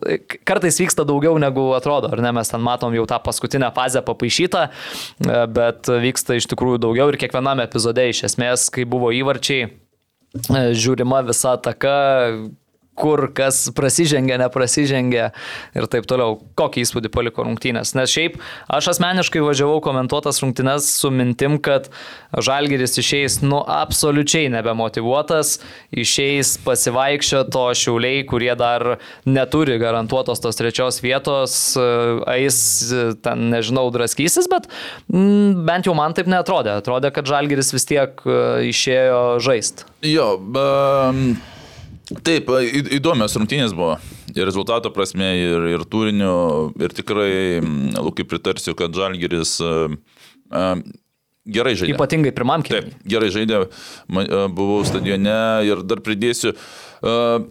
kartais vyksta daugiau negu atrodo, ar ne, mes ten matom jau tą paskutinę fazę papaišytą, e, bet vyksta iš tikrųjų daugiau ir kiekviename epizode iš esmės, kai buvo įvarčiai, e, žiūrima visa ataka, kur kas prasižengia, neprasižengia ir taip toliau. Kokį įspūdį paliko rungtynės? Nes šiaip aš asmeniškai važiavau komentuotas rungtynės su mintim, kad Žalgeris išeis nu absoliučiai nebemotivuotas, išeis pasivaikščio to šiauliai, kurie dar neturi garantuotos tos trečios vietos, eis ten, nežinau, draskysis, bet mm, bent jau man taip netrodė. Atrodė, kad Žalgeris vis tiek e, išėjo žaist. Jo, um, taip, įdomios rungtynės buvo. Ir rezultato prasme, ir, ir turinio. Ir tikrai, Lukai, pritarsiu, kad Žalgiris uh, uh, gerai žaidė. Ypatingai pirmam Taip, keliui. gerai žaidė. Buvau stadione ir dar pridėsiu. Uh,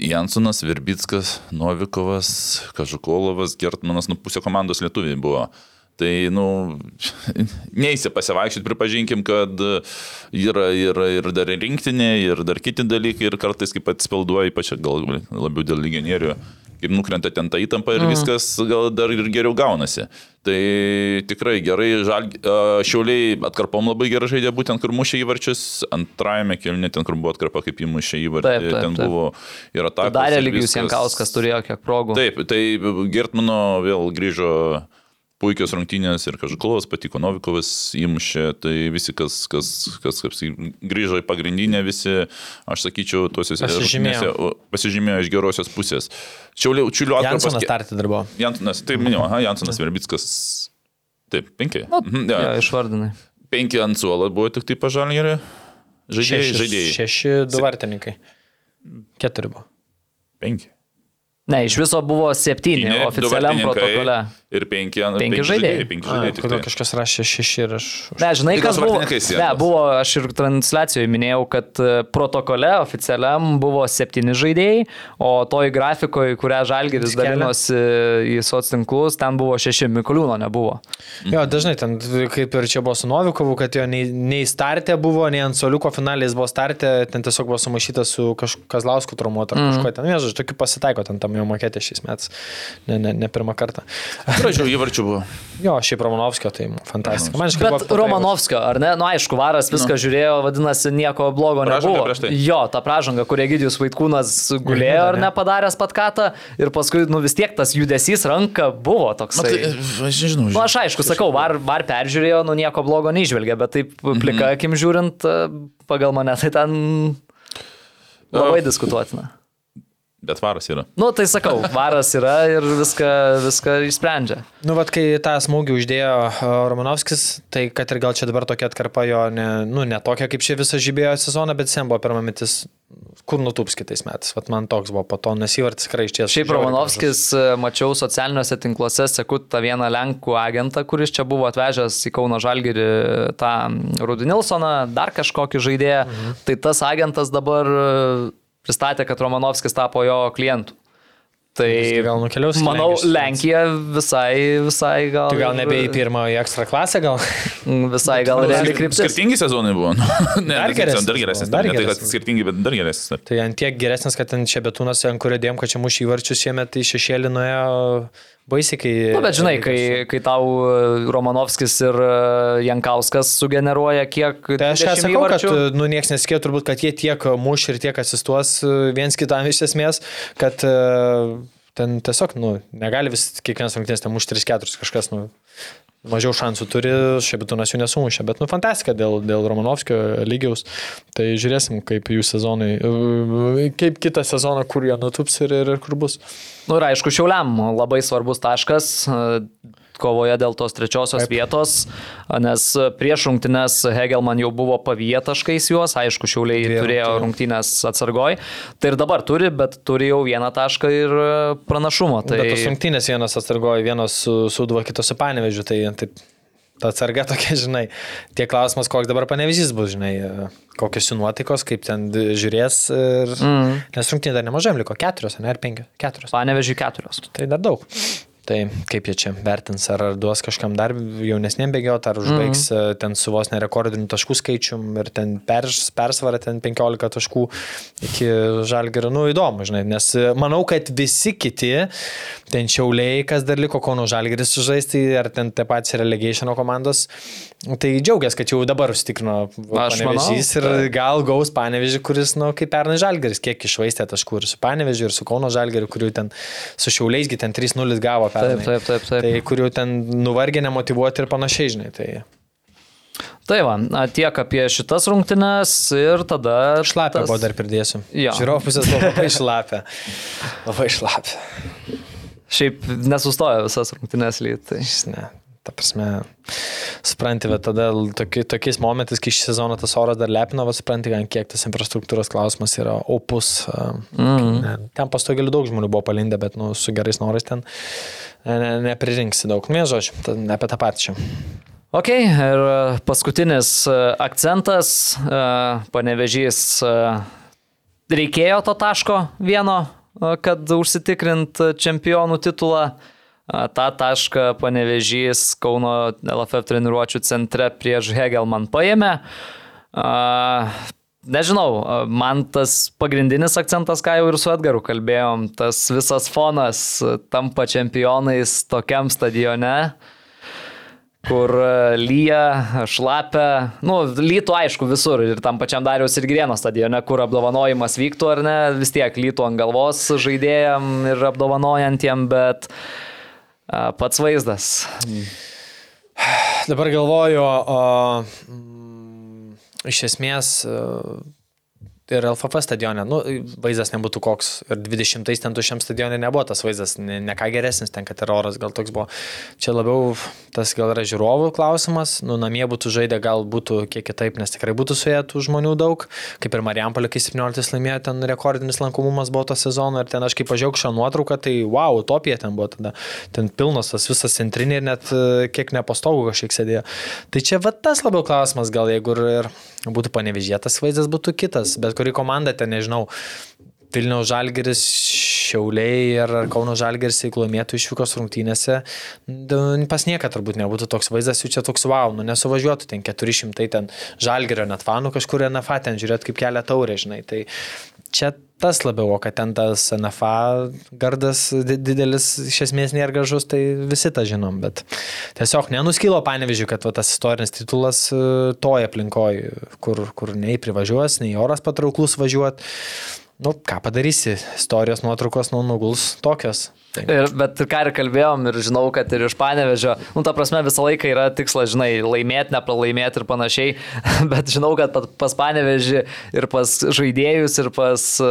Jansonas, Virbickas, Novikovas, Kažukolovas, Gertmanas, nu pusė komandos lietuviai buvo. Tai, nu, (laughs) neįsi pasivaikščioti, pripažinkim, kad yra, yra ir dar rinktinė, ir dar kiti dalykai, ir kartais kaip atspilduoja, ypač gal labiau dėl legionierių, kaip nukrenta ten ta įtampa ir mm. viskas gal dar ir geriau gaunasi. Tai tikrai gerai, žal, šiauliai atkarpom labai gerai žaidė, būtent kur mušė įvarčius, antrajame kelne, ten kur buvo atkarpa, kaip įmušė įvartį, Taip, taip, ten taip. buvo ir atakos. Darė lygius. Jankauskas turėjo kiek progų. Taip, tai Gertmano vėl grįžo puikios rungtynės ir Kažukovas patiko Novikovas įmušė, tai visi, kas, kas, kas, kas grįžo į pagrindinę, visi, aš sakyčiau, tuose Pasižymėjo. pasižymėjo iš gerosios pusės. Čiaulių, čiuliu atkarpas. Jansonas tarti dar buvo. Jansonas, tai minėjau, aha, Jansonas Verbickas. Taip, penki. Nu, Mhm, jo, jo. išvardinai. Penki ant suolo buvo tik tai pažalgeriai. Žaidėjai, Šeši, žaidėjai. šeši du vartininkai. Keturi buvo. Penki. Ne, iš viso buvo septyni Septyni, oficialiam protokole. Ir penki, Penki penki žaidėjai. Penki žaidėjai. kodėl tai. kažkas rašė šeši ir aš... Ne, žinai, Tai kas buvo. Ne, buvo, aš ir transliacijoje minėjau, kad e, protokole oficialiam buvo septyni žaidėjai, o toj grafikoje, kurią Žalgeris Skelia. dalinosi į sociotinklus, ten buvo šeši, Mikuliūno nebuvo. Jo, dažnai ten, kaip ir čia buvo su Novikovu, kad jo nei, nei startė buvo, nei ant soliuko finaliais buvo startė, ten tiesiog buvo sumaišytas su kažkokiu Kazlausku traumuotu ar kažkuo ten. Nežinau, tokių pasitaiko ten tam jo maketė šiais metais. Ne, ne, ne pirmą kartą. Gražių įvarčių buvo. Jo, šiaip Romanovskio, tai fantastika. Man iškai Bet Romanovskio, ar ne? Nu, aišku, Varas viską žiūrėjo, vadinasi, nieko blogo Pražanga nebuvo. tai. Jo, ta pražanga, kur Egidijus Vaitkūnas gulėjo ar ne. nepadaręs patkatą ir paskui, nu vis tiek tas judesys ranka buvo toks. Na, tai, aš nežinau. Nu, aš aišku, sakau, var, var peržiūrėjo, nu nieko blogo neižvelgia, bet taip plika akim žiūrint, e, pagal mane tai ten labai diskutuotina. Bet varas yra. Nu, tai sakau, varas yra ir viską, viską išsprendžia. Nu, vad, kai tą smūgį uždėjo a, Romanovskis, tai kad ir gal čia dabar tokia atkarpa jo, ne, nu, ne tokia kaip čia visą žibėjo sezoną, bet jam buvo pirmą metis, kur nutups kitais metais. Vat man toks buvo po to, nes įvartis tikrai iš ties. Šiaip Romanovskis, e, mačiau socialiniuose tinkluose, seku tą vieną Lenkų agentą, kuris čia buvo atvežęs į Kauno Žalgirį tą Rudinilsoną, dar kažkokį žaidėją. Mhm. Tai tas agentas dabar pristatė, kad Romanovskis tapo jo klientu. Tai Visgi gal nukeliaus į manau, Lenkija visai, visai gal... Tai gal nebe į pirmą, į ekstra klasę gal? (laughs) Visai gal reali kryptis. Skirtingi sezonai buvo. (laughs) ne, Dar geresnis geresnis. Dar geresnis. dar Ne tai, kad geresnis. skirtingi, bet dar geresnis. Tai ant tiek geresnis, kad ten čia betūnas, ant kurio dėm, kad čia mušį įvarčius šiemet į šešėlį nuėjo baisiai, kai... Na, nu, bet žinai, kai, kai tau e, Romanovskis ir e, Jankauskas sugeneruoja kiek... Tai aš ką 20 sakau, kad, įvarčių. nu, niekas nesikėjo turbūt, kad jie tiek muš ir tiek asistuos e, viens kitam iš esmės, kad e, ten tiesiog, nu, negali vis kiekvienas rungtynės ten muš 3-4 kažkas, nu, mažiau šansų turi, šebitunas jų nesumušė, bet, nu, fantastika dėl, dėl Romanovskio lygiaus. Tai žiūrėsim, kaip jų sezonai, e, kaip kitą sezoną, kur jie nutups ir, ir, ir kur bus. Nu ir aišku, Šiauliam labai svarbus taškas kovoje dėl tos trečiosios Taip. vietos, nes prieš rungtynes Hegelman jau buvo pavyję taškais juos, aišku, Šiauliai Dviem turėjo rungtynėm. rungtynės atsargoj, tai ir dabar turi, bet turi jau vieną tašką ir e, pranašumą. Tai... Tai Bet tos rungtynės vienas atsargojo, vienas su Sūduva, kitas su Panevežiu, tai taip, ta atsarga (laughs) tokia, žinai. Tie klausimas, koks dabar Panevežys bus, žinai, e, kokios jų nuotaikos, kaip ten žiūrės. Ir... Mm. Nes rungtynė dar nemažai, liko keturios, ne, ar penkios? Keturios. panevežiai keturios. Tai dar daug. Tai kaip jie čia vertins, ar duos kažkam dar jaunesniem bėgioti, ar užbaigs mm. ten su vos nerekordiniu taškų skaičium ir ten pers, persvara ten 15 taškų iki žalgerio, nu įdomu, žinai, nes e, manau, kad visi kiti, ten šiauliai, kas dar liko Kauno žalgeris sužaisti, ar ten tie patys relegationo komandos, tai džiaugiasi, kad jau dabar užtikrino Panevežys ir gal gaus Panevežį, kuris, nu, kaip pernai žalgeris, kiek išvaistė taškų ir su Panevežiu, ir su Kauno žalgeriu, kurių ten su šiauliaisgi ten 3-0 gavo pernai. taip, taip, taip. Tai kurių ten nuvargė, nemotivuoti ir panašiai, žinai. Tai Tai va, na, tiek apie šitas rungtynes ir tada... šlapia tas- buvo dar pridėsiu. Jo. Žiūrovų pusės buvo labai (laughs) šlapia. Labai šlapia. Šiaip nesustojo visas rungtynes lyt. Tai. Ne. Ta prasme, supranti, bet tada toki, tokiais momentais, kai šį sezoną tas oras dar lepina, va, supranti, gan kiek tas infrastruktūros klausimas yra opus. Mm. Ne, ten pastogėlių daug žmonių buvo palindę, bet nu, su gerais norais ten ne, ne, nepririnksi daug. Nu, žodžiu, tad ne apie tą patį čia. Ok, ir e, paskutinis e, akcentas, e, panevežys, reikėjo to taško vieno, kad užsitikrint čempionų titulą. Ta tašką panevežys Kauno LFF treniruočio centre prieš Hegelman paėmė. Nežinau, man tas pagrindinis akcentas, ką jau ir su Edgaru kalbėjom, tas visas fonas tampa čempionais tokiam stadione kur lyja, šlapia, nu, lytų aišku visur ir tam pačiam Dariaus ir Grieno stadione, kur apdovanojimas vyktų ar ne, vis tiek lytų ant galvos žaidėjam ir apdovanojantiem, bet a, pats vaizdas. Dabar galvoju, o, mm, iš esmės, e, ir LFF stadione, nu, vaizdas nebūtų koks. Ir 20 ten tušiam stadione nebuvo tas vaizdas, ne, ne ką geresnis, ten kad ir oras gal toks buvo. Čia labiau tas gal yra žiūrovų klausimas, nu, namie būtų žaidę, gal būtų kiek kitaip, nes tikrai būtų suėję tų žmonių daug, kaip ir Marijampolė, kai 17 laimėjo, ten rekordinis lankomumas buvo to sezono ir ten aš kaip pažiūrėjau šią nuotrauką, tai wow, utopija ten buvo tada, ten pilnas tas visas centrinė ir net e, kiek nepastogų kažkiek sėdėjo. Tai čia va tas labiau klausimas, gal jeigu ir, ir būtų panevežėtas vaizdas, būtų kitas, bet kuri komanda ten, nežinau, Vilniaus Žalgeris, Šiauliai ar Kauno Žalgeris, jeigu laimėtų išvykos rungtynėse, pas nieką turbūt nebūtų toks vaizdas, jų čia toks wow, nu nesuvažiuotų ten 400 ten Žalgerio net fanų kažkur NFA ten žiūrėt kaip kelia taurė, žinai. Tai čia tas labiau, o kad ten tas NFA gardas didelis iš esmės nėra gražus, tai visi tą žinom, bet tiesiog nenuskylo panevežiu, kad va, tas istorinis titulas e, toje aplinkoje, kur, kur nei privažiuos, nei oras patrauklus važiuoti. Nu, ką padarysi, istorijos nuotraukos nu, nuguls tokios. Ir, bet ką ir kalbėjom ir žinau, kad ir iš panevežio, nu, ta prasme, visą laiką yra tikslas, žinai, laimėti, nepralaimėti ir panašiai, (laughs) bet žinau, kad pas panevežį ir pas žaidėjus ir pas, e,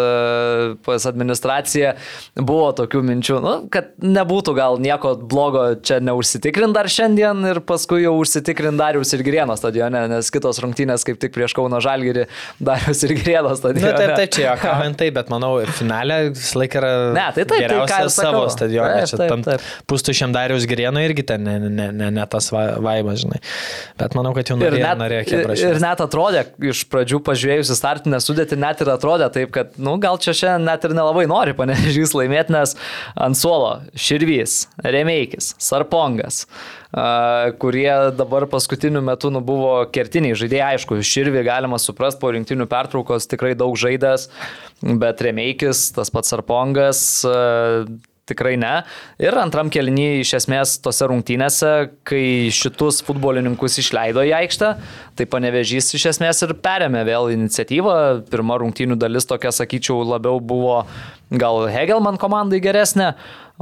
pas administraciją buvo tokių minčių, nu, kad nebūtų gal nieko blogo čia neužsitikrint dar šiandien ir paskui jau užsitikrint Darius ir Grieno stadione, nes kitos rungtynės kaip tik prieš Kauno Žalgirį Darius ir Grieno stadione. Na, taip, taip, čia, ką man tai, bet manau, finale visą laiką yra... Ne, tai taip, tai ką savo stadione. Taip, taip, taip. Tam pustušiam Darius Grieno irgi ten ne, ne, ne, ne tas vaibas, žinai. Bet manau, kad jau norėjo, net, norėjo prašyti. Ir net atrodė, iš pradžių pažiūrėjus į startinę sudėtį, net ir atrodė taip, kad, nu, gal čia šiandien net ir nelabai nori panežys laimėti, nes ant suolo Širvys, Remeikis, Sarpongas kurie dabar paskutiniu metu nu, buvo kertiniai žaidėjai. Aišku, Širvi galima suprasti po rinktinių pertraukos tikrai daug žaidęs, bet Remeikis, tas pats Sarpongas, tikrai ne. Ir antram kelnyje iš esmės tose rungtynėse, kai šitus futbolininkus išleido į aikštę, tai panevežys iš esmės ir perėmė vėl iniciatyvą. Pirma rungtynių dalis tokia, sakyčiau, labiau buvo gal Hegelman komandai geresnė,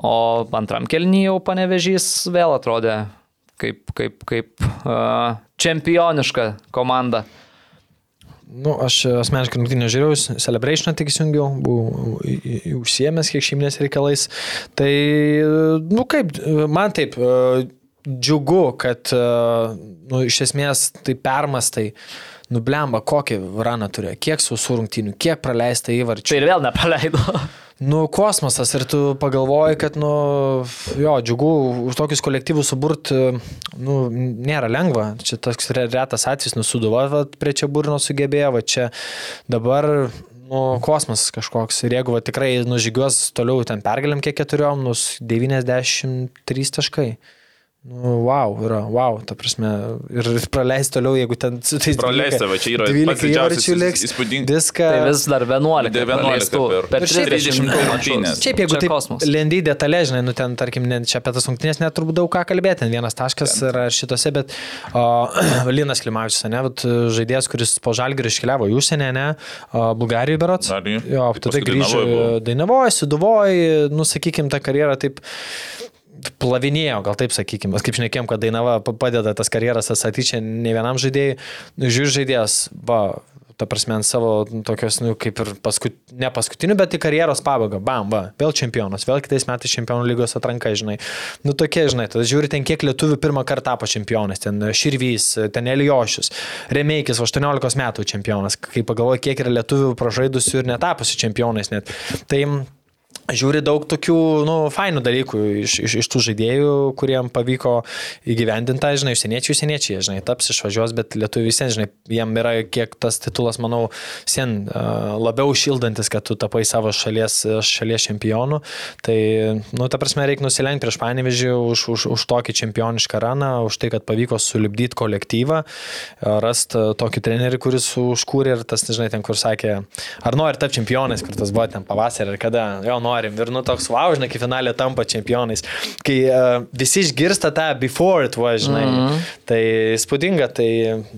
o antram kelnyje jau panevežys vėl atrodė kaip, kaip, kaip uh, čempioniška komanda. Nu, aš asmeniškai rungtynę žiūrėjau, Celebrationą tik įsijungiau, buvau užsiemęs kiek šeiminės reikalais. Tai, nu kaip, man taip, džiugu, kad, nu, iš esmės tai permastai. Nublemba, kokį raną turėjo, kiek sausų rungtynių, kiek praleista įvarčių. Tai ir vėl nepraleido. Nu, kosmosas ir tu pagalvoji, kad, nu, jo, džiugu, už tokius kolektyvus suburti, nu, nėra lengva. Čia toks retas atvejis, nusuduva, prie čia burno sugebėjo, va čia dabar, nu, kosmosas kažkoks. Ir jeigu va, tikrai nužygiuos toliau ten pergalėm kiek keturiom, nus 93 taškai. Nu, wow, yra, wow, ta prasme, ir praleis toliau, jeigu ten su tais... Praleisti, va čia yra 12 didžiausias įspūdingas. Diską. Tai vis dar 11. 11 per, per 30 rungtynės. Šiaip jeigu taip kosmos. lendy detalė, žinai, nu ten, tarkim, ne, čia apie tas rungtynės neturbūt daug ką kalbėti, ten vienas taškas yra šitose, bet o, (clears throat) Linas Klimavičius, ne, bet žaidėjas, kuris po žalgirį iškeliavo į užsienį, ne, o, Bulgarijoje berots. Jo, tada grįžo Dainavoje, Suduvoje, nu, sakykime, ta karjera taip plavinėjo, gal taip sakykime, kaip šnekėjom, kad Dainava padeda tas karjeras atsatyčia ne vienam žaidėjui, žiūri žaidėjas, va, ta prasme, ant savo tokios, nu, kaip ir paskut, ne paskutinių, bet į karjeros pabaigą, bam, va, vėl čempionas, vėl kitais metais čempionų lygos atranka, žinai. Nu, tokie, žinai, tada žiūri ten, kiek lietuvių pirmą kartą tapo čempionais, ten Širvys, ten Eliošius, Remeikis, 18 metų čempionas, kai pagalvoju, kiek yra lietuvių pražaidusių ir netapusių čempionais net. Tai žiūri daug tokių, nu, fainų dalykų iš, iš, iš tų žaidėjų, kuriem pavyko įgyvendinti, žinai, užsieniečiai, užsieniečiai, žinai, taps išvažiuos, bet lietuvių vis vien, žinai, jiem yra kiek tas titulas, manau, sen labiau šildantis, kad tu tapai savo šalies, šalies čempionu. Tai, nu, ta prasme, reikia nusilenkti prieš panevežį už, už, už tokį čempionišką raną, už tai, kad pavyko sulibdyti kolektyvą, rasti tokį trenerį, kuris užkūrė ir tas, žinai, ten, kur sakė, ar nori tapti čempionais, kur tas buvo ten pavasarį ir kada, jo, norim. Ir nu toks, wow, žinai, kai finalė tampa čempionais. Kai uh, visi išgirsta tą before it was, žinai. Mm -hmm. Tai spūdinga, tai,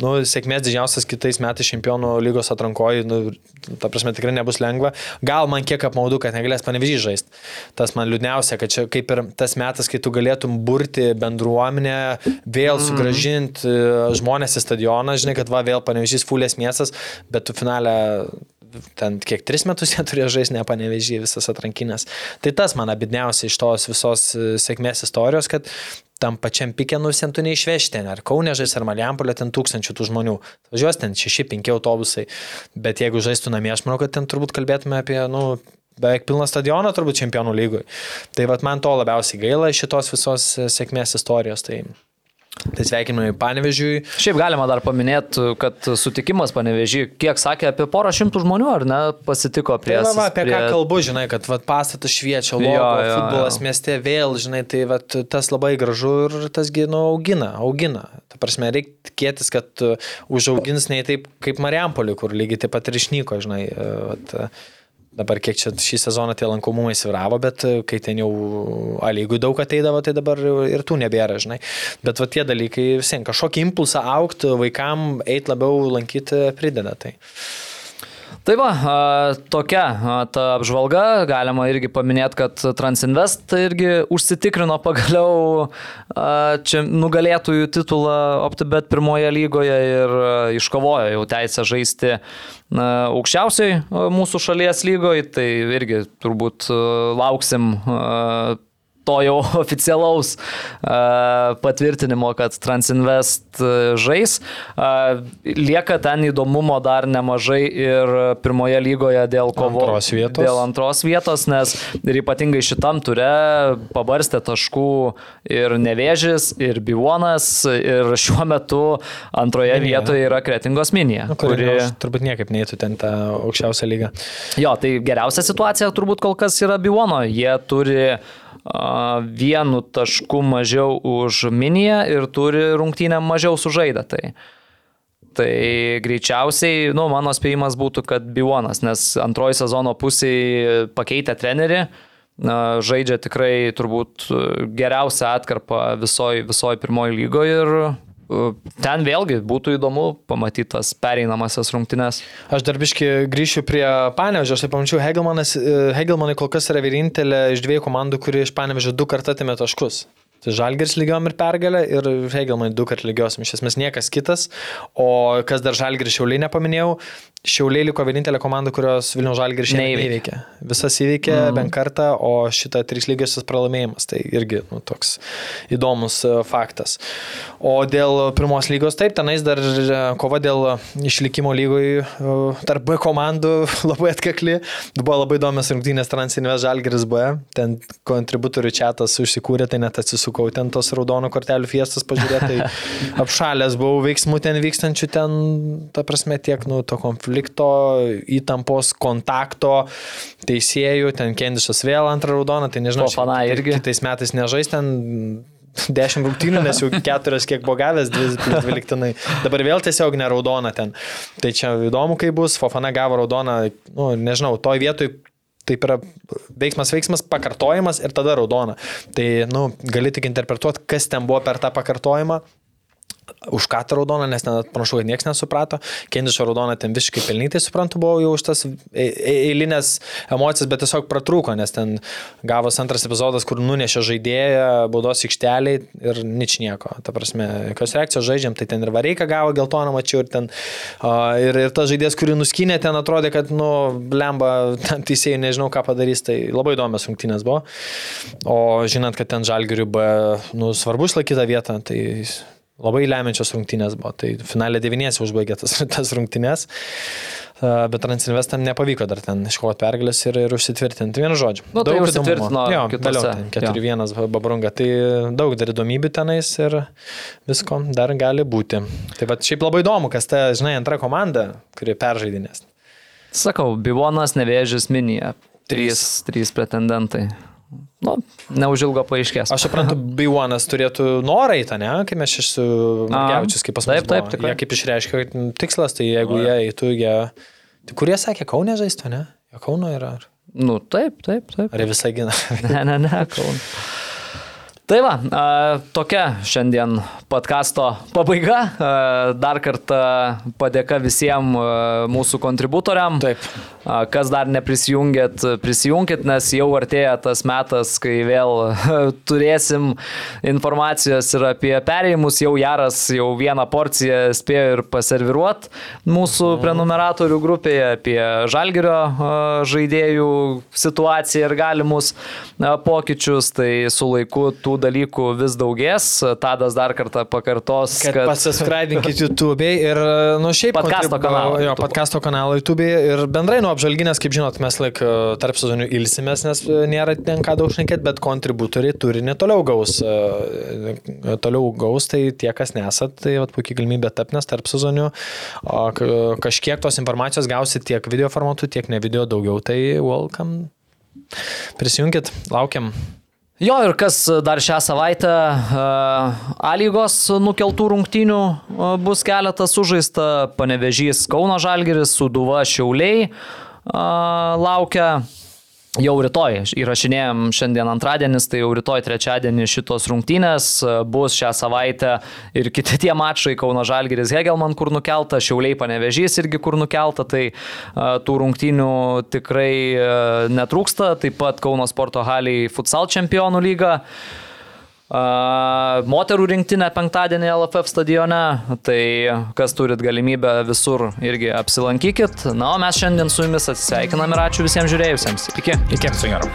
nu, sėkmės didžiausias kitais metais čempionų lygos atrankoji, nu, ta prasme tikrai nebus lengva. Gal man kiek apmaudu, kad negalės panevežys žaisti. Tas man liūdniausia, kad čia kaip ir tas metas, kai tu galėtum burti bendruomenę, vėl mm. sugražinti žmonės į stadioną, žinai, kad va vėl panevežys fulės miestas, bet tu finalę ten kiek tris metus jie (laughs) turėjo žaisti nepanevežį visas atrankinės. Tai tas man abidniausia iš tos visos e, sėkmės istorijos, kad tam pačiam pikė nusientų neišvežti, ar Kaunežais, ar Mariampolė, ten tūkstančių tų žmonių. Važiuos ten 6-5 autobusai, bet jeigu žaistų namie, aš manau, kad ten turbūt kalbėtume apie, nu, beveik pilną stadioną turbūt čempionų lygui. Tai vad man to labiausiai gaila iš šitos visos e, sėkmės istorijos. Tai Tai sveikinimai Panevežiui. Šiaip galima dar paminėti, kad sutikimas Panevežiui, kiek sakė, apie porą šimtų žmonių, ar ne, pasitiko prie... Tai va, apie prie... ką kalbu, žinai, kad va, pastatas šviečia, logo, jo, jo, futbolas jo. mieste vėl, žinai, tai va, tas labai gražu ir tasgi, nu, augina, augina. Ta prasme, reikia tikėtis, kad užaugins ne taip kaip Mariampolį, kur lygiai taip pat ir išnyko, žinai. Va, Dabar kiek čia šį sezoną tie lankomumai sviravo, bet e, kai ten jau A lygų daug ateidavo, tai dabar ir tų nebėra, žinai. Bet va tie dalykai vis vien kažkokį impulsą aukti vaikam, eiti labiau lankyti prideda. Tai. Tai va, tokia ta apžvalga, galima irgi paminėti, kad Transinvest irgi užsitikrino pagaliau čia nugalėtųjų titulą OptiBet pirmoje lygoje ir iškovojo jau teisę žaisti aukščiausiai mūsų šalies lygoje, tai irgi turbūt lauksim to jau (laughs) oficialaus uh, patvirtinimo, kad Transinvest žais. Uh, lieka ten įdomumo dar nemažai ir pirmoje lygoje dėl kovo. Antros vietos. Dėl antros vietos, nes ir ypatingai šitam ture pabarstė taškų ir Nevėžis, ir Bivonas, ir šiuo metu antroje minija. vietoje yra Kretingos minija. Nu, kuri, kuri turbūt niekaip neįtų ten tą aukščiausią lygą. Jo, tai geriausia situacija turbūt kol kas yra Bivono. Jie turi uh, vienu tašku mažiau už miniją ir turi rungtynę mažiau sužaidę. Tai, tai greičiausiai, nu, mano spėjimas būtų, kad Bivonas, nes antroji sezono pusėje pakeitė trenerį, žaidžia tikrai turbūt geriausią atkarpą visoji, visoji pirmoji lygoje ir ten vėlgi būtų įdomu pamatyti tas pereinamasias rungtynes. Aš darbiškai grįšiu prie Panevežio, aš taip pamačiau, e, Hegelmanai kol kas yra vienintelė iš dviejų komandų, kuri iš Panevežio du kartą atėmė taškus. Tai Žalgiris lygiom ir pergalę ir Hegelmanai du kart lygiosim, iš esmės niekas kitas. O kas dar Žalgiris šiauliai nepaminėjau, Šiauliai liko vienintelė komanda, kurios Vilnių Žalgirį šiandien neįveikė. Visas įveikė mm. bent kartą, o šitą trys lygiosios pralaimėjimas. Tai irgi nu, toks įdomus e, faktas. O dėl pirmos lygos, taip, tenais dar e, kova dėl išlikimo lygoj e, tarp B komandų (laughs) labai atkakli. Buvo labai įdomios rungtynės Transinvės Žalgiris B. Ten kontributorių čatas užsikūrė, tai net atsisukau ten tos raudonų kortelių fiestas pažiūrėti. Tai (laughs) apšalęs buvau veiksmų ten vykstančių, ten, ta prasme, tiek, nu, to konflikto konflikto, įtampos, kontakto teisėjų, ten Kendišas vėl antrą raudoną, tai nežinau, Fofana irgi. Kitais metais nežais ten 10 rungtynių, nes jau keturias kiek buvo gavęs, 12. Dabar vėl tiesiog neraudona ten. Tai čia įdomu, kaip bus. Fofana gavo raudoną, nu, nežinau, toj vietoj taip yra veiksmas, veiksmas, pakartojimas ir tada raudona. Tai, nu, gali tik interpretuoti, kas ten buvo per tą pakartojimą, už ką tą raudoną, nes net panašu, kad niekas nesuprato. Kendišo raudoną ten visiškai pelnytai, suprantu, buvo jau už tas eilinės emocijas, bet tiesiog pratrūko, nes ten gavos antras epizodas, kur nunešė žaidėją baudos aikšteliai ir nič nieko. Ta prasme, kokios reakcijos žaidžiam, tai ten ir Vareika gavo geltoną, mačiau, ir, ten, ir, ir tas žaidėjas, kurį nuskynė, ten atrodė, kad, nu, lemba, ten teisėjai nežinau, ką padarys, tai labai įdomios rungtynės buvo. O žinant, kad ten žalgirių buvo, nu, svarbu išlaikyti tą vietą, tai Labai lemiančios rungtynės buvo. Tai finalė devyniesi užbaigė tas, (laughs) tas rungtynės, bet Transinvestam nepavyko dar ten iškovoti pergalės ir, ir užsitvirtinti. Vienu žodžiu. Nu, tai užsitvirtino. Jo, vėliau 4-1 babrunga. Tai daug dar įdomybių tenais ir visko dar gali būti. Tai va šiaip labai įdomu, kas ta, žinai, antra komanda, kuri peržaidinės. Sakau, Bivonas, Nevėžis, Minija. Trys, trys pretendentai nu, neužilgo paaiškės. Aš suprantu, B1 turėtų norą į tą, ne, kaip mes šis su Margevičius, kaip pas mus. Taip, taip, tikrai. Jie kaip išreiškia, kad tikslas, tai jeigu jie eitų, jie... Tai kurie sakė, Kaunė žaistų, ne? Jo Kauno yra. Ar... Nu, taip, taip, taip. Ar visai gina? ne, ne, ne, Kauno. Tai va, tokia šiandien podkasto pabaiga. Dar kartą padėka visiems mūsų kontributoriam. Taip. Kas dar neprisijungėt, prisijunkit, nes jau artėja tas metas, kai vėl turėsim informacijos ir apie perėjimus. Jau Jaras jau vieną porciją spėjo ir paserviruot mūsų prenumeratorių grupėje apie Žalgirio e, žaidėjų situaciją ir galimus pokyčius. Tai su laiku tų dalykų vis daugės. Tadas dar kartą pakartos, Kad, kad... pasiskraidinkit YouTube ir, nu šiaip. Podcasto kontrib- kanalą Jo, podcasto kanalą YouTube ir bendrai nuo apžalginės, kaip žinot, mes laik e, tarp sezonių ilsimės, nes e, nėra ten ką daug šnekėti, bet kontributoriai turinį toliau gaus. e, Toliau gaus, tai tie, kas nesat, tai vat, puikiai galimybė tapti, nes tarp sezonių kažkiek tos informacijos gausit tiek video formatu, tiek ne video daugiau, tai welcome. Prisijungit, laukiam. Jo, ir kas dar šią savaitę uh, A lygos nukeltų rungtynių uh, bus keletas sužaista, panevežys Kauno Žalgeris, Suduva Šiauliai uh, laukia. Jau rytoj įrašinėjom šiandien antradienis, tai jau rytoj trečiadienį šitos rungtynės bus šią savaitę ir kiti tie mačai Kauno Žalgeris Hegelman, kur nukelta, Šiauliai panevežys irgi kur nukelta, tai tų rungtynių tikrai netrūksta, taip pat Kauno sporto haliai futsal čempionų lyga. Moterų rinktinė penktadienį LFF stadione, tai kas turit galimybę visur irgi apsilankykit. Na, o mes šiandien su jumis atsisveikinam ir ačiū visiems žiūrėjusiems. Iki. Iki. Su geru.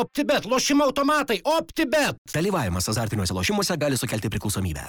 OptiBet, lošimo automatai, OptiBet. Dalyvavimas azartiniuose lošimuose gali sukelti priklausomybę.